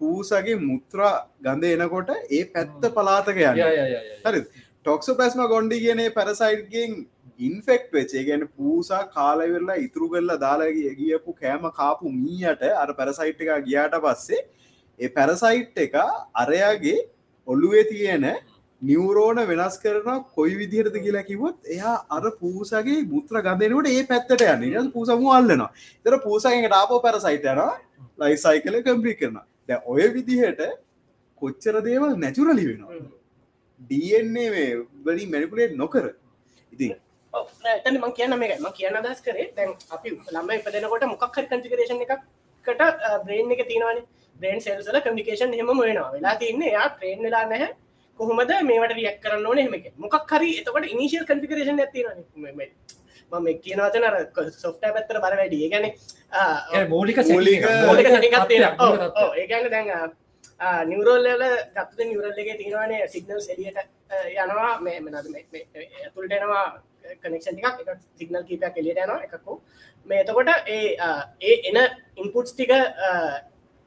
Speaker 3: පූසගේ මුත්‍රා ගඳ එනකොට ඒ පැත්ත පලාතක යන්න. හරි ටොක්ස පැස්ම ගොන්ඩි කියනේ පැරසයිට්ගෙන් ඉන්ෆෙක්් වෙච්චේ ගැන පූසා කාලවෙරලා ඉතුරු කරලා දාලාගේ ගියපු කෑම කාපු මීයට අර පැරසයිට් එක ගියාට පස්සේ ඒ පැරසයිට් එක අරයාගේ ඔල්ලුවේ තියෙන නිවරෝන වෙනස් කරන කොයි විදිහරද කියලා කිවොත් එයා අර පූසගේ මුත්‍ර ගදනට ඒ පැත්තට යන්න. පූසමු අල්ලනවා. තර පූසගෙන් ටාපෝ පැරසයිට යන ලයි සයිකල කම්පි කරන දැ ඔය විදිහට කොච්චර දේවල් නැචුරලි වෙනවා DNA මේ වලින් මැනිපුලේට් නොකර. ඉතින්
Speaker 4: ඇතන මං කියන්න මේක ම කියන්න දස් කරේ දැන් අපි ළම්බ ඉපදෙනකොට මොකක් හරි කන්ෆිකරේෂන් එකකට බ්‍රේන් එක තියෙනවන. බ්‍රේන් සෙල්සල කමිකේෂන් හෙම වෙනවා. වෙලා තින්නේ යා ට්‍රේන් වෙලා නැහැ. කොහොමද මේවට රියක් කරන්න ඕන හෙමක මොකක් හරි එතකට ඉනිශල් කන්ෆිකරේෂන් ඇතින මම කියනවතන සොෆ්ට පැත්තර බර වැඩිය ගැන
Speaker 1: මූලික
Speaker 3: මූලික-
Speaker 4: ඒගන්න දැන් නිවරෝල්ල ගත්ත නිවරල්ලගේ තියෙනවානේ සිගනල් එලියට යනවා. මේ මනද ඇතුළට එනවා කනෙක්ෂන් ටිකක් එක සිගනල් කීපයක් එලියට යනවා එකකු මේ එතකොට ඒ ඒ එන ඉන්පුට්ස් ටික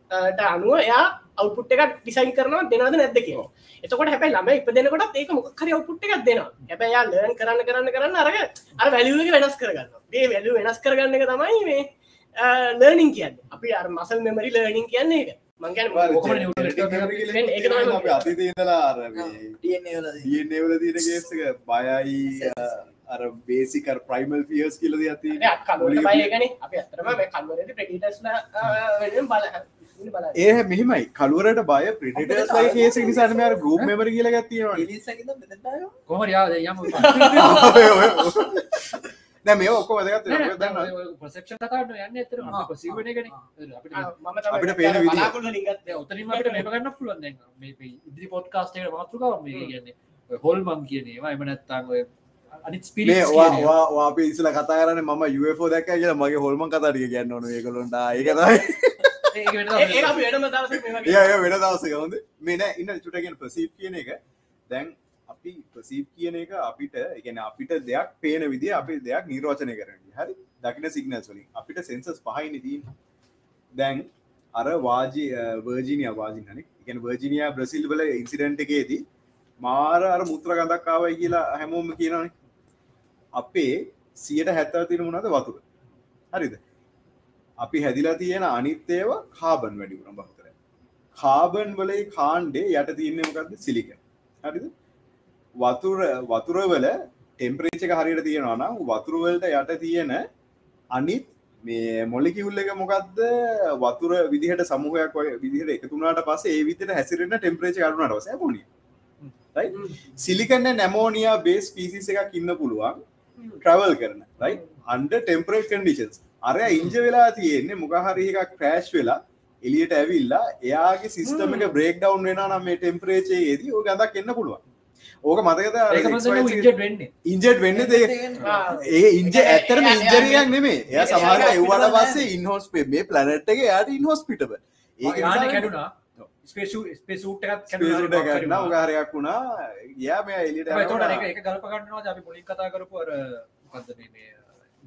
Speaker 4: අනුව එයා අවුපුට් එකක් ඩිසයින් කරනවා දෙනද නැද්ද කිය එතකොට හැබයි ළම ඉපදෙනකොට ඒක මොක්කර අවුපුට් එකක් දෙනවා. හැබැයි යා ලර්න් කරන්න කරන්න කරන්න අරග අර වැලිුවක වෙනස් කරගන්න ඒ වැලු වෙනස් කරගන්න එක තමයි මේ ලර්නිින් කියන්න. අපි අර මසල් මෙමරි ලර්නිින් කියන්නේ එක
Speaker 3: ගේස්සක බයයි අර බේසිකර් ප්‍රයිමල් පියස් කියලද ඇති
Speaker 4: කලුවට බයගන අප අතරම කල්වරද ප්‍රටිටස්ල බල බල
Speaker 3: ඒ මෙහිමයි. කළුවරට බය ලයි කේස නිසාම ගරුප් මෙමර කියල ගත්තිවා
Speaker 2: එලිසකින්ද මෙතනට ආවා?
Speaker 1: කොමර යා? යම
Speaker 3: දැ මේ ඔක්කො වැදගත්
Speaker 1: ප්‍රසප්ෂන් කතාට යන්න ඇතර
Speaker 2: ආ,
Speaker 1: සිවන ගැන
Speaker 3: අපිට පේන විදිහ.
Speaker 1: ඔතනින් අපිට මේම ගන්න පුළුවන්. දැන් මේ ඉදිරි පොඩ්කාස්ටේට මාතෘකාව මේ කියන්නේ. හොල් මං කියනේවා එම නැත්තාන් ඔය
Speaker 3: ඉසල කතා කරන ම යුවෝ දැක් කියලා මගේ හොල්ම කතරිය කියන්න ඕන. ඒකලොන්ට ඒකතයි වෙන දවස හොඳ. මෙන ඉන්න චුටගෙන ප්‍රසීප් කියන එක. දැන් අපි ප්‍රසීප් කියන එක අපිට එකන අපිට දෙයක් පේන විදි අපි දෙයක් නිර්ෝචනය කරන හරි? දකින සිගනස් වලින්. අපිට සෙන්සස් පහයින දී දැන් අර වාජී වර්ජිනිය වාජිනන එකන වර්ජිනිය බ්‍රසිල් වල ඉන්සිඩන්ට් එකේදී මාර අර මුත්‍ර ගඳක්කාවයි කියලා හැමෝම කියනන අපේ සියට හැත්තව තින වුණද වතුර. හරිද අපි හැදිලා තියෙන අනිත්තේව කාබන් වැඩිවුණ බහතර කාබන් වලයි කාණ්ඩේ යට තියන්නමකක්ද සිලික හරිද? වතුර වතුරවල ටෙම්පරේචක හරියට තියෙනවා නම් වතුරවලට යට තියෙන අනිත් මේ මොලිකිවුල්ල එක මොකක්ද වතුර විදිහට සමහයක් විදිහට එකතුනාට පස්සේ ඒ විදිහට හැසිරෙන ටෙම්පරේච කරුණට වස පොනි සිලිකන්න නැමෝනියා බේස් පිසිස එකක් ඉන්න පුළුවන් ට්‍රවල් කරන. අන්ඩ ටෙම්පරේට් කන්ඩිෂන්ස් අරය ඉංජ වෙලා තියෙන්නේ මොකහරි එකක් ක්‍රෑශ් වෙලා එලියට ඇවිල්ලා එයාගේ සිිස්ටම එක බ්‍රේක් ඩවන්් වෙන නම් මේ ටෙම්පරේචේ ඒදී ඕ ගදක් එන්න පුළුවන්. ඕක මතකත
Speaker 1: වෙන්නේ.
Speaker 3: ඉන්ජට් වෙන්න දේ ඒ ඉන්ජ ඇත්තරම ඉන්ජරියක් නෙමේ එය සමාග එව්වට පස්සේ ඉන්හෝස් පේ මේ ප්ලනට් එක යාට ඉන්හෝස්පිටබ ඒක
Speaker 1: ගාන කැඩුනා
Speaker 3: උගාරයක් වුණා. යා මේ එලිට
Speaker 1: තොට එක ගල්ප ගන්නවා අපි පොලින් කතා කරපු අර මොකක්ද මේ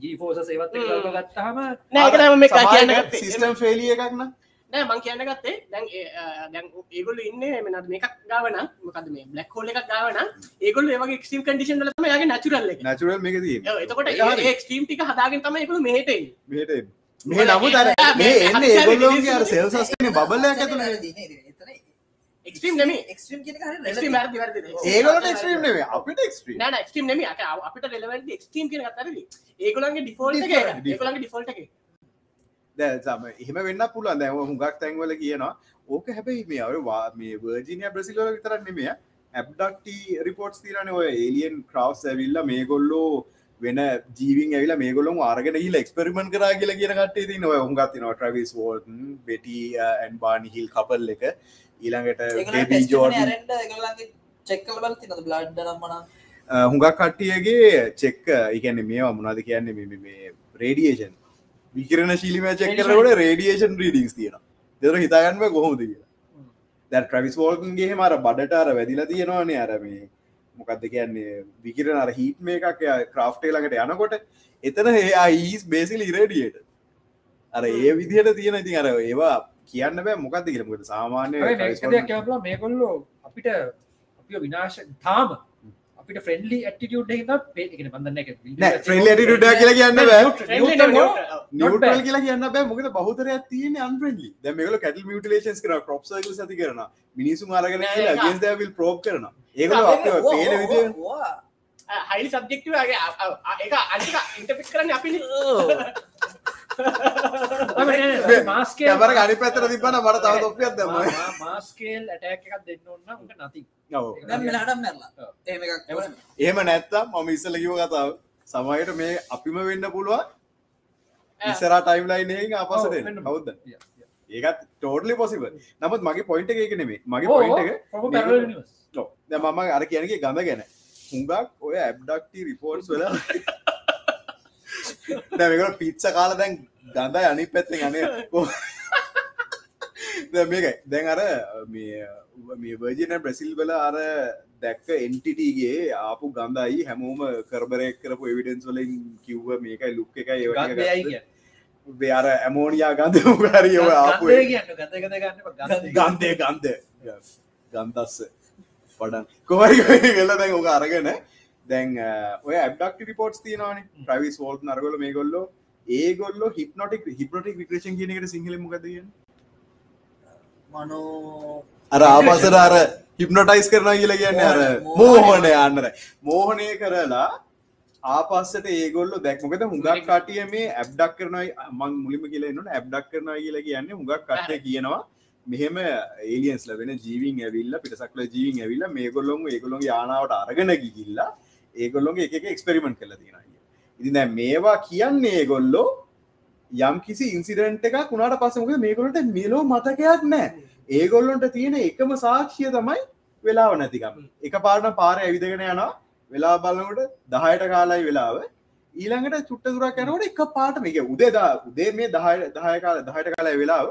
Speaker 1: ජීෆෝස සේවත් ගත්තාම
Speaker 4: නෑකම මේ කියන්න
Speaker 3: සිිස්ටම් ෆෙලිය එකක්න
Speaker 4: නෑ. මං කියන්න ගත්තේ දැන් දැන් ඒගොල්ල ඉන්න මෙනත් මේකක් ගාවන මොකද මේ බ්ලක් හෝල එකක් ගාවන ඒගොල්ල ඒවගේ ක්ස්ටම් කඩිෂන් ලම යාගේ නචුරල්ල
Speaker 3: නැචුරල් මේක දී
Speaker 4: එතකොට
Speaker 3: හරි.
Speaker 4: ඒක්ස්ටීම් ටික හදාගෙන තම එකකු මෙහට
Speaker 3: මේට මේ නමුත් අර මේ එන්න ඒගොල්ලෝගේ අර සෙල් සස්ටන බබල්ලයක් ඇතුළ
Speaker 4: එක්ස්ටීම් නෙම
Speaker 2: එක්ස්ට්‍රීම් කියන
Speaker 4: එක්ස්ටීම් වැරදි වැරදි
Speaker 3: ඒගොලට එක්ස්ට්‍රීම් නෙවේ අපිට එක්ස්ට්‍රීම්
Speaker 4: නෑ එක්ස්ටීම් නෙම අපිට රෙලවැට එක්ස්ටීම් කියන අතරද ඒගොලන්ගේ ඩිෆෝල්ට එක.
Speaker 3: Default.
Speaker 4: ඒගොලන්ගේ ඩිෆෝල්ට එක.
Speaker 3: දැම එහෙම වෙන්න පුළුවන්. දැව හුඟක් තැන්වල කියනවා. ඕක හැබැයි මේ වා මේ වර්ජිනිය බ්‍රසිල්ල විතරක් නෙමය. ඇබ්ඩක්ට රිපෝට්ස් තිරන ඔය ඒලියන් ක්‍රවස් ඇවිල්ල මේ ගොල්ලෝ වෙන ජීවින් ඇවිල මේ ගොලොම අරගෙන හිල එක්ස්පෙරිමෙන්ට් කරා කියලා කියන කටේ ති නොය උන්ගත් න Travis Walton Betty and Barney Hill couple එක ඊළඟට
Speaker 2: චෙක්කල බ්ලඩ් නම්මන
Speaker 3: හුඟක් කට්ටියගේ චෙක්ක ඉගැන්න මේවා මොනාද කියන්නේ? මේ- මේ රේඩියේෂන් විකරන ශීලිම චෙක්කරට රේඩියේෂන් රීඩිංස් තියෙන දෙර හිතාගන්ම කොහොමද කියලා. දැ ට්‍රවිස් වෝල්ගන්ගේ මර බඩටර වැදිල තියෙනවානේ අර මේ මොකක්ද කියන්නේ? විකිරන අර හිට මේ එකක් ක්‍රාෆ්ටේ ළඟට යනකොට එතන ඒයිස් බේසිල් ඉරඩියට අර ඒ විදිහට තියෙන ඉතින් අර ඒවා කියන්න බෑ. මොකක්ද කියලමට සාමාන්‍ය
Speaker 1: මේකොල්ලෝ අපිට අපි විනාශ තාම අපිට ෆ්‍රෙන්ලි ඇටිටියුට් හිත පේගෙන බඳන්න එක
Speaker 3: කියලා කියන්න
Speaker 1: bad.
Speaker 3: කියලා කියන්න බෑ. මොකද බහතරයක් තියෙන අන්ප්‍රෙන්ලි දැමකල කැටල් මියටලේෂන්ස් කර ප්‍රප් සති කරන මිනිසු මාරගෙන
Speaker 4: නෑ, ඒක-
Speaker 3: ගෙන්ස් දැවිල් ප්‍රෝප් කරන විදිය
Speaker 4: හයිලි සබ්ජෙක්ටගේ එක අනික ඉන්ටපික් කරන්න අපි
Speaker 1: මාස්කේ
Speaker 3: කැමර අනි පැතර තිබන මට තව තොපියක් දම
Speaker 1: මාස්කේල් ඇටැක් එකක් දෙන්න ඔන්න උට නති
Speaker 3: එහෙම නැත්තම් මම ඉස්සල කිව කතාව. සමයට මේ අපිම වෙන්න පුළුවන්. ඉස්සරා ටයිම් ලයින් අපසට කවුද ඒකත් ටෝටලි පොසිබ නමුත් මගේ පොයින්ට එක නෙමේ මගේ පොයින්ට එක මම අර කියනගේ ගඳ ගැන. හුඟක් ඔය ඇබ්ඩක්ටි රිපෝර්ට්ස් වල දැමකට පිච්ච කාල දැන් ගඳයි අනි පැත්තෙන් අනේ. මේකයි. දැන් අර මේ වර්ජන බ්‍රසිල් වල අර දැක්ක එන්ටිටගේ ආපු ගඳයි හැමෝම කරබරයක් කරපු එවිඩන්ස් වලින් කිව්ව මේකයි ලුක් එකයි ඒ අර ඇමෝනියා ගඳ හරිව ආපු
Speaker 1: ගන්දය කියන්න ගත ගත ගන්න
Speaker 3: ගන්දය ගන්ද ගන්තස්ස පඩන් කොමරි වෙල්ල දැන් ඕක අරගෙන දැන් ඔය ඇබ්ඩක්ට රිපෝට්ස් තියනවාන. ප්‍රවිස් වෝල්ට නරගොල මේ ගොල්ලෝ ඒගොල්ල හිපනොටික් හිපනොටික් වික්‍රේෂන් කියනකට සිංහලම ගතිය
Speaker 2: මනෝ
Speaker 3: අර ආපසර අර හිපනොටයිස් කරන කියල කියන්න අර මෝහනය අන්නර මෝහනය කරලා ආපස්සට ඒගොල්ල දැක්මකද හුඟක් කාටිය මේ ඇබ්ඩක් කරනයි මං මුලිම කියල න්න ඇබ්ඩක් කරනවා කියලා කියන්නේ හුඟක් කටය කියනවා. මෙහෙම ඒලියන්ස්ල වෙන ජීවින් ඇවිල්ල පිටසක්ල ජීවින් ඇවිල්ල මේ ගොල්ලොන් ඒගොලොන් යානාවට අරගෙන ගිහිල්ලා ඒගොල්ලොන්ගේ එක එක්ස්පෙරිමෙන්ට් කළ තියෙන ඉතින් දැන් මේවා කියන්නේ ඒගොල්ලෝ යම් කිසි ඉන්සිඩන්ට් එකක් වුණාට පස්සේ මොකද මේගොල්ලන්ට මෙලෝ මතකයක් නැහැ. ඒගොල්ලොන්ට තියෙන එකම සාක්ෂිය තමයි වෙලාව නැතිකම. එක පාරන පාර ඇවිදගෙන යනවා. වෙලා බලකට දහයට කාලයි වෙලාව. ඊළඟට චුට්ට දුරක් යනකොට එක පාට මේක උදේදා උදේ මේ දහය දහය කාල දහයට කාලයි වෙලාව.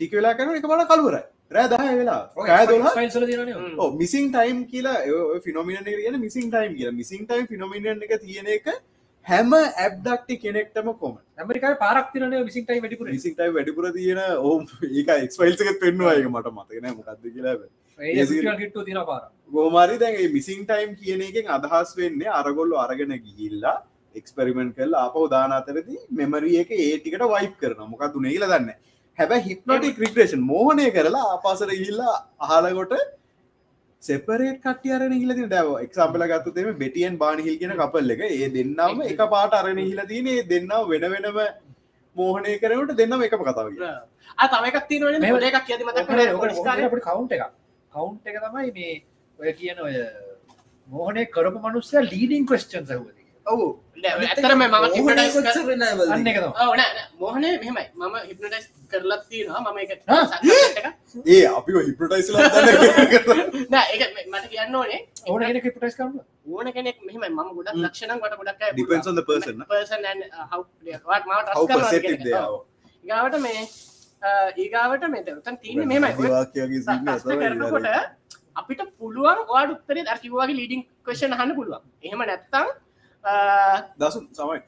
Speaker 3: ටික වෙලා කරන එක පාට කළුවර රෑ දහය වෙලා. මිසින් ටයිම් කියලා ෆිනොමින කියන මිසින් ටයිම් කියලා. මිසින් ටයිම් ෆිනොමිනන් එක තියෙන එක හැම ඇබ්ඩක්ටි කෙනෙක්ටම කොම
Speaker 1: ඇමරිකා පාරක් තිරන විසිටයි වැඩිපුර.
Speaker 3: මිසින්ටයි වැඩිපුර තියෙන ඕම් ඒක එක්ස්ෆයිල්සක පෙන්වා එක මට මතකන මොකක්ද කියලා ගෝමාරි දැන් මිසින් ටයිම් කියන එකෙන් අදහස් වෙන්නේ අරගොල්ලු අරගෙන ගිහිල්ලා එක්ස්පෙරිමෙන්ට් කල් අප දාන අතරදී මෙමරිය එක ඒටිකට වයිප් කරන මොකක් කියලා දන්න හැබැ හිප්නොටික් ක්‍රික්‍රේෂන් මෝහනය කරලා ආපාසර ගිල්ලා අහලකොට සෙපරේට කටියරන හිල දැව එක්සම්පල ගත්තුතේම බෙටියන් බානිහිල් කියෙන කපල් එක. ඒ දෙන්නම එක පාට අරණ හිල තියන ඒ දෙන්න වෙන වෙනම මෝහනය කරනට දෙන්නම එකම කතාව
Speaker 4: තමක් තින එකක් කර
Speaker 1: ඔකට කවුන්් එක කවුන්් එක තමයි මේ ඔය කියන ඔය මෝහනය කරපු මනුස්සය ලීඩිං කස්ටන් සහුවද
Speaker 4: ඔවු. ඇතරම මම
Speaker 1: අන්න එක තම
Speaker 4: ඔව් නෑ නෑ මොහනේ මෙහෙමයි. මම හිප්නටයිස් කරලත් තියෙනවා. මම එක.
Speaker 3: ඒ අපි *laughs*
Speaker 4: ඒක මට කියන්න ඕනේ.
Speaker 1: ඕන ගෙන පටස් කරන්න
Speaker 4: ඕන කෙනෙක් මෙහෙමයි. මම ගොඩක්. ලක්ෂණම් වට ගොඩක් අය
Speaker 3: Depends on the person, na?
Speaker 4: person and how what මාව trust කරනවද කියන එක. ඔව්. ඊගාවට මේ අ, ඊගාවට මේ උතන් තියෙන්නේ මෙහෙමයි. ඔය ප්‍රශ්න කරනකොට අපිට පුළුවන් ඔයාට උත්තරේ අර කිව්වාගේ ලීඩින් ක්වෙස්චන් අහන්න පුළුවන්. එහෙම නැත්තම් අ,
Speaker 3: දසු සමයි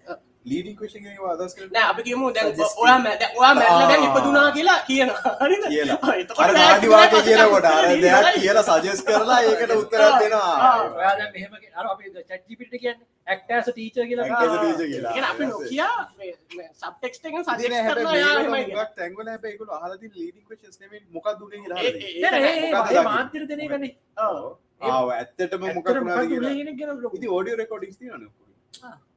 Speaker 3: ලීඩින් ක්ෂන් අදස් කර
Speaker 4: නෑ අපි කියමු දැන්
Speaker 2: Suggest
Speaker 4: ඔයා මැ දැන් ඔයා මැරලා දැන්. ඉපදුනා කියලා කියනවා හරිද
Speaker 3: කියලා.
Speaker 4: ආ, එතකොට
Speaker 3: අර
Speaker 4: නෑ
Speaker 3: නාඩිවාක
Speaker 4: කියලා
Speaker 3: කියනකොට දෙයක්. කියලා සජස් කරලා ඒකට උත්තරක්
Speaker 4: ආ.
Speaker 3: දෙනවා
Speaker 1: ඔයා දැන් මෙහෙම කිය- අර අපි chat GPT කියන්නේ a teacher කියලා
Speaker 3: Act as a
Speaker 1: ආ.
Speaker 3: teacher කියලා.
Speaker 4: ඒ කියන්නේ අපි නොකියා සබ්ටෙක්ස්ට් එකෙන් සජෙස්ට්
Speaker 3: දින
Speaker 4: කරනවා
Speaker 3: හැබැයි
Speaker 4: යා
Speaker 3: මේගොල්ලෝ
Speaker 4: එහෙමයි කියලා.
Speaker 3: හුඟක් තැන්වල හැබැයි ඒගොල්ලෝ අහලා තියෙන
Speaker 4: ඒ-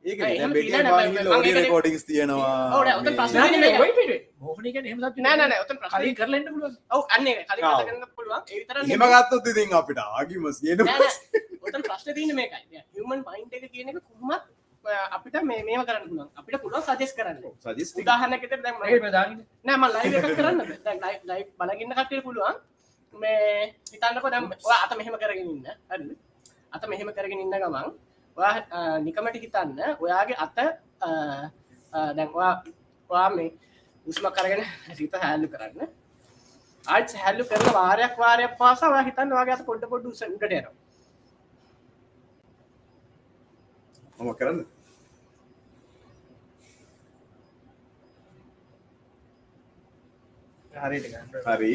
Speaker 3: ඇත්තටම
Speaker 1: ඇත්තටම
Speaker 3: බෙටියන්
Speaker 4: තියෙනවා නේද?
Speaker 3: වාහිනිවල
Speaker 4: මම
Speaker 3: ඔඩියෝ
Speaker 4: ඒකනේ-
Speaker 3: රෙකෝඩින්ග්ස් තියෙනවා
Speaker 4: ඔව් නෑ, ඔතන
Speaker 3: මේ-
Speaker 4: ප්‍රශ්න
Speaker 1: නෑ, නෑ,
Speaker 4: මේකයි.
Speaker 1: wait, wait, wait. මොහොනේ කියන්නේ එහෙම සත්‍ය
Speaker 4: නෑ නෑ නෑ ඔතන ප්‍රශ්නේ
Speaker 1: කලින් කරලා එන්න පුළුවන්.
Speaker 4: ඔව් අන්න ඒක කලින්
Speaker 3: ආ.
Speaker 4: කතා කරන්න පුළුවන් ඒ විතරක්
Speaker 3: එහෙම
Speaker 4: නෙමෙයි.
Speaker 3: ගත්තොත් ඉතින් අපිට ආගිමස් කියන
Speaker 4: නෑ නෑ ඔතන ප්‍රශ්නේ තියෙන්නේ මේකයි හියුමන් මයින්ඩ් එක කියන එක කොහොමත් අ, අපිට මේ මේව කරන්න පුළුවන් අපිට පුළුවන් සජෙස් කරන්න
Speaker 3: සජෙස්ට්
Speaker 4: උදාහරණයක් විදිහට දැන්
Speaker 1: ඒක
Speaker 4: මම
Speaker 1: මේ දාගෙන
Speaker 4: නෑ මම ලයිව් එකක් කරන්න දැන් ලයිව් ලයිව් බලගින්න කට්ටියට පුළුවන් මේ හිතන්නකෝ ඔයා අත මෙහෙම කරගෙන ඉන්න. හරිද? අත මෙහෙම කරගෙන ඉන්න ගමන් නිකමට හිතන්න ඔයාගේ අත අ, අ, දැන් ඔයා ඔයා මේ උස්ම කරගෙන සිත හැල්ලු කරන්න. ආත් හැල්ලු කරන වාරයක් වාරයක් පාසා ඔයා හිතන්න ඔයාගේ අත පොඩ පොඩ උස උඩට යනවා.
Speaker 3: මම කරන්න?
Speaker 1: හරියට ගන්න.
Speaker 3: හරි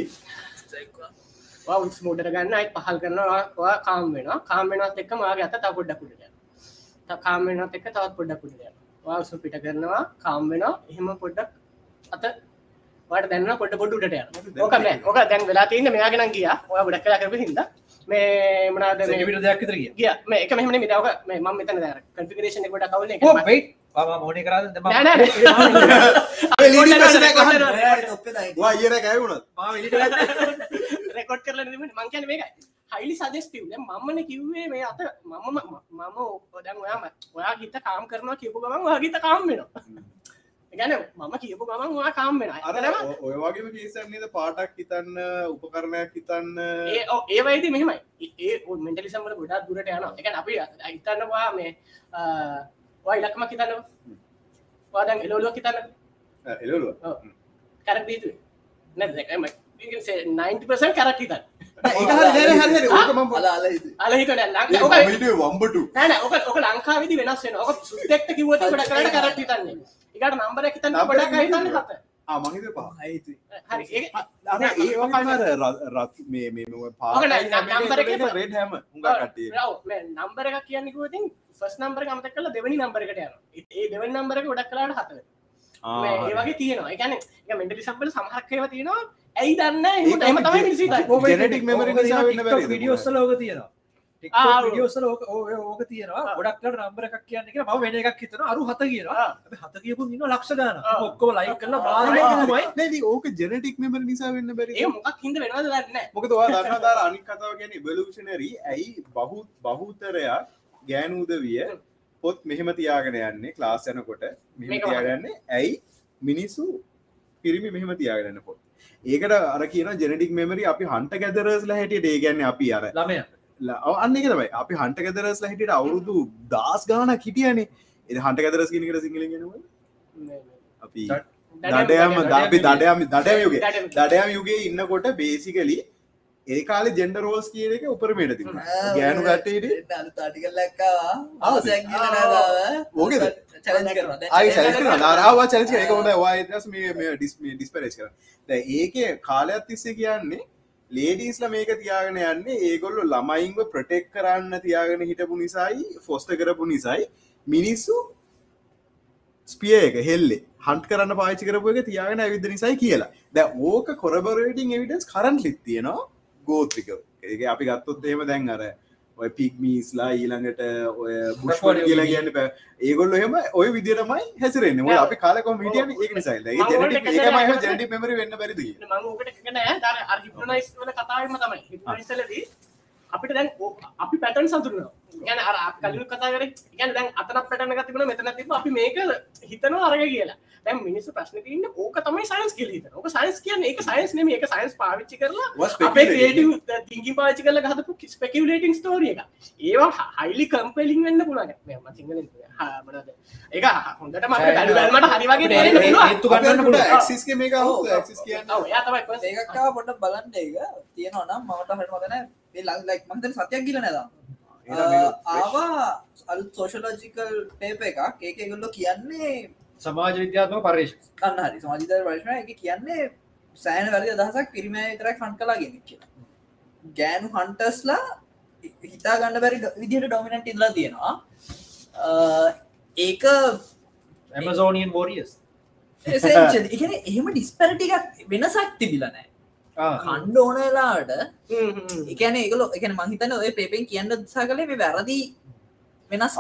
Speaker 4: උස් මුඩට ගන්න අයි පහල් කරනවා කාම් වෙනවා. කාම් වෙනත් එක්ක මගේ අත තව පොඩ්ඩක් උඩට කාම් වෙනත් එක්ක තවත් පොඩ්ඩක් උඩට වා උස පිට කරනවා කාම් වෙනවා. එහෙම පොඩ්ඩක් අත වට දැන්න පොඩ පොඩ් උඩට යන ඕක ඕක දැන් වෙලා තියන්න මෙයාගෙන ගිය. ඔය ගොඩක් කලා කරපු හිද මේ මනාද
Speaker 1: සෙන්ටිමීටර් දෙකක් විතර ගියා.
Speaker 4: මේ එක මෙහම මිතාවක මම මෙතන දැර කන්ෆිගරේෂන් ගොඩක් කවුල
Speaker 1: මොහොනේ කරාද?
Speaker 3: එක. වා.
Speaker 4: රෙකොඩ් කරලා නෙමෙයි මං කියන්නේ මේකයි හයිලි සජෙස්ටිව් දැන් මමනේ කිව්වේ මේ අත මම මම දැන් ඔයා ඔයා ගිත කාම් කරනවා කියපු ගමන් ඔයා ගිත කාම් වෙනවා කියන්නේ මම කියපු ගමන් ඔයා කාම් වෙනවා
Speaker 3: අර
Speaker 4: අරම
Speaker 3: ඔ- ඔය වගේම කේසක් නේද පාටක් හිතන්න උපකරණයක් හිතන්න
Speaker 4: ඒ ඔව්, ඒ වල ගොඩාක් දුරට යනවා කියන්නේ අපි හිතන්න ඔයා මේ ඉලක්කමක් හිතන්න ඔයා දැන් එළවලුවක් හිතන්න.
Speaker 3: එලලුව
Speaker 4: කරක් දැන් මම 90% කරක් හිතන්න.
Speaker 3: ඕක
Speaker 4: ලංකාවේදී වෙනස් වෙනවා. ඔක සුද්දෙක්ට කිව්වොත් ගොඩක් කරලා කරට හිතන්නේ. ඊකට නම්බර් එක හිතන්න
Speaker 3: එක
Speaker 4: ගොඩක් හිතන්නේ හත.
Speaker 3: ආ මං හිතුවේ පහ.
Speaker 2: අයිති.
Speaker 4: හරි. ඒක
Speaker 3: අර ඒ
Speaker 4: නම්බර් එකේ ප-
Speaker 3: රෙඩ් හැම හුඟක් කට්ටිය
Speaker 4: ඔව්. මේ නම්බර් එකක් කියන්නේ ෆස්ට් නම්බර් එක අමතක කරලා දෙවෙනි නම්බර් එකට යනවා. ඒ දෙවෙනි නම්බර් එක ගොඩක් කලාට හත වෙනවා. මේ ඒ වගේ තියෙනවා. ඒ කියන්නේ ඒක මෙන්ටලිසම් වල සමහරක් ඒවා තියෙනවා. ඇයි දන්නේ
Speaker 3: memory
Speaker 1: ඕක
Speaker 3: නිසා
Speaker 1: තියෙනවා videos වල ඕක තියෙනවා.
Speaker 4: ආ,
Speaker 1: TikTok
Speaker 4: ඔව්.
Speaker 1: videos වල ඕක ඕක ඕක තියෙනවා.
Speaker 4: ආ.
Speaker 1: ගොඩක් කරලා නම්බර එකක් කියන්නේ කියලා මම වෙන එකක් හිතනවා. අරු 7 කියනවා.
Speaker 4: ආ.
Speaker 1: අපි 7 කියපුන් ඉන්නවා ලක්ෂ ගාණක්.
Speaker 4: ආ.
Speaker 1: ඔක්කොම ලයික් කරලා
Speaker 3: ආ,
Speaker 1: බාරයි තමයි.
Speaker 3: නෑ ඉතින් ඕක ජෙනටික් මෙමරි නිසා වෙන්න බැරි
Speaker 4: ඒක මොකක් හින්ද වෙනවද දන්නේ නැහැ.
Speaker 3: මොකද ඔයා දන්නවා දාර අනික් කතාව කියන්නේ ඉවලූෂනරි ඇයි බහු බහුතරයක් ගෑනු උදවිය පොත් මෙහෙම තියාගෙන යන්නේ ක්ලාස් යනකොට. මෙහෙම
Speaker 4: මේක
Speaker 3: තියාගන්නේ ඇයි? මිනිස්සු පිරිමි මෙහෙම තියාගෙන යන පොත්. ඒකට අර කියන ජෙනටික් මෙමරි අපි හන්ට ගැදරස්ලා හැටියට ඒ කියන්නේ අපි අර
Speaker 1: ළමයා.
Speaker 3: අන්න තමයි. අපි හන්ට ගැදරස්ලා හැටියට අවුරුදු දස් ගානක් හිටියනේ. ඒ හන්ට ගැදරස් කියන එකට සිංහලෙන් කියනවා අපි දඩයම අපි දඩයම දඩයම යුගේ
Speaker 4: දඩයම.
Speaker 3: දඩයම් යුගේ ඉන්නකොට බේසිකලි ඒ කාලෙ ජෙන්ඩරෝල්ස් කියන එක උපරමයට තිබ ගෑනු ඩිස් ඩිස්පරේස් කර ඒක කාලයක් තිස්සේ කියන්නේ ලේඩීස්ල මේක තියාගෙන යන්නේ ඒගොල්ලු ළමයින්ව ප්‍රටෙක් කරන්න තියාගෙන හිටපු නිසායි ෆොස්ට කරපු නිසයි. මිනිස්සු ස්පිය එක හෙල්ලේ හන්ට කරන්න පාචි කරපු එක තියාගෙන ඇවිද නිසයි කියලා. දැ ඕක කොරබරේටිං එවිඩස් කරන්න ලිත් තියෙනවා ගෝත්‍රික ඒක අපි ගත්තොත් එහෙම දැන් අර ඔය පික්මීස්ලා ඊළඟට ඔය බුෂ්පට කියලා. කියන්න ඒගොල්ල එහෙම ඔය විදිරමයි හැසිරෙන්නේ. ඔය අපි කාලකොම විටියන ඒක නිසයිල්ල ඒ. ජෙනටික් මෙමරි වෙන්න බැරිද
Speaker 4: වල කතාවෙම තමයි. හිප්නොනිස්වලදී අපිට දැන් අපි පැටර්න් සඳුරනවා කියන්නේ අර අපි කලින් කතා කරේ කියන්නේ දැන් අතනක් පැටර්න් එකක් තිබුණා මෙතනක් තිබ්බා අපි මේක හිතනවා අරග කියලා දැන් මිනිස්සු ප්‍රශ්නේ තියෙන්නේ ඕක තමයි සයන්ස් කියලා හිතන. ඕක සයන්ස් කියන්නේ ඒක සයන්ස් නෙමෙයි ඒක සයන්ස් පාවිච්චි කරලා
Speaker 3: ඔය
Speaker 4: තිංකින් පාවිච්චි කරලා ගහදපු ස්පෙකියුලේටිං ස්ටෝරි එක. ඒවා හයිලි කම්පෙලිං වෙන්න පුළුවන්. මම සිංහලෙන් හා මොනවද? ඒක හොඳටම අපිට කළු බැලමට හරි වගේ තේරෙන්න
Speaker 1: ඒ-
Speaker 4: පුළුවන්.
Speaker 1: ඒත්තු ගන්නන්න
Speaker 3: අපේ
Speaker 1: පුළුවන්.
Speaker 3: ඇක්සිස් එක මේක?
Speaker 2: ඔව්.
Speaker 3: ඇක්සිස් කියන්නේ
Speaker 4: ඔව් එයා තමයි
Speaker 2: පොට බලන්න ඒක තියෙනවා නම් මට හට ලක් මතන සතියක් ගිල නැද? ආවා අල් සෝෂලෝජිකල් පේප එකක්. ඒක ගොල්ලො කියන්නේ
Speaker 1: සමාජ විද්‍යාත්ම පර්ේෂ
Speaker 2: කන්න හරි. සමාජිතර ප්‍රශ්න එක කියන්නේ සෑන වැරදි අදහසක් පිරිම විතරක් ෆන් කලා ගෙන කියලා. ගෑනු හන්ටස්ලා හිතා ගන්න බැරි විදිහට ඩොමිනට ඉදලා තියෙනවා. ඒක
Speaker 1: ඇමසෝනියන් බෝරියස්
Speaker 2: එහෙම ඩිස්පැරිටිකක් වෙනසක් තිබිලනෑ කණ්ඩ ඕනලාට එකන ඒකල එකන මහිතන ඔය පේපෙන් කියන්න දසා කලේ මේ වැරදි වෙනස්.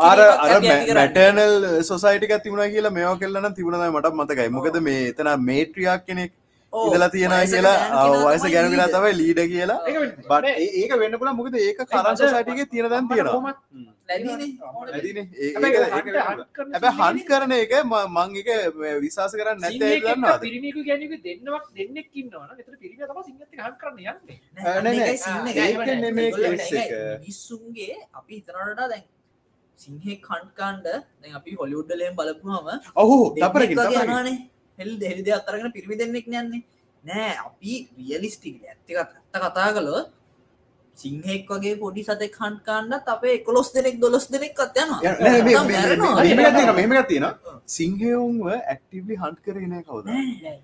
Speaker 3: මැටර්නල් සොසයිටික තිබුණ කියලා මේෝ කෙල්ලන තිබුණයි මට මතකයි. මොකද මේ එතන මේට්‍රියක් කෙනෙක් ඉදලා තියෙන
Speaker 2: වයසක
Speaker 3: කියලා. වයස ගැන
Speaker 2: තමයි
Speaker 3: වෙලා. තමයි ලීඩ කියලා. බට ඒක වෙන්න පුල මොකද ඒක කරන් සයිටික තියෙන දැන් තියෙනවා. හැබැ හන්් කරන එක ම- එක විශවාස කරන්න නැත ගන්නවා
Speaker 1: පිරිමිකු ගැනක දෙන්නවක් දෙන්නෙක් ඉන්නවන එතර පිරිම තම සිංහති හන් කරන්න යන්නේ.
Speaker 2: නෑ,
Speaker 3: නෑ, නෑ.
Speaker 2: නෑ. මිනිස්සුන්ගේ අපි හිතනට දැන් සිංහෙ කන්්කාන්ඩ දැන් අපි හොලිුඩ්ඩලයෙන් බලපුහම
Speaker 3: ඔහු තපරකින්.
Speaker 2: යනවානේ හෙල් දෙහිද අත්තරගෙන පිරිමි දෙන්නෙක් යන්නේ. නෑ අපි රියලිස්ටික් ඇත්තික ඇත්ත කතා කළොත් සිංහෙක් වගේ පොඩි සතෙ කන්්කාන්ඩත් අපේ කොලොස් දෙනෙක් දොලොස් දෙනෙක් අත් යනවා.
Speaker 3: මෙමක් තියෙන සිංහයුන්ව ඇක්ටවලි හන්් කරන කවද?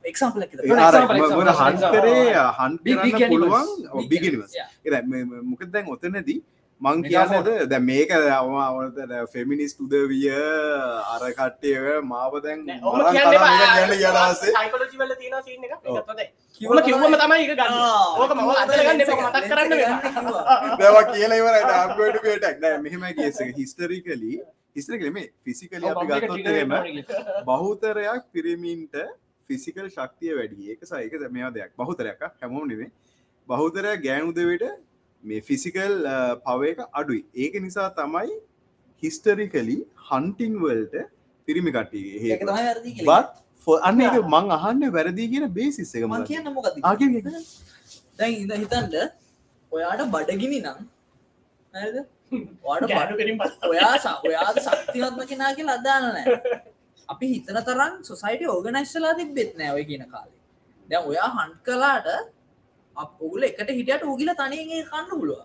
Speaker 2: එක්සම්පල
Speaker 1: example, example.
Speaker 3: හන්් කරේ හන්්
Speaker 1: Big- big
Speaker 3: කරන්න
Speaker 1: animals.
Speaker 3: පුළුවන් බිගිනිවස් මොක දැන් ඔතනදී මං කියන්නද දැ මේක ෆෙමිනිස් උදවිය අර කට්ටය මාව දැන් එක
Speaker 4: එක. කිව්වම කිව්වම තමයි ඒක ගන්න. ඕක මම අදල ගන්න එපා මතක් කරන්න *laughs*
Speaker 3: දැව කියලා ඉවරයි. ටක් නෑ මෙහෙම කියස හිස්ටරිකලි හිස්ටරිකල මේ ෆිසිකල අපි ගත්තොත්තම බහුතරයක් පිරිමින්ට ෆිසිකල් ශක්තිය වැඩි. ඒක සයික මේවා දෙයක්. බහුතරයක් හැමෝම් නෙවේ බහුතරය ගෑනුදවට මේ ෆිසිකල් පව එක අඩුයි. ඒක නිසා තමයි හිස්ටරිකලි හන්ටිං වල්ට පිරිමි කට්ටිගේ හේ බත් අන්න එක මං අහන්න වැරදි කියන බේසිස් එක
Speaker 2: මං කියන්න මොකද ඉඳ හිතන්ට ඔයාට බඩගිනි නම්
Speaker 4: බල
Speaker 2: ඔයා ස- ඔයාද ශක්තිවත්ම කෙනා කියලා අදාන්න නෑ අපි හිතන තරම් සොසයිට ඕගනයිස්ලා තිබෙත් නෑ ඔය කියන කාලේ. දැන් ඔයා හන්් කලාට ඔගුල එකට හිටියට උගිල තනගේ කන්න පුළුව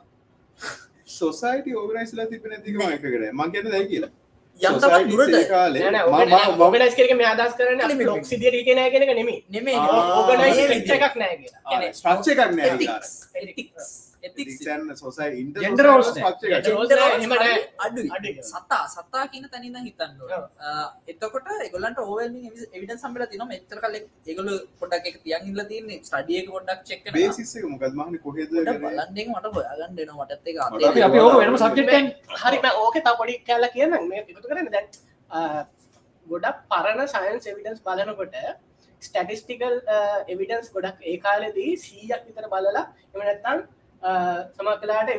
Speaker 3: සොසයිට ඕගනයිස්ලා තිබෙන තිකම එකකට. මං කියන්න දැයි කියලා.
Speaker 2: යන්තම දුරට.
Speaker 3: කාලේ
Speaker 4: ඔබනස් කරක මේ අදස් කරන. ලොක් සිදිය කියන ගෙනක නෙමේ
Speaker 2: නෙමේ
Speaker 4: පිච්ච එකක් නෑ කියලා.
Speaker 3: ස්ට්‍රක්ෂ එකක් නෑ සොසයි
Speaker 1: Gender roles නෑ.
Speaker 4: අඩුයි. අඩුයි.
Speaker 2: සතා සතා කියන තනින්න හිතන්න එතකොට එගොලන්ට ඕවල් එවිට සම්බල තින එච්චර කල එගොල පොඩක් එක තියන් ඉල්ල තියන්නේ. ස්ටඩියක පොඩක් චෙක්
Speaker 3: බේසිස්සක මොකද මහන කොහෙද
Speaker 2: බලන්ඩෙන් මට හොයාගන්න දෙන මටත් එක
Speaker 3: අපි
Speaker 1: ඕක
Speaker 4: තා පොඩි කෑල කියන්න මේ එකතු කරන්න. දැන් ගොඩක් පරණ සයන්ස් එවිඩන්ස් බලනකොට ස්ටටිස්ටිකල් එවිඩන්ස් ගොඩක් ඒ කාලෙදී සීයක් විතර බලලා එමනැත්තන් සම කලාට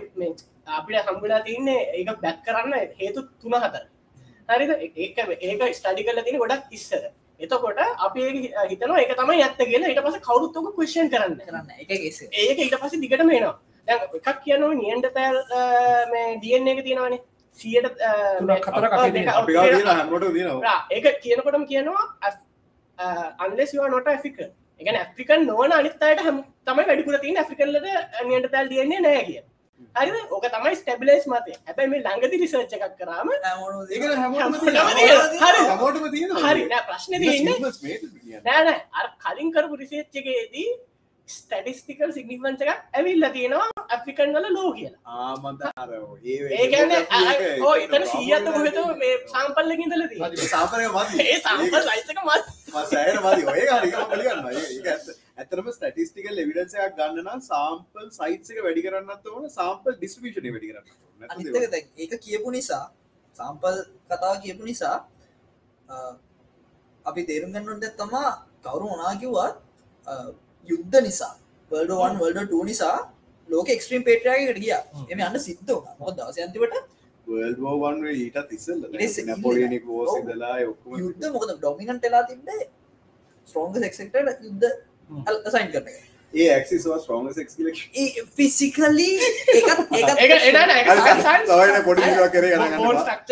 Speaker 4: අපිට හම්බුලා තියන්නේ ඒක බැක් කරන්න හේතු තුන හතර. හරිද? ඒක ඒක ස්ටඩි කල තින ගොඩක් ඉස්සර. එතකොට අපි ඒක හිතනවා ඒක තමයි ඇත්ත කියලා. ඊට පස කවරුත්තක කෂන් කරන්න
Speaker 2: කරන්න එක
Speaker 4: ඒක ඊට පස දිගට මේනවා දැන් එකක් කියනව නියන්ට තැල් මේ දියන්න එක තියෙනවනේ. සියට
Speaker 1: තුනක් හතරක් අපි තියෙනවා.
Speaker 3: අපි ගාව තියෙන හැමෝටම තියෙනවා.
Speaker 4: ඒක කියනකොටම කියනවා අන්ලෙස් නොට ඇෆික එක ඇෆ්‍රිකන් නොවන අනිත්තයට හම තමයි වැඩිපුර තින් ඇෆිකල්ලට නියට තැල් දියන්නේ නෑ කිය හරි ඕක තමයි ස්ටබිලස් මතය. හැබැයි මේ ළඟදි රිසර්ච් එකක් කරාම. හරි.
Speaker 3: හැමෝටම තියෙනවා.
Speaker 4: හරි. නෑ ප්‍රශ්න. නෑනෑ අර කලින් කරපු රිසේච්ච එකේදී ස්ටඩිස්ටිකල් සිගනිිවන්ස එකක් ඇවිල්ල තියෙනවා ඇෆ්‍රිකන් වල ලෝ කියලා.
Speaker 3: ආ මන්ද අර ඒ
Speaker 4: ඒකන්න
Speaker 3: ඒක-
Speaker 4: ඕ එතන සීයත කොහෙත මේ සාම්පල්ලකින්දල දී
Speaker 3: සාපරය
Speaker 4: ඒ සාම්පල් ලයිසක මත්
Speaker 3: ඇතරම ස්ටටිස්ටිකල් එවිඩන්ස එකක් ගන්න නම් සාම්පල් සයිට් එක වැඩි කරන්නත් ඕන සාම්පල් ඩිස්ටිබියුෂන් වැඩි කරන්න
Speaker 2: ඒක කියපු නිසා සම්පල් කතාව කියපු නිසා අපි තේරුම් ගන්නට තමා කවරු මොනා කිව්වත් අ, යුද්ධ නිසා වල්ඩවන් වල්ඩ ටූ නිසා ලෝක එක්ස්ට්‍රීම් පේටරයකට ගිය. එම අන්න සිද්ධ වුණා. මොකද දවස් අන්තිමට
Speaker 3: World War One වල ඊටත් ඉස්සෙල්ලා
Speaker 2: ඊට
Speaker 3: ඒ ඔක්කොම
Speaker 2: යුද්ධ මොකද ඩොමිනන්ට් වෙලා තිබ්බේ? ස්ට්‍රෝංග සෙක්සෙක්ට යුද්ධ අසයින් කරන. ෆිසිකලි *laughs*
Speaker 3: පොඩි
Speaker 2: ස්ට්‍රක්චර්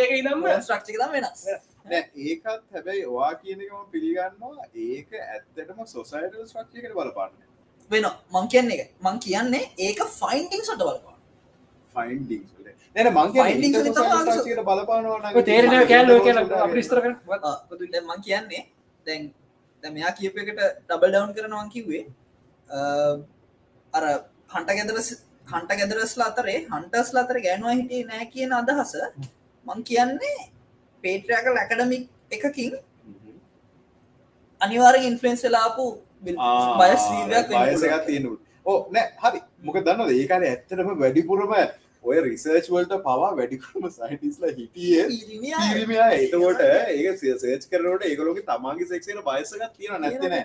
Speaker 2: එක වෙනස්.
Speaker 3: නෑ ඒකත් හැබැයි ඔයා කියන එකම පිළිගන්නවා ඒක ඇත්තටම සොසයිටල් එකට බලපාන්නේ.
Speaker 2: වෙනවා. මං කියන්නේ ඒක. මං කියන්නේ ඒක ෆයින්ඩින්ග්ස් වලට බලපාන.
Speaker 3: ෆයින්ඩිං නැන මං බලපානවා
Speaker 1: තේරෙන කෑල්ලෝ කියලා අපි විස්තර කරන්න
Speaker 2: දැන් මං කියන්නේ දැන් දැන් මෙයා කියප එකට ඩබල් ඩවුන් කරනවා කිව්වේ අර හන්ට ගෙදර හන්ට ගෙදරස්ලා අතරේ හන්ටස්ල අතර ගෑනුව හිටියේ නෑ කියන අදහස මං කියන්නේ පේට්‍රයකල් ඇකඩමික් එකකින් අනිවාරෙන් ඉන්ෆලන්ස් වෙලාපු බයස් වීවයක්
Speaker 3: බයසකත් තියෙනු ඕ නෑ හරි. මොක දන්නද ඒකාන ඇත්තටම වැඩිපුරම ඔය රිසර්ච් වලට පවා වැඩිපුරම සයිටිස්ල හිටියේ පිරිමියා එතකොට ඒක සේච් කරනට ඒකලෝක තමාගේ සෙක්ෂන බයසකත් තියෙන නැත්තන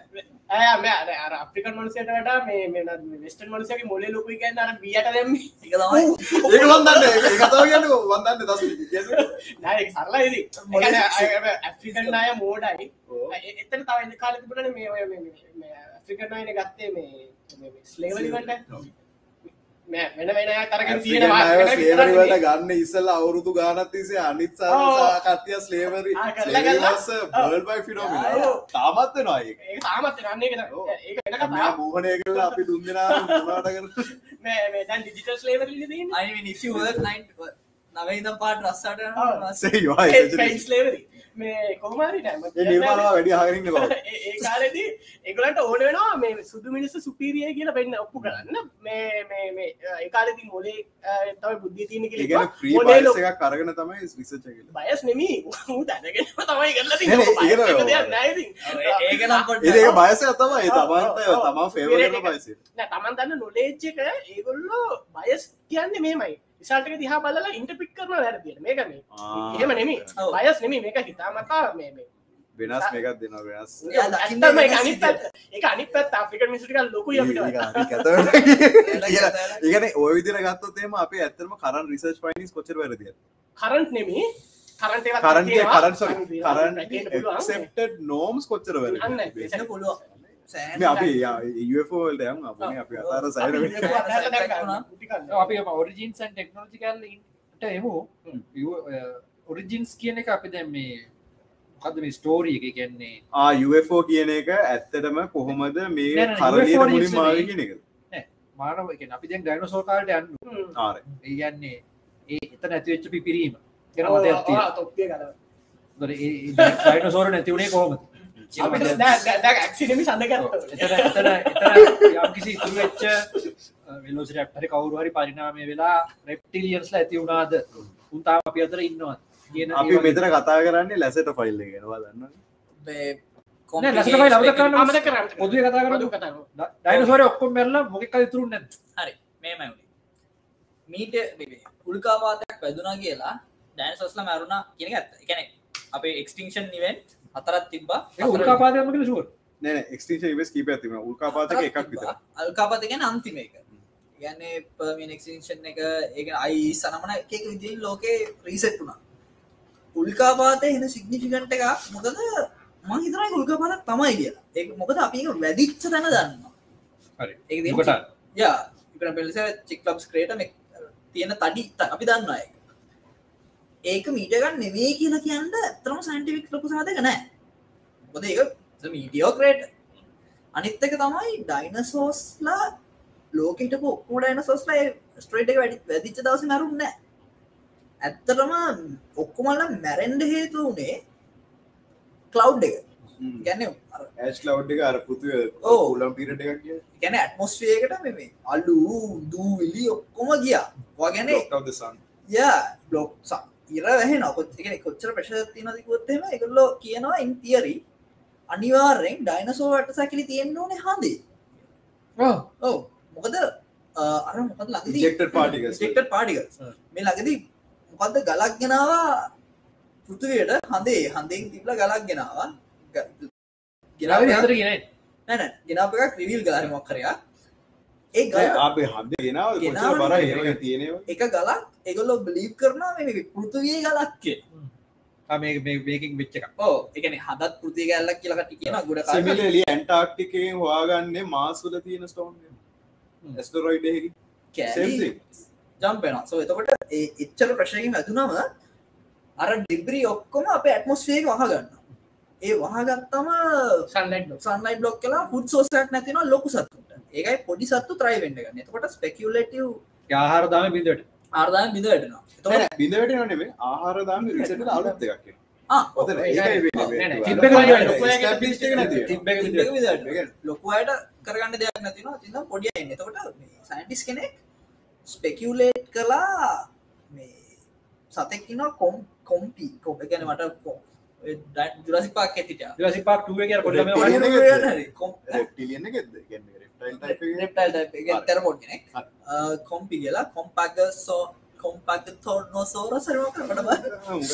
Speaker 4: අර අපිකන් මනසට වඩා මේ වෙස්ටන් මනසගේ මොලේ ලොකුයි ගැන්න අර බියට දෙම
Speaker 2: එක
Speaker 3: වන්දන්න වන්දන්න දස්
Speaker 2: මොලේ
Speaker 4: ඇෆ්‍රිකන් අය මෝඩයි. එතන තව කාල තිබුණන මේ ඇෆ්‍රිකන් අයන ගත්තේ මේ ස්ලේවලිවට වෙන වෙන තරගෙන
Speaker 3: ස්ලේවරිවට ගන්න ඉස්සල්ල අවුරුදු ගානත් තිසේ අනිත්
Speaker 4: ඔව්.
Speaker 3: කතිය ස්ලේවරි. බල්බයි ෆිනෝම. තාමත් වෙනවා
Speaker 4: තාමත් කතා
Speaker 3: මෝහනය කරලා අපි දුන්දනා මුණට කර
Speaker 4: මේ මේ දැන් ඩිජිටල් ස්ලේවරි තියෙන
Speaker 2: I mean, if you work nine නවයි ඉදම් පාට රස්සාට
Speaker 4: ස්ලේවරි මේ කොහමරි
Speaker 3: ඒ නිර්මාණවා වැඩි හරින්න බව *laughs*
Speaker 4: ඒ කාලෙදී ඒගලන්ට ඕන වෙනවා මේ සුදු මිනිස්ස සුපිරිය කියලා පෙන්න්න ඔප්පු කරන්න. මේ මේ මේ ඒකාලෙති මොලේ තව බුද්ධිය තියන
Speaker 3: එකක් කරගෙන තමයි විසච කියල
Speaker 4: බයස් නෙමී. දැනගෙන තමයි. කරලා
Speaker 2: ඒක නම් පොඩ්ඩක්-
Speaker 3: ඒක බයස තමයි. ඒ
Speaker 4: ඔව්.
Speaker 3: තමා බයිස
Speaker 4: තමන් දන්න නොලේජ් එක ඒගොල්ලෝ බයස් කියන්නේ මේමයි විසාල්ටක දිහා බලලා ඉන්ටපික් කරන වැරදිට මේක මේ. එහෙම නෙමේ. බයස් නෙමේ මේක හිතාමතා මේ
Speaker 3: වෙනස් මේකත් දෙන වෙනස්.
Speaker 2: එයා දකින්න
Speaker 4: ඇත්තම ඒක
Speaker 2: වෙනස්
Speaker 4: අනිත් පැත්ත. ඒක අනිත් පැත්ත. අප්‍රිකන් මිනිස්සුන්ට ලොකුයි අපිට.
Speaker 3: ඒගන ඔය විදිර ගත්තොත්තේම අපේ ඇත්තරම කරන් රිසර්ච් පයිනිස් කොචර වැරදිය
Speaker 4: කරන්ට් නෙමේ කරන්ට
Speaker 3: කරන්ගේ කරන් කරන් සෙප්ට නෝම්ස් කොච්චර
Speaker 4: අන්න,
Speaker 3: වැර
Speaker 2: සෑහෙන
Speaker 3: අපි යෆෝල්ට යම් අප අපි අතාර සයිර
Speaker 1: අපි ඔරිජින්සන් *laughs* ටෙක්නෝජිකල්ට එමු. ඔරිජින්ස් කියන එක අපි දැන් මේ මොකද මේ ස්ටෝරිය එක? කියන්නේ
Speaker 3: ආයෆෝ කියන එක ඇත්තටම කොහොමද මේ
Speaker 1: නෑ, නෑ,
Speaker 3: කරලියට
Speaker 1: UFO
Speaker 3: මුලින්
Speaker 1: නෙමෙයි.
Speaker 3: මාව කියන එක
Speaker 1: මානව එක අපි දැන් ඩයිනසෝකාල්ට යන්න.
Speaker 3: ආර
Speaker 1: ඒගන්නේ ඒ එත නැතිවෙච්ච පිපිරීම. කෙන මතයක් තිය
Speaker 4: තොප්ිය කල
Speaker 1: ඩයිනසෝර නැතිවුණේ කොහොමද
Speaker 4: ඇක්සිනමි සඳගත්ත
Speaker 1: එතන එතන එතන යම්කිසි ඉතුරු වෙච්ච වෙලෝසිට හරි කවුරු හරි පරිනාමය වෙලා රෙප්ටිලියන්ස්ලා ඇති වුණාද උන්තාම අපි අතර ඉන්නවා කියන
Speaker 3: අපි මෙතර කතා කරන්නේ ලැසට ෆයිල් ගෙනවා දන්න
Speaker 1: කතා.
Speaker 4: පොදු කතා
Speaker 1: ඩයිනසෝර ඔක්කොම මැරලා මොකෙක් ඉතුරු නැද්ද
Speaker 2: හරි මේමයි මීට උල්කාපාතයක් වැදුනා කියලා ඩෑන්සස්ල මැරුණා කියන ඇත්ත එකන අපේ එක්ස්ටිංෂන් නිවෙන්ට් හතරත් තිබ්බා.
Speaker 1: ඒක උල්කාපාතයක්ම කියලා ෂුවර්.
Speaker 3: නෑ එක්ස්ටේෂන් ඉවස් කීප ඇතිම උල්කාපාතක එකක් විතර
Speaker 2: අල්කාපත ගැන අන්තිම එක. ගන්නේ පර්මියන් එක්ෂන් එක ඒක අයි සනමන එක විදිින් ලෝකේ රීසෙට් වුණා. උල්කාපාතය එන සිග්නිිෆිකන්ට එක මොකද මං හිතරයි උල්කාපාත තමයි කියලා. ඒ මොකද අපි ඒක වැදිච්ච තැන දන්නවා.
Speaker 1: හරි.
Speaker 2: ඒක
Speaker 1: මොකට
Speaker 2: යා ඉපන පෙල්ස චික්ලබ්ස් ක්‍රේට තියෙන තඩි අපි දන්න අය ඒක මීටගන්න නෙවේ කියලා කියන්න ඇතරම සයින්ටිවික් ලොකු සාධක නෑ. මොද ඒක මීටියෝ ක්‍රේට් අනිත්තක තමයි ඩයිනසෝස්ලා ලෝකට ඔක්කෝ ඩයිනසෝස්ලා ස්ට්‍රේට එක වැඩි වැදිච්ච දවස මැරුම් නෑ. ඇත්තරම ඔක්කොමල්ල මැරෙන්ඩ හේතු වනේ කලව් එක. ගැන
Speaker 3: ඇස් ලව් එක අර පුතු
Speaker 2: ඔව්.
Speaker 3: උලම් පිරට කිය
Speaker 2: ගැන ඇත්මොස්්වේකට මෙ අල්ලු දූවිලි ඔක්කොම ගියා. වගැන ය බ්ලොක් ඉර වැහ නොකොත් එක කොච්චර ප්‍රශති නතිකොත්තෙම එකල්ලෝ කියනවා ඉන් තියරි අනිවාරෙන් ඩයිනසෝවට සැකිලි තියෙන්න්න ඕනේ හඳේ ඔව. මොකද අර මොකද
Speaker 3: Ejected particles. ෙක්ට
Speaker 2: පාටිකල්
Speaker 1: හ්ම්.
Speaker 2: මේ ලඟදී මොකක්ද ගලක් ගෙනවා? පෘතුවයට හඳේ හඳෙන් තිබල ගලක් ගෙනවා.
Speaker 1: ගෙනාවේ හතර කියන
Speaker 2: නැන ගෙනාපක ක්‍රවිල් ගලරි මොක්කරයා ඒ ගල
Speaker 3: අපේ හන්ද ගෙනාව බර තියෙනවා
Speaker 2: එක ගලක් එගොල්ලො බලිප් කරනවා මේ පෘතුවයේ ගලක්කේ
Speaker 1: මේකින් වෙච්ච එක
Speaker 2: ඕ එකන හදත් පෘති ගැල්ලක් කියලකට කියන ගොඩ
Speaker 3: සිමිලලි ඇන්ටාක්ටිකේ හවාගන්නේ මාසුල තියෙන ස්ටෝන් ස්ටරයිඩ
Speaker 2: කෑලි ජම්පෙන සෝ එතකොට ඒ එච්චර ප්‍රශ්නකින් ඇතුනම අර ඩිබ්‍රී ඔක්කොම අප ඇටමොස්්වේ වහගන්න ඒ වහගත්තම
Speaker 4: සන්ලයිට්
Speaker 2: සන්ලයි බ්ලොක් කලා පුඩ් සෝසක් නැතින ලොකු සත්තුට ඒකයි පොඩි සත්තු ත්‍රයිවෙන්ඩ ගන්න. එතකොට ස්පෙකියලටව්
Speaker 1: ආහාර දාම බිඳට
Speaker 2: ආර්දාම බිඳ වැටනවා එතකොට
Speaker 3: බිඳවට නෙමේ ආහාර දාම රිසට අලුත් එකක්
Speaker 2: ආ,
Speaker 3: ඔතන
Speaker 4: ඒක-
Speaker 3: ඒකයි
Speaker 4: ඔව්, නෑ, නෑ,
Speaker 1: තිබ්බ එක විදියට
Speaker 3: established එක නැති වෙනවා.
Speaker 1: තිබ්බ එක
Speaker 2: තිබ්බ එක විදිහට. ලොකු අයට කරගන්න දෙයක් නැතිනවා තින්න පොඩිය එන්න එතකොට සයින්ටිස් කෙනෙක් ස්පෙකියලේට් කලා මේ සතෙක්කින කොම් කොම්පි. කොප ගැන මට ජුරසි පාක් ඇතිට.
Speaker 1: ඊළඟ පාක් 2 එකේ අර පොඩි ළමයා
Speaker 3: පොඩි
Speaker 1: වගේ
Speaker 3: ළමයා රෙප්ටිලියන් එකද? කියන්නේ reptile type එකේ?
Speaker 2: තැර
Speaker 3: හරි.
Speaker 2: කොම්පි කියලා. කොම්පක්ග සෝ කොම්පක් තෝර්නෝ සෝර සරමකට බ
Speaker 3: ආ, උගත්.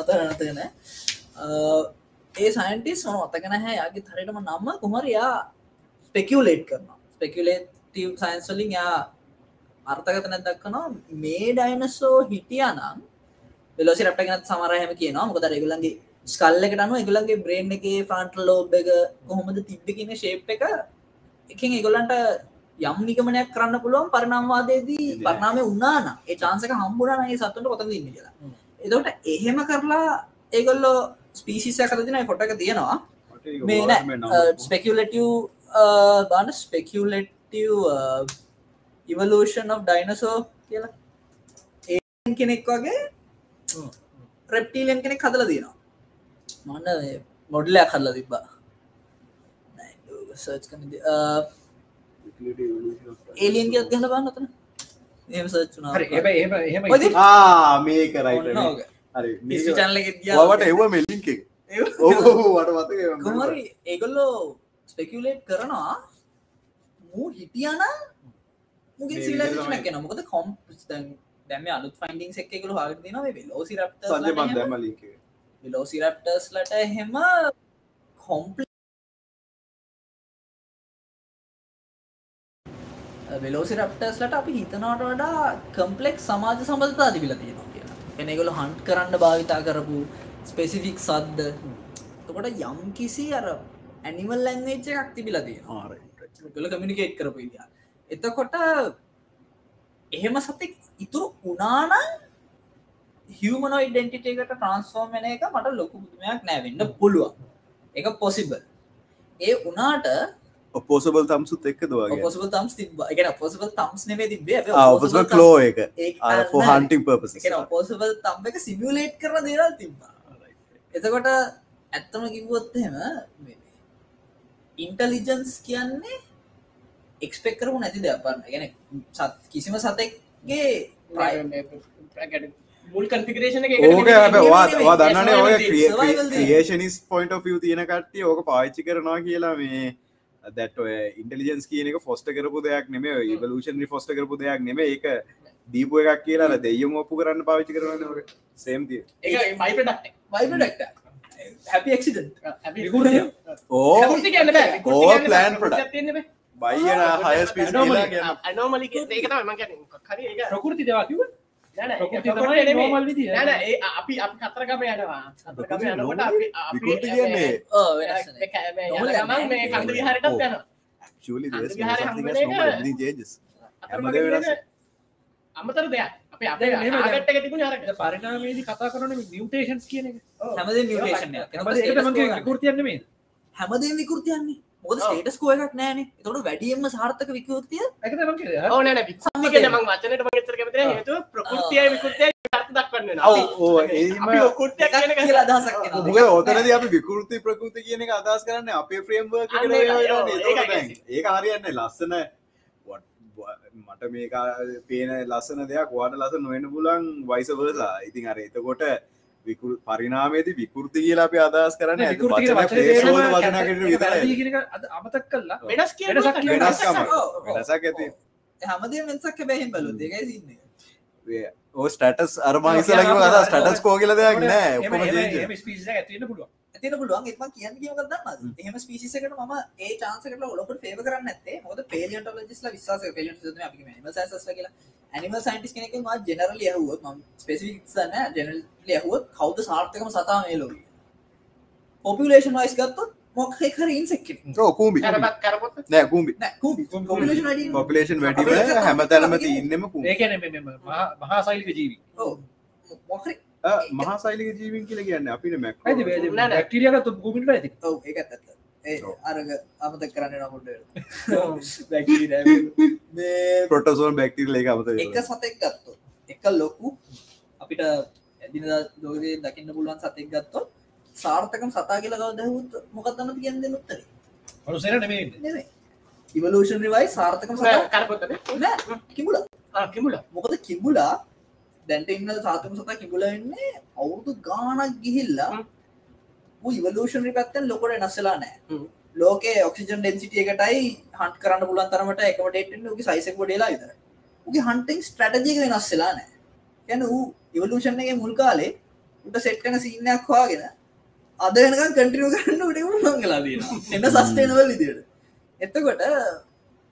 Speaker 2: නතර නතගෙන ඒ සයින්ටිස් න අතගෙන හැ යාගේ තරටම නම්ම කුමරයා ස්පෙකියලේට් කරනවා. ස්පෙකියලේටව සයින්ස්වලින් යා අර්ථගතන දක්කනවා මේ ඩයිනසෝ හිටියනම් වෙලෝසි රට්ටගෙනත් සමරහම කියනවා. මොකද රෙගුලන්ගේ ස්කල්ලකට අනුව එකගලන්ගේ බ්‍රේන්් එක ෆ්‍රන්ට් ලෝබ් එක කොහොමද තිබ්බ කියන ශේප් එක එකින් එගොලන්ට යම් නිගමනයක් කරන්න පුළුවන් පරිනාම්වාදයේදී
Speaker 3: ඉතින්.
Speaker 2: පරනාමය උන්නාන ඒ චාන්සක හම්බුරනගේ සත්තුන්ට කොතද ඉන්න කියලා. එතකොට එහෙම කරලා ඒගොල්ලෝ ස්පීසිස කරදින ෆොටක තියෙනවා. මේ ස්පෙකලටව් බාන ස්පෙකලටව් ඉවලූෂන් of ඩයිනසෝ කියලා. ඒ කෙනෙක් වගේ රෙප්ටීලියන් කෙනෙක් හදල තියෙනවා මන්න මොඩලයක් හදලා තිබ්බා. සර්ච් කන ඒලියන් කියත් ගහල බන්න අතන. එම සර්ච් චැනල එක
Speaker 3: වට එව මෙලින්ක
Speaker 2: කොමරි ඒගොල්ලෝ ස්පෙකලේට් කරනවා මූ හිටියන මුගේ
Speaker 3: මේ විදිහට
Speaker 2: එන මොකද කොම් දැම අලුත් ෆයින්ඩිං එක් එකකළු හගතින ලෝසි රප්ට
Speaker 3: දැම ලින්ක
Speaker 2: ලෝසි රප්ටර්ස් ලට එහෙම කොම්පල වෙලෝසි රප්ටර්ස්ලට අපි හිතනවට වඩා කම්පලෙක් සමාජ සම්බධතා තිබිල තියෙනවා කියලා. එනෙගොල හන්ට් කරන්න භාවිතා කරපු ස්පෙසිෆික් සද්ද. තකොට යම් කිසි අර ඇනිවල් ලැංවේච් එකක් තිබිල තියෙනවා. ගොල කමිනිකේට් කරපු ඉදියා එතකොට එහෙම සතෙක් ඉතුරු උනාන හියමනෝ ඉඩෙන්ටිටේකට ට්‍රන්ස්ෆෝර්ම් වෙන එක මට ලොකු බුදුමයක් නෑවෙන්න පුළුවන්. එක පොසිබල් ඒ උනාට
Speaker 3: ඔපෝසබල් තම්සුත් එක්ක දවාගේ
Speaker 2: පොසිබල් තම්ස් එක. පොසිබල් තම්ස් නෙවේ තිබේ
Speaker 3: ඔපසබ කලෝ එක හන්ටිං පපස
Speaker 2: පොසිබල් තම් එක සිමියලේට් කර දේරල් තිබා එතකොට ඇත්තම කිව්වොත්හෙම ඉන්ටලිජන්ස් කියන්නේ එක්ස්පෙක් කරපු නැති දෙයක්පන්න ගැන සත් කිසිම සතෙක්ගේ
Speaker 4: මුල් කන්ෆිගරේෂන
Speaker 3: ඕක වා දන්නන ඔය. ක්‍රියේෂනිස් පොයින්ට ිය තියෙන කට්ටිය ඕක පාච්චි කරනවා කියලා මේ දැට ඔය ඉන්ටලිජන්ස් කියනක ෆොස්ට කරපු දෙයක් නෙම ඉවලූෂන් ෆොස්ට කරපු දෙයක් නෙම ඒක දීපු එකක් කියලා දෙයම ඔප්පු කරන්න පාවිච්චි කරන සේම්තිය. ඕ ප්ලෑන් ප්‍රඩ බයින හයස්පිස්
Speaker 4: අනෝමලි ඒක *laughs* තම මං හරි ඒක.
Speaker 1: ප්‍රකෘති දෙවා කිව්ව
Speaker 4: අපි අපි කතරගම යනවා. අමතර දෙයක්.
Speaker 1: පරිණාමයේදී කතා කරන මියුටේෂන්ස් කියන එක.
Speaker 2: හැමද
Speaker 1: කිව්වේ විකෘතියක් නෙමෙයි
Speaker 2: හැමදේ විකෘතියන්නේ මොද. ස්ටේටස් කෝ එකක් නෑන. තොට වැඩියම්ම සාර්ථක විකෘතිය?
Speaker 1: ඒක තමයි මම කිව්වේ?
Speaker 4: ඕ නෑ විකෘතිය මං වචනයට මගතර කැමතින හේතුව ප්‍රකෘතියයි විකෘතියයි අර්ථ දක්වන්න
Speaker 3: ඔව් ඕ ඒම
Speaker 4: කෘතියක්
Speaker 2: එකක් කියලා අදහසක්
Speaker 3: මොක
Speaker 2: එනවා.
Speaker 3: ඔතනද අපි විකෘති ප්‍රකෘති කියන එක අදස් කරන්න අපේ
Speaker 4: ඒකයි.
Speaker 3: ඒක හරියන්න ලස්සන මට මේක පේන ලස්සන දෙයක් වාට ලස නොවෙන පුලන් වයිසවර්සා ඉතින් අර එතකොට විකෘ පරිනාමේති විකෘති කියලා අපි අදහස් කරන්න
Speaker 1: කියන එක අද අමතක කළා
Speaker 4: වෙනස් කියන
Speaker 1: වෙනසක්.
Speaker 3: වෙනසක් ඇති.
Speaker 2: හැමදේ වෙනසක් බැහිම් බලු දෙකයි සින්න
Speaker 3: ඕ ස්ටටස් අරමහිසලකිව අද ස්ටටස් කෝ කියල දෙයක් නෑ
Speaker 2: ඇතින පුළුවන්. එත්ම කියන්න කියව දන්න එහෙම ස්පිසිකට ම ඒ චාන්සකට ඔලොකට පේව කරන්න ඇත්තේ මොද පේලියන්ටලජස්ල විශවාස පේලියන් අපි සස කියලා. ඇනිමල් සයින්ටිස් කෙනෙක ම ජෙනරල යහුවත් ම ස්පෙසිික් න්න ජනල් යහුවත් කවද සාර්ථකම සතා මේ ලොව පොපිලේෂන් වයිස් ගත්තොත්
Speaker 3: ඔව් කූඹි
Speaker 4: කරපත් කරපොත්?
Speaker 3: නෑ කූඹි.
Speaker 2: පොපිලේෂන්
Speaker 3: වැඩිම හැම තැනම ඉන්නම කූඹි
Speaker 1: ඒ කියන්නේ මෙ- මෙ- මහා මහා සෛලික ජීවි.
Speaker 2: මොකර?
Speaker 3: මහා සයිලික ජීවින් කියල කියන්න අපිට මැක්.
Speaker 1: බැක්ටීරියාගත් භූමිට ඇති?
Speaker 2: ඔව ඒත් ඇත්ත. ඒ අරග අමතක් කරන්න නමුට
Speaker 3: ප්‍රොටසෝල් බැක්ටිල් එක අමත
Speaker 2: එක සතෙක් ගත්තු එක ලොකු අපිට ඇදින ලෝකයේ දකින්න පුළුවන් සතෙක් ගත්තොත් සාර්ථකම් සතා කියලා කව දැහුත් මොකක්දන්න කියන්න දෙනුත්තර
Speaker 1: මනුසේන නෙමේ
Speaker 2: නෙමේ ඉවලූෂන් රිවයි සාර්ථකම සතා
Speaker 4: කරපොත්තන
Speaker 2: නෑ. කිමුල
Speaker 4: කිමුල
Speaker 2: මොකද කිඹුලා දැන්ට ඉන්න සාතම සතා කිඹුල වෙන්නේ අවුරුදු ගානක් ගිහිල්ලා
Speaker 4: හ්ම්.
Speaker 2: ඉවලූෂන් පැත්තෙන් ලොකොට නස්සලා නෑ. ලෝකේ ඔක්සිජන් ඩෙන්සිටිය එකටයි හන්ට කරන්න පුලන් තරමට එකමටේට ගේ සයිසක ඩේලා විතර. උගේ හන්ටිං ස්ට්‍රටජික වෙනස්සලා නෑ. යන වූ ඉවලූෂන් එක මුල් කාලේ උට සෙට් කන සිීනයක් හවාගෙන අද වෙනක කටිරුව කරන්න උට මංගලා දීන එන්න සස්ටේනවල් විදියට. එතකොට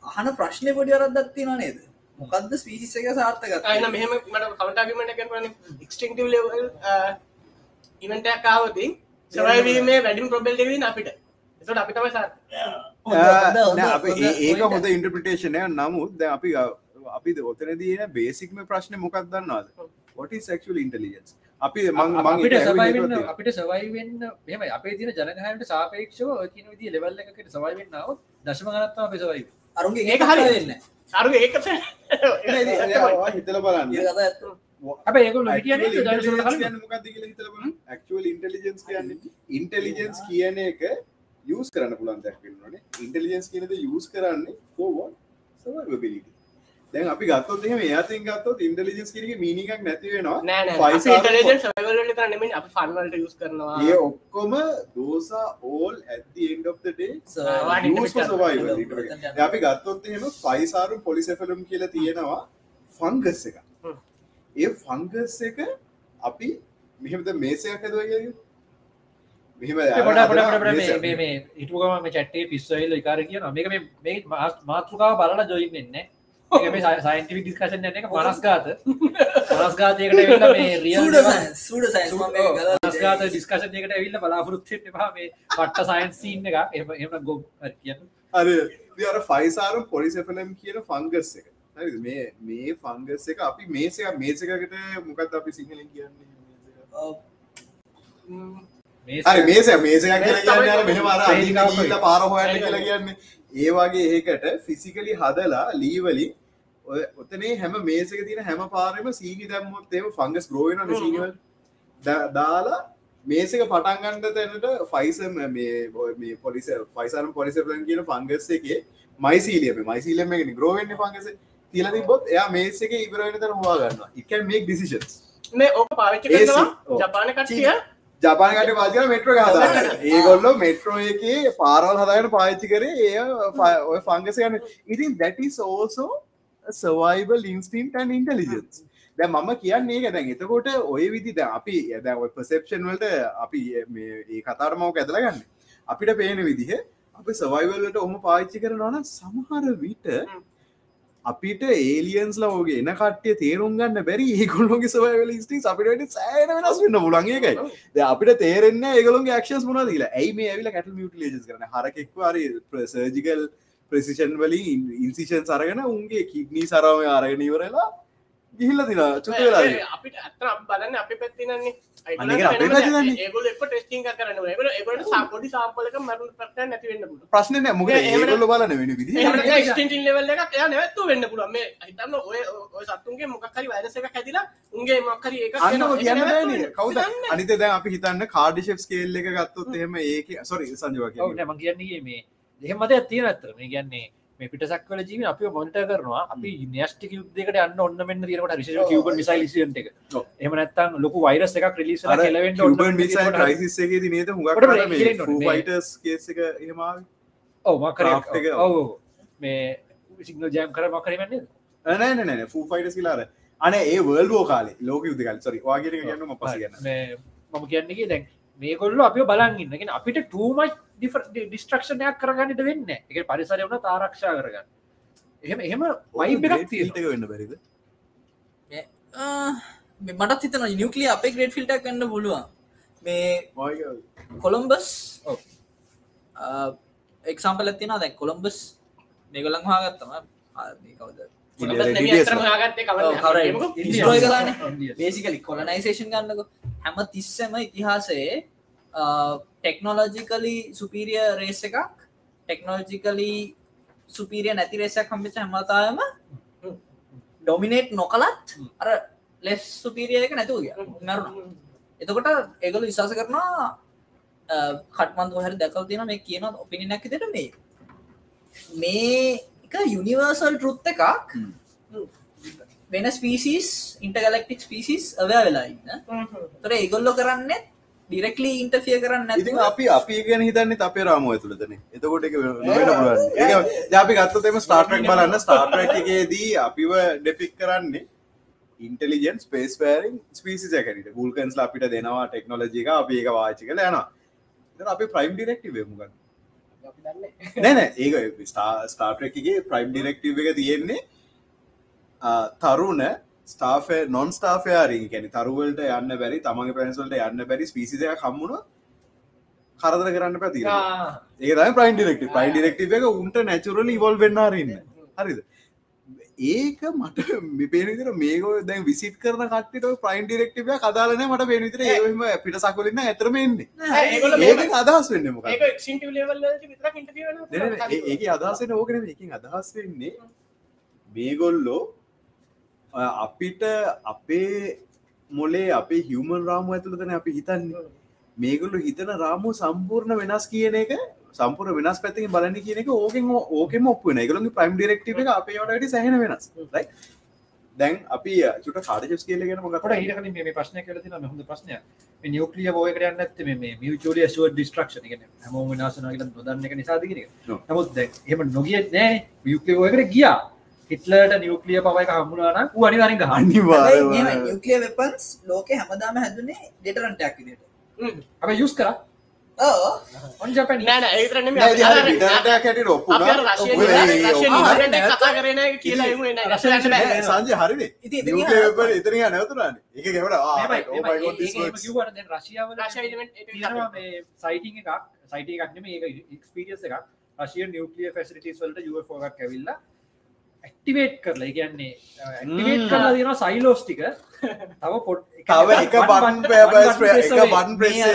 Speaker 2: අහන ප්‍රශ්නය පොඩි අරදත්තින නේද? මොකක්ද ස්පීසිස් එක සාර්ථක
Speaker 4: අයන මෙහම මට කවටාගමට කරන එක්ස්ටිංටව ලෙවල් ඉවන්ටයක් කාවති සවයිවීමේ වැඩින් ප්‍රබෙල්ලවින් අපිට. එසට අපි තමයි සාර්ථක.
Speaker 3: නෑ, අප ඒ- ඒක හොඳ ඉන්ටර්පිටේෂනය නමුත් දැන් අපි අපි ඔතන දන බේසික්ම ප්‍රශ්න මොකක් දන්නවාද? ොටි සක්ල් ඉන්ටලිජන්ස් අපි මං මං
Speaker 1: අපිට
Speaker 3: ඒක හේතුවක්
Speaker 1: අපිට සවයිවෙන්න මෙම අපේ තින ජනහයට සාපේක්ෂව කියන විදි ලෙවල් එකකට සවයිවෙන්නාව දශම ගනත්තා අපේ සවයි
Speaker 2: අරුන්ගේ
Speaker 4: ඒක
Speaker 2: ඒක
Speaker 4: හරි.
Speaker 2: වෙන්න
Speaker 4: අරු
Speaker 3: තියෙනවා. හිතල බලන්න. ඉන්ටලිජන්ස් කියන්න ඉන්ටලිජන්ස් කියන එක යස් කරන්න පුළන් දැක්වෙන්නනේ ඉන්ටලිජන්ස් කියනද යස් කරන්නේ ෝවන් සවබිලිට දැන් අපි ගත්තොත් එහෙම එයාතින් ගත්තොත් ඉන්ටලිජන්ස් කිරගේ මීනිකක් නැතිවෙනවා Five star
Speaker 4: නෑනටජන් සවල්ලට කරනමින් අප ෆන්වලට යුස් කරනවා.
Speaker 3: ඒ ඔක්කොම දෝසා ඕල් ඇති end of the day.
Speaker 4: Ah,
Speaker 3: use for survival පස්සේ. අපි ගත්තොත් එහෙම ෆයිසාරු පොලිසෙෆලම් කියලා තියෙනවා ෆංගස් එක.
Speaker 4: හ්ම්.
Speaker 3: ඒ ෆංගස් එක අපි මෙහෙමද මේසයක් හැදුවා කියලා මෙහෙම
Speaker 1: පොඩ පොඩ පොඩ
Speaker 3: මේසයක්.
Speaker 1: මේ ඉටුකම චට්ටේ පිස්සයිල් කාර කියන මේක මේ මාතෘකාව බලලා ජොයින් සයින්ටිවි ඩිස්කශන් එක
Speaker 2: සූඩ සයින්ස්
Speaker 1: මස්ගාත ඩිස්කශන් එකට ඇවිල්ල බලාපොරොත්තුෙට පා මේ පට්ට සයින්ස් සීන් එක. එම එම ගො කියන්න.
Speaker 3: අර ෆයිසාරු පොලිසෙෆලම් කියන ෆංගස් එක. මේ මේ ෆංගස් එක අපි මේසයක් මේසකකට මොකක්ද අපි සිංහලෙන් කියන්නේ? හරි මේස මේසයක් කියලා කියන්නේ අර මෙහෙම අර අදින්න ගිහිල්ලා පාර හොයන්න කියලා කියන්නේ. ඒ වගේ ඒකට ෆිසිකලි හදලා ලීවලින් ඔතනේ හැම මේසක තියෙන හැම පාරෙම සීනි දැම්මොත් එහෙම ෆංගස් ග්‍රෝ වෙනවනේ සීනි වල. දා- දාලා මේසක පටන් ගන්න තැනට ෆයිසම් මේ පොලිස ෆයිසරම් පොලිසපලන් කියන ෆංගස් එකේ මයිසීලියම මයිසීලියම එකනේ ග්‍රෝ වෙන්නේ ෆංගස් එක. තියලා තිබ්බොත් එයා මේස් එකේ ඉවර වෙන තැන හොයා ගන්නවා. It can make decisions.
Speaker 4: මේ ඕක පාවිච්චි. ජපාන කට්ටිය?
Speaker 3: ජපාන කට පාතින මෙට්‍රෝ හදාගන්න. *laughs* ඒගොල්ලෝ මෙට්‍රෝ එකේ පාරවල් හදාගෙන පාච්චි කරේ. ඒ ඔය ෆංගස ගන්න ඉතින් දැටිස් ඕසෝ සවයිබල් ඉන්ස්ටින්ට න් ඉන්ටලිජන්ස් දැ මම කියන්නේ ඒක. දැන් එතකොට ඔය විදි දැ අපි ඇද ඔය පසෙප්ෂන් වලට අපි මේ ඒ කතාරමව ඇදල ගන්න. අපිට පේන විදිහ අපි සවයිවල්ලට ඔහොම පාච්චි කරනවන සමහර විට අපිට ඒලියන්ස් ලෝගේ එන කට්ටිය තේරුම් ගන්න බැරි ඒගොල්ලොගේ සවයිවල ස්ටික් අපිට සෑන වෙනස් වෙන්න පුලන්ගේකයි දැන් අපිට තේරෙන්න ඒගලුන්ගේ ක්ෂස් මුණ දීලා ඇයි මේ ඇවිල කැටල් මියටලේජස් කරන හරකෙක්ව අරි සර්ජිකල් ප්‍රසිෂන් වලින් ඉන්සිෂන් සරගෙන උන්ගේ කිඩ්නී සරම අරගෙන ඉවරලා ගිහිල්ල තින චුත වෙලා
Speaker 4: අපිට අත්‍ර බලන්න අපි පැත්තිනන්නේ සාපොඩි සාම්පලක මරු පට නැතිවෙන්න
Speaker 3: ප්‍රශ්න මොක
Speaker 4: ඒ-
Speaker 3: ඒගොල්ල බලන වෙන විදි
Speaker 4: ස්ටින් ලෙවල් එකක් එයා නැවත්තු වෙන්න පුළුව මේ හිතන්න ඔය ඔය සත්තුන්ගේ මොකක්හරි වයරස එක හැදිලා උන්ගේ මක්කරි. ඒක
Speaker 3: කියන්න. කවුද. අනිත දැන් අපි හිතන්න කාඩිෂප් ස්කේල් එක ගත්තොත් එහෙම ඒක සොරි සංජවා කියන්නේ.
Speaker 1: ම කියන්නේ මේ දෙහෙම මත ඇතිය ඇතර මේ කියන්නේ මේ පිටසක්වල ජීව අපි මොන්ට කරනවා. අපි නස්ටික යුද්ධකට අන්න ඔන්න මෙන්න තිරට රිශ කිවබ මිසයිලිසිට එක. එම නැත්තම් ලොකු වයිරස් එකක් රිලිස
Speaker 3: එකේදී නේද හුඟක්
Speaker 1: ඔකට
Speaker 3: කරලා මේ
Speaker 1: break
Speaker 3: ෆූ
Speaker 1: කියන්නේ
Speaker 3: ෆයිටර්ස් කේස් එක එහෙම ආවේ.
Speaker 1: ඔව මකර. ඔව. මේ සිංගල් ජෑම් කර මකරමන්නේ
Speaker 3: නෑ නෑ ෆූ ෆයිටර්ස් කියලා අර. අනේ ඒ වර්ල්ඩ් වෝ කාලේ ලෝක යුද්ධ කාලේ. සෝරි ඔයාගෙන කියන්න මම පස්සේ කියන්න
Speaker 1: මේ මම කියන්නේ දැන් මේකොල්ල අපි බලන්ගන්නගෙන අපිට ටූමච් ඩිස්ට්‍රක්ෂණයක් කරගන්නට වෙන්න එක පරිසරය වන තාරක්ෂා කරගන්න. එහෙම එහෙම වයිබ එකක් තියෙන
Speaker 3: ෆීල්ඩ් එක වෙන්න බැරිද?
Speaker 2: මටත් හිතන නිියකලිය අපේ ග්‍රේට් ෆිල්ට කන්න පුළුවන්. මේ කොළොම්බස්. එක්සම්පල ඇතින දැ කොළොම්බස් මේගොලං හාගත්තම කවද. බේසිකලි කොලනයිසේෂන් ගන්නක හැම තිස්සම ඉතිහාසයේ ටෙක්නෝලෝජිකලි සුපීරිය රේස එකක් ටෙක්නෝජිකලි සුපීරිය නැති රේසයක් හම්බිච හැමතායම ඩොමිනේට් නොකලත් අර ලෙස් සුපිරිය එක නැතුව ගියා. මැරුණා. එතකොට ඒගොල්ලෝ විශ්වාස කරනවා කට්මන්ද හරි දැකල් තියෙන මේ කියන ඔපිනියනක් විදිහට මේ. මේක යුනිවර්සල් ටෘත් එකක් වෙන ස්පීසිස් ඉන්ටගලක්ටික් ස්පීසිස් අවෑ වෙලා ඉන්න. තොර ඒගොල්ලො කරන්න ඩිරෙක්ලි ඉන්ටෆිය කරන්න
Speaker 3: ඉතින්
Speaker 2: නැතිව
Speaker 3: අපි අපි ගැන හිතන්නේ අපේ රාමුව ඇතුළතන එතකොට අපි ගත්තතම ස්ටාර්ටරක් බලන්න. ස්ටාර්ටරක් එකේදී අපිව ඩෙපික් කරන්නේ ඉන්ටලිජන් ස්පේස් පෑරින් ස්පිසි ඇකට ගුල්කන්ස් අපිට දෙනවා ටෙක්නෝලජික අපි ඒක වාචි කල යනවා. එතන අපි ප්‍රයිම් ඩිරෙක්ටව මුගන්න නැන ඒක ස්ටාර්ටරක්ගේ ප්‍රයිම් ඩිරෙක්ටව එක තියෙන්නේ තරුණ ස්ටාෆ නොන් ස්ටාෆයාරින් කැන තරුවලට යන්න බැරි තමගේ පැන්සල්ට යන්න බැරි පිසිදය කම්මුණ කරදර කරන්න පැති ඒ ප්‍රයින් ඩිරෙක්ට ප්‍රයින් ඩිරෙක්ටව එක උන්ට නැචුරල ඉවල් වෙන්නාරන්න හරිද? ඒක මට *laughs* පේනිතර මේක දැන් විසිට කරන කටට ප්‍රයින් ඩිරෙක්ටව කදාලන මට පේනිතර ඒම පිට සකුලන්න ඇතරම එන්නේ. ඒක අදහස් වෙන්න
Speaker 4: ඒක
Speaker 3: අදහසෙන ඕකන එකින් අදහස් වෙන්නේ මේගොල්ලෝ අපිට අපේ මොලේ අපේ හිවමන් රාමු ඇතුළතන අපි හිතන්නේ. මේගොල්ලු හිතන රාමු සම්පූර්ණ වෙනස් කියන එක සම්පුර වෙනස් පැති බලන්න කියන එක ඕකෙන් ඕකෙම ඔප්පුන එකගලු ප්‍රයිම් ඩිරෙක්ටව එක අපේ ට සහන වෙනස්? දැන් අපි චුට කාඩජස් කියලගෙන
Speaker 1: කොට
Speaker 3: මොකට
Speaker 1: ඊට මේ ප්‍රශ්න කල තින හොඳ ප්‍රශ්නය නිියක්ලිය බෝය කරන්න ඇත්ත මේ මියචලිය සුව ඩිස්ට්‍රක්ෂ ගෙන හම විනාශනගල නොදන්න එක නිසාදගෙන. නමුත් එම නොගිය නෑ මියක්ලිය බෝයකට ගියා හිටලට නිියක්ලිය පවයි හමුණන වූ අනිවරින් ගහන්න
Speaker 3: අනිවාර
Speaker 2: නිියකලිය වෙපන්ස් ලෝක හැමදාම හැදුනේ ඩෙටරන්ටක්
Speaker 1: අප යුස් කර. මේ සයිටිං එකක්. සයිට එකක් නෙම ඒ එක්ස්පිරියස් එකක්. රශිය නිියක්ලිය ෆැසිලිටස් වලට යුෆෝගක් ඇවිල්ලා ඇක්ටිවේට් කරලා කියන්නේ ඇක්ටිවේට් කරලා තියෙන සයිලෝස්ටික තව පොට්
Speaker 3: තව එක බන් එක බන් ප්‍රෙස්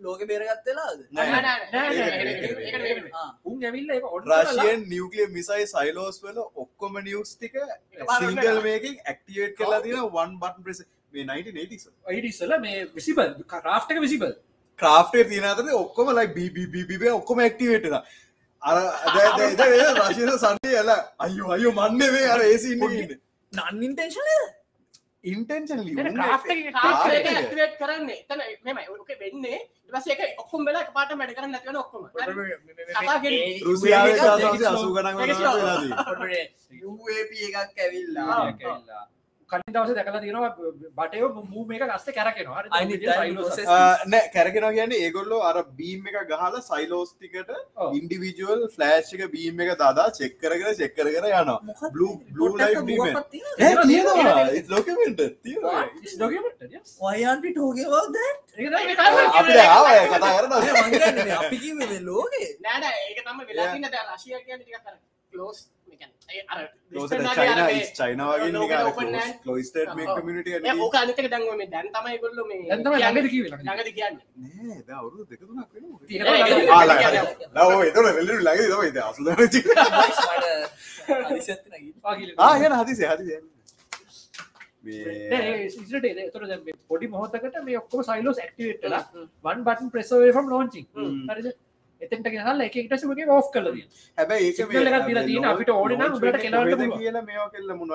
Speaker 2: ලෝක බේරගත්තලාද
Speaker 4: නෑ. නෑ නෑ නෑ ඒක- ඒක නෙමෙයි.
Speaker 1: උන් ඇවිල්ල
Speaker 3: රශයෙන් නිියවකලිය මිසයි සයිලෝස් වල ඔක්කොම නිියස් ටික සිංගල් මේකින් ඇක්ටිවේට් කරලා තියෙන වන් බටන් ප්‍රෙස් මේ 1980
Speaker 1: ඉඩිස්සල මේ විසිබල් රා්ටක විසිබල්
Speaker 3: ක්‍රාෆ්ටේ තියෙන අතර ඔක්කොම ලයි බිබිබිබ ඔක්කොම ඇක්ටිවේටන අර රශය සන්ඩේ ඇල. අයු අයු මන්ඩවේ අර ඒසි
Speaker 2: නන්ඉන්ටේශන
Speaker 3: ඉන්ටෙන්ශන්
Speaker 4: ක්‍රාෆ්ට් එක ක්‍රාෆ්ට් එක ඇක්ටිවේට් කරන්නේ. එතන මෙමයි ඕක වෙන්නේ ඊට පස්සේ ඒක ඔක්කොම වෙලා එකපාරට වැඩ කරන්නේ නැති වෙන ඔක්කොම.
Speaker 3: රුසියාව අසු
Speaker 2: UAP එකක් ඇවිල්ලා
Speaker 1: කලින් දවස දැකලා තියෙනවා බටයෝ මූ මේක ලස්ස කැරකෙනවා.
Speaker 3: නෑ කැරගෙන කියන්නේ ඒගොල්ලෝ අර බීම් එක ගහලා සයිලෝස්ටිකට
Speaker 1: ඔව්.
Speaker 3: ඉන්ඩිවිජුවල් ෆලෑශ් එක බීම් එක දාදා චෙක් කරගෙන චෙක් කරගෙන යනවා. blue light beam එක.
Speaker 1: තියෙනවා.
Speaker 3: ලෝකමෙන්ට තියෙනවා.
Speaker 2: වයන්ටි ටෝගවද
Speaker 1: ඒක තමයි
Speaker 4: ඒක
Speaker 1: මේ
Speaker 4: තමයි.
Speaker 3: අපිට ආව කතා කරන
Speaker 2: අපි කිවේ ලෝකේ.
Speaker 4: නෑ නෑ ඒක තමයි වෙලා තියෙන්නේ. දැන් රෂියා කියන්නේ ටිකක් අර අර
Speaker 3: චයින වගේ
Speaker 4: ඕක අනිත් එක දැන් ඔය මේ දැන් තමයි ඒගොල්ලෝ මේ.
Speaker 1: ළඟදී
Speaker 4: කියන්නේ
Speaker 3: අවුරු වෙන. ආ ගැන හදිසේ
Speaker 1: මේ පොඩි මොහොතකට මේ ඔක්කොම සයිලෝස් ඇක්ටිවේට් වෙලා one button press එතෙන්ට ගෙනල්ලා එක කරලා තියෙනවා.
Speaker 3: හැබැයි
Speaker 1: තියෙන අපිට උඹලට කෙලවන්න පුළුවන්.
Speaker 3: කියලා කෙල්ල
Speaker 1: මේ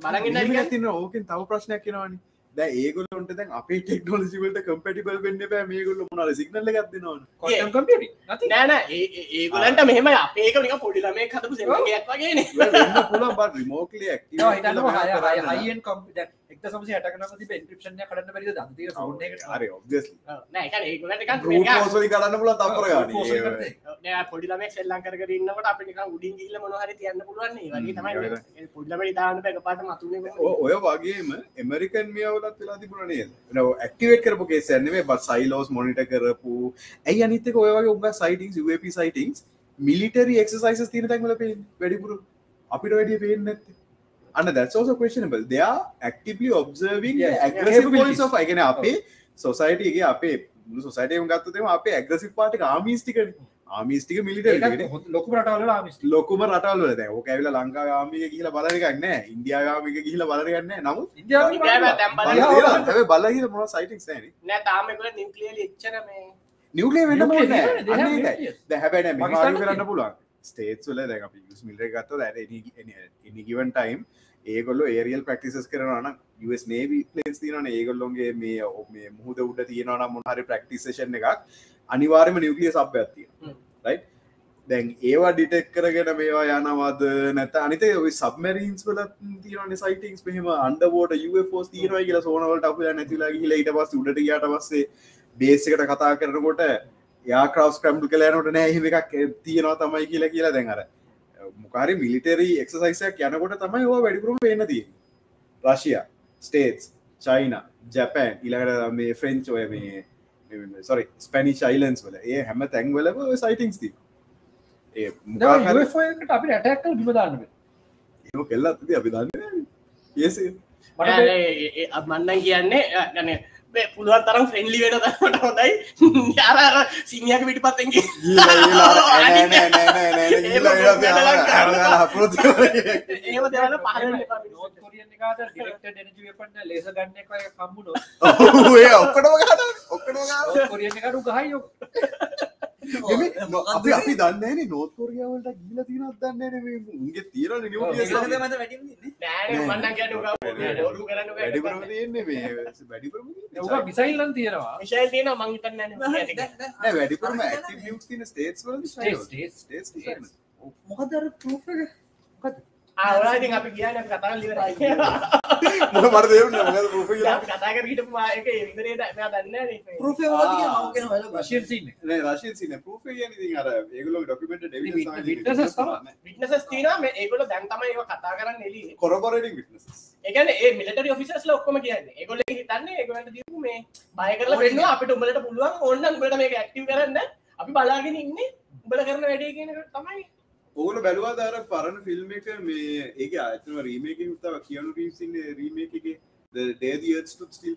Speaker 4: බලන් ඉන්න
Speaker 3: මෙහෙම
Speaker 4: හරි
Speaker 3: තින ඕකෙන් තව ප්‍රශ්නයක් කෙනවානි දැ ඒගොල්ලොන්ට දැන් අපේ ටෙක්නෝලජිවලට කම්පටිබල් වෙන්න බෑ මේගොල්ල මොනල සිගනල්ල එකක් දෙනවන.
Speaker 1: Quantum computing. Nothing.
Speaker 4: නෑ නෑ. ඒ- ඒ- ඒගොල්ලන්ට මෙහෙම අපේ එක නිකන් පොඩි ළමයෙක් හදපු සෙල්ලමක් වගේනේ. *laughs*
Speaker 3: වෙන්න පුලන් බට රිමෝකලි
Speaker 1: ඒවා හිතන්නකෝ හය- හය- high end com- දැන් 1960 ගණන් තිබෙ encryption එක කඩන්න බැරිද දන් තියෙන phone එකකට
Speaker 3: හරි ඔබ්ස්
Speaker 4: නෑ ඒ කියන්නේ ඒගොල්ලන්ට නිකන්
Speaker 3: රූට
Speaker 4: නිකන්-
Speaker 3: පෝසලි කරන්න පුල තපර
Speaker 1: Brute force එක කරතේ.
Speaker 4: නෑ පොඩි ළමයෙක් සෙල්ලම් කර කර ඉන්නකොට අපිට නිකන් උඩින් ගිහිල්ලා මොනවා හරි තියන්න පුළුවන් නේ. ඒ වගේ තමයි
Speaker 3: හ්ම්,
Speaker 4: මේ පොඩි ළමයි දාන්න බෑ එකපාරට මතුනේ කොහොමද?
Speaker 3: ඔය වගේම එමරිකන් මියවලත් වෙලා තිබුණ නේද? ඇක්ටිවේට කරපු කේසන්නේ බ සයිලෝස් මොනිට කරපු. ඇයි අනිතක ඔය වගේ උග සයිටිංස් UAP සයිටිංස් මිලිටරි එක්සයිස තින තැන්වල පේ වැඩිපුරු. අපිට වැඩිය පේෙන් නැත්ත අන්න දැසෝස questionable. දෙයා actively observing aggressive points of අගෙන අපේ සොසයිටගේ අපේ සොසයිටම ගත්තතම අපේ ඇග්‍රසිප් පාටික ආමිස්ටික ආමිස්ටික මිලිට
Speaker 1: ලොකු රටවල
Speaker 3: ලොකුම රටවල දැ ඕක ඇවිල ලංකා ගාමික කියලා බලගන්න ඉන්දයාගාමික කියල බලගන්න නමුත්
Speaker 1: ඉන්දියාව
Speaker 3: බලහිර මො සයිටක් න
Speaker 4: නෑ. තාමකුල නිම්කලියල එච්චර මේ.
Speaker 3: නිවලේ වෙන්න
Speaker 1: Nuclear
Speaker 3: මොන
Speaker 1: they have nuclear.
Speaker 3: හැබැන කරන්න පුළුවන්. ස්ටේට් වල දැ මිල්ට ගත්ත දැ නිගවන් ටයිම් ඒගොල්ල ඒරියල් ප්‍රක්ටිසස් කරන US නේවි පලේස් තියන ඒගොල්ලොන්ගේ මේ මේ මුහද උඩ තියෙනවන මොහරි ප්‍රක්ටිසේෂන් එකක් අනිවාර්ම නිවකලිය සබ් ඇත්තිය
Speaker 4: හ්ම්.
Speaker 3: රයි් දැන් ඒවා ඩිටෙක් කරගෙන මේවා යනවාද නැත අනිත ඔයි සබමරීන්ස් වල තියන සයිටස් මෙහම අන්ඩබෝට ෝස් තියනව කියලා සෝනවලට අප නැතිලා හිල ඊට පස් උඩට යට පස්සේ බේසකට කතා කරනකොට යා කරවස් ක්‍රම්ඩු කලෑනට නෑ එහෙම එකක් තියෙනවා තමයි කියලා කියලා දැන් අර මොකාරි මිලිටරී එක්සසයිසයක් යනකොට තමයි වා වැඩිපුරම වෙන්න දී රශයා ස්ටේටස් චයින ජැපෑන් ඉළඟට මේ ෆ්‍රෙන්ච් ඔය මේ සොරි ස්පැනිච් යිලන්ස් වල. ඒ හැම තැන්වලම සයිටිංස් ති ඒ මොකාහරි
Speaker 1: ට අපි ඇටැක්කල් බිමදාන්න
Speaker 3: ඒම කෙල්ලත් අපි දන්න ඒස
Speaker 1: මට
Speaker 4: මන්නන් කියන්නේ ගන පුළුවන් තරම් ෆ්‍රෙන්ලි වෙන තරට හොඳයි. යාර සිංහක පිටි පහල
Speaker 1: ලේස ගන්න එක කම්බුණු
Speaker 3: ඔක්කටම
Speaker 1: ගහයෝ
Speaker 3: අපි අපි දන්න නෝත් කොරියාවලට ගීල තිනත් දන්න උන්ගේ තීරණ නිිය
Speaker 2: මත වැටන්නේ
Speaker 4: නෑ මන්නන් කියන ොරු කරන්න
Speaker 3: වැඩිපරම තියන්නේ මේ වැඩිපරම
Speaker 1: ඔක මිසයිල්ලන් තියෙනවා
Speaker 4: විශල් තියෙන මංහිතන්න
Speaker 3: වැඩිපරම ක්ටව තින ස්ටේටස්
Speaker 1: States, states.
Speaker 2: මොකදර ප
Speaker 4: ආවලාඉතින් අපි කියන්න කතා ලිවරයි
Speaker 3: මොක මර දෙවන්න මොකද
Speaker 4: කතා කරට මායක ඉදරේ දන්න
Speaker 2: පෘ
Speaker 1: රශයෙන් සින්න
Speaker 3: රශන් සින ප්‍රෝෆ අර ඒගල ඩොකමට
Speaker 1: witnesses තමයි.
Speaker 4: විටනසස් තින මේ ඒගොල දැන් තම ඒ කතා කරන්න එලි
Speaker 3: කොරබරට විටනස්
Speaker 4: ඒගන ඒ මිලට ොෆිසස් ඔක්කොම කියන්න ඒගොල හිතන්න ඒගලට දීපු මේ බය කරල පෙන්න්න අපිට උඹලට පුළුවන් ඔන්න උඹලට මේක ඇක්ටව කරන්න අපි බලාගෙන ඉන්න උඹල කරන වැඩේ කියන තමයි
Speaker 3: ඕන බැලවා දර පරණ ෆිල්ම් එක මේ ඒක අතම රීමේක උත්තාව කියනු රීසින්න රීමේක එක ඩේදියත් ස්ටිල්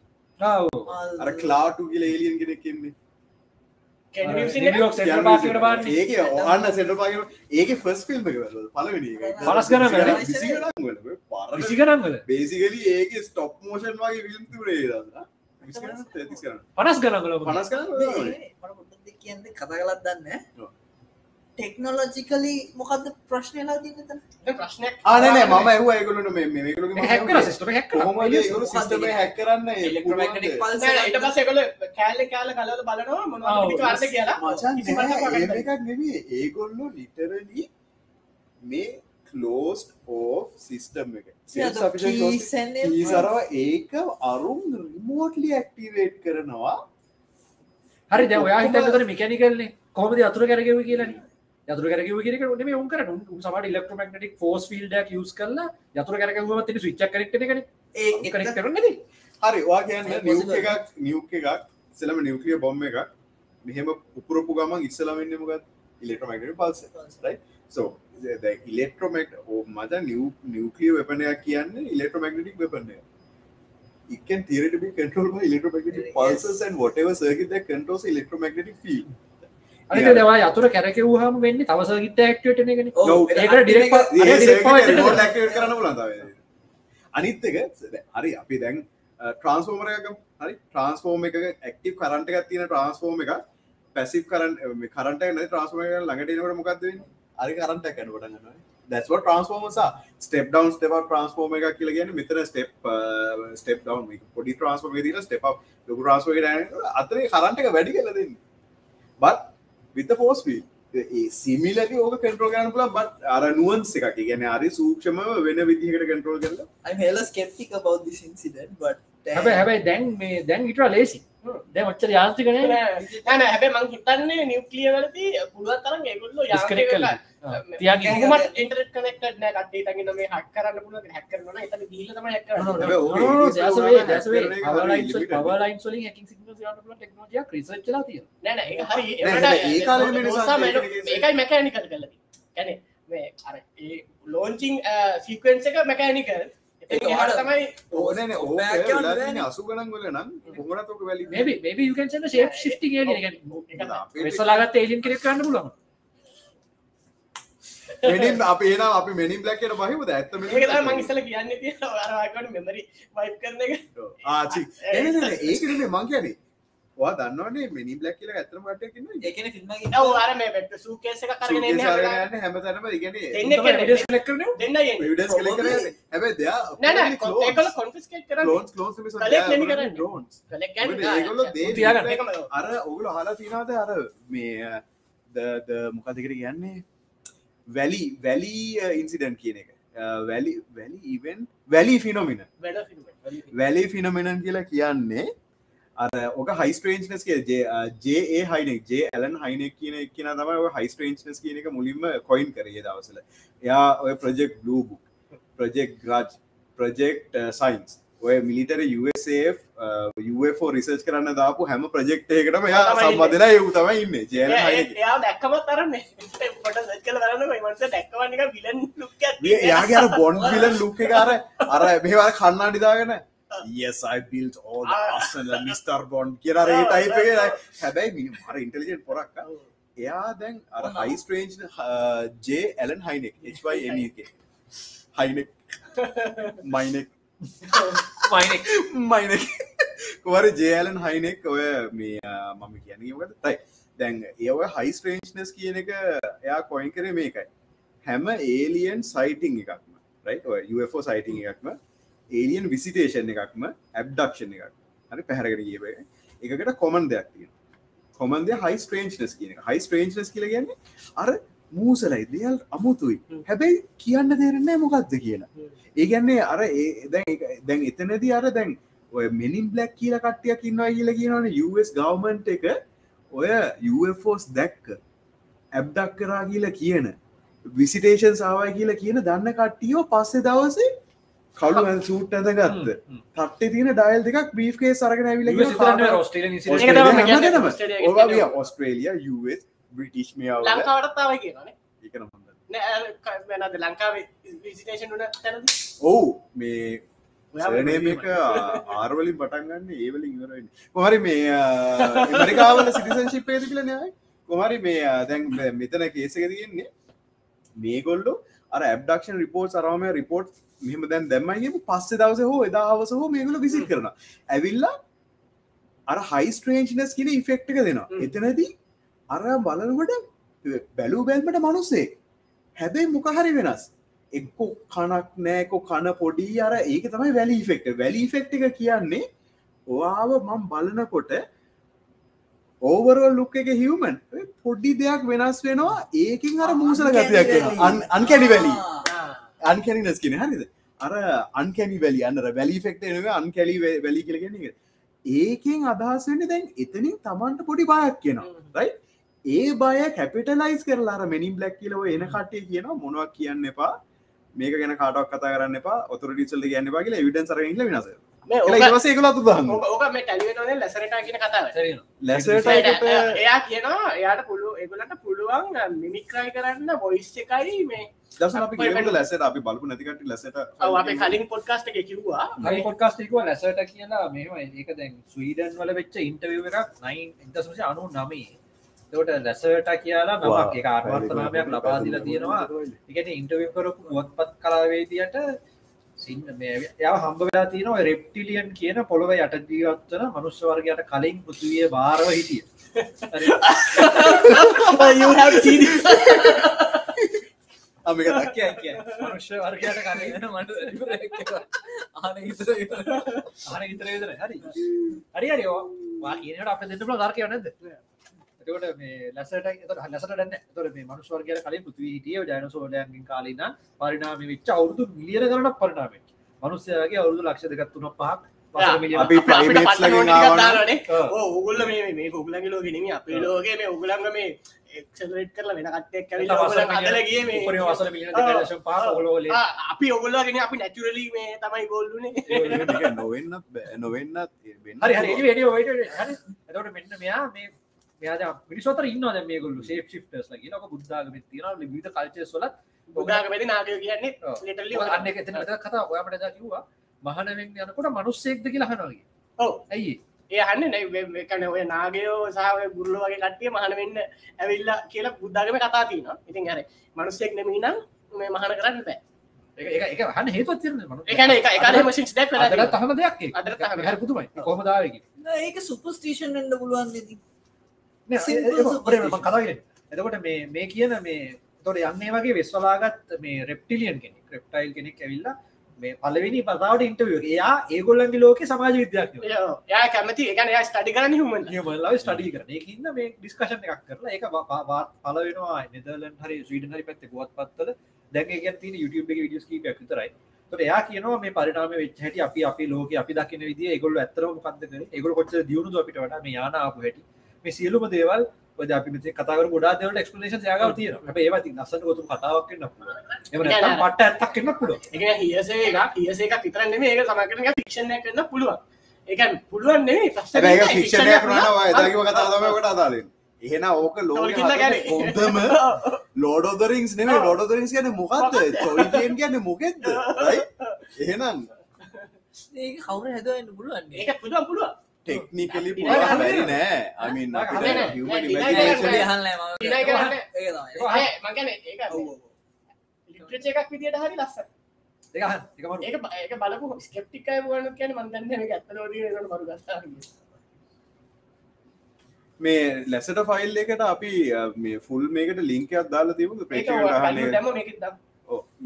Speaker 3: අර කලාටු කියල ඒලියන් කෙනෙක් කෙන්නේ. ඒක ඔන්න සෙට පාග ඒක ෆස් ෆිල්ම් එක පලවෙනි
Speaker 1: වල.
Speaker 3: බේසිකලි ඒක ස්ටොප් මෝෂන් වගේ ෆිල්ම් තුරේ
Speaker 1: පනස් ගනන් වල
Speaker 3: පනස් කර
Speaker 2: කියන්න කතා කලත් දන්න. ටෙක්නෝලොජිකලි මොකක්ද ප්‍රශ්නයලා තියනතන
Speaker 4: ප්‍රශ්නයක්
Speaker 3: ආනෑ මම ඇහුව ඒගලට මේ
Speaker 1: හැක්කර සිස්ටම හැක්
Speaker 3: කොහොම සිස්ටම හැක් කරන්න?
Speaker 4: ඊට පස්සේ ඒගොල්ලෝ කෑල්ල කෑල්ල කලවල බලනවා අර්ථ කියලා.
Speaker 3: මචන් නෙවේ ඒගොල්ලු ලිටරලි මේ කලෝස් ඕ සිිස්ටම් එක. සරව ඒක අරුම් රිමෝටලි ඇක්ටිවේට් කරනවා.
Speaker 1: හරි දැ ඔයා හිතතර මිකැනිකල්න්නේ කොමද අතුර කරගව කියලන යතුර කරගව කියක නේ උන්කර සමට ඉලෙක්ට්‍රමක්ටික් ෆෝස් ෆිල්ඩක් යස් කරලා යතුර කරගව ති විච්ච කරෙක්ට කන
Speaker 2: ඒ
Speaker 1: කනෙක් කරන්නද
Speaker 3: හරි වා කියන්න
Speaker 2: possible.
Speaker 3: එකක් නිව් එකක් සෙලම නිවකලිය බොම්ම එකක්. මෙහෙම උපුරපු ගමන් ඉස්සලමන්න මොකත් ඉලෙක්ට්‍රමකට පල්ස සෝ ඉලෙක්ට්‍රොමෙක්ට ඕ මද නිව නිවකලිය වෙපනයක් කියන්න ඉලෙක්ට්‍රමක්ටික් වෙපනය it can theoretically be controlled by electromagnetic pulses and whatever circuit that controls electromagnetic field.
Speaker 1: අනික දෙවා යතුර කැරකවහම වෙන්න තවස ගිට
Speaker 3: remote activate කරන්න. අනිත් එක හරි අපි දැන් ට්‍රන්ස්ෆෝර්මර එකක හරි ට්‍රන්ස්ෆෝර්ම එක ඇක්ටිව් කරන්ට් එකක් තියෙන ට්‍රන්ස්ෆෝර්ම එක පැසිව් කරන්ට් කරන්ට් එක නැති ට්‍රන්ස්ෆෝර්මර් එක ළඟට එනකොට මොකක්ද වෙන්නේ? හරි කරන්ට් එකක් යන පටන් ගන්නවා. that's what transformers are. Step down step up transform එකක් කියලා කියන්නේ මෙතන step uh, step down. මේක පොඩි එකේ තියෙන step up. ලොකු යනකොට අතරේ කරන්ට් එක වැඩි කරලා දෙන්නේ but with the force field. ඒ සිමිලරි ඕක කන්ට්‍රෝල් කරන්න පුළුවන් but අර nuance එකක්. ඒ කියන්නේ හරි සූක්ෂමව වෙන විදිහකට කන්ට්‍රෝල් කරලා
Speaker 2: this incident, but
Speaker 1: හැබැ හැබැයි දැන් මේ දැන් ඉට ලේසි දැ මච්චර යාන්ත්‍රිකන
Speaker 4: නෑ. හැබැ මං හිතන්නේ නිවක්ලිය වලති පුළුවන් තරම් ඒගොල්ලෝ
Speaker 1: කළා. තියාගෙන
Speaker 4: යමට ඉන්ටරට කනෙක්ට නෑ. කටේ තගෙන මේ හක් කරන්න පුළුවන් හැක් කරන එතන දීල තම හැක්
Speaker 1: පවලයින් සොලින් හැකින් ටෙක්නෝජිය ක්‍රිසච්චලා තිය
Speaker 4: නෑ හරි
Speaker 3: කාලේ
Speaker 4: ඒකයි මැකෑනිකල් ගැන මේ අර ලෝංචිං සීකවෙන්ස එක මැකෑනිකල් තමයි
Speaker 2: බෑනේ.
Speaker 3: තියෙන්නේ අසු ගණන් වල නම් කොහොමද ඕක වැලි
Speaker 1: alien again.
Speaker 3: අපේ
Speaker 1: වෙස්සලාගත් ඒලියන් කෙනෙක් කරන්න පුළුවන්
Speaker 3: මෙනින් අප ඒන අපි මෙනින් බ්ලක්කට බහිමුද? ඇත්ත
Speaker 4: ඒක තමයි මං ඉස්සෙල්ලා කියන්න අරකට මෙමරි වයිප් කරන එක.
Speaker 3: ආචි ඒකනේ මං කියනේ වා දන්නවනේ මිනි බ්ලක් කියල ඇතරම කටයකින්න
Speaker 2: ඒකන ෆිල්ම්
Speaker 4: ඔව් අර මේ වෙබ් සූකේස් කරගෙන එන්නේ හැමදාම.
Speaker 3: හැම තැනම ඉගෙන
Speaker 4: දෙන්නේ
Speaker 3: හැබැ දෙයා
Speaker 4: නෑ නෑ ඒකල කොන්ෆිස්කේට් කරන්නේ.
Speaker 3: ලෝන්ස් ලෝන්ස්
Speaker 4: කලෙක් නෙමෙයි කරන්නේ.
Speaker 3: ලෝන්ස්
Speaker 4: කලෙක්
Speaker 3: ඒගොල්ලෝ
Speaker 4: ගන්න
Speaker 3: දේ
Speaker 1: තියාගන්න.
Speaker 4: ඒකම ඔව්.
Speaker 3: අර ඔගුල හලා තිනාද අර මේ ද මොකදකට කියන්නේ? වැලි වැලි ඉන්සිඩන්් කියන එක. වැලි වැලි ඉවෙන් වැලි ෆිනොමින. වැලි ෆිනොමිනන් කියලා කියන්නේ අර ඕක හයිස්ට්‍රේන්ස්නස් කිය J Hynek J Allen Hynek කියන කියන තම හයිස්ට්‍රේන්ස්නස් කියන එක මුලින්ම කොයින් කරේ දවසල එයා ඔය project Blue Book project Grudge project science ඔය මිලිටර UFෝ රිසර්ච් කරන්න දාපු හැම ප්‍රජෙක්්යකටම යා. සම්බදලා යු තමයි ඉන්න.
Speaker 4: මනස දැක්කම එකක්
Speaker 3: යාගේ අර බොන්් විලන් ලුක් එක අර අර මේවා කන්නාඩිදාගෙන yes I built all the castle and Mr. Bond. කියලා ඒ ටයිප් එක හැබැයි මිනි මර ඉන්ටෙලිජන්ට් පොරක් එයා දැන් අර high strange J Allen Hynek HYNEK. Hynek මයිනෙක්
Speaker 1: මයිනෙක්
Speaker 3: මයිනෙක් කොවර ජේලන් හයිනෙක් ඔය මේ අ, මම කියනකට තයි. දැන් ඒව හයි ස්ට්‍රේන්ජ්නස් කියන එක එයා කොයින් කරේ මේකයි. හැම ඒලියන් සයිටිං එකක්ම. රයි UFෝ සයිටිං එකක්ම ඒලියන් විසිටේෂන් එකක්ම ඇබ්ඩක්ෂන් එකක්. හරි පැහැරගෙන කියව එකකට කොමන් දෙයක් තියෙන කොමන්ද හයි ස්ට්‍රේන්ජ්නස් කියන හයි ස්ට්‍රේන්ජ්නස් කියල කියන්නේ අර මූසලයි දෙයල් අමුතුයි. හැබැයි කියන්න දෙරන්නේ මොකක්ද කියලා. ඒගැන්නේ අර ඒ දැන් එතනදී අර දැන් ඔය මෙනින් බ්ලක් කියල කට්ටියක් ඉන්නවා කියල කියනවන US ගවමන්ට් එක ඔය UFෝස් දැක්ක ඇබ්ඩක් කරා කියලා කියන විසිටේෂන් සාවයි කියලා කියන දන්න කට්ටියෝ පස්සෙ දවසේ කලු සූට් ඇඳ ගත්ත. තට්ටේ තියෙන ඩයිල් දෙකක් බ්‍රීෆ්කේ සරගෙන ඇවිල. ඔස්ට්‍රේලිය බ්‍රිටිෂ් මියාව
Speaker 4: ලංකාවටත් ආවයි කියනවානේ.
Speaker 3: එකන හොඳ.
Speaker 4: නෑ අර ක- වෙනද ලංකාවේ විසිටේෂන් උන තැනදී?
Speaker 3: ඔවු මේ එක ආර්වලින් *laughs* පටන්ගන්න ඒවලින් ඉවරන්න කොහරි මේ මරිකාවල සිටිසන්ශිප් පේද කියල නෑ කොහරි මේ දැන් මෙතන කේසක තියෙන්නේ. මේගොල්ලු අර ඇබ්ඩක්ෂන් රිපෝට් අරම රිපෝට් මෙහම දැන් දැම්මයිම පස්සේ දවස හෝ එදා හවස හෝ මේගොල විසිට කරන ඇවිල්ලා අර හයිස්ට්‍රේන්ජනස් කියන ඉෆෙක්ට එක දෙනවා. එතනදී අර බලනකොට බැලූ බැල්මට මනුස්සේ හැබැයි මොකහරි වෙනස්. එක්කො කනක් නෑකො කන පොඩි අර ඒක තමයි වැලි ෆෙක්ට වැලි ෆෙක්් එක කියන්නේ ඔයාව මම් බලනකොට ඕවරල් ලුක් එක හිවමන් පොඩ්ඩි දෙයක් වෙනස් වෙනවා ඒකින් අර මූසල ගතයක් අන්කැඩි වැලි අන්කැනිනස් කියෙන හරිද? අර අන්කැනි වැලි අන්නර වැලි ෆෙක්ට එනව අන්කැලි වැලි කියලගෙන එක ඒකෙන් අදහස් වෙන්න දැන් එතනින් තමන්ට පොඩි බයක් කියනවා ඒ බය කැපිටලයිස් කරලා අර මෙනින් බ්ලක් කියලව එන කටේ කියන මොනවක් කියන්න එපා මේක ගැන කාටක් කතා කරන්න එපා ඔතුර ටිසල් කියන්න පා කියලා විඩන් සර ඉල වෙනස
Speaker 4: මේ
Speaker 3: සේ කලතු දන්න.
Speaker 4: ඕක- මේ ටැලිවෙනෝනේ ලැසරට කියන කතාව.
Speaker 3: ලැසට
Speaker 4: එයා කියනවා එයාට පුළුව එගලට පුළුවන් මිමික්‍රයි කරන්න බොයිස් එකයි මේ
Speaker 3: ලැසට අපි බලපු නැතිකට ලැසට
Speaker 4: ඔව් අපේ කලින් පොඩ්කාස්ට එක කිව්වා.
Speaker 1: හරි පොඩ්කාස්ටිකුව ලැසට කියලා. මෙම ඒක දැන් ස්වීඩන් වල වෙච්ච ඉන්ටවිය එකක් නයින් ඉදසුසි අනු නමේ දට ලැසට කියලා නමක්. එක අර්වර්තනාමයක් ලබාදිල තියෙනවා. එකට ඉන්ටවිය කරපු ුවත්පත් කලාවේදියට සින්න මේ ය හම්බ වෙලා තියෙනවා රෙප්ටිලියන් කියන පොළොව යට ජීවත්වන මනුස්්‍ය වර්ගයට කලින් පෘතිවිය භාරව හිටිය. මනුෂ්‍ය වර්ගයට කලින් මට ආන ඉතර හරි. හරි හරිෝ. ඒට අප දෙන්න ධර්කය නැද එතකොට මේ ලැසට ලැසට න්න තොර මේ මනුස්වර්ගය කලින් පෘතිවී හිටිය ජයනසෝලයන්ගින් කාලින්න පරිනාම විච්ච අවුරුදු මිලියන කරන පරිනාම මනුස්සයගේ අවුරුදු ලක්ෂ දෙකත්තුන පහක්
Speaker 4: උගුල්ල මේ උගලගේ ලෝගෙනම අපේ ලෝගේ මේ උගලංග මේ එක්සලට් කරලා වෙන ආ, අපි ඔගොල්ලෝගෙන අපි නැචුරලි මේ තමයි ගොල්ලුනේ.
Speaker 3: නොවෙන්න නොවෙන්න
Speaker 1: හරි හරි. හරි. එතකොට මෙන්න මෙයා මේ මෙයා මිනිසොතර ඉන්නවා දැන් මේගොල්ලෝ ෂේප් ෂිෆ්ටර්ස් ලා කියනවා බුද්ධාගමෙත් තියෙනවා. විවිධ කල්චර්ස් වල
Speaker 4: බුදාගමෙදි නාගයෝ කියන්නේ
Speaker 1: එක එතන කතා ඔයාමට එදා කිව්වා මහානවෙන් යනකොට මිනිස්සෙක්ද කියලා අහනවා කිය.
Speaker 4: ඔව්.
Speaker 1: ඇයි
Speaker 4: ඒ? හන්න කන ඔය නාගයෝ සහ ගුරල වගේ කට්ටිය මහන වෙන්න ඇවිල්ල කියලා බුද්ධගම කතා තින ඉතින් අර මනුස්සෙක් නෙමීනම් මේ මහන කරන්න බෑ.
Speaker 1: එක හන්න
Speaker 4: දැක්
Speaker 1: අදට තහම දෙයක්
Speaker 4: තහම.
Speaker 1: හර පුතුමයි කොමදාවකි
Speaker 2: ඒක සුපස්ටේෂන් එන්න පුළුවන් දෙති
Speaker 1: කතාගෙන එතකොට මේ මේ කියන මේ තොට යන්නේ වගේ වෙස්වලාගත් මේ රෙප්ටිලියන් කෙනෙක් රෙප්ටයිල් කෙනෙක් ඇවිල්ලා මේ පලවෙනි පතාවට ඉන්ටවිය එයා ඒගොල්ලන්ගේ ලෝක සමාජ විද්‍යාක්
Speaker 4: යා කැමති. එකන ස්ටඩි කරන්න හුමන්
Speaker 1: මල්ලාව ස්ටඩි කරන එකන්න මේ ඩිස්කශන එකක් කරලා එක පලවෙනවා නෙදලන් හරි ස්වීඩ හරි පැත්ත ගුවත් පත්තල. දැක තින YouTube එක විඩියස් කීපයක් විතරයි. තොට එයා කියනවා මේ පරිනාම වෙච් හැට අපි අපි ලෝක අපි දකින විදි ගොල්ල ඇතරම කක්ද ඒගොල කොච්ච දියුණු අපිට වඩා? මේ යාන ආපු හැටි මේ සියලුම දේවල් මෙ කතාවර ගොඩා දෙවල එක්ස්පලේෂන් යග තිය ඒවති නසට ගොතු කතාවක් න්න පට ඇත්තක්
Speaker 4: හියසේ එක හියසේ එක පිතරන්න ඒක සමකරන ෆික්ෂණ කරන්න පුළුවන්. එක පුළුවන්
Speaker 3: ඒක ෆික්ෂණය කරනවා එදාකිව කතා තමකට අදාලෙන් එහෙන ඕක
Speaker 4: ගැන.
Speaker 3: හොඳම ලෝඩෝදරින්ස් නෙේ ලෝඩෝදරින්ස් ගැන මොකක්ද තොල්කෙන් ගැන්න මොකෙක්ද එහෙනම්
Speaker 2: ඒක කවුර හැදවෙන්න පුළුවන්?
Speaker 4: ඒක පුළුවන් පුළුවන්
Speaker 3: ටෙක්නිකලි
Speaker 4: ඒක
Speaker 3: පුළන් බැරි නෑ. අමින්
Speaker 4: හදේ නෑ.
Speaker 3: human
Speaker 4: ඒක
Speaker 3: imagination
Speaker 4: නෑ. ඉනයි කරන්න.
Speaker 2: ඒ
Speaker 4: මගන ඒක ලිට්‍රච එකක් විදිට හරි ලස්ස
Speaker 1: එකහන් එකමරු
Speaker 4: ඒක බ- ඒක බලපු ස්කප්ටිකයි වන කියන මන්දන්න ඇත්තලෝඩ මරු ගස්ථාර
Speaker 3: මේ ලැසට ෆයිල් එකට අපි මේ ෆුල් මේකට ලිංකයක් දාලා
Speaker 4: ඒක
Speaker 3: ප්‍රේක්ෂකයන්ට අහන්න.
Speaker 4: මේක දම්.
Speaker 3: ඔව්,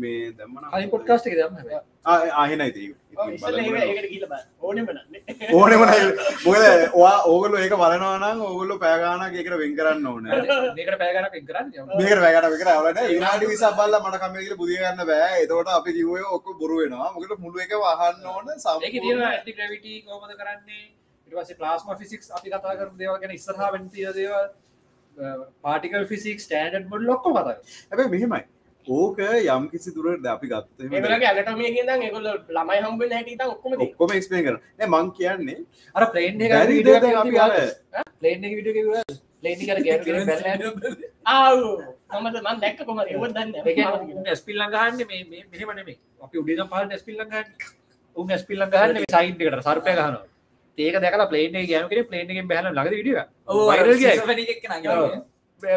Speaker 3: මේ දැම්මන
Speaker 1: කලින් පොඩ්කාස්ට් එක දන්න
Speaker 3: ආහෙනයි ති
Speaker 4: ඕනෙම
Speaker 3: මොකද වා ඕගලු ඒක බලනවානම් ඕගොල්ලු පෑගානක් එකට වෙන් කරන්න ඕන.
Speaker 1: මේකට පෑගනක් කරන්න
Speaker 3: මේක වැගට විකර වලට විනාඩි විසා බල්ල මට කමල පුදියගන්න බෑ. එතවට අපි කිවේ ඔක්ක බොරු වෙනවා. මොකට මුළුව එක වහන්න ඕන සම
Speaker 1: ග්‍රැවිටි කොහොමද කරන්නේ? ඊට පස්සේ ප්ලාස්මා ෆිසික්ස් අපි කතා කරපු දේවල් ගැන ඉස්සරහා වෙන තියෙන දේවල් පාටිකල් ෆිසික්ස් ස්ටෑන්ඩඩ් මොඩල් ඔක්කොම කතා කරනවා.
Speaker 3: හැබැ මෙහෙමයි ඕක යම් කිසි දුරට අපි ගත්ත
Speaker 4: ඒකොල ළමයි හම්බෙන් හැට ඔක්කොම දේ.
Speaker 3: ඔක්කොම එක්ස්පේ කරන මං කියන්නේ
Speaker 1: අර ප්ලේන් එක
Speaker 3: බැරි
Speaker 1: වීඩියෝ
Speaker 3: දේ
Speaker 1: එකක්
Speaker 3: අපි අර
Speaker 1: ප්ලේන්
Speaker 4: මන් දැක්ක කොම දන්න
Speaker 1: ඒ කියන්නේ උන් ස්පිල් ලං ගහන්නේ මේ මේ මෙහෙම නෙමෙයි. අපි උඩින් පහළට ස්පිල් ලං ගහන්නේ උන් ස්පිල් ලං ගහන්නේ මේ සයිඩ් එකට සර්පය ගහනවා. ඒක දැකලා ප්ලේන් එක ගෑනු කෙනෙක් ප්ලේන් එකෙන් බහලා ළඟදී වීඩියෝ එක වයිරල් ගියා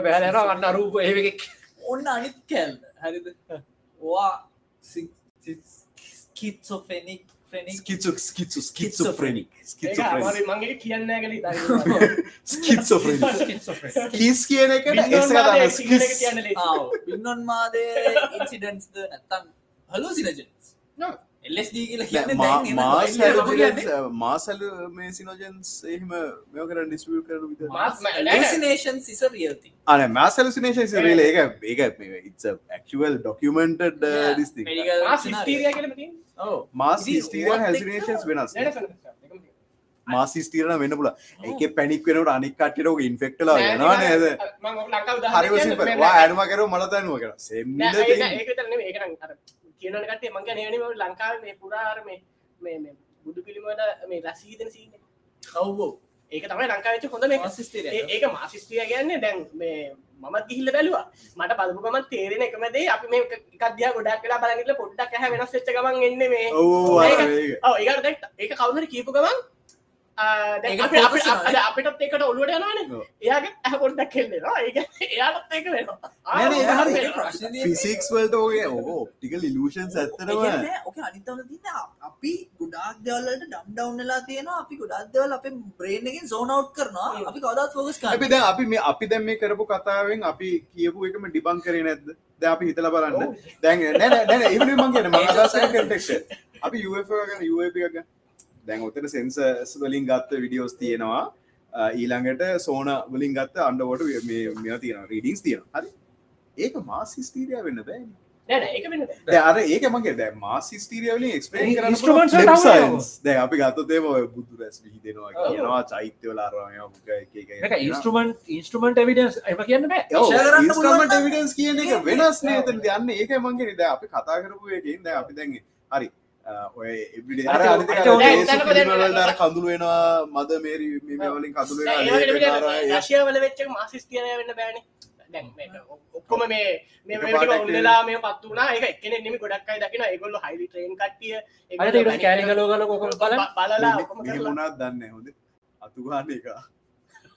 Speaker 1: බහලා යනවා අන්න අරූප එකක්.
Speaker 2: ඔන්න අනිත් කැල්ද හරිද? වා කිත්සොෆෙනික් ෆෙනික්
Speaker 3: ස්කිචු ස්කිචු ස්කිචොෆ්‍රෙනික්
Speaker 4: මගේ කියන්න කල
Speaker 3: ස්කිචොෆ්‍රෙනික් කිස් කියන එකට එස ගන්න ස්කිස්
Speaker 2: පින්නොන් මාදය ඉන්සිඩන්ස්ද නැත්තම් හලු සිනජන්ස් එල්ස්D කියල
Speaker 3: මාස් මාසල් මේ සිනෝජන්ස් එහෙම මෙ කර ඩිස්ිය කර විත
Speaker 2: නේෂන් සිස රියල්ති
Speaker 3: අන මාසලසිනේෂන් රේල ඒක ඒක ඉත්ස ක්ුවල් ඩොකමෙන්ටඩ ඩිස්ති
Speaker 4: සිස්ටීරිය කලම තින්
Speaker 3: මාස් හැසිනේෂන්ස් වෙනස්. මාස් ස්ටීරන වෙන්න පුල ඒක පැනික් වෙනට අනික් කට්ටරෝක ඉන්ෆෙක්ටලා වෙනවා නේද? හරිවසි ඇඩම කර මලතැනුව කර සෙම්
Speaker 4: කියනට කටේ මංග නේනීම ලංකාව මේ පුරාර මේ බුදු පිළිමට මේ රසීදන සිීන
Speaker 2: කව්වෝ
Speaker 4: ඒක තමයි ලංකාවච්ච හොඳ මේ
Speaker 2: සිස්තේරිය
Speaker 4: ඒක මාසිස්ත්‍රිය ගැන්නේ දැන් මේ මත් ගිහිල්ල බැලවා. මට පදපුකම තේරෙන එකමදේ අපි මේ එකදයා ගොඩක් වෙලා බලගල පොඩ්ඩක් හැ වෙනස් වෙච්ච ගමන් එන්න මේ. ඒක කවුහර කීපු ගමන්
Speaker 2: වෙනවා.
Speaker 4: අපිටත් එකට ඔලුවට යනවාන.
Speaker 3: ඔව්.
Speaker 4: එයාගේ ඇහ පොඩ්ඩක් කෙල්ලෙනවා. ඒ වෙනවා.
Speaker 3: නෑ, ඒක.
Speaker 2: ප්‍රශ්න
Speaker 3: ෆිසික්ස් වලට ඕ ඔප්ටිකල් ඉලූෂන්ස් ඇත්තනම
Speaker 2: ඕක අනිතවල තින්න අපි ගොඩක් දෙවල්ලට ඩම් ඩවන්නලා තියෙනවා. අපි ගොඩක් දෙවල් අප බ්‍රේන්ගෙන් සෝනවට් කරනවා. අපි කවදත් ෆෝකස්
Speaker 3: අපි දැන් අපි මේ අපි දැන් මේ කරපු කතාවෙන් අපි කියපු එකම ඩිබං කරේ නැද්ද? දැන් අපි හිතලා බලන්න. දැන් නෑ නෑ නෑ එහෙම නෙමෙයි මං කියන්නේ. මම අදහස් කරන කන්ටෙක්ස්ට් අපි UFO ගැන UAP එක ගැන දැන් ඔතන සෙන්සර්ස් වලින් ගත්ත වීඩියෝස් තියෙනවා. ඊළඟට සෝන වලින් ගත්ත අන්ඩර්වෝටර් මේ මේවා තියෙනවා. රීඩින්ග්ස් තියෙනවා. හරි. ඒක මාස් හිස්ටීරියා වෙන්න
Speaker 4: ඒක බෑ.
Speaker 3: අර ඒක මගේ දැන් මාස් හිස්ටීරියා වලින් එක්ස්ප්ලেইন
Speaker 1: ඒ
Speaker 3: කරන්න
Speaker 1: instruments
Speaker 3: පුළුවන්
Speaker 1: වලට
Speaker 3: flip
Speaker 1: අවුල්
Speaker 3: science. දැන් අපි ගත්තොත් බුදු රැස් විහිදෙනවා
Speaker 4: ඔව්.
Speaker 3: කියනවා චෛත්‍ය වල අරවා මේවා මුක එක එක
Speaker 1: මේක ඉන්ස්ට්‍රුමන්ට් ඉන්ස්ට්‍රුමන්ට් එවිඩන්ස් එම කියන්න
Speaker 2: නම්
Speaker 3: evidence කියන එක වෙනස් නේ. එතන යන්න. ඒකයි මං කියන්නේ. දැන් අපි කතා කරපු එකෙන් දැන් අපි දැන් හරි ඔය එක කඳුළු වෙනවා මද මේරි මේ මේ වලින් කඳුළු
Speaker 4: නෑ,
Speaker 3: වෙනවා
Speaker 4: ඒ වගේ
Speaker 3: ලේක
Speaker 4: නෙමෙයි.
Speaker 3: දානවා, ඒ-
Speaker 4: රෂ්‍යාව වල වෙච්ච එක මාසිස්තියනය වෙන්න බෑනේ. ඔක්කොම මේ මේ
Speaker 3: එක
Speaker 4: ඔන්නලා මේ පත් වුණා. ඒක එක්කෙනෙක් නෙමෙයි ගොඩක් අය දකිනවා. ඒගොල්ලෝ හයිලි ට්‍රේන් කට්ටිය.
Speaker 1: අර ඊට කෑලි ගලෝ ගල කොහොම බලන්න.
Speaker 4: බලලා
Speaker 3: වුණාත් දන්නේ හොඳේ? අතුගාන එක.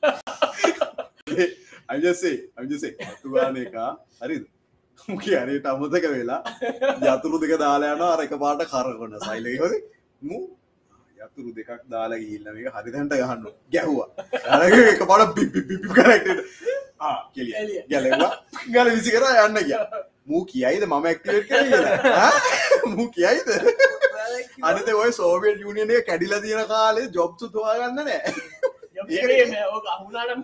Speaker 3: *laughs* අජසේ අජසේ අතුගාන එක. හරිද කියනට අමතක වෙලා යතුරු දෙක දාලායන අර එක පාට කරගොන්න සයිලහොද මු? යතුරු දෙකක් දාලා ගිල්ලම එක හරිතැන්ට ගහන්න ගැහ්වා. එක පාට කෙලිය. ගැලවා ගල විසි කර යන්න කිය මූ කියයිද මම ඇක්ටවේට කර මූ කියයිද? අනිත ඔය සෝවියල් යුනියන එක කැඩිල තියෙන කාලේ ජොබ්තු තුවාගන්න නෑ.
Speaker 4: අහුනානම්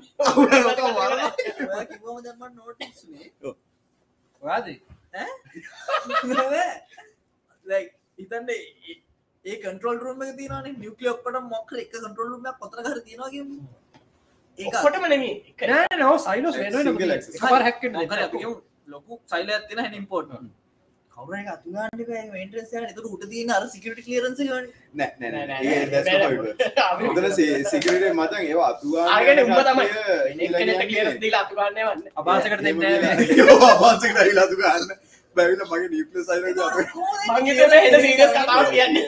Speaker 2: වාද හිතන්න *laughs* ඒ කන්ටරල් රුම තින නිියකලිය ඔක්කට මොක්ල එක කන්ටරල් රුම පොතර කර තිනගේ ඒ
Speaker 4: කොටම නෙමී
Speaker 1: නෑ. එකපාර හැක්කෙන්
Speaker 2: ලොකු සයිල ඇතින හැ ඉම්පෝර්ට් කවර අතුගන්න ටස් තු උට තින අර සිකට
Speaker 3: උදල සිකරට මතන්
Speaker 4: තමයි.
Speaker 3: අතුවා
Speaker 1: දෙන්න *laughs*
Speaker 3: අපාසකට ඇවිලාතු ගන්න. බැවිල මගේ නිපල
Speaker 4: කියන්නේ.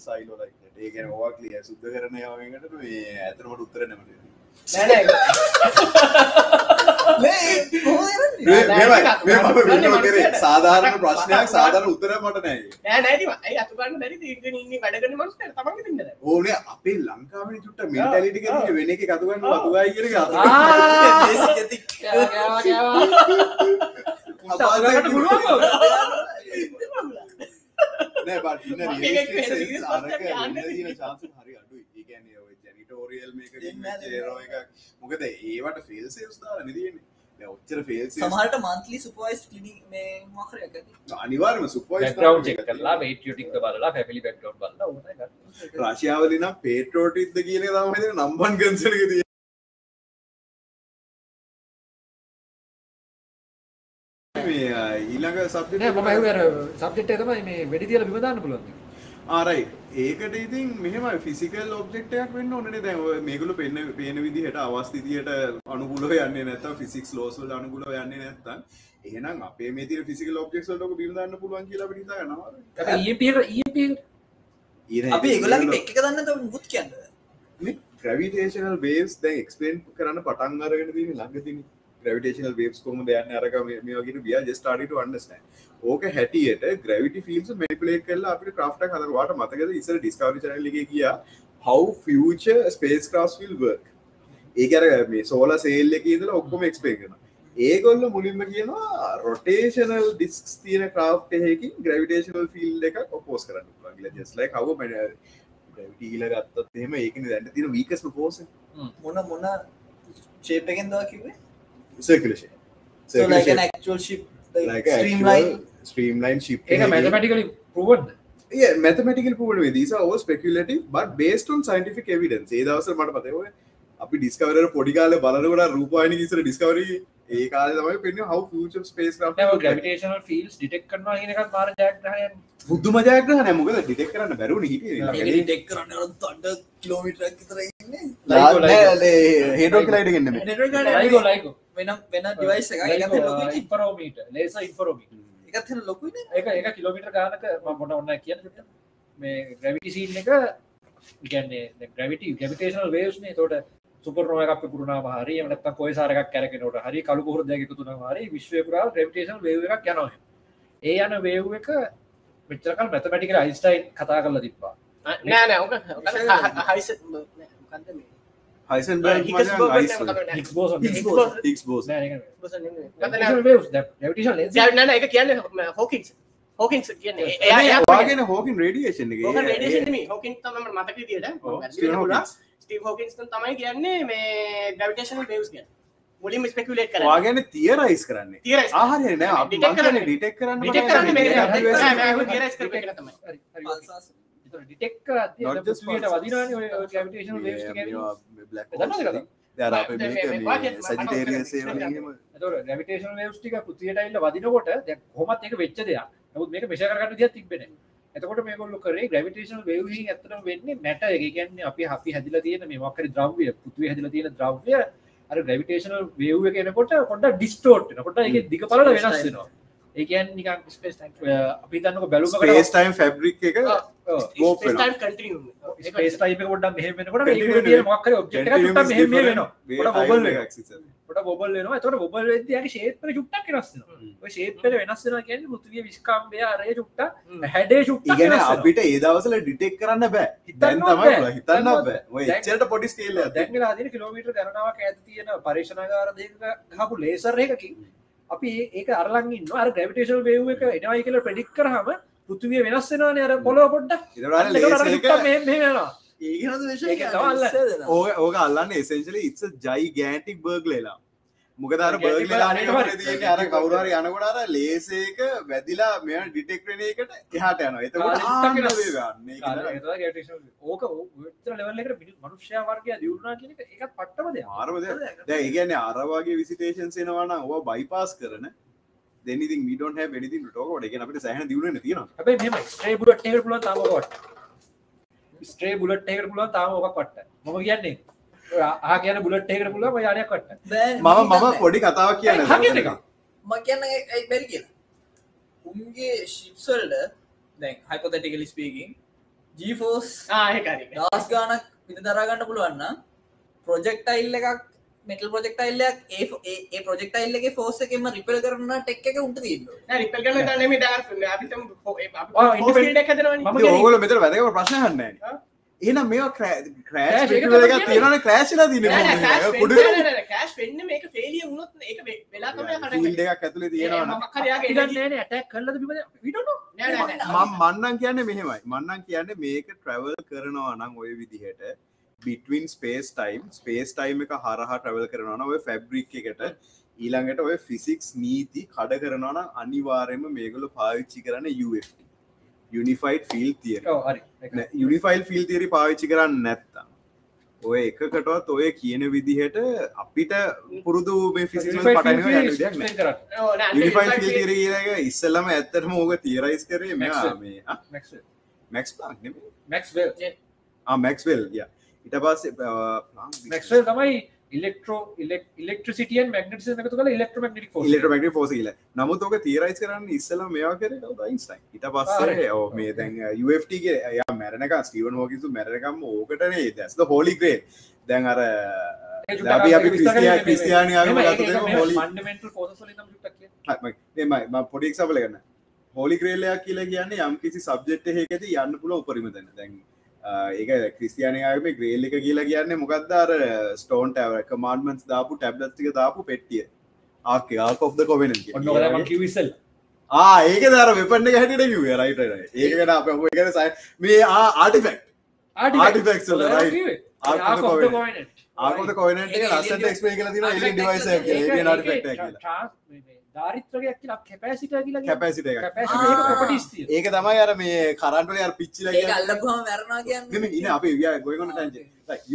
Speaker 3: සයිලෝ *laughs* ඒකන ඕවා කලිය සුද්ධ කරන යාවකට මේ ඇතරමට උත්තර නැමට
Speaker 4: නෑ
Speaker 3: සාධාරණ ප්‍රශ්නයක් සාධාර උත්තර මට නෑ
Speaker 4: නෑ නෑතිම ඇයි අතුගන්න බැරි දීගෙන ඉන්න වැඩගන්න මනුස්ට තමන්ගේ තින්නද
Speaker 3: ඕනේ අපේ ලංකාවේ චුට්ට මෙන්ටලිටි කර වෙන එක කතුගන්න අතුගයි කියෙන නෑ chance හරි අඩුයි. ඒ මේකකින් වෙච්ච error එකක්. මොකද ඒවට fail safes දාලා නේ තියෙන්නේ. දැන් ඔච්චර safes
Speaker 2: සමහට මන්තලි සුපයිස් ලිනි මේ මකරයක් ඇති
Speaker 3: අනිවාර්යයෙන්ම supervised
Speaker 1: බැක්ග්‍රවන්්
Speaker 3: කරන්න
Speaker 1: චෙක් කරලා වේටියටික් බලලා පැපිලි ගන්න
Speaker 3: රශයාවලි නම් පේට්‍රෝටික්ද කියන එක තමයි හිතන්නේ නම්බන් එක. මේ අ, ඊළඟ
Speaker 1: අර සබ්ජෙක්ට් එක තමයි මේ වෙඩි තියලා බිම දාන්න පුළුවන්
Speaker 3: ආරයි ඒකට ඉතින් මෙහෙම ෆිසිකල් ඔබ්ජෙක්ටයක් වෙන්න ඕනේ දැන් ඔය මේගොල්ලෝ පෙන්න පේන විදිහට අවස්ථිතියට අනුකූලව යන්නේ නැත්තම් ෆිසික්ස් ලෝස් වලට අනුකූලව යන්නේ නැත්තම් එහෙනම් අපේ මේ තියෙන ෆිසිකල් ඔබ්ජෙක්ට්ස් වලට ඔක බිම දාන්න පුළුවන් කියලා
Speaker 1: EMP එක
Speaker 2: අපි ටෙක් එක දන්න මුත් කියන්න
Speaker 3: මේ ග්‍රැවිටේෂනල් වේව්ස් දැන් එක්ස්ප්ලේන් කරන්න පටන් අරගෙන තියෙන ළඟදීනේ gravitational waves කොහොමද යන්නේ අරක මේ මේ වගේ we are just starting to understand. ඕක හැටියට gravity fields manipulate කරලා අපිට craft එකක් හදන්න වාට මතකද ඉස්සර discovery channel එකේ ගියා how future spacecrafts will work. ඒක අර මේ solar sail එකේ ඉඳලා ඔක්කොම explain කරනවා. ඒගොල්ල මුලින්ම කියනවා rotational disks තියෙන craft එකකින් gravitational field එකක් oppose කරන්න පුළුවන් කියලා just like how gravity කියලා ගත්තත් එහෙම ඒකනේ දැන් තියෙන weakest force
Speaker 2: මොන මොන ශේප එකෙන් දවා කිවේ
Speaker 3: circulation.
Speaker 2: so like an actual ship like,
Speaker 3: like a
Speaker 2: streamline
Speaker 3: actual streamline ship.
Speaker 1: ඒක mathematically proven
Speaker 3: Yeah, mathematical proven way. These are all speculative, but based on scientific evidence. ඒ දවස්වල මට මතකයි ඔය අපි ඩිස්කවරර් පොඩි කාලේ බලනකොට රූපවාහිනිය ඉස්සර ඩිස්කවරි ඒ කාලේ තමයි පෙන්වන්නේ how future spacecraft
Speaker 1: නෑ
Speaker 3: look like.
Speaker 1: Gravitational fields detect කරනවා කියන එකත් මාර ජයග්‍රහණයක්
Speaker 3: බුද්ධම ජයග්‍රහණය මොකද ඩිටෙක්ට් කරන්න බැරුණේ හිටියේ
Speaker 2: ඒක ටෙක් කරන්න අර තඩ කිලෝමීටරයක් විතර ඉන්නේ
Speaker 1: ලයිකෝ, ලයිකෝ.
Speaker 3: හේඩෝක්ලයිඩ් ගෙන්න මේ
Speaker 2: network ගන්න
Speaker 1: ලයිකෝ ලයිකෝ
Speaker 2: වෙන වෙන ඩිවයිස් එක
Speaker 1: ලේසර් ඉන්ෆරෝමීටර්
Speaker 2: ඒකත් හෙන ලොකුයිනේ
Speaker 1: ඒක ඒක කිලෝමීටර් ගානක මම මොන ඔන්න කියන්න. මේ ග්‍රැවිටි සීන් එක කියන්නේ ග්‍රැවිටි ග්‍රැවිටේෂනල් වේව්ස් නේ එතකොට සුපර්නෝවා එකක් පුරුණාම හරි එහෙම නැත්නම් කොයිසාර එකක් කැරකෙනකොට හරි කළු කුහුරු දෙයක් එකතු වුණාම හරි විශ්වය පුරා ග්‍රැවිටේෂනල් වේව් එකක් යනවා. ඒ යන වේව් එක මෙච්චර කල් මැතමැටිකල් අයින්ස්ටයින් කතා කරලා තිබ්බා.
Speaker 4: නෑ නෑ හයිස
Speaker 1: නෑ ඒක
Speaker 4: කියන්නේ හෝකින්ස් හෝකින්ස් කියන්නේ එයා එයා
Speaker 3: වාගෙන හෝකින් රේඩියේෂන් එක.
Speaker 4: හෝකන් රේඩියේෂන් නෙමෙයි. හෝකින්ස් තමයි මට මතක
Speaker 3: හොකින්ස්.
Speaker 4: ස්ටීව් හෝකින්ස් තමයි කියන්නේ මේ ග්‍රැවිටේෂනල් වේව්ස් කියන්නේ මුලින්ම ස්පෙකියුලේට් කරන්නේ.
Speaker 3: වාගෙන තියරයිස් කරන්නේ.
Speaker 4: Theorize.
Speaker 3: ආහරය නෑ අපි
Speaker 4: Detect කරන්නේ.
Speaker 3: ඩිටෙක් කරන්න
Speaker 4: එක මේ-
Speaker 1: ග්‍රැවිටේෂනල් වේව්ස් ටික පෘථිවියට ඇවිල්ලා වදිනකොට දැන් කොහොමත් ඒක වෙච්ච දෙයක්. නමුත් මේක විදියක් තිබ්බේ නැහැ. එතකොට මේගොල්ලෝ කරේ ග්‍රැවිටේෂනල් වේව් එකකින් ඇත්තටම වෙන්නේ මැටර් එක. ඒ කියන්නේ අපි අපි හැදිලා තියෙන මේ මොකක් හරි ද්‍රව්‍ය පෘථිවිය හැදිලා තියෙන ද්‍රව්‍ය අර ග්‍රැවිටේෂනල් වේව් එක එනකොට පොඩ්ඩක් ඩිස්ටෝට්. පොඩ්ඩක් ඒකේ දිග පළල වෙනස් වෙනවා. ඒකන් නිකන්
Speaker 4: ස්පේස් ටයිම්
Speaker 1: අපි තන්නක බැලුම
Speaker 3: ස්පේස් ටයිම් ෆැබ්‍රික් එක.
Speaker 1: ස්පේස් ටයිම කොට මෙහමෙනකොට. ොට බොබල් වෙනවා. තොට බොබල් වෙදයාගේ ශේපර චුට්ටක් වෙනස්සන ඔය ශේප්පල වෙනස්සෙන කියන්න මුතුවිය විස්කාම්බය අරය චුට්ට හැඩේ චුට්ට
Speaker 3: ඉගෙන අපිට ඒ දවසල ඩිටෙක් කරන්න බෑ. හිතන්න
Speaker 1: හිතන්නවත්
Speaker 3: බෑ. ඔය
Speaker 1: දැන්-
Speaker 3: එච්චරට පොඩි ස්කේල්
Speaker 1: දැක්ලා දින කිලෝමීටර් ගණනාවක් ඇත තියෙන පර්ේෂණගාර දෙක හපු ලේසර් එකකින් අපි ඒක අරලගින් අර ග්‍රවිටේශල් වේව එක එනවයි කියල ප්‍රඩික් කරහම පෘතිවිය වෙනස්සෙනවාන අර පොලෝ පොඩ්ඩ
Speaker 3: ඕක ඕක අල්ලන්න එසෙන්ශලි ඉත්ස ජයි ගෑටික් බර්ග්ලලා මොකදර
Speaker 1: Burglar අනිවාර්යයෙන්.
Speaker 3: අර කවුරර යනකොටර ලේසේක වැදිලා මෙ ඩිටෙක්ටන එකට එහට යන ගන්න.
Speaker 1: ඕක ලෙවල්ලකට මනුෂ්‍ය වර්ගය දියුණනා කියන එක එකත් පට්ටම දෙයක්.
Speaker 3: ආරම දෙයක්. දැන් ඒ කියන්නේ අරවාගේ විසිටේෂන්ස් එනවා නම් ඕවා බයිපාස් කරන. Anything to talk about. ඒ කියන්නේ අපිට සෑහෙන දියුණු වෙන්න තියෙනවා.
Speaker 1: හැබැයි මෙහෙම ස්ට්‍රේ බුලට් එකකට පුළුවන් තාම ඔක පට්ට මම කියන්නේ ආ කියන බුලට් එකකට පුළුවන් ඔය යානයක් පට්ට
Speaker 3: මම මම පොඩි කතාවක් කියන්න
Speaker 1: හා කියන එක.
Speaker 2: ම කියන්න බැරි කියලා. උන්ගේ ශිප්සල්ඩ දැන් හයිපොතටිකලි ස්පීකින් ජීෆෝස්
Speaker 4: ආහකාරි
Speaker 2: දස් ගානක් විත දරාගන්න පුළුවන්න ප්‍රොජෙක්ටයිල් එකක් මෙටල් ප්‍රොජෙක්ටයිල්ලයක් ඒ ප්‍රොජෙක්ටයිල්ලගේ ෆෝස එකම රිපල් කරන්න ටෙක් එක උන්ට තිීන්න
Speaker 4: රිපල් කන දන්නම දා අපිතම
Speaker 1: ආ, එක
Speaker 3: එක
Speaker 1: තමයි
Speaker 3: තියෙනවනේ ක්‍රෑෂ් වෙලා තියෙන්නේ කුඩු
Speaker 4: කෑස් වෙන්න මේක ෆේලිය වුණොත් ඒක වෙලා තමයි
Speaker 3: ෆීල්ඩ් එකක් ඇතුලේ මම මන්නන් කියන්නේ මෙහෙමයි. මන්නන් කියන්නේ මේක ට්‍රැවල් කරනවා නම් ඔය විදිහට between space time space time එක හරහා ට්‍රවල් කරනවා ඔය ෆැබ්‍රික් එකට ඊළඟට ඔය ෆිසික්ස් නීති කඩ කරනවා නම් අනිවාර්යයෙන්ම මේගොල්ලෝ පාවිච්චි කරන යුනිෆයිඩ් ෆිල් තියර
Speaker 1: හරි
Speaker 3: යුනිෆයිල් ෆිල් තිරි පාවිච්චි කරන්න නැත්තා ඔය එකකටවත් ඔය කියන විදිහට අපිට පුරුදු ඉස්සල්ලම ඇත්තටම ඕක තීරයිස් කරේ මැක්ස් ප්ලාක්
Speaker 1: මැක්ස්වල්
Speaker 3: මැක්ස්වෙල් ය ඉට පස්සේ
Speaker 1: මැක්ස්වල් තමයි ඉලෙක්ට්‍රෝ එකතු කල ඉලෙක්ට්‍රමක්ටික්
Speaker 3: ඉලටමට ෆෝස කියල. නමුත් ඕක තීරයිස් කරන්න ඉස්සල මෙයා කර යින්ස්ටයින් ඉට පස්සේ ඕ මේ දැන් UFTගේ එය මැරණක ස්ටීවන් හෝකිසු මැරණකම් ඕකටනේ දැස්ද හෝලිග්‍රේ දැන් අර ක්‍රිස්තියානියාව හෝලි ග්‍රේලයක් කියලා කියන්නේ යම් කිසි සබ්ජෙක්් එකද යන්න පුල උපරිම දැන. දැන් ඒක ක්‍රිස්තියානයාම ග්‍රේල් එක කියලා කියන්න මොකක්දාර ස්ටෝන් ටව කමාන්මන්ස් දාපු ටැබ්ලත්තික දාපු පෙට්ටිය. ආක ආකොෆ්ද කොවෙන
Speaker 1: ඔන්න කිවිසල්
Speaker 3: ආ ඒක දර වෙපන්න හැට කිව රයිට ඒකට අප එකන සයි මේ ආටිෆෙක්් Artifacts වල, right. ආකොෆ්ද ආකොත කොයිනට ලස්සට එක්ස්පේ කල තින එලි ඩිවයිස කියලා
Speaker 1: ධාරිත්‍රයක් කියලා කැපෑසිට කියලා
Speaker 3: කැපැසිට එක
Speaker 1: කැපටිස්තිය
Speaker 3: ඒක තමයි අර මේ කරන්ටල අර පිච්චිල
Speaker 2: ඒ අල්ලපුහම වැරනා කියන්න.
Speaker 3: ඉන අප ගොයගොන ටන්ජ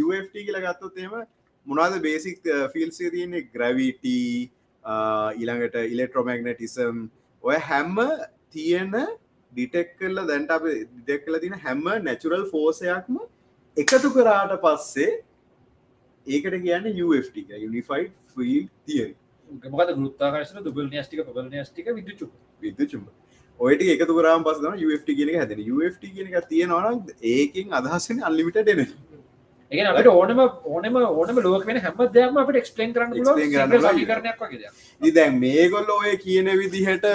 Speaker 3: UFT කියල ගත්තොත්තේම මොනාද බේසික් ෆිල්සේ තියන්නේ? ග්‍රවිට ඊළඟට ඉලෙක්ට්‍රෝමැගනටිසම් ඔය හැම්ම තියෙන ඩිටෙක් කල්ල දැන්ට අප ඩෙක් කල තින හැම්ම නැචුරල් ෆෝසයක්ම එකතු කරාට පස්සේ ඒකට කියන්න UFT යුනිෆයිඩ් ෆිල් තියරි
Speaker 1: මොකද ගෘත්තාකර්ශන දුබල් න්‍යස්ටික පබල න්‍යස්ටික විදුචු
Speaker 3: විද්චුම ඔයට එකතු කරම් පස UFT කියන හැද UFT කියන එක තියෙනවන ඒකින් අදහසන අල්ලිමිට එන
Speaker 1: ඒ අපට ඕනම ඕනම ඕනම ලෝක වෙන හැම දෙයක්ම අපට එක්ස්පලන් කරන්න. සීකරණයක් වගේ
Speaker 3: දී දැන් මේගොල්ල ඔය කියන විදිහට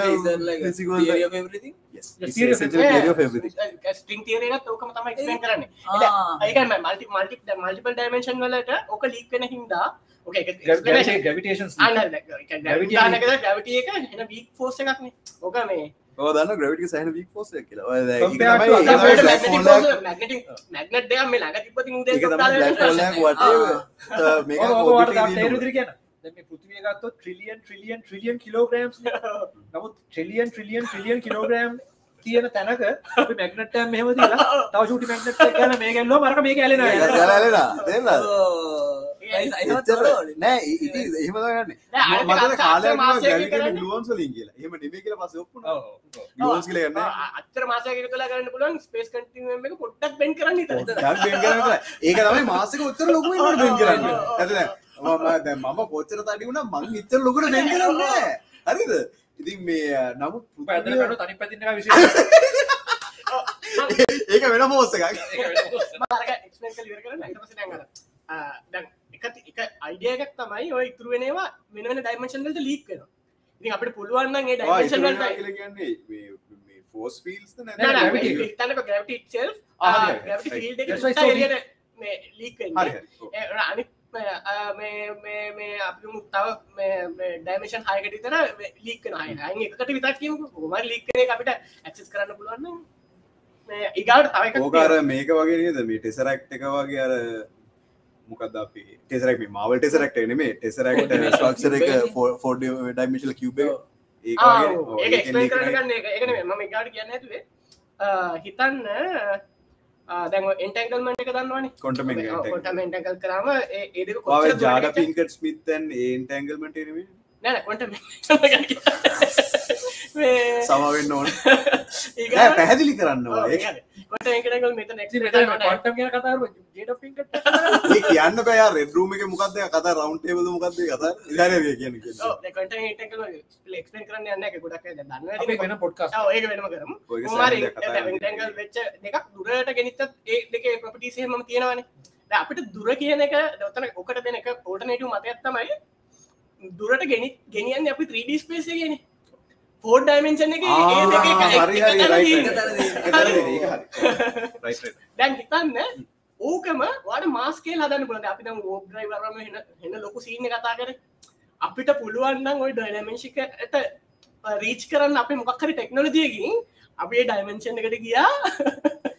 Speaker 4: මල්ටි මල්ටි මල්ටිපල් ඩයිමේශන් වලට ඕක ලීක් වෙන හින්දා ඕක
Speaker 1: ග්‍රවිටේෂන්
Speaker 4: ගැවිටිය එක ෆෝස් එකක්න ඕක මේ
Speaker 3: ඔය දන්න gravity සෑහෙන force එකක් කියලා.
Speaker 1: පෘතිවිය ගත්තොත් ට්‍රිලියන් ට්‍රිලියන් ට්‍රිලියන් කිලෝග්‍රම්ස් නමුත් ට්‍රිලියන් ට්‍රිලියන් ට්‍රිලියන් කිලෝග්‍රම් තියෙන තැනක මෙහම තිලා තව ශුටි මැගනට් ගන මේ ගැල්ලෝ මරක මේ
Speaker 3: එච්චර-
Speaker 2: තොරවලින්.
Speaker 3: නෑ, එහෙම තමයි යන්නේ.
Speaker 4: නෑ, අර
Speaker 3: මතක
Speaker 4: අර
Speaker 3: කාලයක්
Speaker 4: මාසයක
Speaker 3: ග්‍රැවිටි
Speaker 4: කරන්නේ.
Speaker 3: ග්ලුවන්ස් වලින් කියලා. එහෙම නෙමෙයි කියලා පස්සේ ඔප්පුනා. ග්ලුවන්ස් කියලා යන්නේ.
Speaker 4: අත්තර මාසයක කලා ගන්න පුලන් ස්පේස් කටිම එක පොට්ටක් බෙන් කරන්න
Speaker 3: කරන්න. ඒක තමයි මාසෙක උත්තර ලොකු බෙන් කරන්නේ. හරිද? මම දැන් මම කොච්චර තඩි වුණා මං ඉච්චර ලොකුට බෙන් කරන්නේ නෑ. හරිද? ඉතින් මේ නමුත් පෘථිවිය-
Speaker 1: තනි පැතින විශ
Speaker 3: ඒක වෙන
Speaker 4: පස්සේ දැන් අර, ආ, දැන් එක එක අයිඩියයක් තමයි ඔය ඉතුරු වෙනවා වෙන වෙන ඩයිමන්ෂන් වලට ලීක් වෙනවා. ඉතින් අපිට පුළුවන් නම් ඒ ඩයිමන්ෂන් වලට
Speaker 3: කියන්නේ ෆෝස්
Speaker 4: මේ ලීක් වෙන්නේ මේ, මේ මේ මේ අපි තව මේ ඩයිමේෂන් හයකට විතර ලීක් අයින් එකකට විතර කියමුකෝ. කොහොමද ලීක් අපිට ඇක්සස් කරන්න පුළුවන් නම්? මේ ඊගාට තව එකක්
Speaker 3: ඕක අර මේක වගේ නේද? මේ ටෙසරක්් එක වගේ අර මොකද අපි? ටෙසරක් මාවල් ටෙසරක්ට නෙමේ ටෙසරක්ට ස්ටක්ෂර එක ෆෝඩ ඩයිමිශල් කිව් ඒ
Speaker 4: මම ඊගාට කියන්න ඇතුවේ හිතන්න දැන් එන්ටැන්ගල්මන්ට් එක දන්නවනේ? කොටම එන්ටැන්ගල් කරාම ඒ
Speaker 3: ජාඩ පින්කට ස්මිත්තන් ඒන්ටැන්ගල්මට නේ
Speaker 4: නෑ නෑ කොන්ටම *laughs* මේ
Speaker 3: සමවෙන්න ඕන. *laughs* පැහැදිලි කරන්නවා *laughs* කියන්න බෑ රෙඩරුම එක මොකක්ද කතා රවන්් ටේබද මොකක්ද කතා ඉදාරය කියන
Speaker 4: එක්ස්පෙන් කරන්න යන්න ගොඩක් අය දන්න
Speaker 1: පොඩ්කාස්
Speaker 4: ඒක වෙනම කරමු. ටැගල් වෙච්ච දෙකක් දුරට ගෙනනිතත් ඒ දෙක ප්‍රපිටිසේම තියෙනවනේ. දැන් අපිට දුර කියන එක දොතන ඔකට දෙන එක ඕටනටු මතයක් තමයි. දුරට ගෙනි ගෙනියන්න අපි 3D ස්පේස ගෙන ෆෝඩ් ඩයිමෙන්ෂන් එක දැන් හිතන්න ඕකම වාට මාස්කේ හදන්න පුලද අපි දම් ෝබ් ්‍රයිවරම එන්න ලොකු සීන කතා කර. අපිට පුළුවන්නම් ඔයි ඩයිනමෙන්ශිකට රීච් කරන්න අප මොක්කරි ටෙක්නොලජයකින් අපේ ඩයිමෙන්ෂන් එකට ගියා.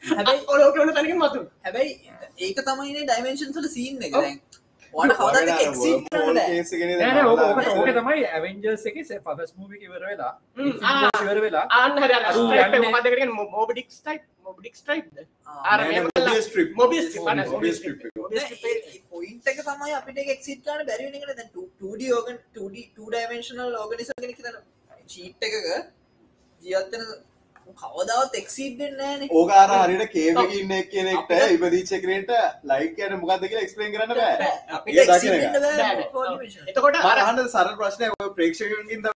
Speaker 2: හැබැයි *laughs*
Speaker 4: ඔලෝකන තැනකින් මතු
Speaker 2: හැබැයි ඒක තමයි ඩයිමේශන්සල සීන් එක බෑ.
Speaker 1: ඕක තමයි ඇවෙන්ජර්ස් එක පස් මූවි ඉවර වෙලා. ඉවර වෙලා.
Speaker 4: ආන්න හරි
Speaker 1: අරු යන්නේ-
Speaker 4: මදකරෙන් මොබඩික් ස්ටයි් මොබඩික් ස්ටයි්
Speaker 2: ආ,
Speaker 4: මොබිස්
Speaker 2: පොයින්ට එක. තමයි අපිට එක්සිට කාන බැරිවෙනකට දැන් 2D ඕගන් 2D 2 ඩයිමේශනල් ඕගනිස කෙනෙක් තන චීට් එකක ජීවත්තන කවදාවත් එක්සිට්ෙන් නෑන
Speaker 3: ඕකාර හරිට කේවකින්න කෙනෙක්ට ඉපදීච්ච කරට ලයික් කියන මොකක්ද කියලා එක්ස්පලේන් කරන්න.
Speaker 4: එතකොට අර
Speaker 3: අහන්න සර ප්‍රශ්නය ඔය ප්‍රේක්ෂකකින්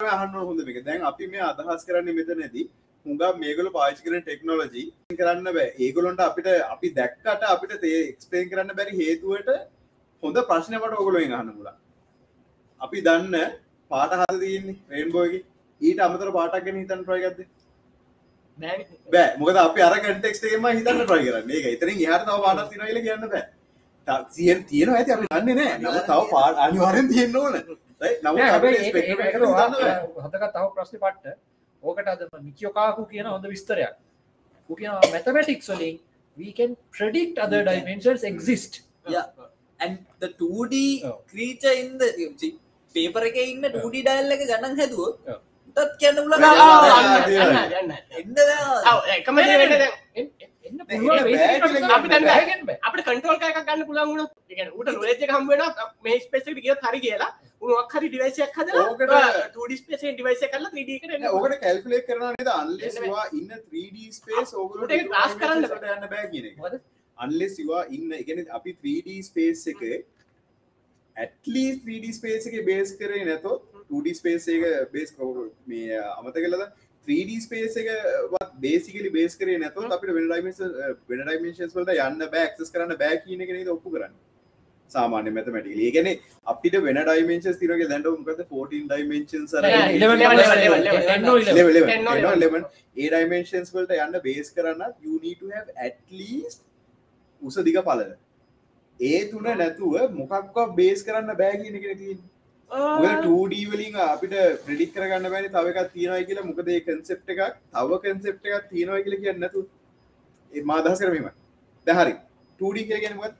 Speaker 3: අහන්න හොඳ එක දැන් අපි මේ අදහස් කරන්න මෙතනදී හුඟා මේගල පාචි කරන ටෙක්නෝලජී කරන්න බෑ. ඒගොලොන්ට අපිට අපි දැක්කට අපිට තේ එක්ස්පේන් කරන්න බැරි හේතුවට හොඳ ප්‍රශ්නයට ඔගොලොෙන් අහන්න මුලා අපි දන්න පාට හද තියන්නේ රේන්බෝග ඊට අමතර පාටක් ගැන හිතන් ප්‍රයගත්ද
Speaker 4: බෑ.
Speaker 3: මොකද අපි අර කටෙක්ටේම හිතන්න ප්‍රය කරන්න. ඒක ඉතරින් හට තව පාටක් තිනයිල කියන්න බෑ. සියෙන් තියෙන ඇති අපි දන්නේ නෑ. නම තව පාට අනිවාරෙන් තියෙන්න්න ඕන.
Speaker 1: හදක තව ප්‍රශ්න පට්ට. ඕකට අද මිකියෝකාකු කියන හොඳ විස්තරයක්. කියන මැතමටික්ස් වලින් we can predict other dimensions exist.
Speaker 2: Yeah. and the 2D
Speaker 1: ඔව්.
Speaker 2: creature in the පේපර එක ඉන්න 2D ඩයිල් එක ගණන් හැදුව තත් කියන්න පුල
Speaker 4: එකම අපිට කන්ට්‍රෝල් එකක් ගන්න පුළුවන් වුණොත් ඒ කියන්නේ ඌට නොලෙජ් එක හම්බ වෙනවා මේ ස්පේස් එකට ගියොත් හරි කියලා මොකක් හරි ඩිවයිස් එකක් හදලා
Speaker 3: ඕකට-
Speaker 4: 2D ස්පේස් එකේ ඩිවයිස් එක කරලා 3D එකට එන්න
Speaker 3: ඕකට in a 3D space ඕගොල්ලෝ
Speaker 4: උට ඒක class කරන්න.
Speaker 3: යන්න බෑ කියන එක
Speaker 1: මොකද?
Speaker 3: unless you are in ඒ කියන්නේ අපි 3D space එක at least 3D space එකේ base කරේ නැතොත් 2D space එක base මේ අමතක කළාද 3D space එක basically base කරේ නැතොත් අපිට වෙන dimensions වෙන dimensions වලට යන්න බෑ access කරන්න බෑ කියන එක නේද ඔප්පු කරන්නේ. සාමාන්‍ය mathematically. ඒ කියන්නේ අපිට වෙන dimensions තියෙනවා කියලා දැන් මොකද 14 dimensions අර
Speaker 4: Yeah,
Speaker 1: 11
Speaker 4: level, level, level, level.
Speaker 1: 10 or 11
Speaker 3: level 11
Speaker 4: 10 or
Speaker 3: 10 or
Speaker 4: 11.
Speaker 3: 11 A dimensions වලට යන්න බේස් කරන්න at least උස දිග පළල. ඒ තුන නැතුව මොකක්ව බේස් කරන්න බෑ කියන 2D වලින් අපිට ප්‍රෙඩික්ට් කරගන්න බෑනේ තව එකක් තියෙනවා කියලා මොකද concept එකක් තව concept එකක් තියෙනවා කියලා කියන්නේ නැතුව ඒ මා අදහස් කරේ මෙහෙමයි දැන් හරි 2D කියලා කියන්නේ මොකක්ද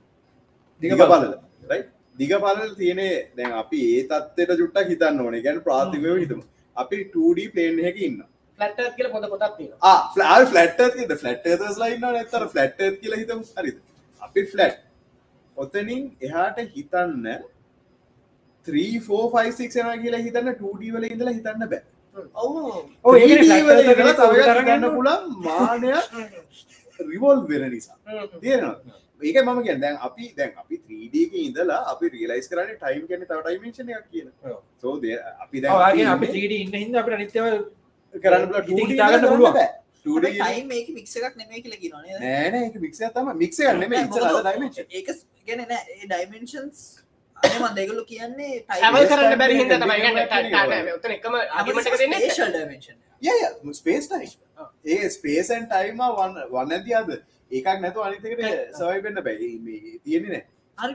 Speaker 3: දිග පළල right දිග පළල තියෙන්නේ දැන් අපි ඒ தත්ත්වයට චුට්ටක් හිතන්න ඕනේ. කියන්නේ ප්‍රාථමිකව හිතමු. අපි 2D plane එකක ඉන්නවා.
Speaker 4: ෆ්ලැට් එර්ත් කියලා පොත පොතක් තියෙනවා
Speaker 3: ආ ෆ්ලැට් ෆ්ලැට් එර්ත් කියද ෆ්ලැට් කියලා හිතමු. හරිද? අපි ෆ්ලැට්. ඔතනින් එහාට හිතන්න 3 4 5 6 යනවා කියලා හිතන්න 2D වල ඉඳලා හිතන්න බෑ.
Speaker 4: ඔව්
Speaker 1: ඔව් ඒකනේ
Speaker 3: 3D වල
Speaker 1: flat earth
Speaker 3: ඉඳලා
Speaker 1: එකේ
Speaker 3: තව එකක්
Speaker 1: තරග
Speaker 3: හිතන්න
Speaker 1: යනවා.
Speaker 3: පුළුවන් මානයක් රිවෝල්ව් වෙන නිසා. තේරෙනවද? ඒක මම කියන්න දැන් අපි දැන් අපි 3ඩක ඉඳලා අපි රියලයිස් කරන්න ටයිම් කියන තව ඩයිමේශන එකක් කියන
Speaker 1: ඔව්.
Speaker 3: සෝද අපි දැන්
Speaker 1: අපි 3D ඉන්න හින්දා අපිට අනිත්‍යව
Speaker 3: කරන්න
Speaker 1: ඉතින් හිතාගන්න පුළුවන්.
Speaker 2: ටයිම් මේක මික්ස එකක් නෙමේ කියලා
Speaker 3: එක මික්ෂ තම මික්ෂ ගන්න
Speaker 2: ඒක ගැන නෑ ඩයිමෙන්ශන්ස් අනම දෙගලු කියන්නේ
Speaker 4: හැවල් කරන්න බැරි හිද තමයි උතන එකම අගමටක දෙන්න
Speaker 2: ඩමේශන්
Speaker 3: ය ස්පේස් ටයි ඒ ස්පේසන් ටයිම වන් වන්න ඇති අද. ඒකක් නැතු අනිතකට සවයි පෙන්න්න බැයි මේ තියෙන්නේ
Speaker 2: හරි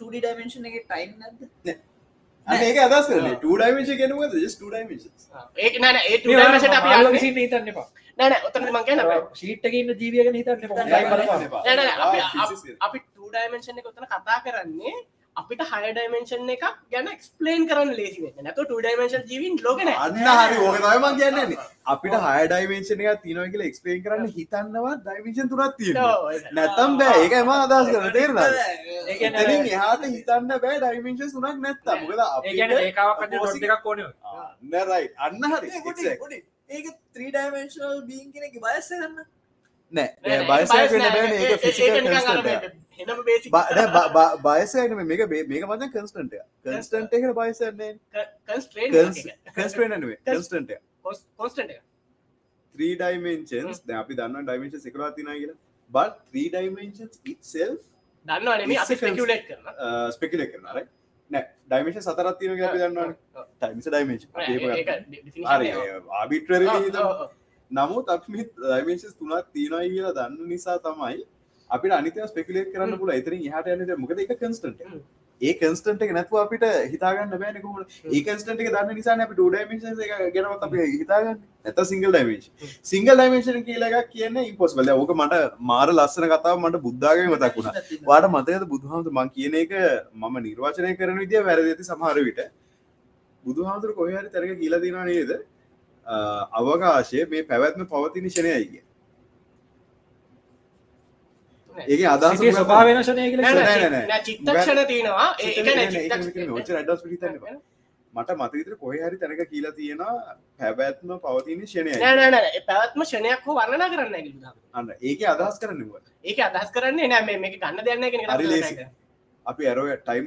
Speaker 2: 2D ඩයිමෙන්ශන් එක ටයිම් නැද
Speaker 3: නෑ. ඒක අදස් කරන ටඩයිමේශ කෙනුව ස් ටඩයිමේශ
Speaker 4: ඒක නෑන ඒ ටමට අපි යන්නේ.
Speaker 1: සිට හිතන්න එපා.
Speaker 4: නෑන ඔතන මං කියන
Speaker 1: ශීට්ක ඉන්න ජීවියගෙන හිතන්න එපා.
Speaker 2: හිතන්න
Speaker 1: ටයිම්
Speaker 2: එපා.
Speaker 1: බලපන්.
Speaker 4: නෑ, නෑ, අපි- අපි- අපි ටඩයිමෙන්ශන් එක ඔතන කතා කරන්නේ අපිට හය ඩයිමෙන්ශන් එකක් ගැන එක්ස්පලේන් කරන්න ලේසි වෙන්න. නැතු ටඩයිමේශන් ජීවින් ලෝකන
Speaker 3: අන්න හරි ඕකතම කියන්නන්නේ අපිට හය ඩයිමේශන එක තිනව කියලා එක්ස්පේන් කරන්න හිතන්නවා ඩයිමේශන් තුරත් තියෙන නැතම් බෑ. ඒක එම අදස් කර
Speaker 1: කියන්නේ
Speaker 3: එතනින් එහාට හිතන්න බෑ ඩයිමේශන් තුනක් නැත්තා මොකද
Speaker 1: ඒ කියන්නේ
Speaker 3: අපිට
Speaker 1: ඒකාවක් අන්න ඩොට් එකක් ඕනේ.
Speaker 3: අන්න රයි අන්න හරි.
Speaker 2: ඒක 3ඩයිමේශනල් බීන් කෙනෙක් බයස්ස ගන්න
Speaker 3: නෑ. බයසයක් වෙන්න බෑනේ. ඒක ෆිසිකල් කන්ස්ටන්ට් එකක්.
Speaker 4: එනම බේසි
Speaker 3: බ- නෑ, බ- බ- බයසයන මේක බේ- මේක මචන් කන්ස්ටන්ට කන්ස්ටන්ට එකට බයසන්නේ ත්‍රී ඩයිමෙන්ශන්ස් ද අපි දන්න ඩයිමේශ සිකරවා තිනා කියලා. බත් ත්‍රී ඩයිමෙන්ශන්ස් ඉත්සෙල්
Speaker 4: දන්න
Speaker 3: ස්පෙකල කරන රයි නෑ ඩයිමේශ සතරත් තියන අපි දන්නවන. ටයිමිස ඩයිමේශ හරි ආබිට්‍රර නමුත් අපි ඩයිමේශස් තුනක් තියෙනයි කියලා දන්න නිසා තමයි අපිට අනිතය ස්පෙකුලේට කරන්න පුල එතරින් හට යනද මොකද? එක. කන්ස්ටන්ට
Speaker 4: Mm.
Speaker 3: ඒ කන්ස්ටන්ට එක නැතුව අපිට හිතාගන්න බෑනකුම ඒ කන්ස්ටන්ට එක දන්න නිසා අපි එක ගැනවත් අප හිතාගන්න. ඇත සිංගල් ඩයිමේශ සිංගල් ඩයිමේශන කියලක් කියන්න ඉපොස්වල ඕක මට මාර ලස්සන කතාව මට බුද්ධාගම මතක් වුණා. වාට මතයද බුදුහාමුදුර මං කියන එක මම නිර්වාචනය කරන විදිිය වැරදති සමහර විට? බුදුහාමුදුර කොහරි තැරක කියලා දිනා නේද අවකාශය මේ පැවැත්ම පවතින ෂණයයිග ඒක අදහස
Speaker 1: සිටියේ ස්වභාව
Speaker 3: නෑ.
Speaker 4: චිත්තක්ෂණ තියෙනවා. ඒ.
Speaker 3: මට මතවිතර කොහ හරි තැනක කියලා තියෙනවා පැවැත්ම පවතින ෂණයයි
Speaker 4: ඒ පැවැත්ම ෂණයක් හෝ වර්ණනා කරන්න බුදුහාම.
Speaker 3: අන්න ඒක අදහස් කරන්නවා
Speaker 4: ඒක අදහස් කරන්නේ නෑ මේ ගන්න දෙයක් නෑ කියන එක
Speaker 3: හරි
Speaker 4: තමයි
Speaker 3: ලේසි.
Speaker 4: කරන්නේ.
Speaker 3: අපි ඇරෝ ටයිම්.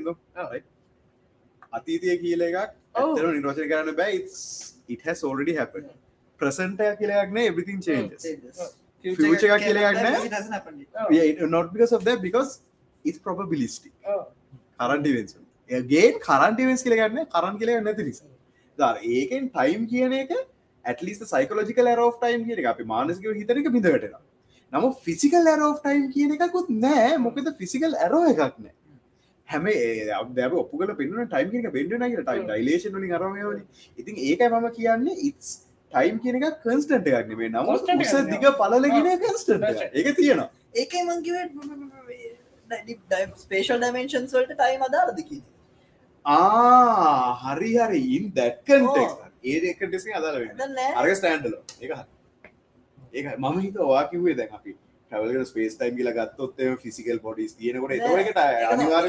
Speaker 3: අතීතය කියල එකක් නිර්වචන කරන්න බෑ it has already happened. ප්‍රසන්ට කියලයක් නෑ everything changes. Future එකක් කියලා එකක් නෑ? yeah, not because of that because it's probabilistic. කරන්ට වෙන්ස් ගේන් කරන්ට වෙන්ස් කියලගන්න කරන් කියල නැති නිසා. දර ඒකෙන් ටයිම් කියන එක ඇටලිස් සයිකලෝජිකල් ඇරෝ ටයිම් කියන එක අපි මානසික හිතනක බිඳටෙන නම ෆිසිකල් ඇරෝ ටයිම් කියන එකකුත් නෑ මොකද ෆිසිකල් ඇරෝ එකක් නෑ හැම දැ ඔපුගල පෙන්න්න ටයිම් එක බෙන්ඩ නගේ ටයිම් ඩයිලේෂන් වලින් අරමයවන ඉතින් ඒකයි මම කියන්නේ ඉස් ටයිම් කියන එක කන්ස්ටන්ට එකක් නෙේ නම. දිග පලලගෙන කන්ස්ටන්ට එක තියෙනවා.
Speaker 2: ඒකයි මංකිව ස්පේෂල් ඩමේන්ශන්ස් වලට ටයිම් අදාරද කිය
Speaker 3: ආ හරි හරි. ඉන් ඒ අදාල වෙන්න.
Speaker 2: දන්න
Speaker 3: අරග ස්ටෑන්ඩල එක ඒක මම හිත වා කිවේ දැන් අපි ටවල ස්පේස් ටයිම් කියල ගත්තොත් ෆිසිකල් පොඩිස් තියෙනකොට එතකට අනිවාර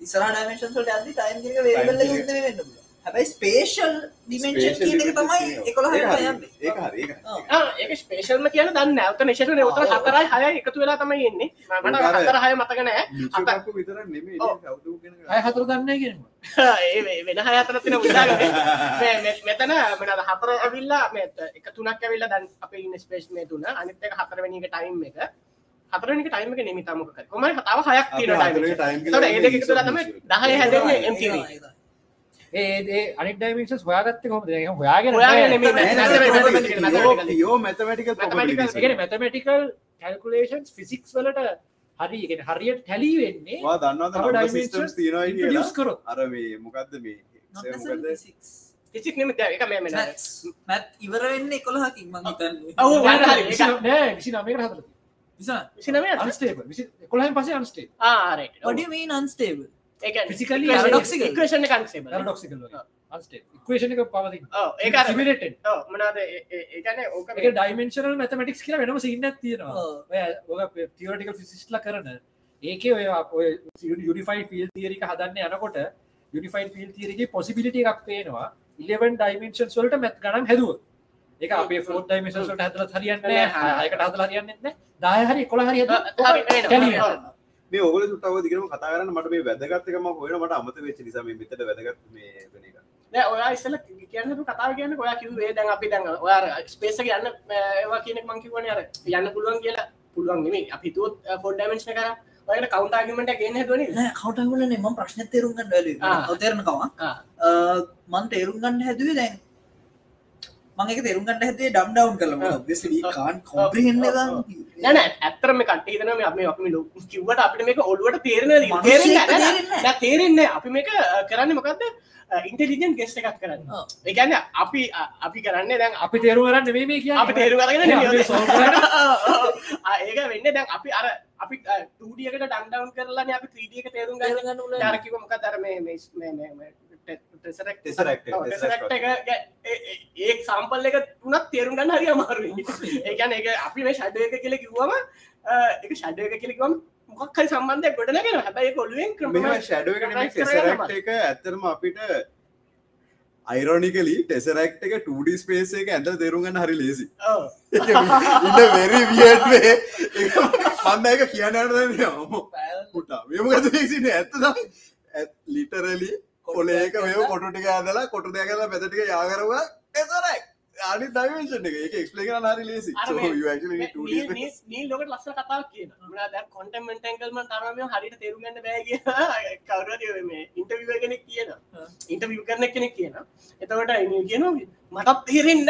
Speaker 2: ඉස්ර ඩමේශන් වලට ඇදි ටයිම් හැබයි ස්පේෂල් ඩිමෙන්ශන් කියන එක තමයි එකොළ
Speaker 3: ඒක හරි.
Speaker 2: යන්නේ
Speaker 3: ඒක හරි ඒක හරි.
Speaker 4: ආ, ඒක ස්පේෂල්ම කියන දන්න නැවත නිශෂන උතර හතරයි හය එකතු වෙලා තමයි එන්නේ. මට හතර හය මතක නෑ
Speaker 3: මිච්චු කක්කු විතර නෙමෙයි.
Speaker 4: ඔව්.
Speaker 3: ඒක කවුද කියන එක.
Speaker 1: අය හතර දන්නේ *laughs*
Speaker 4: වේ- වෙන හය අතර තින *laughs* මෙතන මෙන හතර ඇවිල්ලා මෙත එක තුනක් ඇවිල්ලා දැන් අප ඉන්න ස්පේස් මේ තුන. අනිත් එක හතරවැනි එක ටයිම් එක. හතරනික ටයිම එක නිමි තමක කොම හතාව හයක් ටයිම්
Speaker 3: time කියලා
Speaker 4: තොට ඒ
Speaker 1: ඩයිමෙන්ෂන්ස් හොයාගත්තේ කොහොමද? ඒක හොයාගෙන
Speaker 4: හොයාගෙන
Speaker 1: නෑ.
Speaker 4: නෙමෙයි,
Speaker 3: නෑ,
Speaker 4: නෑ,
Speaker 3: නෑ,
Speaker 4: mathematical,
Speaker 3: pure-
Speaker 4: mathematical.
Speaker 3: pure mathematical
Speaker 4: Mathematical,
Speaker 3: probabilities.
Speaker 1: ඒ කියන්නේ mathematical calculations physics වලට හරි ඒ කියන්නේ හරියට tally වෙන්නේ introduce කරොත්.
Speaker 3: අර මේ මොකද්ද මේ?
Speaker 4: ෆිසික් නිම එක මේ
Speaker 2: මැත් ඉවර වෙන්න එකොළහකින් මං
Speaker 1: විසි- නෑ 29කට හදලා තියෙනවා.
Speaker 2: විසන
Speaker 4: සිනම
Speaker 1: unstable. විසි- 11න් පස්සේ unstable.
Speaker 4: ආරට
Speaker 2: වඩිය මේ නන්ස්ටේබල් Paradoxical.
Speaker 4: ඉක්වේෂණ කන්සේ
Speaker 1: එක පවතින.
Speaker 4: ඒක
Speaker 1: simulated.
Speaker 4: මනාද ඒකන ඕක
Speaker 1: dimensional mathematics කියලා වෙනම එකක් තියෙනවා. theoretical physicistලා කරන ඒකේ ඔය field theory එක හදන්න යනකොට field theory එකේ possibility එකක් පේනවා 11 dimensions වලට math ගණන් හැදුවොත් එක අපේ ෆෝට් ඩයිමේෂන්ට හදල හරියන්න. හයකට හදල හරියන්න දය හරි කොළ හරි.
Speaker 3: මේ ඔගල සුට්ටව දිගරම කතා කරන්න මට මේ වැදගත්තකම හොයන මට අමත වෙච්ච නිසා මේ මෙතට වැදගත් මේ වෙන එක.
Speaker 4: නෑ ඔයා ඉස්සල කියන්න කතාව කියන්න ඔයා කිවේ දැන් අපි දැන් ඔයා ස්පේස යන්න ඒවා කියනෙක් මංකිවන අර යන්න පුළුවන් කියලා. පුළුවන් නෙමේ අපිතුත් පොඩ් ඩමේශන කර. ඔයට කවුන්ට ආගමට ගෙන්න්න දනි
Speaker 2: කවටගලන ම ප්‍රශ්න තේරුම් ගන්න වැල
Speaker 4: ආ.
Speaker 2: අවතේරනකවා මන් තේරුම් ගන්න හැදුවේ දැන් තේරුම් ගන්න හැදේ ඩම් ඩවන් කොම්ප්‍රහෙන්න
Speaker 4: නැන ඇත්තරම කටේතන අපේ අපි ලො කිවට අපිට මේක ඔල්ුවට තේරෙන
Speaker 2: තේරෙන්නේ
Speaker 4: අපි මේක කරන්න මොකක්ද ඉන්ටෙලිජන් ගෙස්ට එකක් කරන්න. එකන්න අපි අපි කරන්න දැන්
Speaker 1: අපි තේරු කරන්න නෙමේ මේ කිය
Speaker 4: අපි තේරු කරගෙන. *laughs* ඒක වෙන්න දැන් අපි අර අපි ටඩියකට ඩන්ඩවන් කරලා අපි ත්‍රීඩියක තේරුම් ගන්න. යාරකිව මොක දර මේ
Speaker 3: Tesseract, Tesseract.
Speaker 4: ඒ සම්පල් එක තුනත් තේරුම් ගන්න හරි අමාරු ඒකන එක අපි මේ ෂඩය එක කියල කිව්වම එක ෂඩය එක කියලකවම් මොක්හරි සම්බන්ධය ගොඩනගෙන හැබයි කොල්ුවෙන්
Speaker 3: මෙම ෂඩුව ටෙසරක්ට එක ඇත්තරම අපිට අයිරෝනිකලි ටෙසරක්ට එක 2D ස්පේස එක ඇඳ තේරුගන්න හරි ලේසි වෙරි වියට්වේ මන්න එක කියන්නට පුටා මෙමගත සිට ඇත්ත ලිටරලි කොලේක මේ කොටු ටික ඇදලා කොටු දෙකලා පැතටික යාකරවා එතරක් අනි දයිමේෂන් එක. ඒක එක්ස්පලේ කරන්න හරි ලේසි
Speaker 4: මේ-
Speaker 3: you actually need 2D space.
Speaker 4: නී ලොකට ලස්සන කතා කියන ද කොන්ටමෙන්ට ඇකල්ම තරම හරිට තේරුගන්න බෑ කිය *laughs* කවර මේ ඉන්ටවිව කෙනෙක් කියන ඉන්ටවිව කරන කෙනෙක් කියන එතවට එ කියන මටත් තේරෙන්න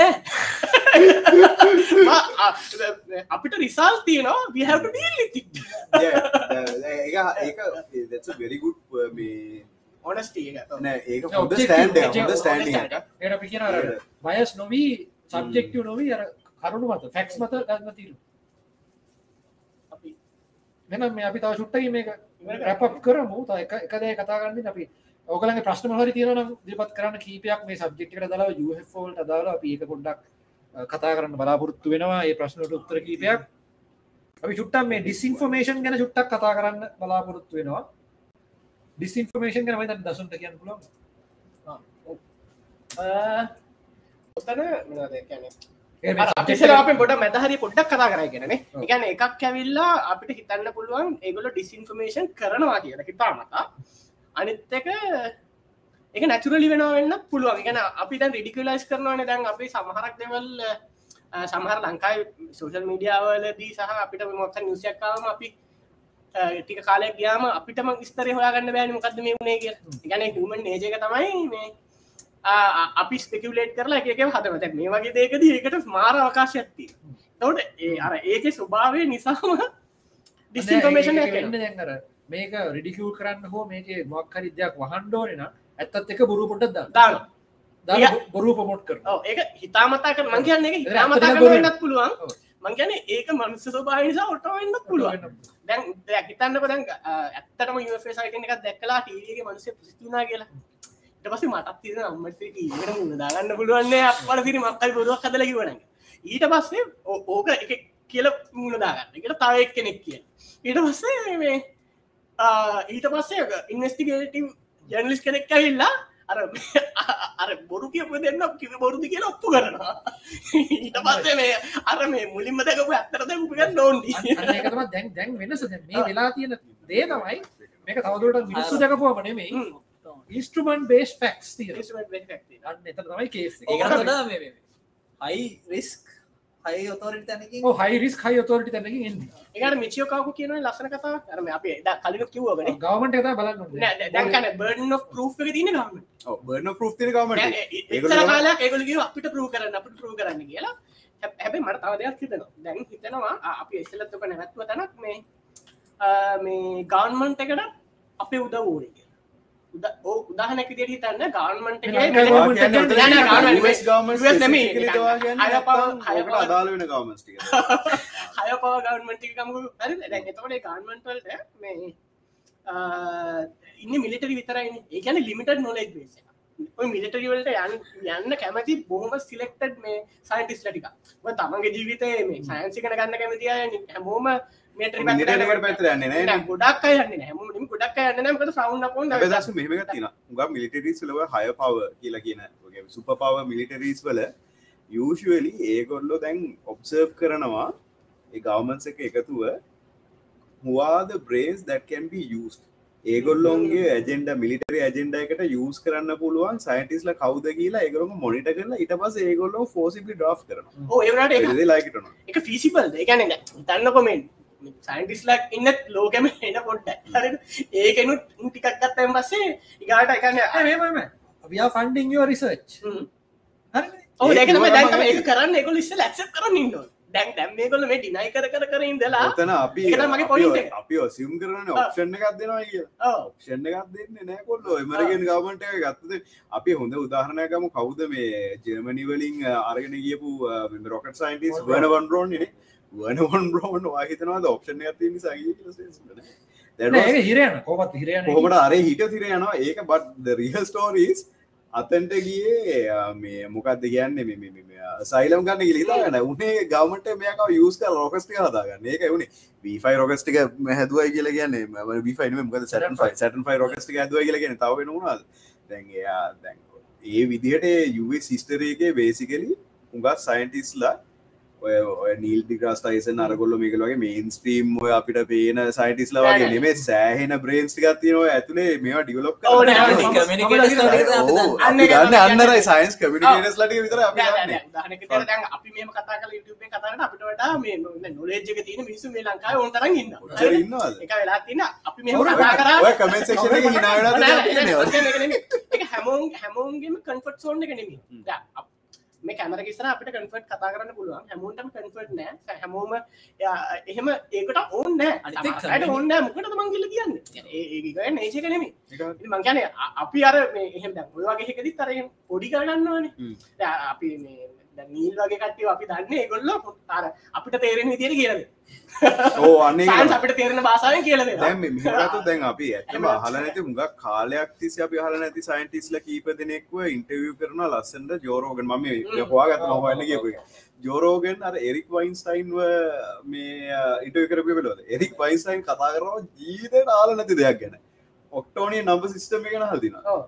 Speaker 4: *laughs* අපිට රිසල් තියනවා. විහට ඩීලිති
Speaker 3: Yeah, ඒක ඒක that's a very good uh, මේ
Speaker 4: ඔනස්ටිය
Speaker 3: නෑ ඒක හොඳ ස්ටෑන්ඩ්
Speaker 1: අර වයස් නොවී සබ්ජෙක්ටව නොවී අර කරුණු මත ෆැක්ස් මත ගන්න තීරු
Speaker 4: අපි
Speaker 1: මෙනම් මේ අපි තව චුට්ටයි මේක රැපක් කරමු. එකදේ කතාගන්න අපි ඕකලගේ ප්‍රශ්න හරි තියෙන දිපත් කරන්න කීපයක් මේ සබ්ජෙක්්කට දලා යෆෝල්ට අදාලා අපි ඒක පොඩ්ඩක් අ, කතා කරන්න බලාපොරොත්තු වෙනවා. ඒ ප්‍රශ්නට උත්තර කීපයක්. අපි චුට්ටම් මේ ඩිස්ඉන්ෆර්මේෂන් ගැන චුට්ටක් කතා කරන්න බලාපොරොත්තු වෙනවා ඩිස්ඉන්ෆර්මේෂන් ගැන මත දසුන්ට කියන්න පුලන්
Speaker 4: ඔතන අප පොට මැදහරි පොඩ්ඩක් කතා කරයිගෙනනේ
Speaker 1: ඔව්.
Speaker 4: එකන එකක් ඇවිල්ලා අපිට හිතන්න පුළුවන් ඒගොල ඩිස්ඉන්ෆර්මේෂන් කරනවා කියලා හිතා මතා අනිත් එක නැචුරලි වෙනවෙන්න පුළුවන්. ගැන අපි දැන් රිඩිකලයිස් කරනවාන දැන් අපි සමහරක් දෙවල් සමහර ලංකායි සෝෂල් මීඩියාවලදී සහ අපිට මොක්ක නිසියක්කාවම අපි ටික කාලයක් ගයාම අපිටම ස්තර හොයාගන්න බෑන මොකක්ද මේ වුණේ කිය ගැන හමන් නේජක තමයි මේ අපි ස්පෙකුලේට් කරලා එක එක හදමත මේ වගේ දේකද ඒකට මාර අවකාශයක්ති තවට ඒ අර ඒක ස්වභාවය නිසාම ඩිස්ින්ෆර්මේෂන්
Speaker 1: දැන්ර මේක රිඩිකූ කරන්න හෝ මේක මක්හරි දෙයක් වහන්ඩෝනන ඇත්තත් එක බොරු දාන්න.
Speaker 4: දාන
Speaker 1: බොරු පොමොට් කර
Speaker 4: ඒක හිතාමතා කර මං කියන්නේ හිතාමතා
Speaker 1: ඇත්තටම
Speaker 4: කරන
Speaker 1: බොරු.
Speaker 4: වෙන්නත් පුළුවන්
Speaker 1: ඔව්.
Speaker 4: මං කියන්නේ ඒක මනුස්ස ස්වභාවය නිසා ඔටෝ වෙන්නත් පුළුවන්. දැන් දෙයක් හිතන්නක දැන් අ, ඇත්තටම සයිටන් එකක් දැක්කලා ටීවගේ මනුස්සේ පුසිතුනා කියලා. ඊට පස්සේ මටත් තියෙන අම්මට දාගන්න පුළුවන්නේ අපල තිරි මක්කල් බොරුවක් හදලා කිව්වන ඊට පස්සේ ඕක එක කියල මුණ දාගන්න එකට තව එක් කෙනෙක් කිය ඊට පස්සේ මේ ඊට පස්සේ ඉන්වස්ටිගේටව ජනලිස් කෙනෙක් ඇවිල්ලා අර අර බොරු කියපු දෙන්න කිව බොරුදි කියලා ඔප්පු කරනවා. ඊට පස්සේ මේ අර මේ මුලින්ම දැකපු ඇත්තර දැකපු එක නෝන්ඩි
Speaker 1: ඒකතම දැන් දැන් වෙනස. දැන් මේ වෙලා තියෙන දේ තමයි මේක තවදුරට මිනිස්සු දැකපුවම නෙමෙයි. ඉස්ට්‍රමන් බේස් ෆක්ස් තිය අන්න එත තමයි කේස්
Speaker 2: ඒකට හයි රිස්ක් හයි ඔතෝරට තැනකින්
Speaker 1: හයිරිස් හයි ඔතෝරටි තැනකින් එන්න.
Speaker 4: ඒකට මිචියෝකාවු කියන ලස්සන කතා කරම අපේ ද කලින කිව්වගෙන
Speaker 1: ගවමට එත බලන්න
Speaker 4: බර්න් ප්‍රූ් එක තින ගම
Speaker 3: බර්න ප්‍රෘ් තින ගමට
Speaker 4: එතර කාලයක් ඒගොලගේ අපිට ප්‍රූ කරන්න අපට ප්‍රූ කරන්න කියලා. හැබ- හැබැයි මට තව දෙයක් හිතනවා. දැන් හිතනවා අපි එස්සලත්තුක නැවත්ව තැනක් මේ මේ ගාන්මන්ට එකට අපේ උද ෝරක උදාහනැක දිට හිතන්න
Speaker 3: ගමස්ටික
Speaker 4: හය පව ගවන්මටි කමු හරි එතකොට ගාන්මන්ටල්ට මේ ඉන්න මිලිටරි විතරයි ඒකන ලිමිට නොලෙක් ඔය මිලිටරිවලට යන් යන්න කැමති බොහම සිලෙක්ටඩ් මේ සයින්ටිස් ලටික තමන්ගේ ජීවිතය මේ සයින්සිකන ගන්න කැමතිය හැමෝම ගොඩක් යන්න හැම ගොඩක් යන්න නමකට සවන්න පොන්
Speaker 3: දස මෙහම තින උග මිලිටරිස් ලව හය පව කියලා කියන සුප පව මිලිටරීස් වල යෂලි ඒගොල්ලො දැන් ඔබ්සර්් කරනවා ගවමන්ස එක එකතුව හවාද බ්‍රේස් දැකැන්බ යස් ඒගොල්ලොන්ගේ ඇජෙන්ඩ මිලිටරි ඇජෙන්ඩ එකට යස් කරන්න පුළුවන් සයින්ටිස්ල කවද කියලා ඒගොම මොනිට කරලා ඉට පස ඒගොල්ලො ෆෝසිපි ඩ්‍ර් කරන
Speaker 4: ඕ ඒවට
Speaker 3: ලයිකටන
Speaker 4: එක ෆිසිබල් එකන තන්න කොමෙන් සයින්ටිස්ලක් ඉන්න ලෝකම එන පොට්ට හරි. ඒකනුත් ටිකක් ගත්තයන් පස්සේ ඉගාට එකන්න
Speaker 1: අපියා ෆන්ඩිං රිසර්ච්
Speaker 4: ඔ දැකම දැන්ම ඒ කරන්න. එක ලිස්ස ලක්ෂ කරන්න ඉන්න දැන් දැම් මේකොල මේ ඩිනයි කර කර කර ඉදලා
Speaker 3: තන අපි
Speaker 4: මගේ එක.
Speaker 3: අපි ඔසිම් කරන ඔප්ෂණ එකක් දෙනවා කිය ඔප්ෂණ එකක් දෙන්න නෑ කොල්ලො. එමරගෙන් ගවමට ගත්තද? අපි හොඳ උදාහරණයකම කවුද මේ ජර්මනිවලින් අරගෙන ගියපු රොකට සයින්ටිස් වන වන්රෝන් වනවන් බ්‍රෝන් වාහිතනවාද ඔප්ෂණ ඇති නිසා
Speaker 1: හිරයන කොමත් හිරයන
Speaker 3: කොහමට අර හිට තිර යනවා. ඒක බට් රිහ ස්ටෝරීස් අතන්ට ගියේ මේ මොකක්ද කියන්න? සයිලම් ගන්න ගිලිතාගන්න උනේ ගවමට මේක යස්ක රෝකස්ටික හදාගන්න. ඒක වුණේ වීෆයි රොකස්ටික හැදුවයි කියල කියන්න. විෆයින මොකද සටන් ෆයි සටන් ෆයි රොකස්ටික හැදුව කියලගෙන තව නුනාද දැන් එයා දැන් ඒ විදිහට යුව සිස්ටරේගේ බේසිකලි උඟත් සයින්ටිස්ලා නීල් ටිකස්ටයිසන් අරගොල්ල මේකලගේ මේන් ස්ට්‍රීම් ඔය අපිට පේන සයිටිස්ල වගේ නෙමේ සෑහෙන බ්‍රේන්ස් ගත්තියනවා ඇතුළේ මේවා
Speaker 4: ඒක
Speaker 3: ගන්න අන්නරයි සයින්ස් කමිනිකේටස් ලට විතර අපි
Speaker 4: මේම කතා කල කතාට අපිට වඩා මේ නොලේජ්ක තියෙන මිනිසු මේ ලංකාව ඔන්තරන් ඉන්න
Speaker 3: ඉන්නවද?
Speaker 4: එක වෙලා තින්න අපි
Speaker 3: වෙලා තියෙනවා.
Speaker 4: එක හැමෝන් හැමෝන්ගේම කන්ෆට් සෝන් එක නෙමි. මේ කැමර කිසර අපිට කන්ෆට් කතා කරන්න පුළුවන්. හැමෝන්ටම කන්ෆට් නෑ. හැමෝම එහෙම ඒකට ඕන්න ට ඕන්න මොකට මංගිල කියන්න? ඒ නේචක නෙමි
Speaker 3: ඒක
Speaker 4: මංගන අපි අර මේ එහෙම දැන් ඔය වගේ එකදි තරයෙන් පොඩි කරගන්නවානේ. අපි මේ නීල් වගේ කට්ටිය අපි දන්නේ ඒගොල්ලෝ. අර අපිට තේරෙන විදියට කියලාද?
Speaker 3: ඕ අන්නේ
Speaker 4: අපිට තේරෙන භාෂාවෙන් කියලා දෙනවා
Speaker 3: දැන් මෙහරතු *laughs* දැන් අපි ඇත්තම අහල නැති මුගක් කාලයක් තිස්ස අපි හල නැති සයින්ටිස්ල කීප දෙනෙක්ව ඉන්ටවිය කරන ලස්සන්ට ජෝරෝගන් මම හවාගත නොවන්න කියපු ජෝරෝගෙන් අර එරික් වයින්ස්ටයින්ව මේ ඉටව කරපි පෙලොද එරික් වයින්ස්ටයින් කතා කරනවා ජීතයට ආල නැති දෙයක් ගැන. ඔක්ටෝනිය නම්බ සිිස්ටම හල්දින
Speaker 4: ඔව්.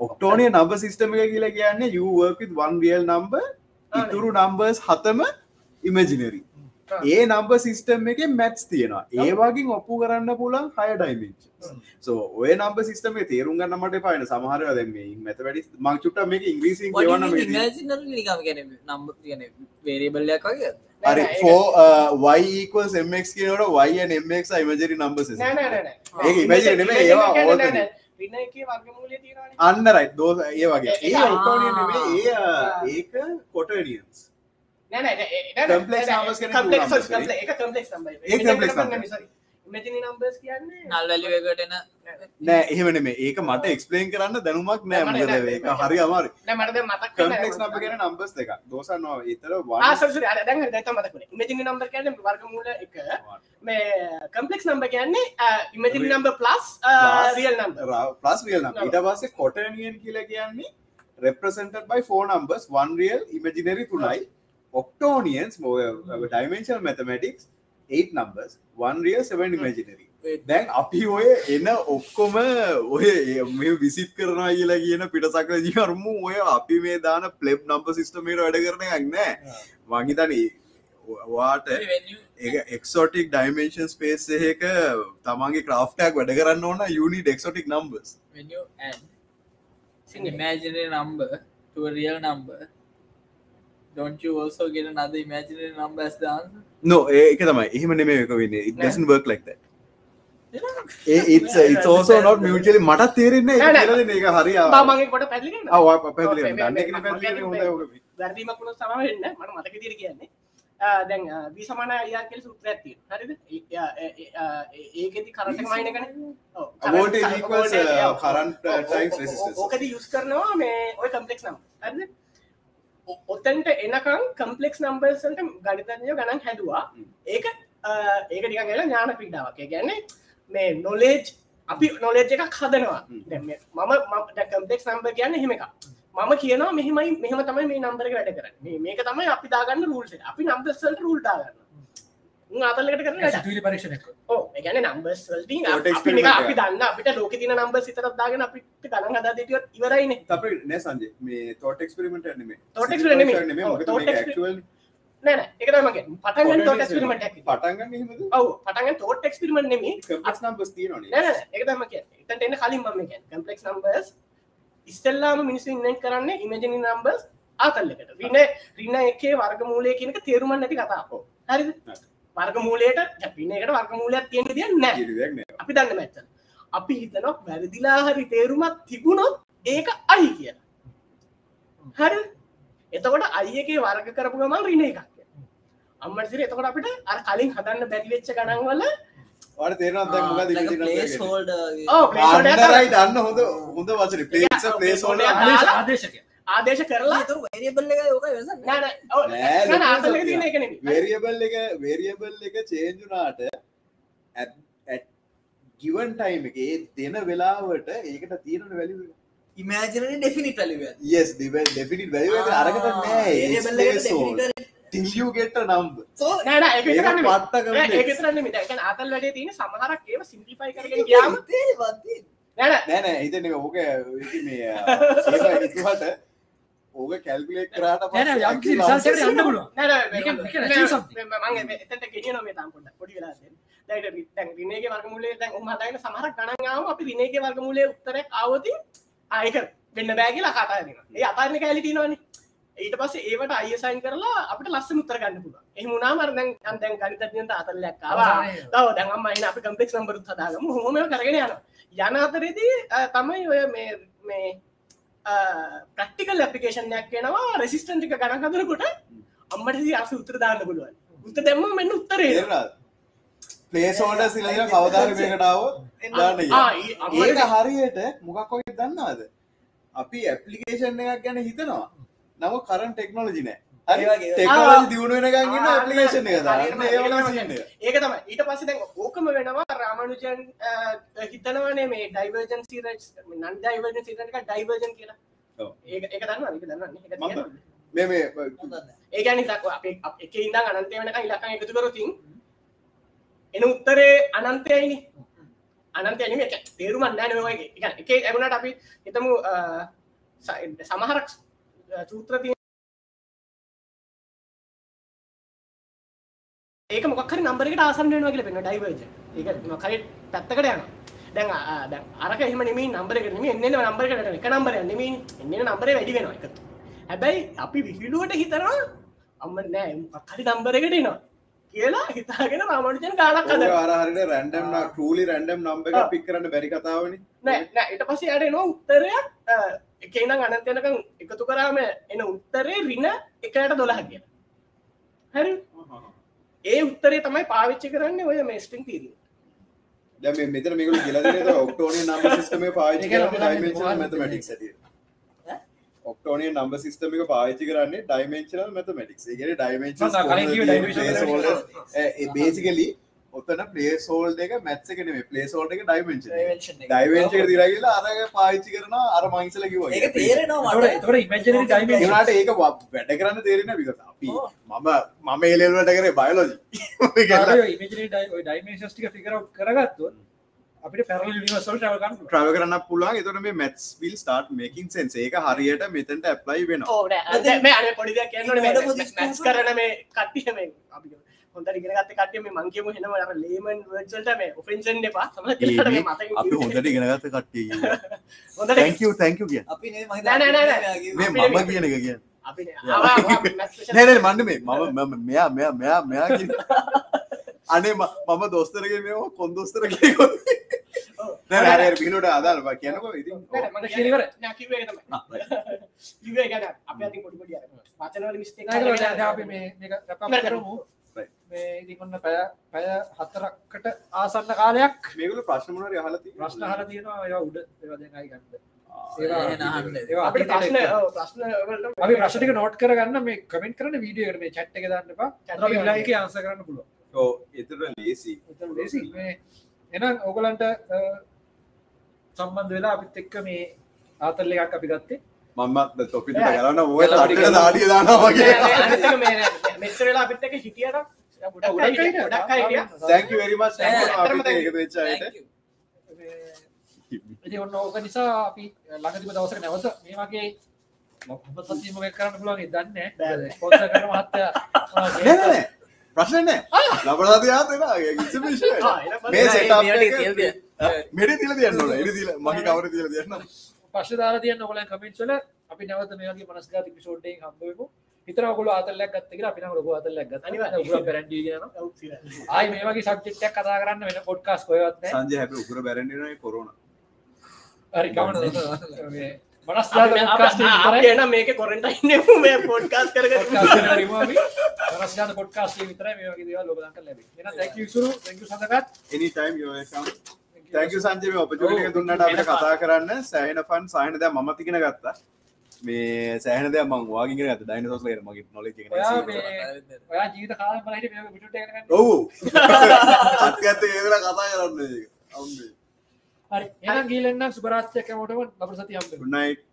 Speaker 3: ඔක්ටෝනිය නම්බ සිිස්ටම එක කියලා කියන්නේ යවර්පිත් වන් රියල් නම්බ ඉතුරු නම්බර්ස් හතම ඉමජිනරි ඒ නම්බ සිිස්ටම් එක මැට්ස් තියෙනවා. ඒවාගින් ඔප්පු කරන්න පුලන් හය ඩයිමෙන්ච සෝ ඔය නම්බ සිිස්ටම තේරුම් ගන්න මට පයින සමහරය දැම මැත වැඩි.
Speaker 2: නිකම ගැන නම්බ කියන වේරේබල්ලයක් වගේ
Speaker 3: ෆෝ වයිකස් එමක් කියනට වයින් එමක් ඉමජරි නම්බ නෙමේ ඒවා අන්න රයි දෝස ඒ වගේ. ඒ නෙමේ ඒ ඒක කොටනියන්ස්
Speaker 4: නෑ නෑ නෑ,
Speaker 3: numbers,
Speaker 4: complex- ඒක complex number.
Speaker 3: ඒක
Speaker 4: Imaginary numbers කියන්නේ
Speaker 2: නල් වැලිවකට එන
Speaker 3: නෑ එහෙමන මේ ඒක මට එක්ස්පලේන් කරන්න දැනුමක් නෑ ඒක. හරි අමාරු
Speaker 4: නෑ මට දැන් මතක්
Speaker 3: කම්පලෙක්ස්. නම්බ ගැන නම්බස් දෙක දෝසන්නවා
Speaker 4: වුණේ. Imaginary number කියන්නේ වර්ගමූල එක. මේ කියන්නේ uh,
Speaker 3: Real.
Speaker 4: number plus uh,
Speaker 3: Plus.
Speaker 4: real number.
Speaker 3: Plus real නම් ඊට පස්සේ කොටනියන් කියලා කියන්නේ represented by four numbers one real imaginary තුනයි octonians dimensional mathematics eight numbers one real seven imaginary. දැන් අපි ඔය එන ඔක්කොම ඔය මේ විසිත් කරනවා කියලා කියන පිටසක්ල ජීවර්මු ඔය අපි මේ දාන ප්ලෙබ් නම්බ සිිස්ටමේට වැඩ කරන යන්න මංහිතන වාට එක්සෝටික් ඩයිමේෂන් ස්පේස් එක තමන්ගේ ක්‍රාෆ්ටක් වැඩ කරන්න ඕන uni the exotic numbers
Speaker 2: imaginary number to a real number don't you also get another imaginary number as the answer
Speaker 3: no ඒක තමයි එහෙම නෙමේ එක වෙන්නේ ඉදසන් බර්ක් ලයික් ඒත් ඕසෝ නොට මියචලි මටත් තේරෙන්නේ
Speaker 4: නෑ, නෑ.
Speaker 3: කියලද ඒක හරි
Speaker 4: බා මගේ කොට පැහැදිලි කරන්න.
Speaker 3: පැදිලි
Speaker 4: ඔව්, මේ-
Speaker 3: දන්න
Speaker 4: මේ-
Speaker 3: කෙන
Speaker 4: මේ-
Speaker 3: පැදිලි
Speaker 4: මේ-
Speaker 3: හොඳ
Speaker 4: වැරදීමක් වුණොත් සමා වෙන්න මට මතක විදිහට කියන්නේ ආ, දැන් වී සමාන අයියා කියලා සූත්‍රයක් තියෙනවා හරිද ආ, ආ, ඒකෙදි කරන්ට් එක මයින් එකනේ ඔව්
Speaker 3: voltage equals, uh, current, uh, times resistance.
Speaker 4: ඕකදී යූස් කරනවා මේ ඔය කම්ප්ලෙක්ස් නම් හරිද ඔතෙන්ට එනකම් කම්පලෙක්ස් නම්බර්සන්ට ගනිතඥය ගණන් හැදවා.
Speaker 3: හ්ම්.
Speaker 4: ඒක ඒක නිකන් කියලා ඥාන ක්‍රීඩාවක් කියන්නේ මේ නොලේජ් අපි නොලේජ් එකක් හදනවා.
Speaker 3: හ්ම්.
Speaker 4: මම කම්පලෙක්ස් නම්බර් කියන්නේ එහෙම එකක්. මම කියනවා මෙහෙමයි මෙහම තමයි මේ නම්බර වැඩ කරන්න. මේක තමයි අපි දාගන්න රූල්ට අපි නම්බස්සල්ට රූල්
Speaker 1: සිතුවිලි පරීක්ෂණයක්.
Speaker 4: ඔව්. ගැන නම්බස්
Speaker 3: Thought
Speaker 4: අපි දන්න. අපිට ලෝක තින නම්බස් විතරක් දාගෙන අපිට ගණන් හදා දෙටියොත් ඉවරයිනේ
Speaker 3: අපේ නෑ. සංජය මේ තෝට නෙමේ. නෙමේ actual
Speaker 4: නෑ? නෑ ඒක තමයි මගේ පටන් ගන්න තෝට එක්ස්පෙරිමන්ට් එකක්.
Speaker 3: පටන් ගන්න එහෙමද?
Speaker 4: ඔව්. පටන් ගන්න තෝට එක්ස්පෙරිමන්ට් නෙමෙයි.
Speaker 3: කම්ප්ලෙක්ස් නම්බර්ස් තියෙනවනේ.
Speaker 4: නෑ නෑ ඒක තමයි කියන්නේ. එතනට එන්න කලින් මම කියන්නේ. කම්ප්ලෙක්ස් නම්බර්ස් ඉස්සෙල්ලාම මිනිස්සු ඉන්වෙන්ට් කරන්නේ ඉමේජිනරි නම්බර්ස් ආතල් එකට රින රින එකේ වර්ගමූලය කියන එක තේරුම් නැති. හරිද?
Speaker 3: හරි.
Speaker 4: වර්ගමූලයට රින එකට වර්ගමූලයක් තියෙන දෙයක් නෑ.
Speaker 3: කිරිදයක් නෑ.
Speaker 4: අපි දන්න මැච්ච අපි හිතනවා වැරදිලා හරි තේරුමත් තිබුණොත් ඒක අයි කිය හරි? එතකොට අයගේ වර්ග කරපු ගමන් රින එකක් අම්මසිර එතකොට අපිට අර කලින් හදන්න බැරිවෙච්ච
Speaker 3: අන්නරයි දන්න හොඳ හොඳ වචන.
Speaker 1: ආදේශ.
Speaker 4: දාලා-
Speaker 1: ආදේශකය
Speaker 4: ආදේශ කරලා
Speaker 2: වරියබල්ල එක යෝක වෙස
Speaker 4: නෑ. නෑ ඔව්
Speaker 3: නෑ,
Speaker 4: නෑ නෑ
Speaker 3: ලොකු
Speaker 4: ආතල් එක
Speaker 3: සත්‍යයක්.
Speaker 4: තියෙන එක නෙමෙයි
Speaker 3: වේරියබල් එක වේරියබල් එක චේන්ජ් වුණාට ගිවන් ටයිම් එක ඒ දෙන වෙලාවට ඒකට තියෙන වැලි
Speaker 2: ඉමජනට ඩෙෆිනිට ලව
Speaker 3: yes ඩෙෆිනිට වැලි අරකට නෑ. ටිල්ියු ගෙට නම්බ
Speaker 4: නෑ නෑ ඒක
Speaker 3: ඒක
Speaker 4: විතරක් නෙමෙයි.
Speaker 3: පට්ට
Speaker 4: නෑ, ඒක
Speaker 3: කම්පලෙක්ස්
Speaker 4: විතරක් නෙමෙයි. දැන් කියන්නේ ආතල් වැඩේ තියෙන සමහරක් ඒවා සිම්ප්ලිෆයි කරගෙන ගියාම නෑ නෑ.
Speaker 3: නෑ නෑ හිතන ඕක ඉති මේ හිතුවට *laughs* ඕක කැල්කුලේට් කරාට
Speaker 4: රිනේගේ වර්ගමූලය දැන් උන් හදාගෙන සමහරක් ගණන් ආවම අපි රිනේගේ වර්ගමූලයේ උත්තරයක් ආවොත් ආයක වෙන්න බෑ කියලා කතා කරනවා. ඒ අතාරින කැලේ තියෙනවනේ. ඊට පස්සේ ඒවට අය සයින් කරලා අපිට ලස්සන උත්තර ගන්න පුළුවන්. එහෙම වුණාම අර දැන් දැන් දැන් ගණිතඥයන්ට අතල්ලයක් ආවා.
Speaker 1: අවසානයේ-
Speaker 4: තව දැන් අම්මා එන අපි කම්ප්ලෙක්ස් නම්බරුත් හදාගමු. ඒවා කරගෙන යනවා. යන අතරේදී තමයි ඔය මේ මේ ප්‍රක්ටිකල් ඇපිකේෂන් එකක් වෙනවා රෙසිස්ටන්ට් එක ගණන් හදනකොට අම්මට අර උත්තර දාන්න පුළුවන්. උත්තර දැම්මම මෙන්න උත්තරේ එනවා.
Speaker 3: පලේස් හෝඩ සිලදින කවදාර මේකටාව දාන්න
Speaker 4: ආ, ඊ- අම්මට
Speaker 3: ඒක හරියට මොකක් වගේ දන්නවාද? අපි ඇපලිකේෂන් එකක් ගැන හිතනවා. නම කරන් ටෙක්නෝලජි නෑ
Speaker 2: ඒ
Speaker 3: දියුණු වෙනගන්න ඇපලිකේෂන් එක දාන්න ඒ
Speaker 4: ඒක තමයි ඊට පස්සේ දැන් ඕකම වෙනවා රාමනුජන් අ, හිතනවනේ මේ ඩයිවර්ජන්සි රයිට්ස් නන් ඩයිවර්ජන්සි රයිට් එක ඩයිවර්ජන් කියලා.
Speaker 3: ඔව්.
Speaker 4: ඒක ඒක දන්නවද? ඒක තියෙනවද?
Speaker 3: මේ මේ
Speaker 4: ඒ කියන්නේ ඉතින් අපේ එකේ ඉඳන් අනන්තය වෙනකන් ඉලක්කම් එකතු කරොත් එන උත්තරේ අනන්තයයිනේ. අනන්තය නෙමෙයි ඒක තේරුමක් නැහැ නේ ඔය එක. ඒ කියන්නේ එකේ ලැබුණාට අපි හිතමු සමහරක් අ, ඒක මොකක් හරි නම්බර් එකට ආසන්න වෙනවා කියලා පෙන්වනවා ඩයිවර්ජන්. ඒක මොකක් හරි පැත්තකට යනවා. දැන් දැන් අරක එහෙම නෙමෙයි නම්බර් එකට නෙමෙයි එන්නේ නම්බර් එකට. එක නම්බරයක් නෙමෙයි. එන්නේ නම්බරේ වැඩි වෙනවා එකතු. හැබැයි අපි විහිළුවට හිතනවා අම්ම නෑ මොකක් හරි නම්බර එකට එනවා. කියලා හිතාගෙන රාමනුජන් ගානක් හදනවා.
Speaker 3: අර හරියට රැන්ඩම් ට්‍රූලි රැන්ඩම් නම්බර්. එකක් පික් කරන්න බැරි කතාවනේ
Speaker 4: නෑ නෑ ඊට පස්සේ යට එනවා උත්තරයක් එකේ ඉඳන් අනන්ත යනකම් එකතු කරාම එන උත්තරේ ඍණ එකයට 12 කියලා. හරි? ඒ උත්තරේ තමයි පාවිච්චි කරන්නේ ඔය මේ ස්ට්‍රින්ග් තීරිය.
Speaker 3: දැන් මේ මෙතන මේගොල්ලෝ කියලා දෙන ඒතර ඔක්ටෝනියන් නම්බර් සිස්ටම් එක පාවිච්චි
Speaker 1: ඒක නම්
Speaker 3: ඇටියට
Speaker 2: ඈ?
Speaker 3: ඔක්ටෝනියන් නම්බර් සිස්ටම් එක පාවිච්චි කරන්නේ ඩයිමෙන්ෂනල් මැතමැටික්ස් ඒ කියන්නේ ඩයිමෙන්ෂන්ස්
Speaker 1: මම කලින් කිව්වේ dimensional mathematics.
Speaker 3: ඒ බේසිකලි ඔතන ප්ලේස් හෝල්ඩ් එක මැත්ස් එක නෙමෙයි ප්ලේස් හෝල්ඩ් එක ඩයිමෙන්ෂන්
Speaker 2: Dimension එක.
Speaker 3: ඩයිමෙන්ෂන් එක දිලා කියලා අර පාවිච්චි කරනවා අර මං ඉස්සලා කිව්වා
Speaker 2: ඒක
Speaker 3: වැඩ කරන්න තේරෙන විකත අපි. මම මම ඒලෙල්වට කරේ බයලෝජි *laughs*
Speaker 1: ආරය imaginary di- ඔය dimensions ටික figure out කරගත්තොත් අපිට වලට travel කරන්න පුළුවන්.
Speaker 3: එතට මේ මැත්ස් විල් ස්ටාර්ට් මේකින් සෙන්ස ඒක හරියට මෙතැන්ට ඇප්ලයි වෙන
Speaker 4: පොඩි දෙයක් කියන්න ඕනේ
Speaker 2: වැඩ
Speaker 4: මේ
Speaker 2: පොඩි
Speaker 4: මැත්ස් කරන මේ කට්ටිය මේ අපි හොඳට ඉගෙන ගත්ත කට්ටිය මේ මං කියමු එනවා අර ලේමන් වර්ඩ්ස් වලට මේ ඔෆෙන්ස් වෙන්න එපා.
Speaker 3: අපි හොඳට ඉගෙනගත කට්ටිය *laughs*
Speaker 4: හොඳට
Speaker 3: තැංකව තැංකව කිය
Speaker 2: අපි නේ මම
Speaker 4: නෑ, නෑ, නෑ, නෑ.
Speaker 2: හිතන්නේ
Speaker 3: මේ
Speaker 2: අපි
Speaker 3: මම කියන එක කිය
Speaker 4: නේ
Speaker 3: මන්න මේ මම මෙයා මෙයා මෙයා මෙයා කිය *laughs* අනේ මම දොස්තරගේ *laughs* මේ කොන්දොස්තර කියකොත් නැ පිලට අදාල් කියනකො ඉති
Speaker 4: නෑ මම
Speaker 1: කියලා ඉවරයි.
Speaker 4: නෑ කිව්වේ ඒක තමයි කිව්වේ ඒක නෑ අපි අතින් පොඩි පොඩි අර වචන වල මිස්ටේක්
Speaker 1: නෑ, ඒක දැන් අපි මේ මේක wrap up
Speaker 4: නෑ.
Speaker 1: කරමු.
Speaker 3: Right.
Speaker 1: මේ ඉතින් ඔන්න පැය පැය හතරකට ආසන්න කාලයක්
Speaker 3: මේගල ප්‍රශ්නමනර හලති
Speaker 1: ප්‍රශ්න අහලා තියෙනවා ඒවා උඩ ඒවා දැන් ආයි ගන්න.
Speaker 4: ප්‍රශ්න
Speaker 1: එක්ක.
Speaker 4: ඔව්, ප්‍රශ්න වලට
Speaker 1: අපි ප්‍රශ්න ටික නෝට් කරගන්න මේ කමෙන්ට් කරන වීඩියෝ මේ chat එක දාන්න එපා.
Speaker 4: Chat
Speaker 1: අතන අපි
Speaker 4: එක
Speaker 1: ඊළඟ එකේ ආන්සර් කරන්න පුළුවන්.
Speaker 3: ඕ එතර ලේසි
Speaker 1: ලේසි. මේ එහෙනම් ඕගලන්ට සම්බන්ධ වෙලා අපිත් එක්ක මේ ආතල් එකක් අපි ගත්තේ.
Speaker 3: මම්මත් තොපිට. කරන්න ඔය
Speaker 1: එලා
Speaker 3: තට්ට
Speaker 1: ටික
Speaker 3: දාඩිය දානවා වගේ.
Speaker 4: නෑ, නෑ, අනිත් එක මේ නෑ, මෙච්චර වෙලා අපිත් එක්ක හිටියට
Speaker 1: ඔන්න ඕක නිසා අපි ළඟතිම දවසක නැවත මේ වගේ සතිීම කරන්න පුළුවන් දන්න පොස කර මහත්තය *laughs*
Speaker 3: ප්‍රශ්නය ලබරාද යාතන
Speaker 4: ආ, එන
Speaker 3: මේ
Speaker 2: මේ
Speaker 3: සෙට්
Speaker 2: මේවට තියල් දිය.
Speaker 3: මෙට තිල තියන්න එ මගේ කවර තිල තියන්න
Speaker 1: පශ දාලා තියන්න ඔගල කමින්ස්වල අපි නැවත මේගේ මනස්ගා පිසෝඩ්ඩේ හම්බුවම හිතර ඔගොල අතල්ලක් ගත්තක අපි ලොක අතල්ලක් ගත
Speaker 4: අනිවාර්යයෙන්.
Speaker 1: පැරඩියන
Speaker 4: ඔව්, සිරා.
Speaker 1: ආයි මේ වගේ සබ්ජෙක්ටක් කතා කරන්න වෙන පොඩ්කාස් කොයවත්න
Speaker 3: සංජය හැප උකර බැරෙන්ඩන කොරුණ
Speaker 1: හරි කවන
Speaker 4: එන මේක කොරෙන්ටයින් මේ පොඩ්කාස්
Speaker 1: මනස්ගාත පොඩ්කාස් විතර මේ වගේ දේවල් ලෝකදන්ට ලැබේ එන සුරු දැක සඳකත්
Speaker 3: එනිටයිම් තැක සංජය ඔපචටික දුන්නට අපට කතා කරන්න. සෑහන ෆන් සාහන දෑ මම තිගෙන ගත්තා. මේ සෑහන දෑ මං වාගේ ගත ඩයින සෝස් ලේර මගේ නොල ඔවු. අත්ඇත්ත ඒදර කතා කරන්න
Speaker 1: හරි. එන ගීලන්න සුපරාත්යක මොටම ලබර සති හම්බ
Speaker 3: ගුන්නයිට්